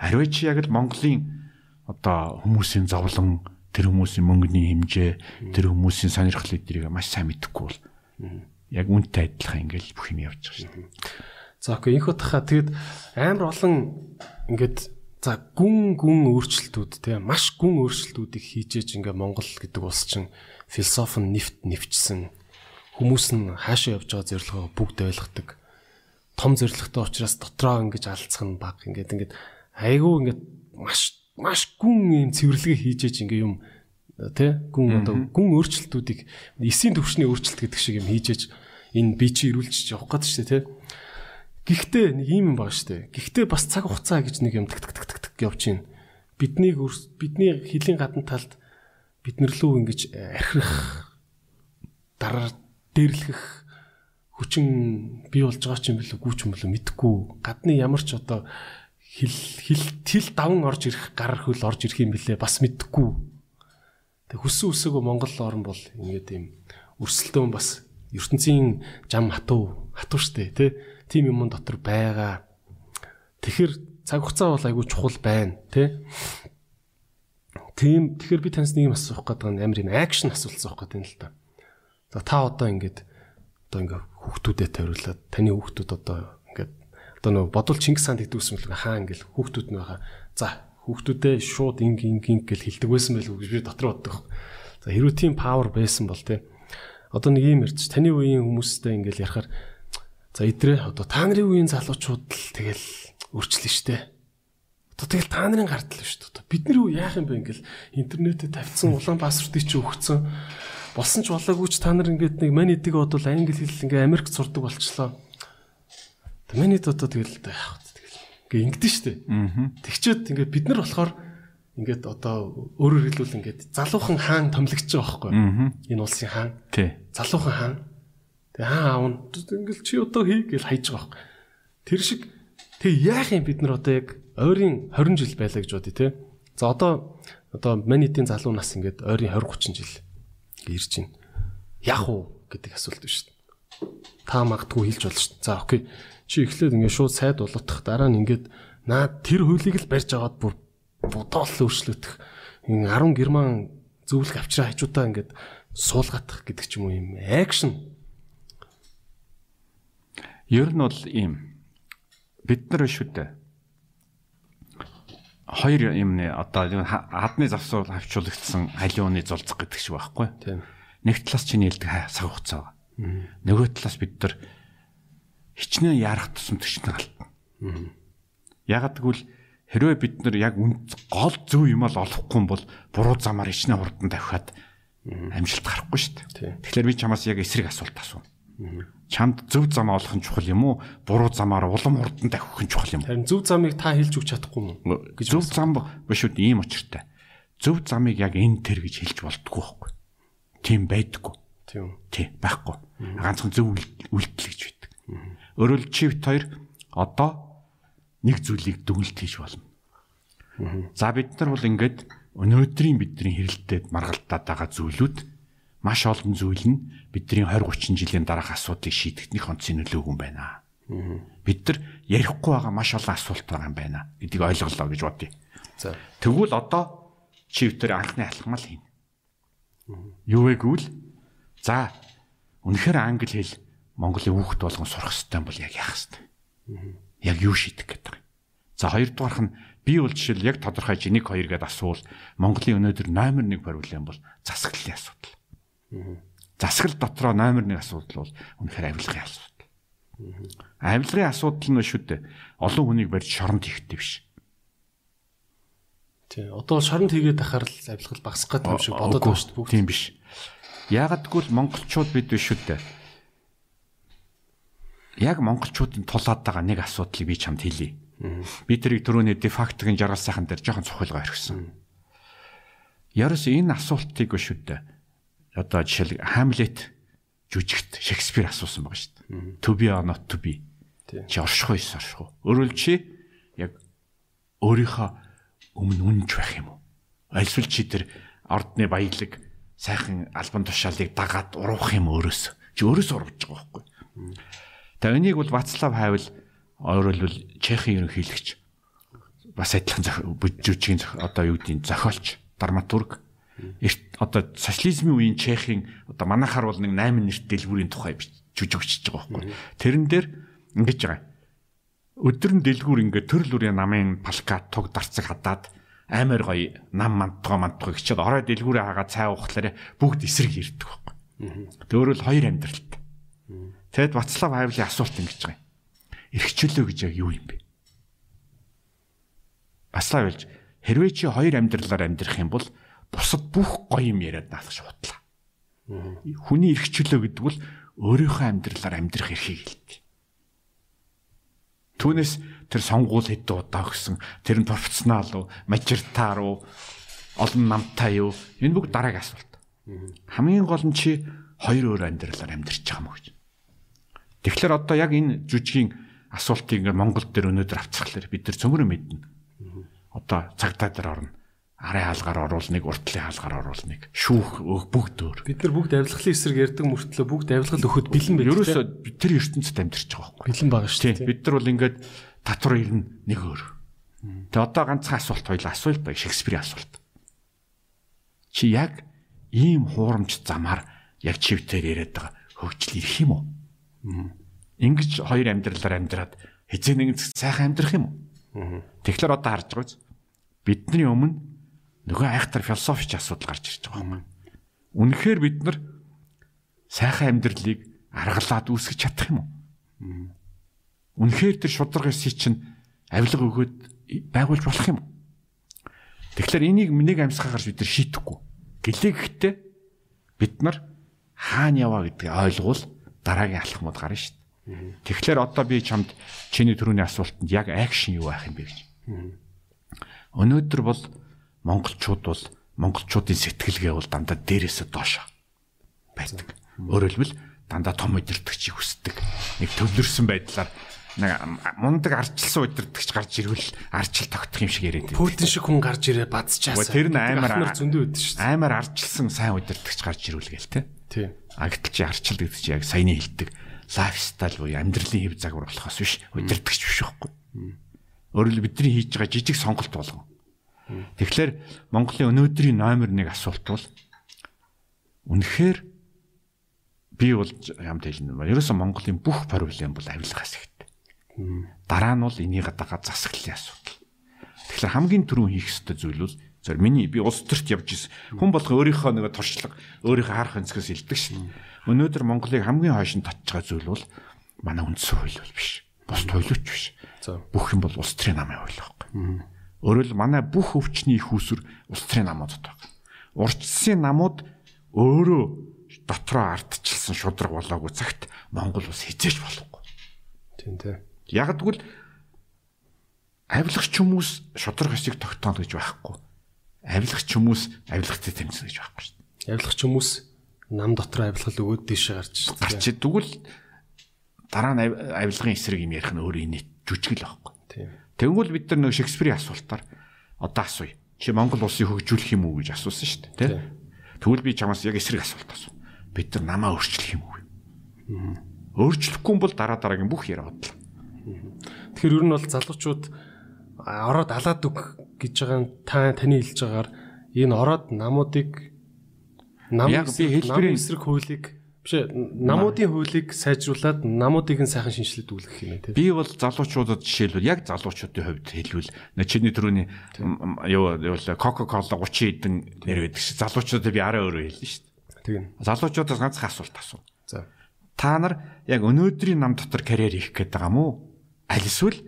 Ариваа чи яг л Монголын одоо хүмүүсийн зовлон, тэр хүмүүсийн мөнгөний хэмжээ, тэр хүмүүсийн сонирхол эдрийг маш сайн мэдэхгүй бол яг үнтэй адилхан ингээл бүх юм явж байгаа шүү дээ. За окей энэ хутга тэгэд амар олон ингээд за гүн гүн өөрчлөлтүүд те маш гүн өөрчлөлтүүдийг хийжээж ингээ Монгол гэдэг улс чинь философи нэвт нэвчсэн. Хүмүүс нь хаашаа явж байгаа зорилгоо бүгд ойлгодог. Том зорилготой учраас дотроо ингэж алдцах нь баг. Ингээд ингээд айгүй ингээд маш маш гүн юм цэвэрлэгээ хийжээж ингээ юм тэ гүн одоо гүн өөрчлөлтүүдийг эсийн төвшний өөрчлөлт гэдэг шиг юм хийжээж энэ бие чи ирүүлчих явах гэдэг дээ тэ Гэхдээ нэг юм шүү дээ. Гэхдээ бас цаг хугацаа гэж нэг юм так так так так байна. Бидний бидний хилийн гадна талд биднэрлүү ингэж архирах дараа дээрлэх хүчин бий болж байгаа ч юм бэлээ гүүч юм бэлээ мэдхгүй гадны ямар ч одоо хил хил хил даван орж ирэх гар хөл орж ирэх юм бэлээ бас мэдхгүй тэг хүссэн үсээгөө Монгол орн бол ингээд юм өрсөлдөөн бас ертөнцийн жам хатуу хатуу штэ тий тим юм дотор байгаа. Тэгэхээр цаг хугацаа бол айгүй чухал байна тий тийм тэгэхээр би таньс нэг юм асуух гэдэг нь амар юм акшн асуух гэдэг юм л та. За та одоо ингээд одоо ингээ хүүхдүүдэд тавиулаад таны хүүхдүүд одоо ингээд одоо нөгөө бодвол Чингис хаан гэдгүүсэн мэл хаа ингээл хүүхдүүд нь байгаа. За хүүхдүүдээ шууд инг инг инг гэл хилдэг байсан байл гэж би дотор боддог. За хэрвээ тийм павер байсан бол те одоо нэг юм ярьж таны үеийн хүмүүстэй ингээл ярахаар за идрээ одоо та нарын үеийн залуучууд л тэгэл өөрчлөн штэ. Одоо тэгэл та нарын гардал шүү дээ. Бидний үе яах юм бэ ингээл интернетэд тавьсан улаан пассвортыг чи өгцөн болсон ч болоогүй ч та нар ингээд нэг манитиг бодвол англи хэл ингээ Америк сурдаг болчлоо. Манит одоо тэгэл яах вэ тэгэл ингээ ингэдэж штэ. Тэгчээд ингээ бид нар болохоор ингээд одоо өөрөөр хэлбэл ингээд залуухан хаан томлогдож байгаа байхгүй энэ улсын хаан. Тий. Залуухан хаан. Тэгээ хаан аав нь ингээл чи одоо хий гэж хайж байгаа байхгүй. Тэр шиг тэг яах юм бид нар одоо яг ойрын 20 жил байлаа гэж бодъё те. За одоо одоо манитийн залуу нас ингээд ойрын 20 30 жил ирж байна. Яах уу гэдэг асуулт биш шүү дээ. Та магадгүй хэлж болно шүү дээ. За окей. Чи эхлээд ингээд шууд сайд болоотох дараа нь ингээд наа тэр хуулийг л барьж аваад бүр бодоол өөрчлөгдөх. Энэ 10 герман зөвлөх авчраа хажуудаа ингээд суулгатах гэдэг ч юм уу юм акшн. Ер нь бол ийм бид нар шүү дээ. Хоёр юм нэ одоо хадны завсуул хавчуулагдсан халиуны зулцах гэдэг шиг байхгүй. Тийм. Нэг талаас чиний хэлдэг цаг хугацаа. Нөгөө талаас бид нар хичнээн ярах тусам төчнө гал. Ягаад гэвэл хэрвээ бид нар яг гол зөв юм ал олохгүй юм бол буруу замаар хичнээн хурдан тавихад амжилт гарахгүй шүү дээ. Тэгэхээр би чамаас яг эсрэг асуулт асуув. Чамд зөв зам олох нь чухал юм уу? Буруу замаар улам хурдан давхих нь чухал юм уу? Харин зөв замыг та хэлж өгч чадахгүй юм уу? Зөв зам биш үү ийм очиртай. Зөв замыг яг энэ тэр гэж хэлж болтгүй байхгүй. Тийм байдаггүй. Тийм. Тий, байхгүй. Ганцхан зөв үйлдэл гэж байдаг. Өөрөөр чивт хоёр одоо нэг зүйлийг дүгнэлт хийж болно. За бид нар бол ингээд өнөөдрийн бидний хэрэлтэд маргалдаад байгаа зүйлүүд маш олон зүйл нь бидний 20 30 жилийн дараах асуудлыг шийдэхэд нэг онцгийн нөлөөгүй юм байна. Бид нар ярихгүй байгаа маш олон асуулт байгаа юм байна гэдгийг ойлголоо гэж бодъё. За. Тэгвэл одоо чивтер анхны алхмал хийнэ. Юу вэ гэвэл за үнэхээр англи хэл Монголын хүүхд болгон сурах хэрэгтэй бол яг яах хэрэгтэй. Яг юу шийдэх гэдэг. За хоёрдугаарх нь би бол жишээл яг тодорхой 1 2 гэдээ асуувал Монголын өнөөдөр номер 1 проблем бол засаглалын асуудал. Засаглал дотроо номер 1 асуудал бол үнэхээр авилгын асуудал. Авилгын асуудал нь шүү дээ. Олон хүнийг барьж шоронд хийхтэй биш. Тий. Одоо шоронд хийгээд ахаар л авилгал багасах гэдэг юм шиг бодоод байна шүү дээ. Тийм биш. Яагадгүй л монголчууд бид биш шүү дээ. Яг монголчуудын тулаад байгаа нэг асуудлыг би чамд хэлье. Би тэрийг түрүүний дефактгийн жаргал сайхан дээр жоохон цохилгоо орхисон. Ярос энэ асуултыг шүү дээ. Одоо жишээл Хамлет жүжигт Шекспир асуусан байгаа шүү дээ. To be or not to be. Чи орших уу орших уу? Өөрөөр чи яг өөрийнхөө өмнө үнж байх юм уу? Альсвал чи тэр ордны баялаг сайхан албан тушаалыг дагаад уруух юм өөрөөс. Чи өөрөөс урвж байгаа байхгүй. Тэгээ энийг бол Вацлав Хавел өөрөлдвөл Чехийн ерөнхийлөгч бас адилхан бүжжүүчийн одоо юу гэдгийг зохиолч, драматург. Эрт одоо социализмын үеийн Чехийн одоо манайхаар бол нэг 8 нэрт дэлгүүрийн тухай жүжигчж байгаа байхгүй. Тэрэн дээр ингэж байгаа. Өдөр нь дэлгүүр ингээд төрөл бүрийн намын палкат туг дарцаг хадаад амар гоё нам мантгаа мантгаа гिचээд орой дэлгүүрээ хагаад цай уухлаарэ бүгд эсрэг ирдэг байхгүй. Төөрөл хоёр амьдралт. Тэгэд Вацлав Хавлын асуулт ингэж байгаа юм. Ирхчлөө гэж яг юу юм бэ? Вацлав Хавлж хэрвээ чи хоёр амьдралаар амьдрах юм бол бусад бүх гоё юм яриад наасах шуудлаа. Хүний ирхчлөө гэдэг бол өөрийнхөө амьдралаар амьдрах эрхийг хэлдэг. Түүнээс тэр сонгуул хэд удаа өгсөн, тэр нь профессионал уу, мажиртаар уу, олон намтай юу? Энэ бүгд дараагийн асуулт. Хамгийн гол нь чи хоёр өөр амьдралаар амьдарч байгаа мó гэж. Тэгэхээр одоо яг энэ жүжигийн асуултыг ингээд Монгол дээр өнөөдөр авцрахлаар бид нар цөмөрө мэднэ. Одоо цагтаа дээр орно арын хаалгаар оруулныг, уртлын хаалгаар оруулныг, шүүх бүгд өөр. Бид нар бүгд авилгалын эсрэг ярьдаг мөртлөө бүгд авилгал өгөхөд бэлэн байдаг. Ерөөсөө тэр ертөнцид амьдарч байгаа байхгүй. Бэлэн байгаа шүү дээ. Бид нар бол ингээд татвар ирнэ нэг өөр. Тэгээ одоо ганцхан асуулт хоёлаа асуулт бай Шекспирийн асуулт. Чи яг ийм хуурамч замаар яг чивтээр яриад байгаа хөгжил ирэх юм уу? Ингиж хоёр амьдралаар амьдраад хизээ нэгэн сайхан амьдрах юм уу? Тэгэхээр одоо харж байгаа биз? Бидний өмнө нөгөө айхтар философич асуудал гарч ирж байгаа юм. Үнэхээр бид нар сайхан амьдралыг аргалаад үүсгэж чадах юм уу? Үнэхээр тэр шударга эсий чинь авилга өгөөд байгуулж болох юм уу? Тэгэхээр энийг нэг амьсгаа гарч бид нар шийдэхгүй. Гэлээ гэхдээ бид нар хаана яваа гэдгийг ойлгуул дараагийн алхмууд гарна шүү дээ. Тэгэхээр одоо би чамд чиний түрүүний асуултанд яг акшн юу байх юм бэ гэж. Өнөөдөр бол монголчууд бол монголчуудын сэтгэлгээ бол дандаа дээрээсээ доош байдаг. Өөрөөр хэлбэл дандаа том удирдахчийг хүсдэг. Нэг төвлөрсөн байдлаар нэг мундаг арчилсан удирдахч гарч ирвэл арчил тогтох юм шиг яриад байна. Путин шиг хүн гарч ирээ бадцчаасаа. Тэр нь амар зөндөө өдөн шүү дээ. Амар арчилсан сайн удирдахч гарч ирвэл гээл те. Тийм. А гэтэл чи арчил гэдэг чи яг саяны хэлдэг лайфстайл буюу амьдралын хэв загвар болохоос биш удирдахч биш байхгүй. Хэлбэл бидний хийж байгаа жижиг сонголт болгон Тэгэхээр Монголын өнөөдрийн номер 1 асуулт бол үнэхээр би бол ямт хэлнэ. Ерөөсөн Монголын бүх проблем бол авилгаас ихтэй. Дараа нь бол энийг дагаа засаглалын асуудал. Тэгэхээр хамгийн түрүүн хийх ёстой зүйл бол зөв миний би улс төрт явж ирсэн. Хүн болго өөрийнхөө нэг туршлага, өөрийнхөө харах өнцгөөс илдэг шин. Өнөөдөр Монголыг хамгийн хойшин байгаа зүйл бол манай үндсэн хууль бол биш. Бус туйлууч биш. Бүх юм бол улс төрийн намын хууль байхгүй. Өөрөөр манай бүх өвчний их усүр улс төрийн намуудад байна. Урдчилсан намууд өөрөө дотроо ардчилсан шудраг болоогүй цагт Монгол ус хизээч болохгүй. Тийм тийм. Яг тэгвэл авилгач хүмүүс шудраг хэсийг тогтооно гэж байхгүй. Авилгач хүмүүс авилгатай тэмцэнэ гэж байхгүй шүү дээ. Авилгач хүмүүс нам дотор авилгал өгөөд дэше гарч гарч тэгвэл дараа нь авилгын эсрэг юм ярих нь өөрөө инээ жүжигл байхгүй. Тийм. Тэнгүүл бид нар нэг Шекспирийн асуултаар одоо асууя. Чи Монгол улсыг хөгжүүлэх юм уу гэж асуусан шүү дээ, тий? Тэгвэл би чамаас яг эсрэг асуулт асуу. Бид нар намаа өөрчлөх юм уу? Өөрчлөхгүй бол дараа дараагийн бүх яриа бодлоо. Тэгэхээр ер нь бол залуучууд ороод алаад үг гэж байгаа та таны хэлж байгаагаар энэ ороод намуудыг нам яг би хэлбэрийн эсрэг хуулийг Биш намуудын хуулийг сайжруулад намуудыг нь сайхан шинжилээд үлгэх юм тийм. Би бол залуучуудад жишээлбэл яг залуучуудын хувьд хэлбэл чиний түрүүний юу юу Coca-Cola 30 хэдэн нэр байдаг ш. Залуучуудад би арай өөрөө хэлнэ ш. Тийм. Залуучуудаас ганцхан асуулт асуу. За. Та нар яг өнөөдрийн нам дотор карьер хийх гээд байгаа мó? Аль эсвэл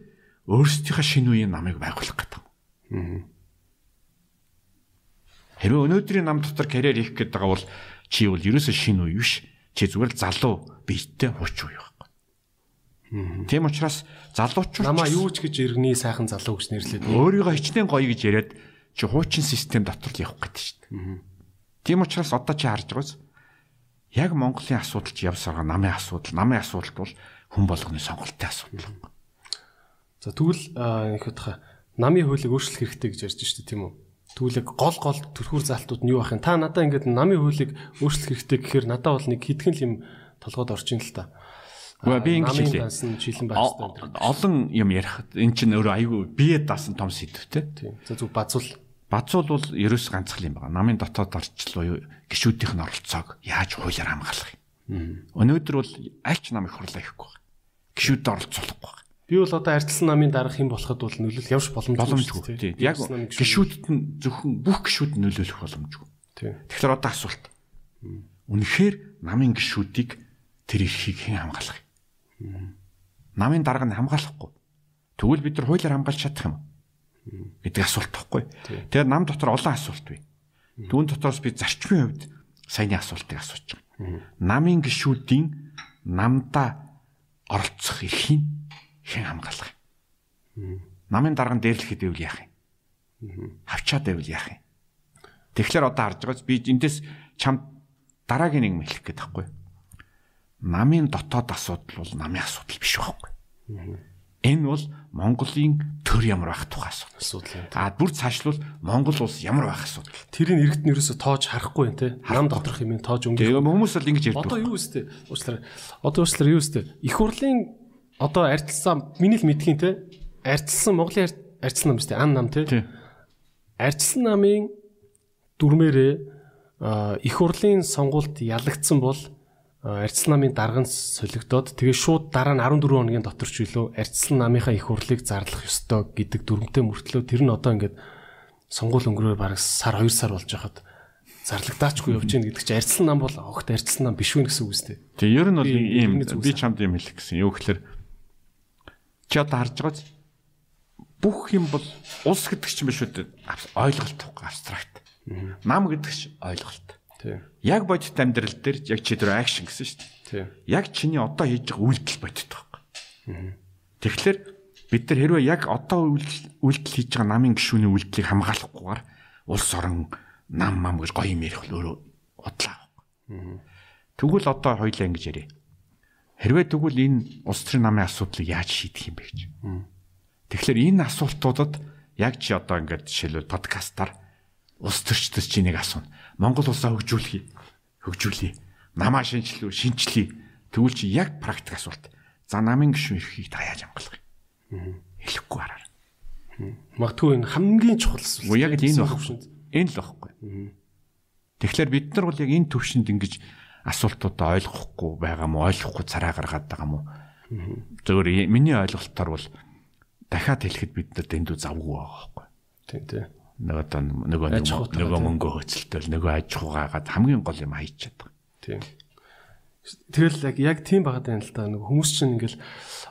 өөрсдийнхөө шинэ үеийн намыг байгуулах гээд байгаа юм. Хэрвээ өнөөдрийн нам дотор карьер хийх гээд байгаа бол чи бол ерөөсөө шинэ үе биш чи зүгээр залуу биеттэй хууч уу байхгүй. Тийм учраас залуучууд намаа юу ч гэж иргэний сайхан залуу гэж нэрлээд өөрийгөө хичнээн гоё гэж яриад чи хуучин систем дотор л явах гэдэг шүү дээ. Тийм учраас одоо чи харж байгаач яг Монголын асуудал чи явсараа намын асуудал, намын асуудал бол хүн болгоны сонголтын асуудал. За тэгвэл их удаа намын хуулийг өөрчлөх хэрэгтэй гэж ярьж шүү дээ тийм үү? Тэгвэл гол гол төрхүүр залтууд нь юу ах юм? Та надаа ингээд намын хуулийг өөрчлөх хэрэгтэй гэхээр надаа бол нэг хитгэн л юм толгойд орж ин л та. Гэхдээ би ингэж намын төр. Олон юм ярих. Эн чинь өөрөө айгүй бие даасан том сэдвтэй. Тийм. За зүг базуул. Бацуул бол ерөөс ганцхан юм байна. Намын дотоод орчлол буюу гişүүдийнх нь оролцоог яаж хуулиар хамгаалах юм. Өнөөдөр бол альч нам их хурлаа ихгүй байна. Гişүүд оролцоолохгүй байна. Би бол одоо арчилсан намын дарах юм болоход бол нөлөөлөх явж боломжгүй. Тийм. Яг гişүүдэд нь зөвхөн бүх гişүүд нөлөөлөх боломжгүй. Тийм. Тэгэхээр одоо асуулт. Үнэхээр намын гişүүдийг тэр эрхийг хэн хамгаалах юм? Намын дарга нь хамгаалахгүй. Тэгвэл бид нар хуулиар хамгаалж чадах юм гэдэг асуулт тахгүй. Тэгэхээр нам дотор олон асуулт бий. Түүн дотроос би зарчмын хувьд саяны асуултыг асууж байгаа. Намын гişүүдийн намдаа оролцох эрхийг хэн хамгаалах юм? Намын дарга дээрлэхэд байвал яах юм? Хавчаад байвал яах юм? Тэгэхээр одоо харж байгаач би эндээс чам дараагийн нэг мэлэх гээд байхгүй. Намын дотоод асуудал бол намын асуудал биш байхгүй. Энэ бол Монголын төр ямар байх тухай асуудал. асуудал юм. А бүр цаашлуул Монгол улс ямар байх асуудал. Тэрийг иргэд нь ерөөсө тоож харахгүй юм те. Нам доторх юм тоож өнгөрөх. Тэгээ хүмүүс бол ингэж Одоо ярьдаг. юу өстэй? Уучлаарай. Одоо уучлаарай юу өстэй? Их хурлын одоо арчилсан миний л мэдхийн те. Арчилсан Монголын ар- арчилсан нам өстэй ан нам те. Арчилсан намын дүрмээрээ их хурлын сонгуульд ялагдсан бол арчилсан намын дарган солигдоод тэгээ шууд дараа нь 14 хоногийн дотор ч үлээ арчилсан намынхаа их хурлыг зарлах ёстой гэдэг дүрмтэй мөртлөө тэр нь одоо ингээд сонгуул өнгөрөөр бараг сар 2 сар болж байхад зарлагдаачгүй явж гин гэдэг чинь арчилсан нам бол огт арчилсан нам биш үү гэсэн үг үстэй. Тэгээ ер нь бол ийм би би чамд юм хэлэх гэсэн. Юу гэхээр чи одоо харж байгаач бүх юм бол улс гэдэг чинь биш үү? Ойлголт тахгүй абстракт. Нам гэдэг чинь ойлголт. Яг бодит амьдрал дээр яг чи тэр акшн гэсэн шүү дээ. Яг чиний одоо хийж байгаа үйлдэл бодит байхгүй. Тэгэхээр бид нар хэрвээ яг одоо үйлдэл үйлдэл хийж байгаа намын гишүүний үйлдлийг хамгаалахгүйгээр улс орон нам мам гэж гоё юм ярих бол өөрөө удлаа байхгүй. Тэгвэл одоо хоёлаа ингэж ярив. Хэрвээ тэгвэл энэ улс төрийн намын асуудлыг яаж шийдэх юм бэ гэж. Тэгэхээр энэ асуултуудад яг чи одоо ингээд жишээлбэл подкастаар улс төрчдөс чи нэг асууна. Монгол улсаа хөгжүүлэе. Хөгжүүлье. Намаа шинжлэв, шинжлэе. Тэгвэл чи яг практик асуулт. За намын гишүүн эрхийг та яаж хамгаалах юм? Хэлэхгүй хараа. Магадгүй энэ хамгийн чухал асуулт. Уу яг л энэ Гэсэн баг. төвшөнд. Энэ л багхгүй. Тэгэхээр бид нар бол яг энэ төвшөнд ингэж асуултуудаа ойлгохгүй байгаа мó, ойлгохгүй цараа гаргаад байгаа мó. Зөвөр и- миний ойлголтоор бол дахиад хэлэхэд бид нар дэндүү завгүй байгаа байхгүй. Тийм тий. Нөгөө одоо нөгөө нөгөө тийм. мөнгө хөцөлтөл нөгөө аж ахуйгаагаад хамгийн гол юм хайч чаддаг. Тийм. Тэгэл яг яг тийм байгаад байна л да. Нэг хүмүүс чинь ингээл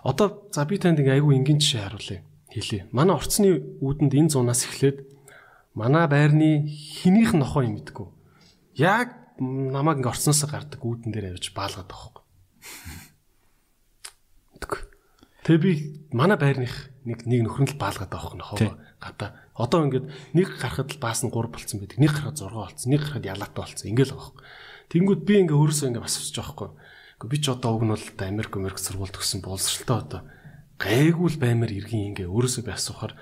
одоо за би танд ингээ айгүй энгийн жишээ харуулъя. Хэлье. Манай орцны үүдэнд энэ зунаас эхлээд манай байрны хинийх нохоо юм мэдгүй. Яг намайг ингээ орцноос гардаг үүдэн дээр авч баалгаад байгаа хөөхгүй. Тэгээ би манай байрных нэг нэг нөхрөн л баалгаад байгаа хөөхгүй нохоо гадаа. Одоо ингээд нэг гарахад л баас нь 3 болцсон байдаг. Нэг гарахад 6 болцсон. Нэг гарахад ялаатай болцсон. Ингээл байгаа хөөхгүй. Тэнгүүд би ингээ өөрөөсөө ингээ бас усч байгаа хөөхгүй. Гэхдээ би ч одоо уг нь бол Америк Америк сургуульд төгсөн боловсралтай одоо гайгүй л баймаар иргэн ингээ өөрөөсөө би асуухаар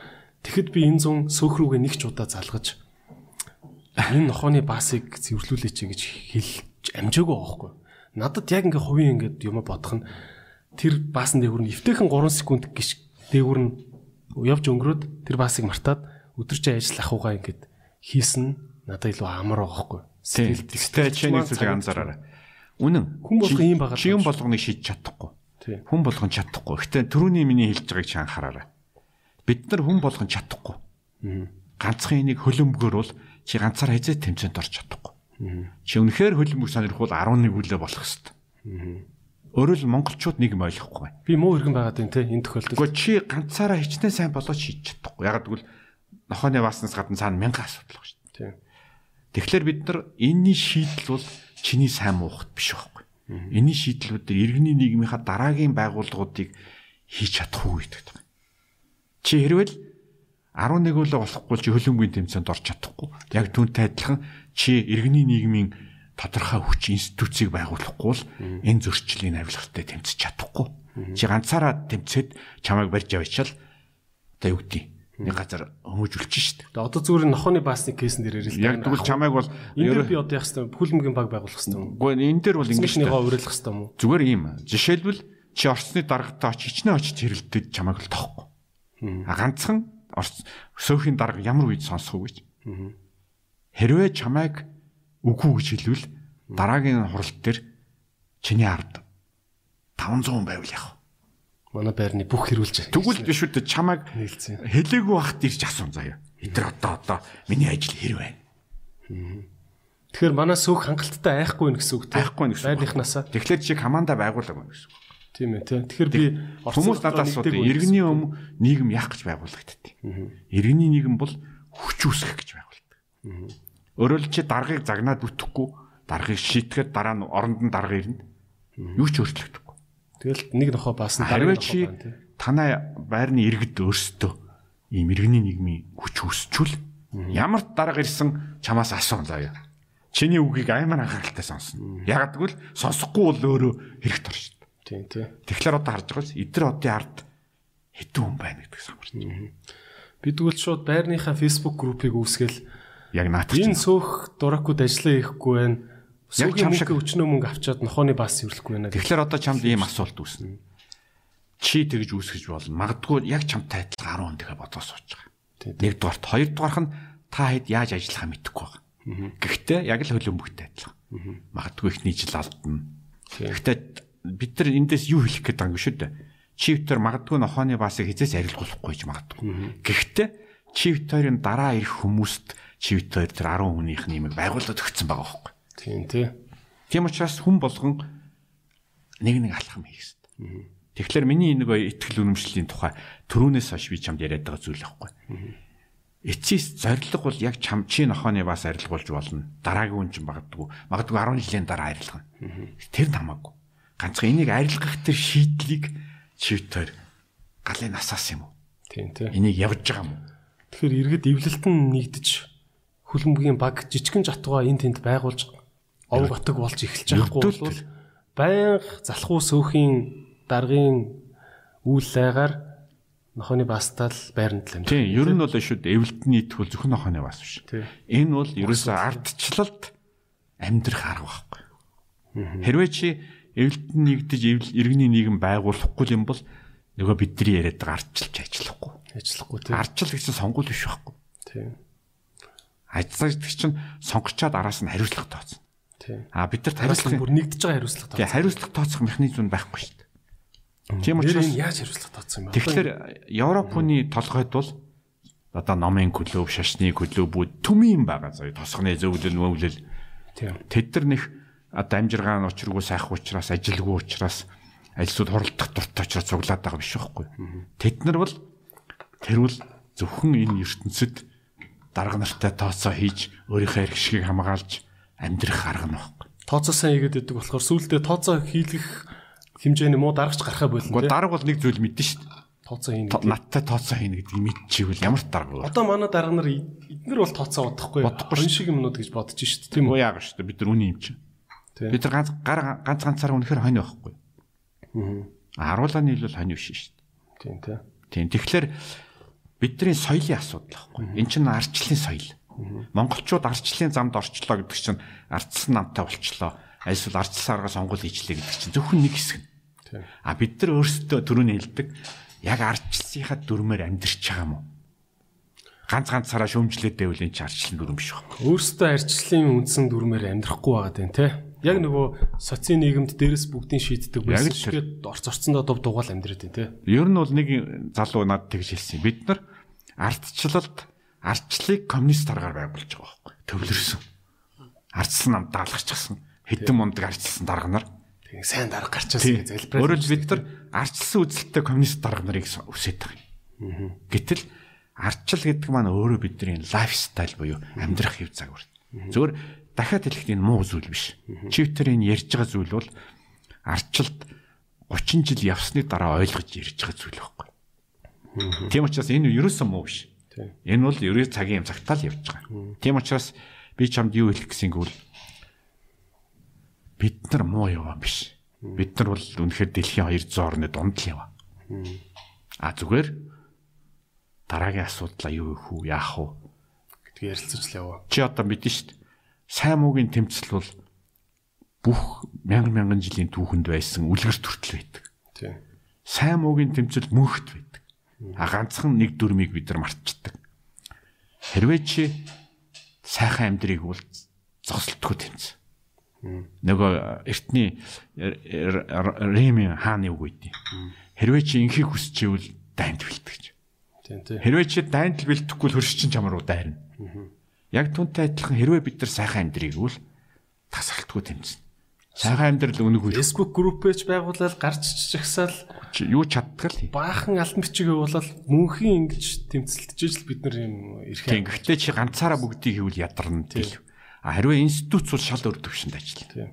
тэгэхэд би энэ зун сөөх рүүгээ нэг ч удаа залгаж энэ нохооны баасыг цэвэрлүүлээч гэж хэлж амжаагүй байхгүй. Надад яг ингээ хувийн ингээд юм бодох нь тэр баасан дээгүүр нь эвтэйхэн 3 секунд гიშ дээгүүр нь явж өнгөрөөд тэр баасыг мартаад өдөржин ажил ахуйгаа ингээд хийсэн надад илүү амар байхгүй. Тийм. Тэгтээ чи нэг зүйлийг анзаараарай. Үнэн. Хүн болгон ийм байгаа Чи юм болгоныг шийдэж чадахгүй. Хүн болгон чадахгүй. Гэтэ түрүүний миний хэлж байгааг чи анхаараарай. Бид нар хүн болгон чадахгүй. Ганцхан энийг хөлөмбгөр бол чи ганцаар хязээ тэмцээнд орж чадахгүй. Чи үнэхээр хөлбөмбөг сонирхвол 11 хүлээ болох хэвээр. Өөрөөр л монголчууд нэг юм ойлгохгүй. Би муу иргэн байгаад байна те энэ тохиолдолд. Гэхдээ чи ганцаараа хичнээн сайн болоод шийдэж чадахгүй. Яг гэвэл нохооны бааснаас гадна цаана мянган асуудал байна шүү дээ. Тэгэхээр бид нар энэний шийдэл бол чиний сайн муухт биш байхгүй. Энэний шийдлүүд дээр иргэний нийгмийнхаа дараагийн байгууллагуудыг хийж чадахгүй гэдэг. Чи хэрвэл 11 үлээ болохгүй чи хөлбөмбөгийн тэмцээнд орж чадахгүй. Яг түүнтэй адилхан чи иргэний нийгмийн тодорхой хүч институцийг байгуулахгүй бол энэ зөрчлийн авилгалтай тэмцэж чадахгүй. Чи ганцаараа тэмцээд чамайг барьж авчаал одоо юу гэдэг нэг газар хүмүүжүүлж шít. Тэгээ одоо зүгээр нохооны баасны кейсэн дээр ярил л. Яг тэгвэл чамайг бол энэ би одоо яах хэвээр хүлэмгийн баг байгуулах хэвээр юм. Үгүй энэ дээр бол ингэж Ингэснийхөө уриалах хэвээр юм зүгээр юм. Жишээлбэл чи орсны даргатай очиж ичнэ очиж хэрэлдэж чамайг л тоохгүй. А ганцхан сөөхийн дарга ямар үед сонсох вэ гэж. Хэрвээ чамайг үгүй гэж хэлвэл дараагийн хурал дээр чиний ард 500 байвал яах вэ? Манай байрны бүх хэрүүлж. Тэгвэл биш үү чамайг хэлээгүй байхад ирж асуун заяа. Эдгээр одоо одоо миний ажил хэр байна? Тэгэхээр манай сөөх хангалттай айхгүй нэ гэсэн үг тийм. Байхгүй гэсэн. Байрныхнаасаа. Тэгэхээр чи команда байгуулаагүй гэсэн. Тийм ээ тийм. Тэгэхээр би Хүмүүс надаас асуудаг иргэний өмнө нийгэм яах гэж байгуулагддаг. Иргэний нийгэм бол хүч үүсгэх гэж байгуулдаг. Өөрөөр чи даргаыг загнаад үтгэхгүй даргаыг шийтгэхэд дараа нь оронд нь дарга ирнэ. Юу ч өөрчлөгдөхгүй. Тэгэл нэг нохоо баасан Харин чи танай байрны иргэд өөрсдөө ийм иргэний нийгмийн хүч үүсчүүл ямар дарга ирсэн чамаас асуун заяа. Чиний үгийг аймаар анхааралтай сонсно. Яг гэвэл сонсохгүй бол өөрөө хэрэгт оршин. Тийм тийм. Тэгэхээр одоо харж байгаа юм эдгээр одын ард хэдэн хүн байна гэдэг самарч. Би тэгвэл шууд байрныхаа Facebook группыг үүсгээл Яг наатах энэ чинь. сөөх дуракууд ажиллаа хийхгүй байна. Яг чам шиг. өчнөө мөнгө авчаад нохооны бас хэвлэхгүй байна. Тэгэхээр одоо чамд ийм асуулт үүснэ. Чи тэгж үүсгэж болно. Магадгүй яг чамтай адилхан 10 хүн тэгэхээр бодоо сууж байгаа. Нэгдүгээрт, хоёрдугаарх нь та хэд яаж ажиллахаа мэдэхгүй байгаа. Гэхдээ яг л хөлбөмбөгтэй адилхан. Магадгүй ихний жил алдна. Гэхдээ бид нар эндээс юу хэлэх гээд байгаа юм шүү дээ. Чивтер магадгүй нохооны басыг хизээс арилгуулахгүй ч магадгүй. Гэхдээ чивтерийн дараа ирэх хүмүүст чивтер тэр 10 хүнийх нэмийг байгуулад өгсөн байгаа байхгүй. Тийм тийм. Тийм учраас хүн болгон нэг нэг алхам хийх хэрэгтэй. Тэгэхээр миний нэг итгэл үнэмшлийн тухай төрүүнээс хойш би чамд яриад байгаа зүйл байхгүй. Эцсис зориг бол яг чам чи нохооны бас арилгуулж болно. Дараагийн хүн чинь магадгүй магадгүй 10 жилийн дараа арилгана. Тэр намаагүй. Ганцхан энийг арилгах тэр шийдлийг чивтер галын насаас юм уу? Тийм тийм. Энийг явж байгаа юм уу? Тэгэхээр иргэд эвлэлтэн нэгдэж хөлбөмбөгийн баг жижигэн жатугаа энд тэнд байгуулж овг отог болж эхэлж л бол байнга залхуу сөөхийн даргын үйл айгаар нохооны бастал байранд л амьдрах. Тийм, ер нь бол шүү дээ. Эвлэлтний төл зөвхөн нохооны бас биш. Энэ бол ерөөсөө ардчлалд амьдрах арга байхгүй. Хэрвээ чи эвлэлтэн нэгдэж эвл- иргэний нийгэм байгуулахгүй юм бол нөгөө бидний яриад байгаа ардчилж ажиллахгүй. Ажиллахгүй тийм. Ардчил гэсэн сонгуул биш байхгүй. Тийм. Ажиллаж чинь сонгочоод араас нь хариуцлага тооцно. Тийм. А бид нар Хариуцлага бүр нэгдэж байгаа хариуцлага тий хариуцлага тооцох механизм нь байхгүй шүү дээ. Тийм учраас яаж хариуцлага тооцсон юм бэ? Тэгэхээр Европ хүний толгойд бол одоо номын клуб, шашны клубүүд төмийн байгаа заяа тосгоны зөвлөл мөвлөл тийм. тэд нар нэг одоо амжиргаан учиргүй сайхан учраас ажилгүй учраас альсууд хуралдах дуртай учраас цуглаад байгаа биш байхгүй. Тэд нар бол тэрвэл зөвхөн энэ ертөнцид дарга нартай тооцоо хийж өөрийнхөө эрх шигийг хамгаалж амьдрах арга нь байхгүй. Тооцоо сайн хийгээд байдаг болохоор сүүлдээ тооцоо хийлгэх хэмжээний муу дарагч гарахаа болно Гэхдээ тийм. дарга бол нэг зүйл мэдэн шүү дээ. Тооцоо хийнэ. То- Надтай тооцоо хийнэ гэдгийг мэдчихвэл ямар дарга вэ? Одоо манай дарга нар эднэр бол тооцоо бодохгүй. Бодохгүй шиг юмнууд гэж бодож шít тийм Үгүй үү? яагаад шүү дээ бид нар үний юм чинь. Тийм. Бид нар ганц ганц ганцаар үнэхээр хонь байхгүй. Аа. Харуулааны хил бол хонь биш шүү дээ. Тийм тийм. Тийм. Тэгэхээр бидний соёлын асуудал байхгүй. Эн чинь ардчлалын соёл. Монголчууд ардчлалын замд орчлоо гэдэг чинь ардсан намтай болчлоо. Альсвал ардчлалын арга сонгуул хийчлээ гэдэг чинь зөвхөн нэг хэсэг. Тийм. А бид нар өөрсдөө түрүүний хэлдэг яг ардчлалынхаа дүрмээр амьдрч байгаа юм уу? Ганц ганцаараа шөмжлээд байвал энэ чинь ардчлалын дүрм биш байхгүй. Өөрсдөө арчлалын үндсэн дүрмээр амьдрахгүй байгаа дээ тий. Яг нөгөө социаль нийгэмд дээрээс бүгдийн шийддэг байсан гээд орц орцондоо дув дугаал амьдраад байна тий. Ер нь бол нэг залуу над тэгж хэлсэн. Бид нар ардчлалд ардчлалыг коммунист аргаар байгуулж байгаа байхгүй. Төвлөрсөн. Ардсан нам даалгачихсан. Хэдэн мундаг ардчилсан дарга нар. Тэгээ сайн дарга гарчаасан гэж залбираад. Өөрөөр бид нар ардчилсан үзэлттэй коммунист дарга нарыг өсөйт байгаа юм. Гэтэл ардчил гэдэг маань өөрөө бидний лайфстайл буюу амьдрах хэв загвар. Зөвөр дахиад хэлэхэд энэ муу зүйл биш. Чивтер энэ ярьж байгаа зүйл бол ардчилд 30 жил явсны дараа ойлгож ярьж байгаа зүйл байхгүй. Тийм учраас энэ ерөөсөн муу биш. Энэ бол ерөө цагийн юм цагтаа л явж байгаа. Тийм учраас би чамд юу хэлэх гэсэн гэвэл бид нар муу яваа биш. Бид нар бол үнэхээр дэлхийн 200 орны дунд л яваа. А зүгээр дараагийн асуудлаа юу их үү яах вэ? гэдэг ярилцаж л яваа. Чи одоо мэдэн шүү дээ. Сайн муугийн тэмцэл бол бүх мянган мянган жилийн түүхэнд байсан үлгэр төртөл байдаг. Тийм. Сайн муугийн тэмцэл мөнхт байдаг. А ганцхан нэг дүрмийг бид нар мартчихдаг. Хэрвээ чи сайхан амьдрыг бол зогсолтгүй тэмцэн. Нөгөө эртний Римийн хааны үг үйдий. Хэрвээ чи инхийг хүсэж ивэл дайнд бэлтгэж. Тийм тийм. Хэрвээ чи дайнд бэлтгэхгүй л хөрш чин чамар руу дайрна. Яг түнтэй адилхан хэрвээ бид нар сайхан амьдрыг бол тасралтгүй тэмцэн. Сайхан амьдрал үнэг үл Facebook групп пэйж байгуулаад гарч чичгсаал юу чаддаг л. баахан албан бичиг явуулаад мөнхийн ингэж тэмцэлтэж л бид нар юм Тийм ирэх. гэхдээ чи ганцаараа бүгдийг хийвэл ядарна гэл. А хэрвээ институт бол шал өөр төвшөнд ажиллана. Тийм.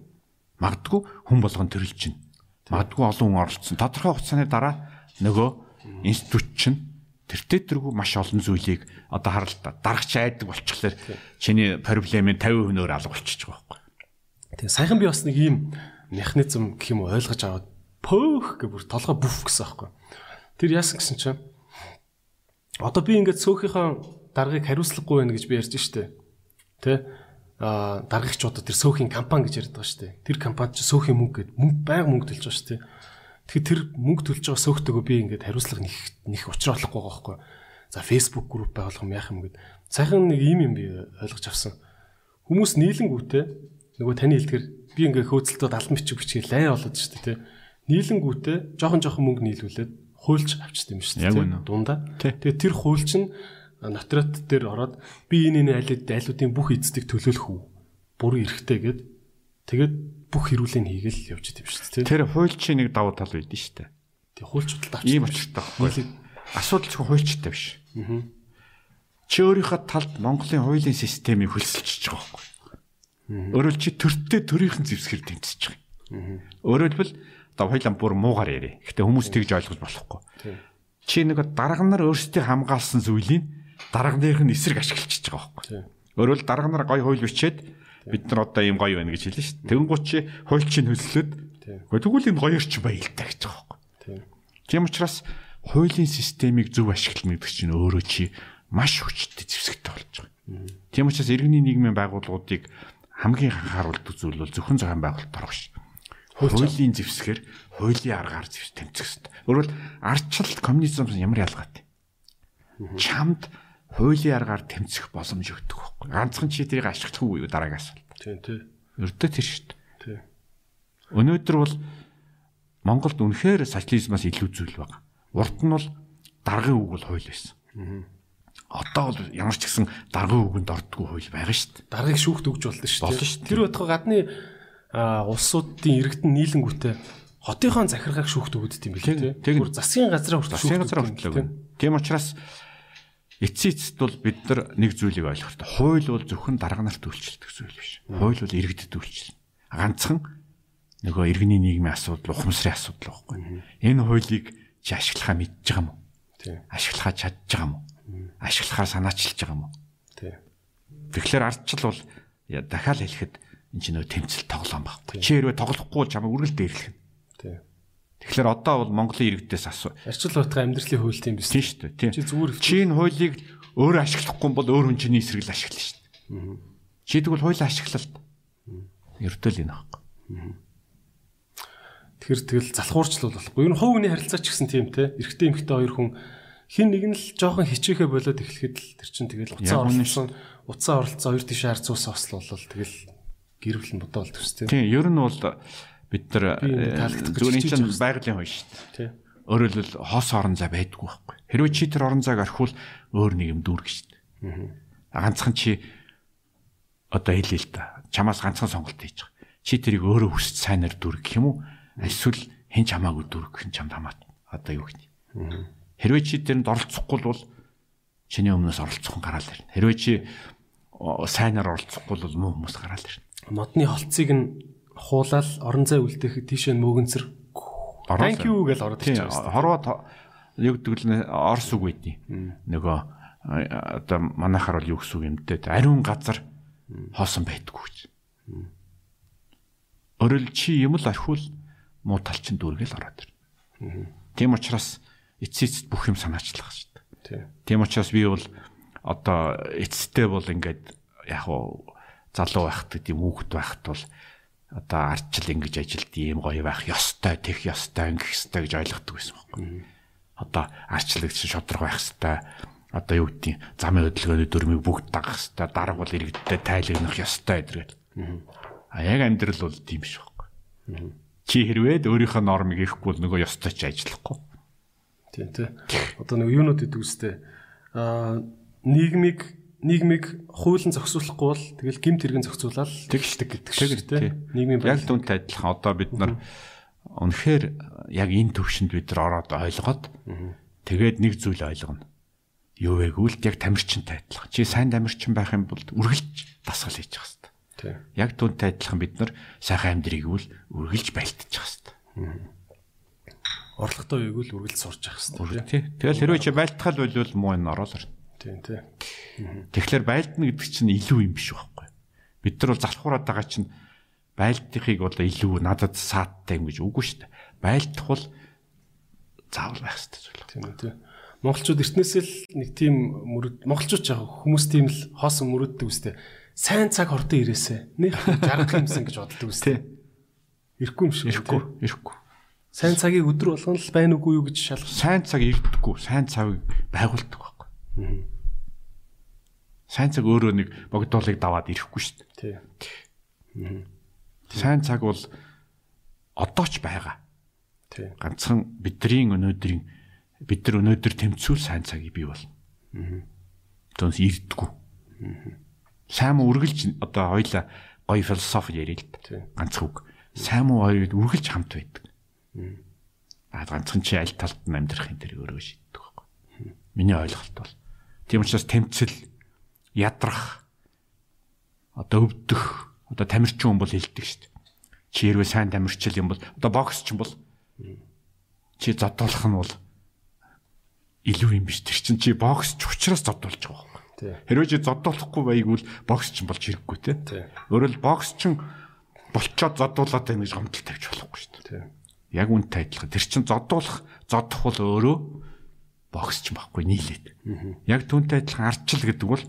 Магадгүй хүн болгон төрөлж чинь. Магадгүй олон хүн оролцсон. Тодорхой хугацааны дараа нөгөө институт чинь тэр тэргүй маш олон зүйлийг одоо харалтаа дарагч айдаг болчихлоор чиний проблемын 50% нөр алга болчихж байгаа байхгүй. Тэгээ саяхан би бас нэг ийм механизм гэх юм уу ойлгож аваад пөөх гэ бүр толгой бүф гэсэн аахгүй. Тэр яасан гэсэн чинь одоо би ингээд сөөхийнхөө даргаыг хариуцлагагүй байна гэж би ярьж штэ. Тэ? А даргагч одоо тэр сөөхийн компани гэж ярьдаг штэ. Тэр компани чи сөөхийн мөнгө гэд мөнгө байнга мөнгө төлж байгаа штэ. Тэгэхээр тэр мөнгө төлж байгаа сөөхтэйгөө би ингээд хариуцлага нэг нэг учруулахгүй байгаа байхгүй. За Facebook групп байгуулах юм яах юм гэд. Сайхан нэг ийм юм би ойлгож авсан. Хүмүүс нийлэнгүүтээ нөгөө таны хэлдгэр би ингээ хөөцөлтөд албан бичиг бичгээ лай болоод шүү дээ тий. Нийлэнгүүтээ жоохон жоохон мөнгө нийлүүлээд хуульч авчт юм шүү дээ. Дундаа. Тэгээ тэр хуульч нь нотрат дээр ороод би энэ энэ айлууд айлуудын бүх эцэдийг төлөөлөх үү? Буруу эрэхтэй гэд тэгээд бүх хэрүүлийг хийгээл явж идэв шүү дээ. Тэр хуульчийн нэг давуу тал байдсан шүү дээ. Тэг хуульчдад авч. Ийм очтой байхгүй. Асуудал зөвхөн хуульчтай биш. Чи өөрийнхөө талд Монголын хуулийн системийг хөлсөлчихөж байгаа байхгүй. Өөрөөр чи төртөө төрийнхэн зэвсгэр тэмцэж байгаа. Өөрөөр хэлбэл одоо хоёлаа бүр муугар ярэ. Гэтэ хүмүүс тэгж ойлгож болохгүй. Чи нэг дарга нар өөрсдөө хамгаалсан зүйлийг дарга нэрх нь эсрэг ашиглаж байгаа байхгүй. Өөрөөр хэл дарга нар гоё хууль бичээд бид нар одоо ийм гоё байна гэж хэлнэ шүү дээ. Тэнгуут чи хуульчийг хөлслөөд Тий. Гэхдээ тэгвэл энэ гоё орчин баялтай гэж байгаа байхгүй. Тий. Тийм учраас хуулийн системийг зөв ашиглах гэдэг чинь өөрөө чи маш хүчтэй зэвсэгтэй болж байгаа. Тийм учраас иргэний нийгмийн байгууллагуудыг хамгийн анхааруулдаг зүйл бол зөвхөн зохион байгуулалт орох ш. Хуулийн зэвсгээр хуулийн аргаар зэвс тэмцэх хэрэгтэй. Өөрөөр ардчилт коммунизм ямар ялгаатай. Чамд хуулийн аргаар тэмцэх боломж өгдөг байхгүй. Ганцхан чи тэрийг ашиглах уу юу дараагийн асуулт. Тий. Тий. Өртөө тэр шүү дээ. Тий. Өнөөдөр бол Монголд үнэхээр социализмаас илүү зүйл байна. Урд нь бол даргын үг бол хууль байсан. Одоо бол ямар ч гэсэн даргын үгэнд ордгоо хууль байгаа шүү дээ. Даргаыг шүүхт өгж болно шүү дээ. Тэр байтугай гадны улсуудын иргэдэн нийлэнгүүтээ хотынхон захиргааг шүүхт өгдөг юм билээ Бүр засгийн газраа хүртэл Засгийн юм хүртэл. Тийм учраас эцсийн эцэст бол бид нар нэг зүйлийг ойлгох хэрэгтэй. Хууль бол зөвхөн дарга нарт үйлчлдэг зүйл биш. Хууль бол иргэдэд үйлчлэнэ. Ганцхан нөгөө иргэний нийгмийн асуудал, ухамсарын асуудал байхгүй. Энэ хуулийг чи ашиглахаа мэдж байгаа юм уу? тий. Ашиглахаа чадж байгаа юм уу? Ашиглахаар санаачилж байгаа юм уу? Тий. Тэгэхээр ардчил бол дахиад хэлэхэд энэ чинь нөө тэмцэл тоглоом байхгүй. Чи хэрвээ тоглохгүй бол чамайг үргэлж дээрлэх. Тий. Тэгэхээр одоо бол Монголын иргэдээс асуу. Арчил байтугай амьдралын хууль тийм биз. Тийм шүү дээ. Тийм. Чи зүгээр их- Чи энэ хуулийг өөрөө ашиглахгүй бол өөр хүн чиний эсрэг л ашиглана шүү дээ. Чи тэгвэл хуулийг ашиглалт. Ердөө л энэ байхгүй. Тэгэхээр тэгэл залхуурчлал болохгүй. Ер нь хувь хүний харилцаа ч гэсэн тийм те. Эрэгтэй эмэгтэй хоёр хүн хин нэг нь л жоохон хичээхэ болоод эхлэхэд л тэр чинь тэгэл уцаа оролцсон. Уцаа оролцсон хоёр ард зуус ослол тэгэл гэрвэл нь бодоол төс те. Тийм. Ер нь бол бид нар э, зүгээр энэ чинь байгалийн хууль шүү дээ. Хэлбэл хос орон зай байдгүй байхгүй. Хэрвээ чи тэр орон зайг орхивол өөр нэг юм дүүргэж шүү дээ. Ганцхан чи одоо хэлээ л та. Чамаас ганцхан сонголт хийж байгаа. Чи тэрийг өөрөө хүсч сайнаар дүүргэх юм уу? Эсвэл хэн ч хамаагүй дүүргэх нь чамд хамаат. Одоо юу гэх юм. Хэрвээ чи тэрэнд оролцохгүй бол чиний өмнөөс оролцох нь гараал ирнэ. Хэрвээ чи сайнаар оролцохгүй бол муу хүмүүс гараал ирнэ. Модны холцыг нь хуулаад орон зай үлдээхэд тийшээ мөгөнцөр Thank you гэж ороод ирчихсэн хорвоо юу гэдэг л орс үг байдیں۔ Нөгөө а, одоо манайхаар бол юу гэсэн үг юм дээ. Ариун газар хоосон байдгүй гэж. Орол чи юм л орхивол муу тал чин дүүргээл ороод ирнэ. Тийм учраас эцэст бүх юм санаачлах шүү дээ. Тий. Тийм учраас би бол одоо эцэстээ бол ингээд яг уу залуу байхад тийм хүүхэд байхад бол одоо ардчил ингэж ажилд ийм гоё байх ёстой, тех ёстой, ингэх ёстой гэж ойлгодог байсан байхгүй. Одоо ардчлагч шодрог байх ёстой. Одоо юу гэдгийг замын хөдөлгөөний дүрмийг бүгд дагах ёстой. Дарга бол иргэдтэй тайлагнах ёстой гэдэг. А яг амьдрал бол тийм биш байхгүй. Чи хэрвээ өөрийнхөө нормыг ирэхгүй бол нөгөө ёстой ч ажиллахгүй. Тийм тий. Одоо нэг юунууд гэдэг үстэй. Аа нийгмийг нийгмийг хуулийн зохицуулахгүй бол тэгэл гимт хэрэгэн зохицуулаад Тэгшдэг гэдэг шиг тий. Яг Нийгмийн баялаг. дүнтэй адилхан одоо бид нар үнэхээр яг энэ төвшөнд бид нар ороод ойлгоод тэгээд нэг зүйл ойлгоно. Юу вэ гэвэл яг тамирчинтай адилхан. Чи сайн тамирчин байх юм бол үргэлж дасгал хийж явах хэрэгтэй. Тий. Яг дүнтэй адилхан бид нар сайхан амьдрийг үл үргэлж байлтаж явах хэрэгтэй. Орлоготой үеиг л үргэлж сурч явах хэрэгтэй. Тэгэл хэрвээ чи байлтахал болвол муу энэ ороолоор. Тийм тий. Тэгэхээр байлдна гэдэг чинь илүү юм биш байхгүй. Бид нар бол залхуураад байгаа чинь байлдахыг бол илүү надад сааттай юм гэж үгүй шүү дээ. Байлдах бол заавал байх хэрэгтэй зүйл. Тийм үү тий. Монголчууд эртнээсээ л нэг тийм мөрөд монголчууд яг хүмүүс тийм л хоосон мөрөддөг үстэй. Сайн цаг хортон ирээсэ. Нэг жаргах юмсан гэж боддог үстэй. Ирэхгүй юм шиг. Ирэхгүй, ирэхгүй. Сайн цагийг өдөр болгоно л байна уугүй юу гэж шалгах. Сайн цаг ирдэггүй, сайн цагийг байгуулдаг. Сайн цаг өөрөө нэг богдуулыг даваад ирэхгүй шүү дээ. Тий. Сайн цаг бол одоо ч байгаа. Тий. Ганцхан бидний өнөөдрийн бид нар өнөөдөр тэмцүүл сайн цагийг бий бол. Түүнээс ирдэггүй. Сайн муу үргэлж одоо хоёла гоё философи ярил л да. Ганц үг. Сайн муу хоёр үргэлж хамт байдаг. Аа ганцхан чи аль талд нь амьдрахын тэр өөрөө шийддэг байхгүй. Миний ойлголт бол. Тийм учраас тэмцэл ядрах одоо өвдөх одоо тамирчин хүн бол хилдэг шүү дээ. Чи хэрвээ сайн тамирчил юм бол одоо бокс ч юм бол чи зодуулах нь бол илүү юм биш. Тэр чинь чи бокс ч учраас зодуулж байгаа. Тий. Хэрвээ чи зодуулахгүй байгвал бокс ч болж хэрэггүй те. Тий. Өөрөөр бокс ч болчоод зодуулаад байна гэж гомдол тавьж болохгүй шүү дээ. Яг үнтэй адилхан. Тэр чин зодуулах, зодох бол өөрөө бокс ч байхгүй нийлээд. Яг түүнтэй адилхан ардчил гэдэг бол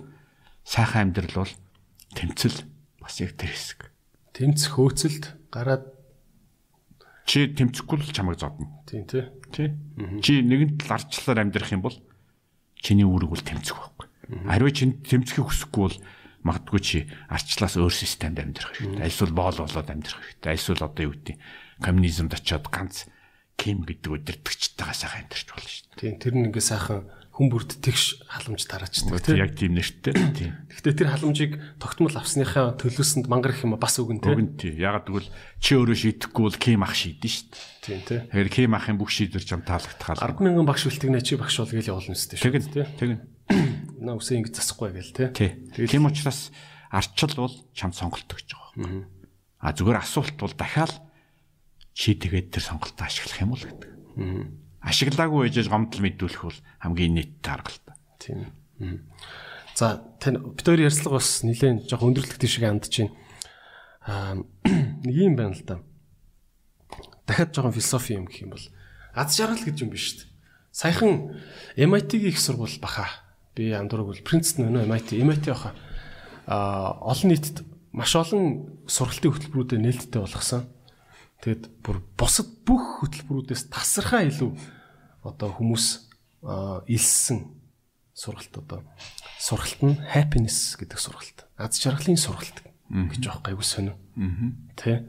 сайхан амьдрал бол тэмцэл бас яг тэр хэсэг. Тэмцэх хөөцөлд гараад Чи тэмцэхгүй л чамайг зодно. тийм тий. Тий? Чи нэгэн тал ардчлалаар амьдрах юм бол чиний үүрэг бол тэмцэх байхгүй. Харин чи тэмцэхийг хүсэхгүй бол магадгүй чи ардчлалаас өөр системд амьдрах хэрэгтэй. Альсвал боол болоод амьдрах хэрэгтэй. Альсвал одоо юу гэдэг коммунизмд очиод ганц ким гэдэг өдөртөгчтэйгээ сайхан амьдарч болно шүү дээ. Тийм тэр нь ингээ сайхан хүн бүрд тэгш халамж тараачдаг Тий, тий. яг тийм нэртэй. Тийм. Гэхдээ тэр халамжийг тогтмол авсныхаа төлөөсөнд мангар их юм бас үгэн тий. Уг нь тий. Ягаад гэвэл чи өөрөө шийдэхгүй бол ким ах шийдэн шүү дээ. Тийм тий. Тэгэхээр ким ахын бүх шийдвэр чам таалагдтахаар. 100000 багш үлтгэнэ чи багш бол гээл явуулна өстэй шүү. Тэгэн тий. тэгэн. Наа үсээ ингэ засахгүй гээл тий. Тий. Тийм учраас арчил бол чам сонголт өгч байгаа. А зүгээр асуулт бол дахиад чи тэгээд тэр сонголтоо ашиглах юм уу гэдэг. Ашиглаагүй байж гомдол мэдүүлэх бол хамгийн нийттэй арга л та. Тийм. Мгм. За тань хоёр ярьцлага бас нэлээд жоох өндөрлөгтэй шиг андж байна. Аа нэг юм байна л да. Дахиад жоохон философи юм гэх юм бол аз жаргал гэж юм биш шүү дээ. Саяхан MIT-гийн их сургууль баха. Би андуураг бол Princeton өнөө MIT, MIT баха. Аа олон нийтэд маш олон сургалтын хөтөлбөрүүдэд нээлттэй болгосон. Тэгэд бүр бусад бүх хөтөлбөрүүдээс тасархаа илүү одоо хүмүүс аа, илссэн сургалт одоо сургалт нь happiness гэдэг сургалт. Аз жаргалын сургалт гэж байгаа гайгүй сонио. Тэ?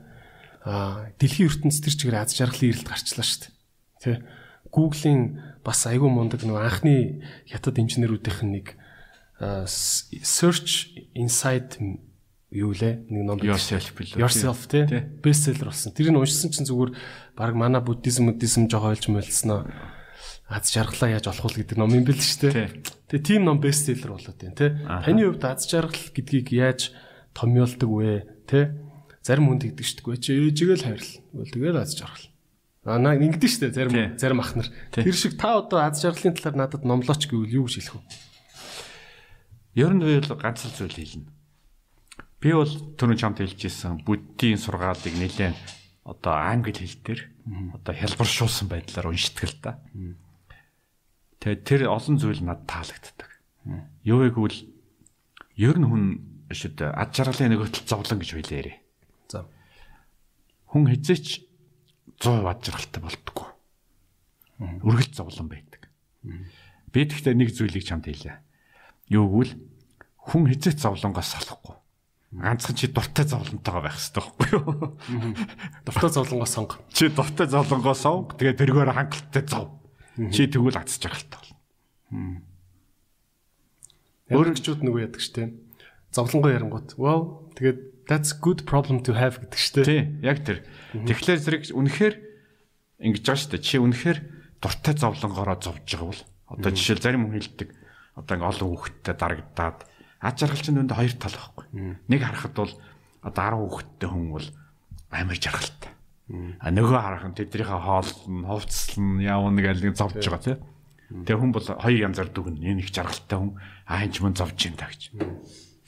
Аа дэлхийн ертөнцийн тэр чигээр аз жаргалын ирэлт гарчлаа шүү дээ. Тэ? Google-ийн бас айгүй мундаг нөгөө анхны хятад инженерүүдийнх нь нэг search inside юу лээ нэг ном. Yourself билүү? Yourself Тий. тий бестселлер болсон. Тэрийг уншсан чинь зүгээр баг манай буддизм буддизм жоо ойлж мэлснэ. Аз жаргалаа яаж олох вэ гэдэг ном юм бэл шүү дээ. Тэгээ тийм ном бестселлер болоод байна тий. Таны хувьд аз жаргал гэдгийг яаж томьёолдог вэ тий? Зарим хүн тэгдэг шүү дээ. Чи ээжигээл хайрлал. Тэгвэл тэгэл аз жаргал. Аа наа ингэдэж шүү дээ зарим зарим ах нар. Тэр шиг та одоо аз жаргалын талаар надад номлооч гэвэл юу гэж хэлэх вэ? Ер нь бол ганц л зүйл хэлнэ. Би бол түрүү чамд хэлжсэн буддийн сургаалыг нэлээд одоо англи хэл дээр одоо хялбаршуулсан байдлаар уншдаг л да. Тэгээд тэр олон зүйл надад таалагддаг. Юу вэ гэвэл ер нь хүн шүд ад жаргалын нэг хөтөл зовлон гэж хэлээрээ. За. хүн хизээч 100% ад жаргалтай болдгоо. Үргэлж зовлон байдаг. Би тэгтээ нэг зүйлийг чамд хэлээ. Юу гэвэл хүн хизээч зовлонгоос салахгүй. Ганцхан чи дуртай зовлонтойгоо байх хэрэгтэй байхгүй юу? Дуртай зовлонгоос сонго. Чи дуртай зовлонгоос сов. Тэгээ тэргээр хангалттай зов. Чи тэгвэл аз жаргалтай болно. Өөрөгчүүд нөгөө яадаг штэ. Зовлонгоо ярангууд. Wow, тэгээд that's good problem to have гэдэг штэ. Тий, яг тэр. Тэгэхээр зэрэг үнэхээр ингэж байгаа дээ. Чи үнэхээр дуртай зовлонгоороо зовж байгаа бол одоо жишээл зарим хүн хэлдэг. Одоо ингээ олон хүүхэдтэй дарагдаад ад жаргал чинь үүнд хоёр тал байхгүй. Нэг харахад бол одоо 10 хүүхэдтэй хүн бол амар жаргалтай. А нөгөө харах нь тэднийхээ хоолн, хувцсан явна гэл нэг зовж байгаа тий. Тэгээ хүн бол хоёр янзаар дүгнэ. Энэ их жаргалтай хүн аа энэ ч мөн зовж юм да гэж.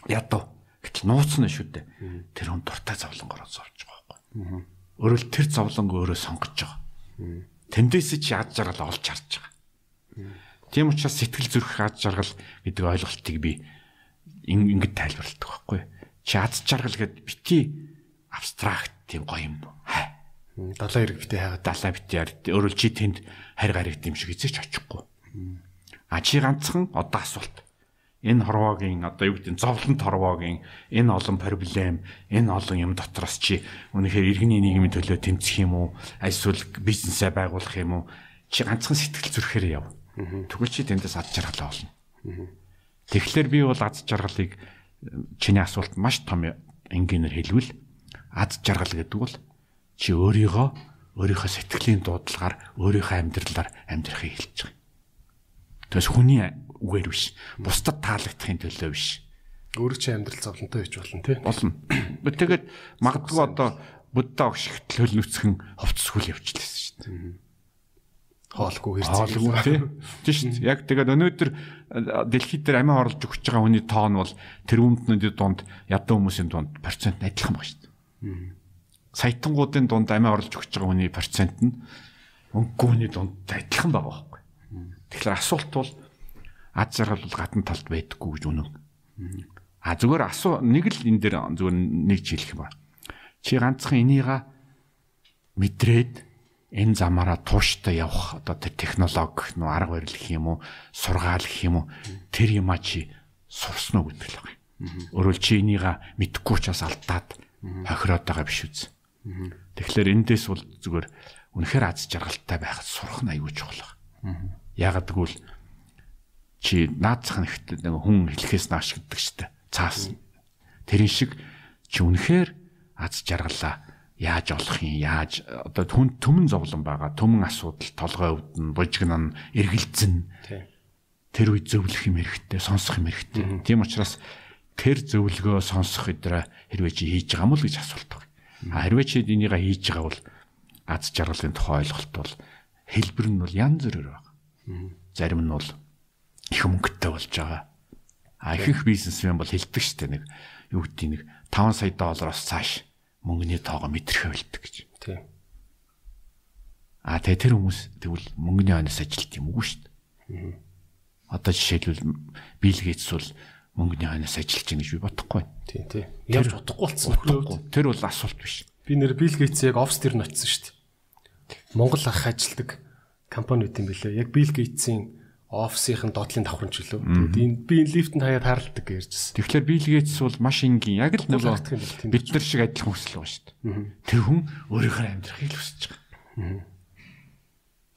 Ядуу. Гэтэл нууцна шүү дээ. Тэр хүн дуртай зовлонгороо зовж байгаа байхгүй. Өөрөөр тэр зовлонг өөрөө сонгож байгаа. Тэндээс чи ад жаргал олж харж байгаа. Тийм учраас сэтгэл зүрх ад жаргал гэдэг ойлголтыг би ингэж тайлбарладаг байхгүй. Чи ад жаргал гэд бити абстракт тийм гоё юм. Хай. Далайн хэрэг битээ хайгаад Далаа бити яар. Өөрөөр чи тэнд харь гариг юм шиг эзэж очихгүй. А чи ганцхан одоо асуулт. Энэ хорвоогийн одоо юу гэдэг нь зовлонт хорвоогийн энэ олон проблем, энэ олон юм дотроос чи үнэхээр иргэний нийгмийн төлөө тэмцэх юм уу? Эсвэл бизнесээ байгуулах юм уу? Чи ганцхан сэтгэл зүрхээр яв. Тэгвэл чи тэндээс ад жаргалаа олно. Тэгэхээр би бол ад жаргалыг чиний асуулт маш том энгийнээр хэлвэл ад жаргал гэдэг бол чи өөрийгөө өөрийнхөө сэтгэлийн дуудлагаар өөрийнхөө амьдралаар амьдрахыг хэлж байгаа. Тэгээс хүний үгээр биш. Бусдад таалагдахын төлөө биш. өөрөө чи амьдрал зовлонтой байж болно тий. Болно. Тэгээд магадгүй одоо Будда огш хөлнөцгөн хувцсгүүл явчихлээсэн шүү дээ. Хоолгүй Хоолгүй хэрцээ. тий. Дээ. Яг тэгээд өнөөдөр дэлхийд дээр амиа орлож өгч байгаа хүний тоон бол тэр өмнөдний дунд ядуу хүмүүсийн дунд процент нь адилхан байна шүү дээ. Саятангуудын дунд амиа орлож өгч байгаа хүний процент нь өнгө хүний дунд адилхан байгаа байхгүй. Тэгэхээр асуулт бол ад жаргал бол гадна талд байдаггүй гэж үнэн. А зүгээр асуу нэг л энэ дээр зүгээр нэг ч хэлэх юм ба. Чи ганцхан энийга мэдрээд энэ замаараа тууштай явах одоо тэр технологи нөө арга барил гэх юм уу сургаал гэх юм уу тэр юма чи сурсан уу гэдэг л байна. Өөрөөр чи энийга мэдхгүй учраас алдаад хохироод байгаа биш үз. Тэгэхээр эндээс бол зүгээр үнэхээр аз жаргалтай байхад сурах нь аюул чухал байна. Ягаад гэвэл чи наацхан ихтэй нэг хүн хэлэхээс нааш гэдэг штэ. Цаас. Тэрэн шиг чи үнэхээр аз жаргалаа яаж олох юм? Яаж одоо түн төмөн зовлон байгаа төмөн асуудал толгой өвдөн бужигнан эргэлзэн. Тэр үе зөвлөх юм хэрэгтэй сонсох юм хэрэгтэй. Тийм учраас тэр зөвлөгөө сонсох өдрөө хэрвээ чи хийж байгаа бол гэж асуулт байна а хэрвээ чи энийг хийж байгаа бол аз жаргалын тухай ойлголт бол хэлбэр нь бол янз бүрээр байна зарим нь бол их мөнгөтэй болж байгаа. А ихэнх бизнесмен бол хэлдэг штэ нэг юу гэдэг нэг 5 сая доллароос цааш мөнгөний тоогоо мэдэрхэ байлдаг гэж. Тий. А тэгээ тэр хүмүүс тэгвэл мөнгөний хойноос ажилт юм уу шүү дээ. Одоо жишээлбэл Билл Гейтс бол мөнгөний хойноос ажиллаж байгаа гэж би бодохгүй. Тий, тий. Явж бодохгүй болсон. Тэр бол асуулт биш. Би нэр Билл Гейтс яг офс дээр нь очсон шүү дээ. Монгол ах ажилдаг компани үт юм билээ. Яг Билл Гейтсийн офсийн доотлын давхарч гэлөө. Тэгээд би энэ лифтэнд хаяад харалдаг ярьжсэн. Тэгэхээр Билл Гейтс бол маш энгийн яг л нөгөө бид нар шиг адилхан хүсэл байгаа шүү дээ. Тэр хүн өөрийнхөө амьдрахыг л хүсэж байгаа.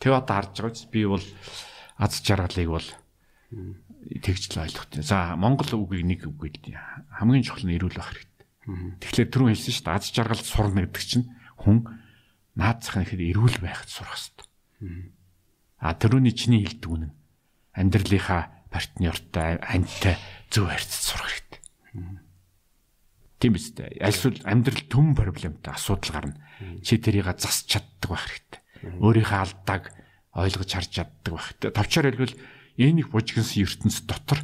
Тэг одоо харж байгаа биз би бол аз жаргалыг бол тэгж л ойлгох тийм. За Монгол үгийг нэг үг гэлээ. Хамгийн чухал нь эрүүл байх хэрэгтэй. Тэгэхээр түрүүн хэлсэн шүү дээ. Аз жаргал сурна гэдэг чинь хүн наацхан ихэд эрүүл байхад сурах хэрэгтэй. А түрүүний чиний хэлдэг үнэн. Амьдралынхаа партнертай, антай зөв харьцаж сурах хэрэгтэй. Тийм биз дээ. Альсвал амьдрал төм проблемтай асуудал гарна. Чи тэрийг засч чаддаг байх хэрэгтэй. Өөрийнхөө алдааг ойлгож харж чаддаг байх хэрэгтэй. Товчоор хэлбэл энэ их бужигнсан ертөнц дотор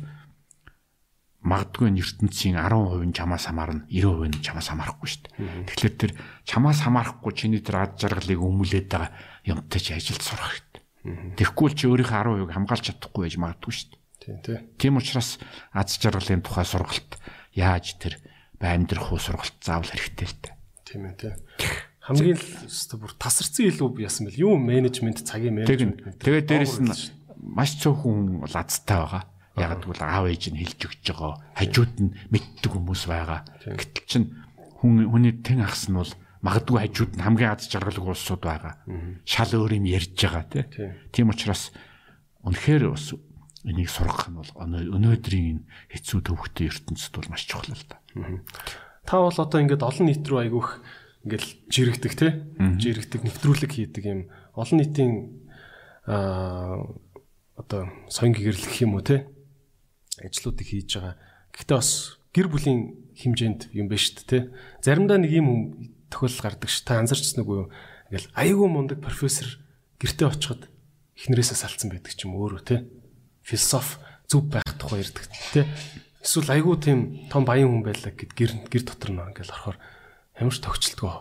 магадгүй энэ ертөнцийн 10% нь чамаас хамаарна, 90% нь чамаас хамаарахгүй шүү дээ. Тэгэхээр тэр чамаас хамаарахгүй чиний тэр ад жаргалыг өмүүлээд байгаа юмтай чи ажилд сурах хэрэгтэй. Тэгэхгүй л чи өөрийнхөө 10% хамгаалж чадахгүй байж магадгүй шүү дээ. Тий, тий. Тийм учраас аз жаргалын тухай сургалт яаж тэр амьдрах уу сургалт заавал хэрэгтэй л дээ. Тийм ээ тий. хамгийн л өстө бүр тасарсан илүү яасан бэл юу менежмент цагийн менежмент. Тэгээд дээрэс нь маш цөөхөн лазтай байгаа. Яг тэгвэл аав ээж нь хэлж өгч байгаа. Хажууд нь мэддэг хүмүүс байгаа. Гэтэл чин хүн хүний тэн ахс нь бол магадгүй хажууд нь хамгийн аз жаргалгүй улсууд байгаа. Шал өөр юм ярьж байгаа тийм учраас үнэхээр бас энийг сургах нь бол өнөөдрийн хэцүү төвхтэй ертөнцид бол маш чухал л да. Та бол одоо ингээд олон нийт рүү айгүйх ингээд жирэгдэг те жирэгдэг нэвтрүүлэг хийдэг юм олон нийтийн аа одоо соён гэгэрлэх юм уу те ажлуудыг хийж байгаа. Гэхдээ бас гэр бүлийн хэмжээнд юм байна шүү дээ те. Заримдаа нэг юм тохиолдол гардаг ш. Та анзарчсан уу? Ингээл аюу мундаг профессор гэртээ очиход эхнэрээсээ салцсан байдаг ч юм өөрөө те философи зүв байх тухай ярьдаг те. Эсвэл айгүй тийм том баян хүн байлаа гэд гэр гэр дотор нөө ингээл орохоор ямар ч тогтчлтгүй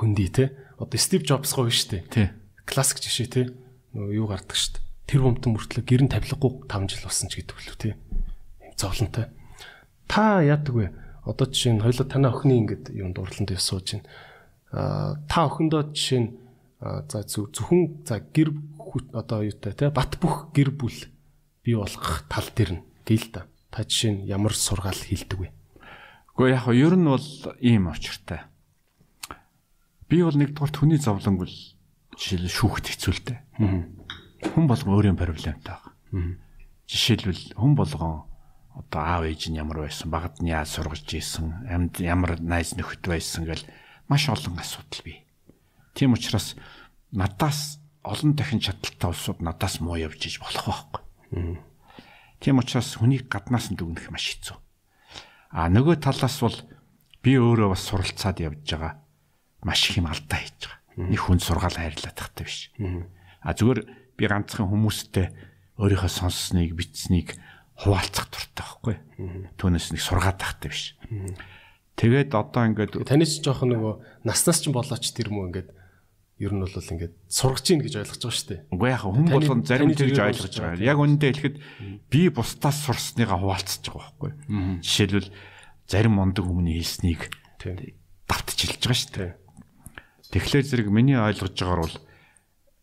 хөндөй те. Одоо Стив Джобс гоё штэ. Тий. Классик жишээ те. Нөгөө юу гардаг штэ. Тэр бомтон мөртлөө гэрн тавилгагүй 5 жил болсон ч гэдэг үлээ те. Зовлонтой. Та яадаг вэ? Одоо жишээ нь хоёлоо танай охины ингээд юм дурлалд явсууж байна. Аа та охиндоо жишээ нь за зөвхөн за гэр одоо юутай те бат бүх гэр бүл бий болгох тал дээр нь гээл та. Та жишээ нь ямар сургаал хийлдэг вэ? Гэхдээ яг нь ер нь бол ийм очиртай. Би бол нэгдүгээр хүний зовлон бол жишээл шүүхт хэцүүлтэй. Хүн болгон өөрийн проблемтай байгаа. Жишээлбэл хүн болгон одоо аав ээж нь ямар байсан, багад нь яаж сургаж ийсэн, амьд ямар найз нөхөд байсан гэл маш олон асуудал бий. Тийм учраас надаас олон дахин чадaltaй улсууд надаас муу явж иж болох байхгүй. Тийм учраас хүнийг гаднаас нь дүгнэх маш хэцүү. А нөгөө талаас бол би өөрөө бас суралцаад явж байгаа. Маш их юм алдаа хийж байгаа. Нэг хүн сургаал хайрлаад тахтай биш. А зүгээр би ганцхан хүмүүстэй өөрийнхөө сонссныг, бичснийг хуваалцах дуртай байхгүй. Түүнээс нэг сургаад тахтай биш. Тэгээд одоо ингээд таньс жоох нөгөө наснаас ч болооч тэр мүү ингээд ер нь бол ингээд сургаж гин гэж ойлгож байгаа шүү дээ. Үгүй яхаа хүн болгон зарим тэгж ойлгож байгаа. Яг үүндээ хэлэхэд би бусдаас сурсныгаа хуваалцаж байгаа байхгүй. Жишээлбэл зарим мондөг хүмүүний хэлснийг давтж хэлж байгаа шүү дээ. Тэгэхээр зэрэг миний ойлгож байгаагаар бол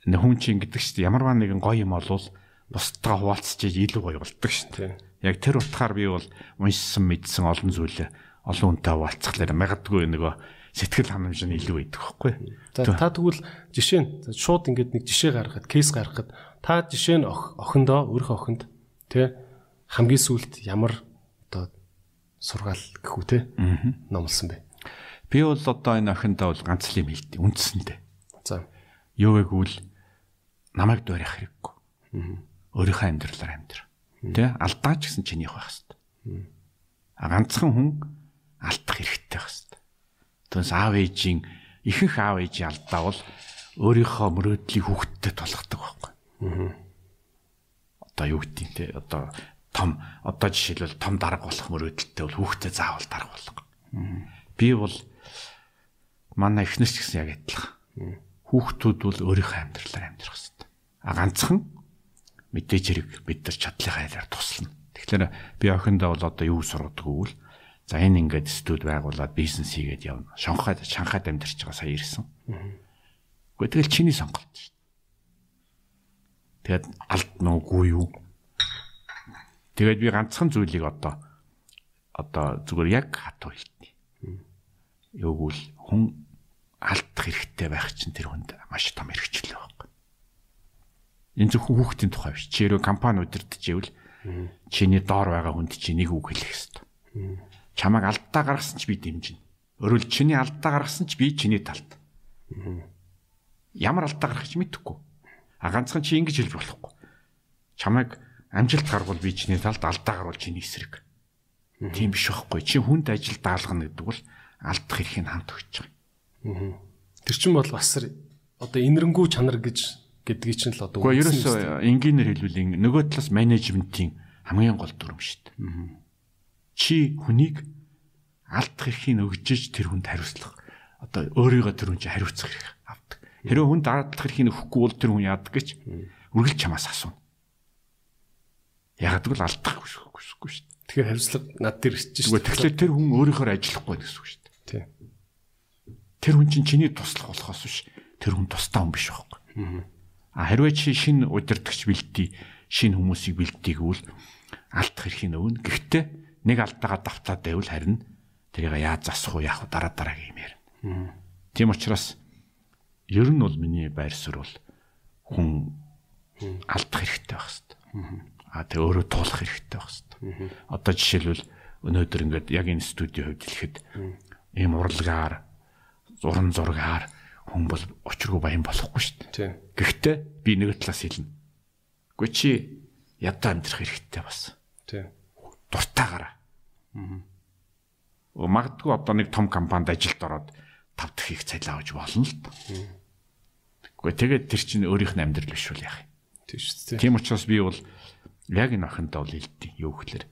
хүн чинь гэдэг шүү дээ. Ямарваа нэгэн гоё юм олвол бусдаа хуваалцаж илүү гоё болдог шүү дээ. Яг тэр утгаар би бол уншсан мэдсэн олон зүйлээ олон хүнтэй хуваалцахлаар магадгүй нөгөө сэтгэл ханамж нь илүү байдаг байхгүй. За та тэгвэл жишээ нь шууд ингээд нэг жишээ гаргахад, кейс гаргахад та жишээ нь охиндоо өөрийнхөө охинд тэ хамгийн сүүлд ямар одоо сургаал гэхүү те номлосон бэ? Би бол одоо энэ охиндоо бол ганц л юм хэлдэг үндсэндээ. За. Юу гэвэл намайг дуурайх хэрэггүй. Өөрийнхөө амьдралаар амьдр. Тэ алдаач гэсэн чинийх байх хэвээр. А ганцхан хүн алдах хэрэгтэй байх хэвээр. Түүнээс аав ээжийн ихэнх аав ээжийн алдаа бол өөрийнхөө мөрөөдлийг хүүхдэд тулгадаг байхгүй. Одоо юу гэдэг те одоо том одоо жишээлбэл том дарга болох мөрөөдөлтэй бол хүүхдэд заавал дарга болох. Би бол манай эхнэрч гэсэн яг адилхан. Хүүхдүүд бол өөрийнхөө амьдралаар амьдрах хэрэгтэй. А ганцхан мэдээж хэрэг бид нар чадлынхаа хэлээр туслана. Тэгэхээр би охиндоо бол одоо юу сургадаг вэ? За энэ ингээд студ байгуулад бизнес хийгээд явна. Шанхайд Шанхайд амьдарч байгаа сая ирсэн. Гэхдээ тэгэл чиний сонголт шүү дээ. Тэгээд алд нүггүй юу? Тэгээд би ганцхан зүйлийг одоо одоо зүгээр яг хатуу хэлтий. Гэвэл хүн алдах хэрэгтэй байх чинь тэр хүнд маш том хэрэгчлээ байхгүй. Энэ зөвхөн хүүхдийн тухай биш. Чи өөрөө компани удирдах гэвэл чиний доор байгаа хүнд чи нэг үг хэлэх хэрэгтэй чамайг алдаа гаргасан ч би дэмжинэ. Өөрөөр чиний алдаа гаргасан ч би чиний талд. Ямар алдаа гаргах ч мэдэхгүй. А ганцхан чи ингэж хэлж болохгүй. Чамайг амжилт гаргавал би чиний талд алдаа гарвал чиний эсрэг. Тийм биш байхгүй. Чи хүнд ажил даалгана гэдэг бол алдах эрхийг хамт өгч байгаа. Тэр чинь бол бас одоо инэрэнгүү чанар гэж гэдгийг чинь л одоо Гэхдээ ерөөсөө энгийнээр хэлвэл нөгөө талаас менежментийн хамгийн гол дүрм шүү дээ чи хүнийг алдах эрхийг өгжөж тэр хүнд хариуцлах одоо өөрийгөө тэр хүн чинь хариуцах хэрэг авдаг. Хэрэв хүн дадлах эрхийг өгөхгүй бол тэр хүн яадаг гэж үргэлж чамаас асууна. Ягаад гэвэл алдах хүсэхгүй шүү дээ. Тэгэхээр хариуцлага над дээр ирж шүү дээ. Тэгэхээр тэр хүн өөрийнхөө ажиллахгүй гэсэн үг шүү дээ. Тийм. тэр хүн чинь чиний туслах болохоос биш тэр хүн тустай хүн биш байхгүй. А хэрвээ чи шинэ удирдахч бэлдээ шинэ хүмүүсийг бэлдээ гэвэл алдах эрхийн өвн. Гэхдээ нэг алдаагаа давтаад байвал харин тэрийг яаж засах уу яах вэ дараа дараагийн юм ярина. Тийм учраас ер нь бол миний байр суурь бол хүн алдах хэрэгтэй байх хэвээр. А тэг өөрөө туулах хэрэгтэй байх хэвээр. Одоо жишээлбэл өнөөдөр ингээд яг энэ студийн хувьд хэлэхэд ийм урлагаар зуран зургаар хүн бол очиргүй баян болохгүй шүү дээ. Тийм. Гэхдээ би нэг талаас хэлнэ. Гэхдээ чи ядаа амьдрах хэрэгтэй бас. Тийм. Дуртайгаараа. Аа. Магадгүй одоо нэг том компанид ажилд ороод тав дахь их цалин авч болно л доо. Гэхдээ тэгээд тэр чинь өөрийнх нь амьдрал биш үл яах юм. Тийм шүү дээ. Тийм учраас би бол яг энэ охинтой бол хэлдэг. Юу гэхээр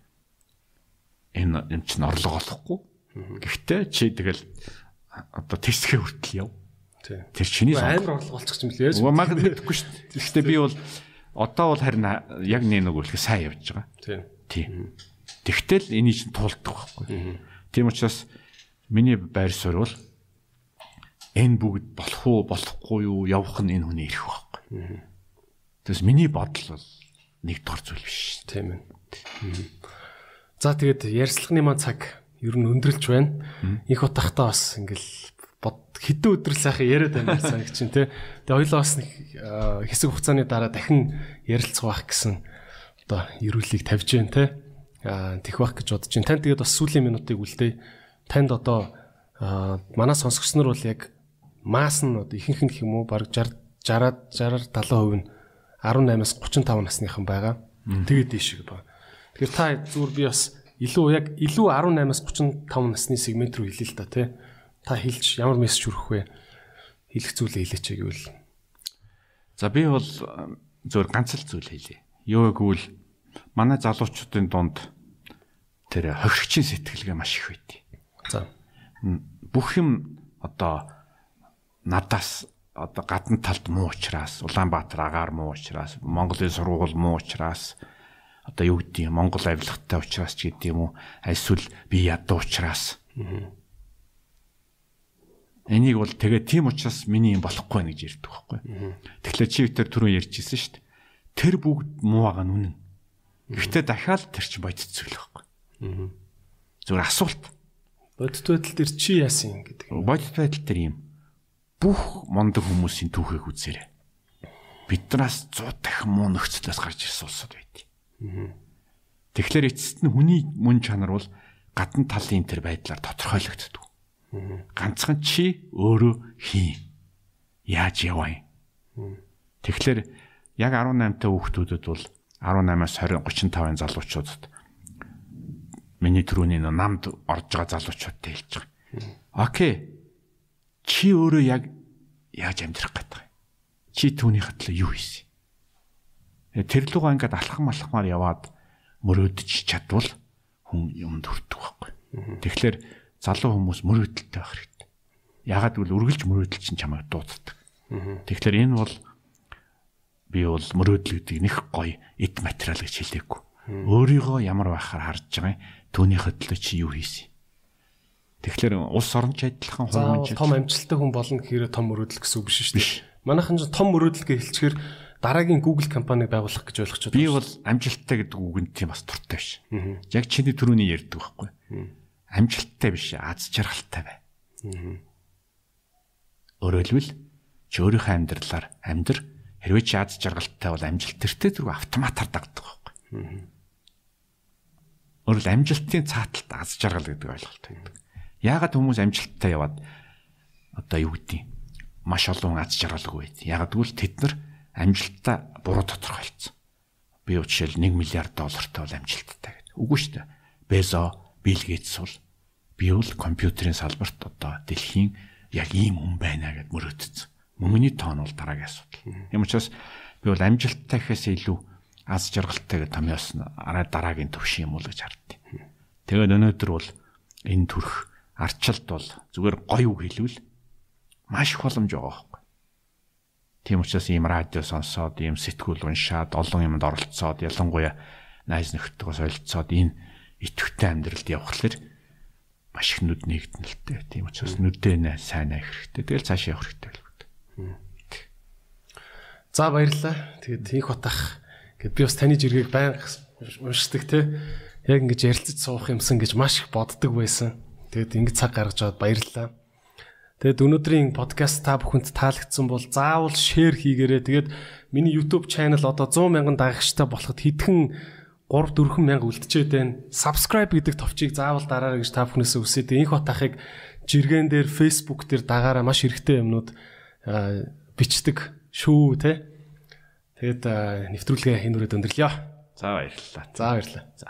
энэ юм чинь орлого олохгүй. Гэхдээ чи тэгэл одоо тестгээ хүртэл яв. Тэр чиний сонго. Амар орлого болчих юм лээ. Уг магад мэдхгүй шүү дээ. Гэхдээ би бол одоо бол харин яг нэг нэг үлэх сайн явж байгаа. Тийм. Тийм. Тэгтэл энийг чинь туулдаг байхгүй. Тийм учраас миний байр суурь бол энэ бүгд болох уу болохгүй юу явах нь энэ хүний эрх байхгүй. Тэгээс миний бодол бол нэг дор зүйл биш. Тийм ээ. За тэгээд ярьцлагын маань цаг ер нь өндөрлж байна. Их утгахтаа бас ингээл хэдэн өдөр сайхан яриад байна санаг чинь тий. Тэгээ хоёлоо бас нэг хэсэг хугацааны дараа дахин ярилцах байх гэсэн одоо эрүүлгийг тавьж байна тий. Тэх байх гэж бодож байна. Танд тэгээд бас сүүлийн минутыг үлдээ. Танд одоо манай сонсогчнор бол яг маас нь одоо ихэнх нь хэм үү баг 60 60-аад 60 70% нь 18-аас 35 насныхан байгаа. Тэгээд дээш байгаа. Тэгэхээр та зүгээр би бас илүү яг илүү 18-аас 35 насны сегмент рүү хэлээ л та тий. Та хэлж ямар мессеж хүргэх вэ? Хэлэх зүйлээ хэлээч гэвэл. За би бол зөвөр ганц л зүйл хэлье. Юу гэвэл манай залуучуудын дунд тэр хохирогчийн сэтгэлгээ маш их байдیں۔ За. Бүх юм одоо надаас одоо гадна талд муу учраас Улаанбаатар агаар муу учраас Монголын сургууль муу учраас одоо юу гэдэг юм Монгол авилгатай учраас ч гэдэг юм уу эсвэл би ядуу учраас энийг бол тэгээ тийм учраас миний юм болохгүй нэ гэж ярьдаг байхгүй. Тэгэхээр чи тэр түрүү ярьжсэн шүү дээ. Тэр бүгд муу байгаа нь үнэн. Гэхдээ дахиад тэр чинь бодит зүйл байхгүй. Зүгээр асуулт. Бодит байдал дээр чи яасан гэдэг. Бодит байдал дээр юм. Бүх мондөг хүмүүсийн түүхийг үзээрэй. Биднээс 100 дахин муу нөхцлөөс гарч ирсэн улсууд байдیں۔ Тэгэхээр эцэст нь хүний мөн чанар бол гадна талын тэр байдлаар тодорхойлогддог. Ганцхан чи өөрөө хий. Яаж яваа юм? Тэгэхээр яг 18 та хүүхдүүдэд бол 18-аас 20 35-ын залуучуудад миний нөө намд орж байгаа залуучуудтай хэлж байгаа. Окей. Чи өөрөө яг яаж амьдрах гэдэг вэ? Чи түүний хатлаа юу хийсэн? Тэр лугаа ингээд алхам алхмаар яваад мөрөөдөж чадвал хүн юмд хүрдэг байхгүй. Тэгэхээр залуу хүмүүс мөрөөдөлтэй байх хэрэгтэй. Ягаад гэвэл үргэлж мөрөөдөл чинь чамайг дууддаг. Тэгэхээр энэ бол би бол мөрөөдөл гэдэг нэг гоё эд материал гэж хэлээгүй. Өөрийгөө ямар байхаар харж байгаа юм. Түүний хөдлөө чи юу хийсэн? Тэгэхээр улс орнч адилхан хүмүүс том амжилттай хүн болно гэхээр том мөрөөдөл гэсэн үг биш шүү дээ. Манайхан ч том мөрөөдөл гэж хэлчихээр дараагийн Google компаниг байгуулах гэж ойлгочиход би бол амжилттай гэдэг үгэнд тийм бас туртай биш. Яг чиний түрүүний ярьдаг байхгүй. Амжилттай биш, аз жаргалтай бай. Хэлбэл чи өөрийнхөө амьдралаар амьдр хэрвээ чи аз жаргалтай бол амжилт тэртээ зүрх автоматар дагдаг байхгүй. Хэл амжилтын цааталт аз жаргал гэдэг ойлголт байдаг. Яагаад хүмүүс амжилттай яваад одоо юу гэдэг маш олон аз жаргалгүй байд. Яагаад гэвэл тэд нар амжилтаа буруу тодорхойлцсон. Би жишээл 1 миллиард доллартай бол амжилттай гэдэг. Үгүй шүү дээ. Безо, Билл Гейтс бол би бол компьютерийн салбарт одоо дэлхийн яг ийм хүн байна гэд мөрөөдсөн. Мөнгөний тоон бол дараагийн асуудал. Юм учраас би бол амжилттай гэхээс илүү аз жаргалтай гэх томьёос арай дараагийн төвшин юм уу гэж харддаг. Тэгээд өнөөдөр бол энэ төрх арчилт бол зүгээр гоё үг хэлвэл маш их боломж байгаа байхгүй. Тийм учраас ийм радио сонсоод, ийм сэтгүүл уншаад, олон юмд оролцоод, ялангуяа найз нөхдөдөө солилцоод энэ идэвхтэй амьдралд явхлаар маш их нүд нэгдэн л дээ. Тийм учраас нүдээ нэ сайн наах хэрэгтэй. Тэгэл цаашаа явах хэрэгтэй л байна. За баярлалаа. Тэгээд тэнх утах гэд би бас таны жиргэг байнга уншдаг те. Яг ингэж ярилцаж суух юмсан гэж маш их боддог байсан. Тэгээд ингэ цаг гаргаж аваад баярлалаа. Тэгээд өнөөдрийн подкаст та бүхэнд таалагдсан бол заавал шеэр хийгээрэй. Тэгээд миний YouTube channel одоо 100 мянган дагагчтай болоход хэдхэн 3 4 мянга үлдчихэд байна. Subscribe гэдэг товчийг заавал дараарай гэж та бүхнээс үсээд инх батахыг жиргэн дээр Facebook дээр дагаараа маш хэрэгтэй юмнууд бичдэг шүү те. Тэгээд нэвтрүүлгээ энэ үрээд өндөрлөё. За баярлалаа. За баярлалаа. За.